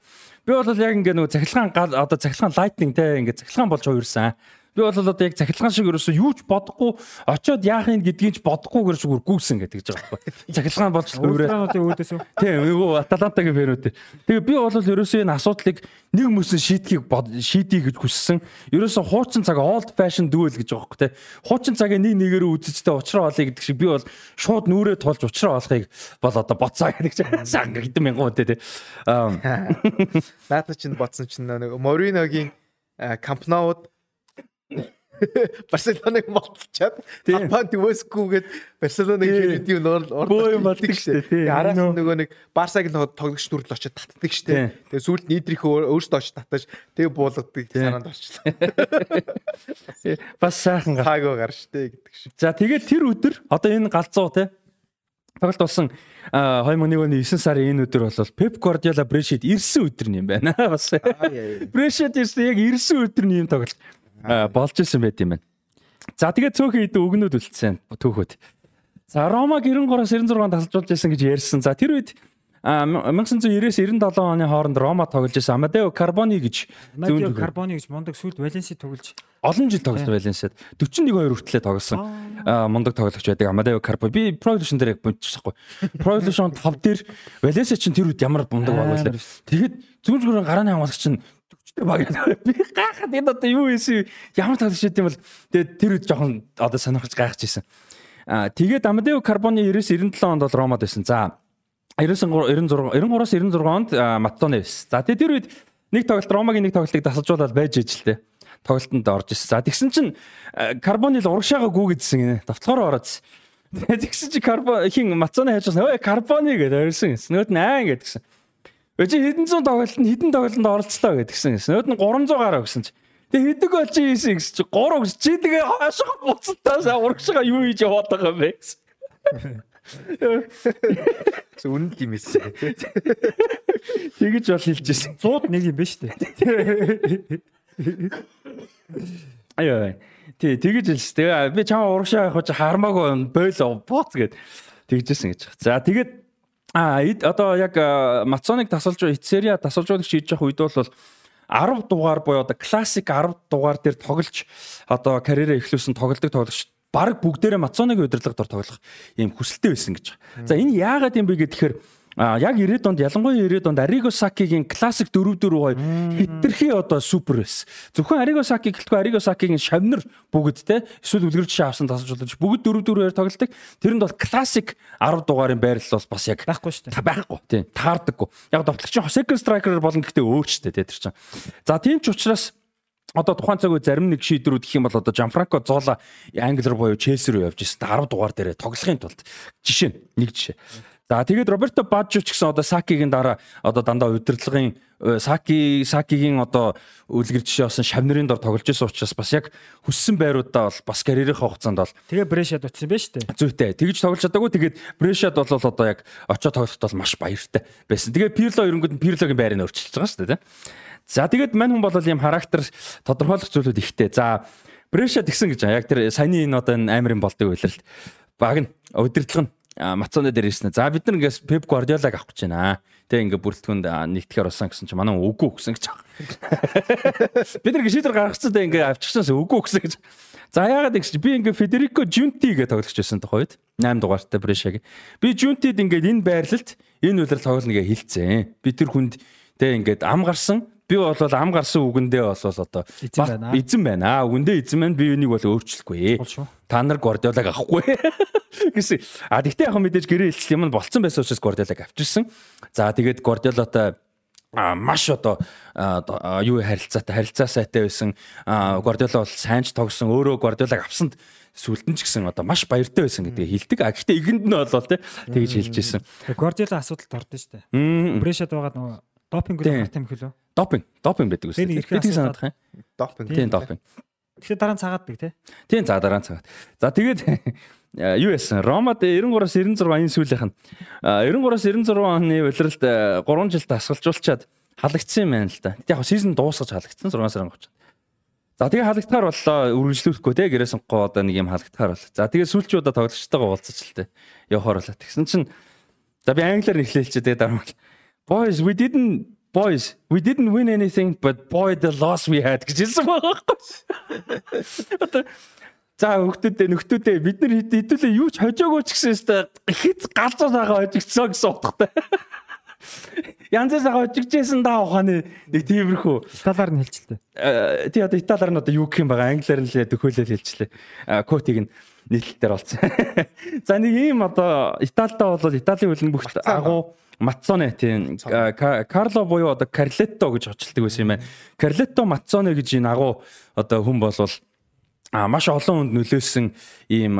Би бол яг ингээ нөгөө цахилгаан одоо цахилгаан лайтнинг те ингээ цахилгаан болж хувирсан. Би бол одоо яг цахилгаан шиг ерөөсөө юу ч бодохгүй очиод яах юм гэдгийг ч бодохгүйгээр зүгээр гүйсэн гэдэг ч байгаа байхгүй. Цахилгаан болж үү? Тийм, нөгөө Атлантагийн фэнүүд. Тэгээ би бол ерөөсөө энэ асуудлыг нэг мөсөн шийдхийг шийдье гэж хүссэн. Ерөөсөө хуучин цаг old fashion duel гэж байгаа байхгүй те. Хуучин цагийг нэг нэгээр үзэжтэй уучраа олъё гэдэг шиг би бол шууд нүрээ тулж уучраа олохыг бол одоо боцоо гэдэг чинь сан хэдэн мянган үнэтэй те. Аа. Наата чинь бодсон чинь нөгөө Мориногийн Кампнауд Барселоныг молчаад Апан төвөөсгүйгээд Барселоныг нь бөө юм болдог шүү дээ. Араас нөгөө нэг Барсаг тоглогч дүрл очиж татдаг шүү дээ. Тэгээ сүүлд нийтрих өөртөө очиж татаж тэгээ буулгадаг санаанд орчлоо. Бас сайхан гаагүй гар штэ гэдэг шиг. За тэгээд тэр өдөр одоо энэ галзуу те тоглолт болсон 2001 оны 9 сарын энэ өдөр бол Pep Guardiola Brescia-д ирсэн өдөр юм байна. Бас Brescia-д ирсэн яг ирсэн өдөр нь юм тоглолт болж исэн байт юм байна. За тэгээд цөөхөн хэд өгнүүд үлдсэн түүхүүд. За Рома 93-аас 96 тасалжуулж байсан гэж ярьсан. За тэр үед 1990-ээс 97 оны хооронд Рома тоглож байсан Амадео Карбони гэж Амадео Карбони гэж мундаг сүлд Валенси тоглож. Олон жил тоглож Валенсиад. 41 2 хүртлээр тоглосон мундаг тоглогч байдаг Амадео Карбони. Би Pro Evolution дээр бодчихсохгүй. Pro Evolution 5 дээр Валенси чинь тэр үед ямар мундаг баг байлаа тэгэхэд зүүн зүгээрээ гарааны хамгаалагч чинь баг би гайхаад энэ одоо юу ийсэн ямар байд юм бол тэгээд тэр үед жоохон одоо сонирхож гайхаж ийсэн. Аа тэгээд Амадео Карбоны 99 97 онд бол Ромад байсан. За 99 96 93-аас 96 онд Маттоне байсан. За тэгээд тэр үед нэг тоглолт Ромагийн нэг тоглолтыг дасалжуулаад байж ижилтэй. Тоглолтод орж ирсэн. За тэгсэн чинь Карбоны л урагшаага гүгэдсэн гинэ. Давталгаар ороодсэн. Тэгсэн чи Карбон хин Мацоне хайж байгаа. Өө Карбоны гэдээ орсон гэсэн. Нөгөөд нь аа гэдгсэн. Өчиг хэдэн зуун тоглолтод хэдэн тоглолтод оролцлоо гэдгсэн. Нөгөөд нь 300 гараа өгсөн чи. Тэгээ хэдэг бол чи хийсэн гэсэн чи 3 өгс чи тэгээ хашаа буцалтаас урагшаага юу хийж яваад байгаа юм бэ гэсэн. Зөв үнэн юм эсэ. Тэгэж бол хэлжсэн. 100 нэг юм ба штэ. Аяа. Тий, тэгэж хэлсэн. Тэгээ би чамаа урагшаа явах гэж хармаагүй бойл бууц гэд тэгжсэн гэж. За тэгээд А одоо яг Мацоныг тасалж Ицерия тасалжуулагч хийж явах үед бол 10 дугаар буюу одоо классик 10 дугаар дээр тоглож одоо карьераа эхлүүлсэн тоглолдог тоглогч баг бүгдээрээ Мацоныг удирдлага дор тоглох ийм хүсэлтэй байсан гэж. За энэ яагаад юм бэ гэхээр А яг 90-ад онд ялангуяа 90-ад онд Ариго Сакигийн классик 4-4-2 хитрхи одоо супер эс. Зөвхөн Ариго Саки гэлтгүй Ариго Сакигийн шавнар бүгд те эсвэл үлгэр жишээ авсан тасалж болж бүгд 4-4-2 тоглолдог. Тэрэнд бол классик 10 дугаарын байрлал бол бас яг байхгүй шүү дээ. Байхгүй тийм таардаггүй. Яг довтлогч second striker болно гэхдээ өөрчтэй те тэр чинь. За тийм ч учраас одоо тухайн цаг үе зарим нэг шийдвэрүүд гэх юм бол одоо Жанфранко Зола Англиар буюу Челси рүү явж ирсэн 10 дугаар дээрээ тоглохын тулд жишээ нэг жишээ. За тэгээд Роберто Баджо ч гэсэн одоо Сакигийн дараа одоо дандаа удирдлагын э, Саки Сакигийн одоо үлгэр жишээ болсон шавнырын дор тоглож байсан учраас бас яг хүссэн байруудаа бол бас карьерийнхаа хугацаанд бол тэгээ Брешад утсан байж тээ. Зүйтэй. Тэгж тоглож чадаагүй тэгээд Брешад бол одоо яг очоо тоглоход бол маш баяртай байсан. Тэгээ Пирло ерөнгөд Пирлогийн байрыг өөрчилж байгаа шүү дээ. За тэгээд мань хүн бол ийм характер тодорхойлох зүйлүүд ихтэй. За Брешад гисэн гэж яг тэр саяны энэ одоо амирын болдог үйлрэлт баг нь удирдлага нь Мацоны дээр ирсэн. За бид нар ингээс Пеп Гвардиолаг авах гэж байна. Тэ ингээ бүрэлдэхүүнд нэгтгэхэр болсон гэсэн чинь манай үгүй гэсэн гэж байгаа. Бид нар шийдвэр гаргацсан тэ ингээ авчихсанаас үгүй гэсэн гэж. За яагаад гэж би ингээ Федерико Жунти гэж тоглож байсан тохойд 8 дугаартай Брешаг. Би Жунтид ингээ энэ байрлалд энэ үйлрэл тоглоно гэж хэлцэн. Би тэр хүнд тэ ингээ ам гарсан би бол ам гарсан үгэндээ бол одоо эзэн байна. Үгэндээ эзэн маань би юунийг бол өөрчлөхгүй. Та нар Гвардиолаг авахгүй гэсэн. А тэгтээ яг мэдээж гэрээ хэлчих юм болцсон байсан учраас Гвардиолаг авчирсан. За тэгээд Гвардиолотой а маш одоо юу харилцаатай харилцаа сайтай байсан Гвардиола бол сайнч тогсон өөрөө Гвардиолаг авсанд сүлдэн ч гэсэн одоо маш баяртай байсан гэдгийг хэлдэг. А гэхдээ ихэнд нь болоо те тэгж хэлж ирсэн. Гвардиола асуудалд ордон штэ. Брешад байгаа нөгөө допинг үл гарт юм хөлөө. Допинг, допинг байдаг үстэй. Бид санах юм. Допинг. Тийм допинг. Тэгэхээр дараа нь цагааддаг тий. Тийм за дараа нь цагаад. За тэгээд юу яасан? Ромад 93-аас 96 энэ сүүлийнх нь 93-аас 96 оны улиралд 3 жил дасгалжуулчаад халагдсан юм байна л да. Яг сизон дуусгаж халагдсан 6 сарын 30-нд. За тэгээ халагдахаар боллоо үргэлжлүүлэхгүй те гэрээ сонгоо одоо нэг юм халагдахаар бол. За тэгээ сүүлчүүдэ тоглогчтойгоо уулзаж л те явахаар болоо. Тэгсэн чинь за би англиар нэхлээлч тэгээ дараа нь Boys we didn't boys we didn't win anything but boy the loss we had гэж хэлсэн байгаа байхгүй. За хүүхдүүдээ нөхдүүдээ бид нар хэдүүлээ юу ч хожоогүй ч гэсэн өстой ихэц галзуу сагаа хожигдсон гэсэн утгатай. Янзаа сагаа хожигдчихсэн даа ухааны нэг тиймэрхүү. Италиар нь хэлчихлээ. Э, тий одоо италиар нь одоо юу гэх юм байгаа англиар нь л төхөөлөл хэлчихлээ. Котиг нь нийтлэлээр болсон. За нэг ийм одоо Италидаа бол Италийн хөлн бүх агуу Мацоне тийм Карло буюу одоо Карлетто гэж очилдаг байсан юм байна. Карлетто Мацоне гэж энэ агуу одоо хүн болвол а маш олон хүнд нөлөөсөн ийм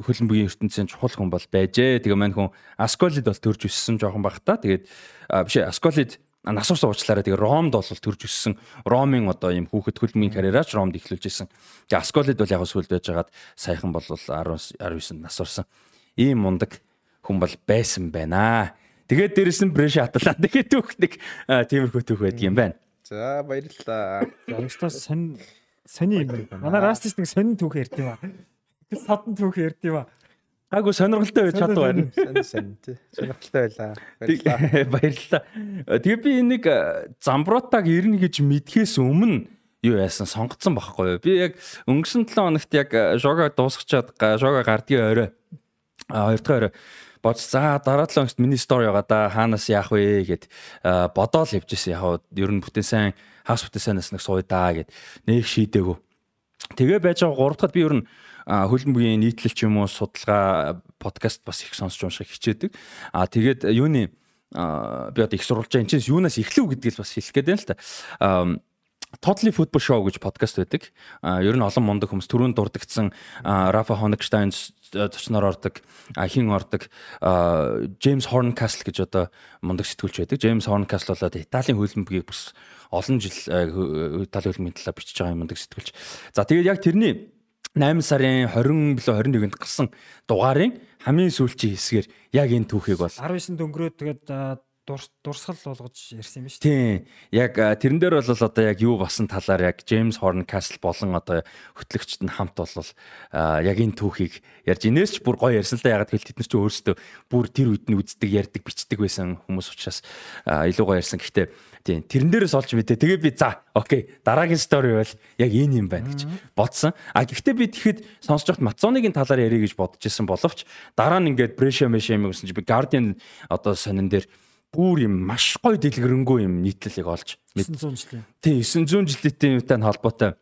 хөлбөмбөгийн ертөнцийн чухал хүн бол байжээ. Тэгээ мань хүн Асколид бол төрж өссөн жоохон баг та. Тэгээд биш Асколид нас урсан уучлаарай. Тэгээ Ромд бол төрж өссөн. Ромын одоо ийм хүүхэд хөлбөмбөгийн карьераач Ромд эхлүүлж исэн. Тэгээ Асколид бол яг сүлд байжгаад саяхан бол 10 19 нас урсан. Ийм мундаг хүн бол байсан байна. Тэгээд дээрэс нь бреш хаталаа. Тэгээд түүх нэг тиймэрхүү түүх байдаг юм байна. За баярлалаа. Ангстаас сонь сони юм. Манай растич нэг сонин түүх ярьд юм аа. Садан түүх ярьд юм аа. Гайгүй сонирхолтой байж чаддаг байна. Сонь сонь тий. Сонирхолтой байлаа. Баярлалаа. Баярлалаа. Тэгээ би энийг замбротаг ирнэ гэж мэдхээс өмнө юу яасан сонгоцсон байхгүй юу. Би яг өнгөрсөн 7 хоногт яг жога дуусгачаад жога гардгийн орой а хоёр дахь орой бод за дараа 7 хоногт миний стори байгаа да хаанаас яах вэ? гэд бодоол явжсэн. Яг ер нь бүтэн сайн хас бүтэн сайнаас нэг сууя да гэд нэг шийдээгүү тэгээ байж байгаа 3 дахьд би ер нь хөлбөмбөгийн нийтлэл ч юм уу судалгаа подкаст бас их сонсч унших хичээдэг. А тэгээд юуны би одоо их сурвалж байгаа. Энэ чинь юунаас эхлэв гэдгийг бас хэлэх гээд байна л та Totally Football Show гэж подкаст байдаг. А ер нь олон мундаг хүмүүс түрүүнд дурдгдсан Рафа Хонигштайн зочноор ордог, хин ордог Джеймс Хорнкасл гэж одоо мундаг сэтгүүлч байдаг. Джеймс Хорнкасл болоод Италийн хөлбөмбөгийг бас олон жил Италийн хөлбөмбөгийн талаар бичиж байгаа мундаг сэтгүүлч. За тэгээд яг тэрний 8 сарын 20 билүү 21-нд гарсан дугаарын хамгийн сүүлчийн хэсгээр яг энэ түүхийг бол 19-нд өнгөрөөд тэгээд дурсгал болгож ярьсан юм шүү дээ. Тийм. Яг тэрэн дээр бол одоо яг юу басан талаар яг Джеймс Хорн Касл болон одоо хөтлөгчд нь хамт бол яг энэ түүхийг ярьж инээс ч бүр гоё ярьсан л да ягаад гэвэл тэд нар ч өөрсдөө бүр тэр үед нь үздэг, ярьдаг, бичдэг байсан хүмүүс учраас илүү гоё ярьсан. Гэхдээ тийм тэрэн дээрээс олж мэдээ. Тэгээ би за окей дараагийн стори бол яг энэ юм байна гэж бодсон. А гэхдээ би тэгэхэд сонсож байхад Мацоныгийн талаар ярих гэж бодож исэн боловч дараа нь ингээд Брэша Мэшэм гэсэн чи би Guardian одоо сонин дээр бүр юм маш гоё дэлгэрэнгүй юм нийтлэлийг олж 900 жилийн. Тий 900 жилийн үеийн холбоотой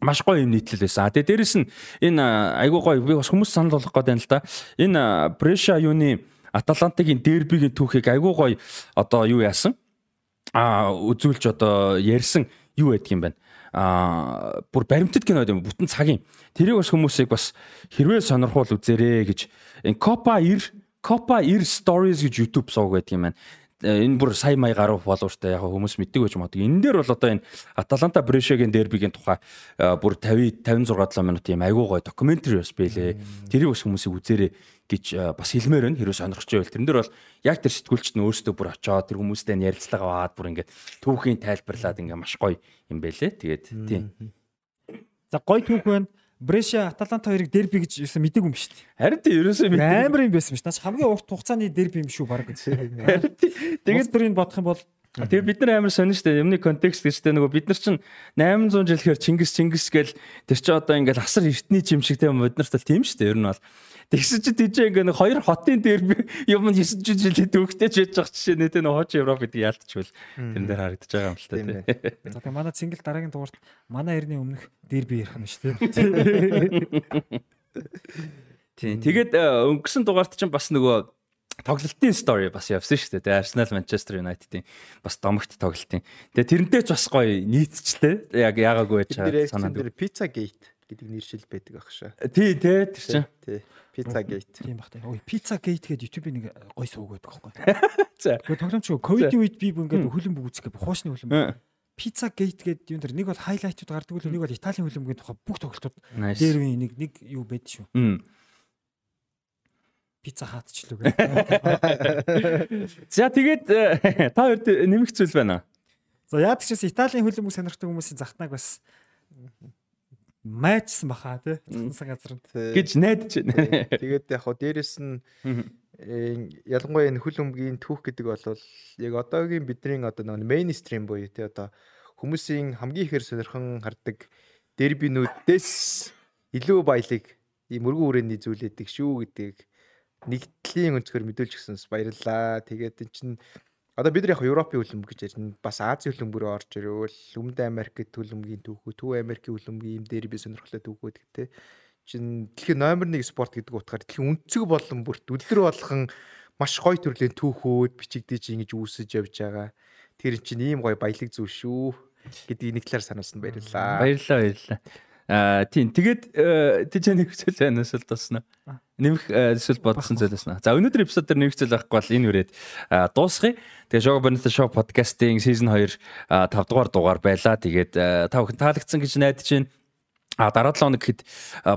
маш гоё юм нийтлэл байсан. А тэгээ дээрэс нь энэ айгуу гоё би бас хүмүүс санал болгох гээд байна л да. Энэ Брэша юуны Аталантагийн дербигийн түүхийг айгуу гоё одоо юу яасан? А үзүүлж одоо ярьсан юу байдаг юм байна. А бүр баримтат кино юм бүтэн цагийн. Тэрийг бас хүмүүсийг бас хэрвээ сонирхуул үзээрэй гэж энэ Copa 90 Copa 90 Stories гэж YouTube сууг байдаг юм байна. Энэ бүр сая мая гаруй фолловертэй яг хүмүүс мэддэг байж магадгүй. Энэ дээр бол одоо энэ Аталанта Брешегийн дербигийн тухай бүр 50 56 7 минут юм айгуу гой докюментари бас бэлээ. Тэрийг бас хүмүүсийг үзээрэй гэж бас хэлмээр байна. Хэрвээ сонирхож байвал тэрэн дээр бол яг тэр сэтгүүлчд нь өөрсдөө бүр очоод тэр хүмүүстэй ярилцлага аваад бүр ингээд түүхийн тайлбарлаад ингээд маш гоё юм бэлээ. Тэгээд тийм. За гоё түүх байна. Брэша Аталанта хоёрыг дерби гэж юусэн мэдээгүй юм шүү дээ. Харин тийм ерөөсөө мэдээ. Амар юм байсан шүү. Наач хамгийн урт хугацааны дерби юм шүү баг. Тэгээд тэрийг бодох юм бол Тэгээ бид нар амар сонин штэ юмны контекст гэжтэй нөгөө бид нар чинь 800 жилээр Чингис Чингис гээл тэр чи одоо ингээл асар эртний юм шиг тийм бид нарт тийм штэ ер нь бол Тэгсэн чи тийж ингээ нэг хоёр хотын дээр юм 9 жилийн төвхтэй ч яж байгаа жишээ нэ тэ нөө хооч Европ гэдэг яалтчвал тэрэн дээр харагдаж байгаа юм л та тийм. За тэгээ манай цингэл дараагийн дугаарт манай эртний өмнөх дээр би ярих нь шүү дээ. Тийм. Тэгээд э, өнгөрсөн дугаарт чинь бас нөгөө тоглолтын стори бас явсан шүү дээ. Arsenal Manchester United-ийн бас домогт тоглолтын. Тэгээ тэрнтэй ч бас гоё нийцчлээ. Яг яагаагүй байж байгаа санаад. Pizza Gate гэдэг нэршил байдаг ах шээ. Тий, тий, тэр чинь. Тий. Pizza Gate. Тийм бах тий. Ой, Pizza Gate гэдэг YouTube-ийн нэг гой сууг байдаг байхгүй. За. Гэхдээ тоглоомч ковидын үед би ингээд хөлбөмбөг үзэх гэ хуучны хөлбөмбөг. Pizza Gate гэдэг юм дэр нэг бол хайлайтууд гардаг л нэг бол Италийн хөлбөмбөгийн тухай бүх тоглолтууд дээр үе нэг нэг юу байд шүү. Пицца хат ч лүгэ. За тэгээд э, та хоёрт нэмэх зүйл байна. За яадаг ч гэсэн Италийн хөлбөмбөг сонирхдаг хүмүүсийн захтнаг бас майчсан баха тий. Цансан газар гэж найдаж байна. Тэгээд яг хоо дээрэс нь ялангуяа энэ хөл өмгийн түүх гэдэг бол яг одоогийн бидний одоо нэг мейнстрим буюу тий одоо хүмүүсийн хамгийн ихээр сонирхон хардаг дербинүүдээс илүү баялаг ийм өргөн хүрээний зүйлээдэг шүү гэдгийг нэгдлийн өнцгөр мэдүүлж гисэнс баярлалаа. Тэгээд эн чинь Одоо бид нар яг Европын хөлбөмбөг гэж ярьна. Бас Азийн хөлбөмбөрөөр орж ирвэл Өмнөд Америкт хөлбөмбөгийн түүхүү, Төв Америкийн хөлбөмбөгийн юм дээр би сонирхолтой түүхүүд гэдэг чинь дэлхийн номер 1 спорт гэдэг утгаар дэлхийн өнцөг болон бүрт өдөр болгон маш гоё төрлийн түүхүүд бичигдэж ингэж үүсэж явж байгаа. Тэр чинь ийм гоё баялаг зүйл шүү гэдгийг нэг талаар сануулсан баярлалаа. Баярлалаа, баярлалаа. Аа тийм тэгээд тийч нэг зүйл байна эсвэл тосноо. Нэмэх эсвэл бодсон зүйл байна. За өнөөдөр эпизод дээр нэмэх зүйл байхгүй бол энэ үрээд дуусгая. Тэгээ Шоу Бонито Шоу подкастын сизон 2 5 дугаар дугаар байлаа. Тэгээд та бүхэн таалагдсан гэж найдаж байна. А дараа 7 хоног гэхэд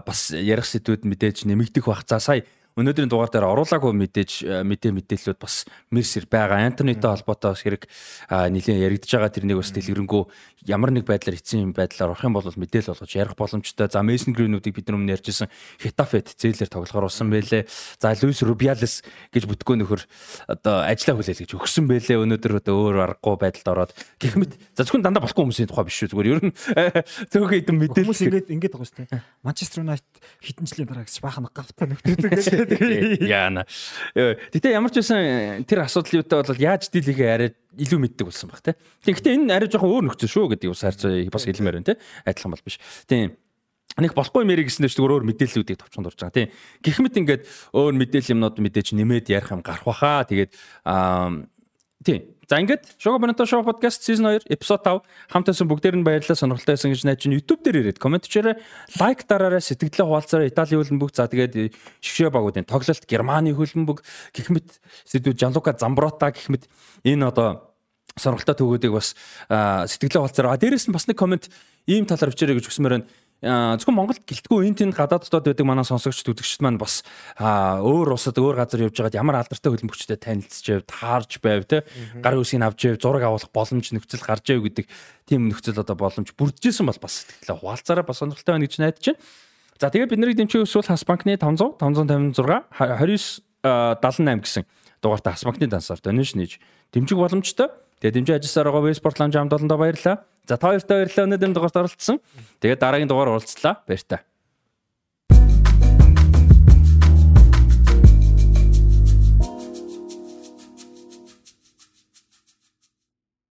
бас ярих сэдвүүд мэдээж нэмэгдэх бах. За сая өнөөдрийн дугаар дээр оруулаагүй мэдээж э, мэдээ мэдээллүүд бас Мерсер байгаа. Антонитой холбоотой хэрэг нэлийн яригдж байгаа тэрнийг бас дэлгэрэнгүй ямар нэг байдлаар эцсийн байдлаар орох юм бол мэдээл болгож ярих боломжтой. За Мессен Гринүүдийг бид нар өмнө ярьжсэн Хетафет зээлэр тоглохоор усан байлээ. За Луис Рубиалес гэж бүтгөө нөхөр одоо ажиллаа хүлээл гэж өгсөн байлээ. Өнөөдөр одоо өөр аргагүй байдалд ороод гэх мэт за зөвхөн дандаа болохгүй хүмүүсийн тухай биш шүү. Зүгээр ер нь зөвхөн хэдэн мэдээлэл хүмүүс ингэж ингэж байгаа шүү дээ. Манчестер Юнайтед хэдэн жилийн дараа гэж баахан гавтаа нөхдөдөг Яана. Гэтэ ямар ч байсан тэр асуудлын үедээ бол яаж дийлэхээ арай илүү мэддэг болсон баг те. Тэгэхдээ энэ арай жоохон өөр нөхцөл шүү гэдэг бас харьцаа бас хэлмээр байна те. Адилхан бол биш. Тийм. Нэг болохгүй мэрэг гэснээр ч зүгээр өөр мэдээллүүдийг товчонд орж байгаа тийм. Гэх мэт ингээд өөр мэдээлэл юмнууд мэдээж нэмээд ярих юм гарах баха. Тэгээд тийм За ингээд Шого Бонито Шоу подкаст season 2 episode 5 хамтаасан бүгдээр нь баярлалаа сонирхолтой байсан гэж найж чинь YouTube дээр ирээд комент хийрээ лайк дараарай сэтгэлдээ хуваалцаарай. Италийн хөлбөмбөг. За тэгээд шгшээ багуудын тоглолт Германы хөлбөмбөг. Гэх мэт сэдвүүд Жанлука Замброта гэх мэт. Энэ одоо сонирхолтой төгөөдийг бас сэтгэлээ хуваалцаарай. Дээрээс нь бас нэг комент ийм талаар бичээрэй гэж өгсмөр байна зөвхөн Монголд гэлтгүй энэ тэнд гадаад дотоод байдаг манай сонсогч үзэгчд маань бас өөр усад өөр газар явж байгаад ямар алдартай хөлбөмбөгчтэй танилцж байв, таарж байв те гар үсгийг авч байв, зураг авах боломж нөхцөл гарч байв гэдэг тийм нөхцөл одоо боломж бүрдчихсэн бол бас сэтгэлээ хуваалцаараа бас сонирхолтой байна гэж найдаж байна. За тэгээд бид нарыг дэмжих хүсвэл Хас банкны 500 556 29 78 гэсэн дугаартай Хас банкны дансаар donation хийж дэмжих боломжтой. Тэгээд дэмжиж ажилласаар байгаа Веспорт ламж хамт олондоо баярлалаа. За та хоёртай баярлалаа өнөөдөр дугаарт оролцсон. Тэгээд дараагийн дугаар уулзлаа. Баяр та.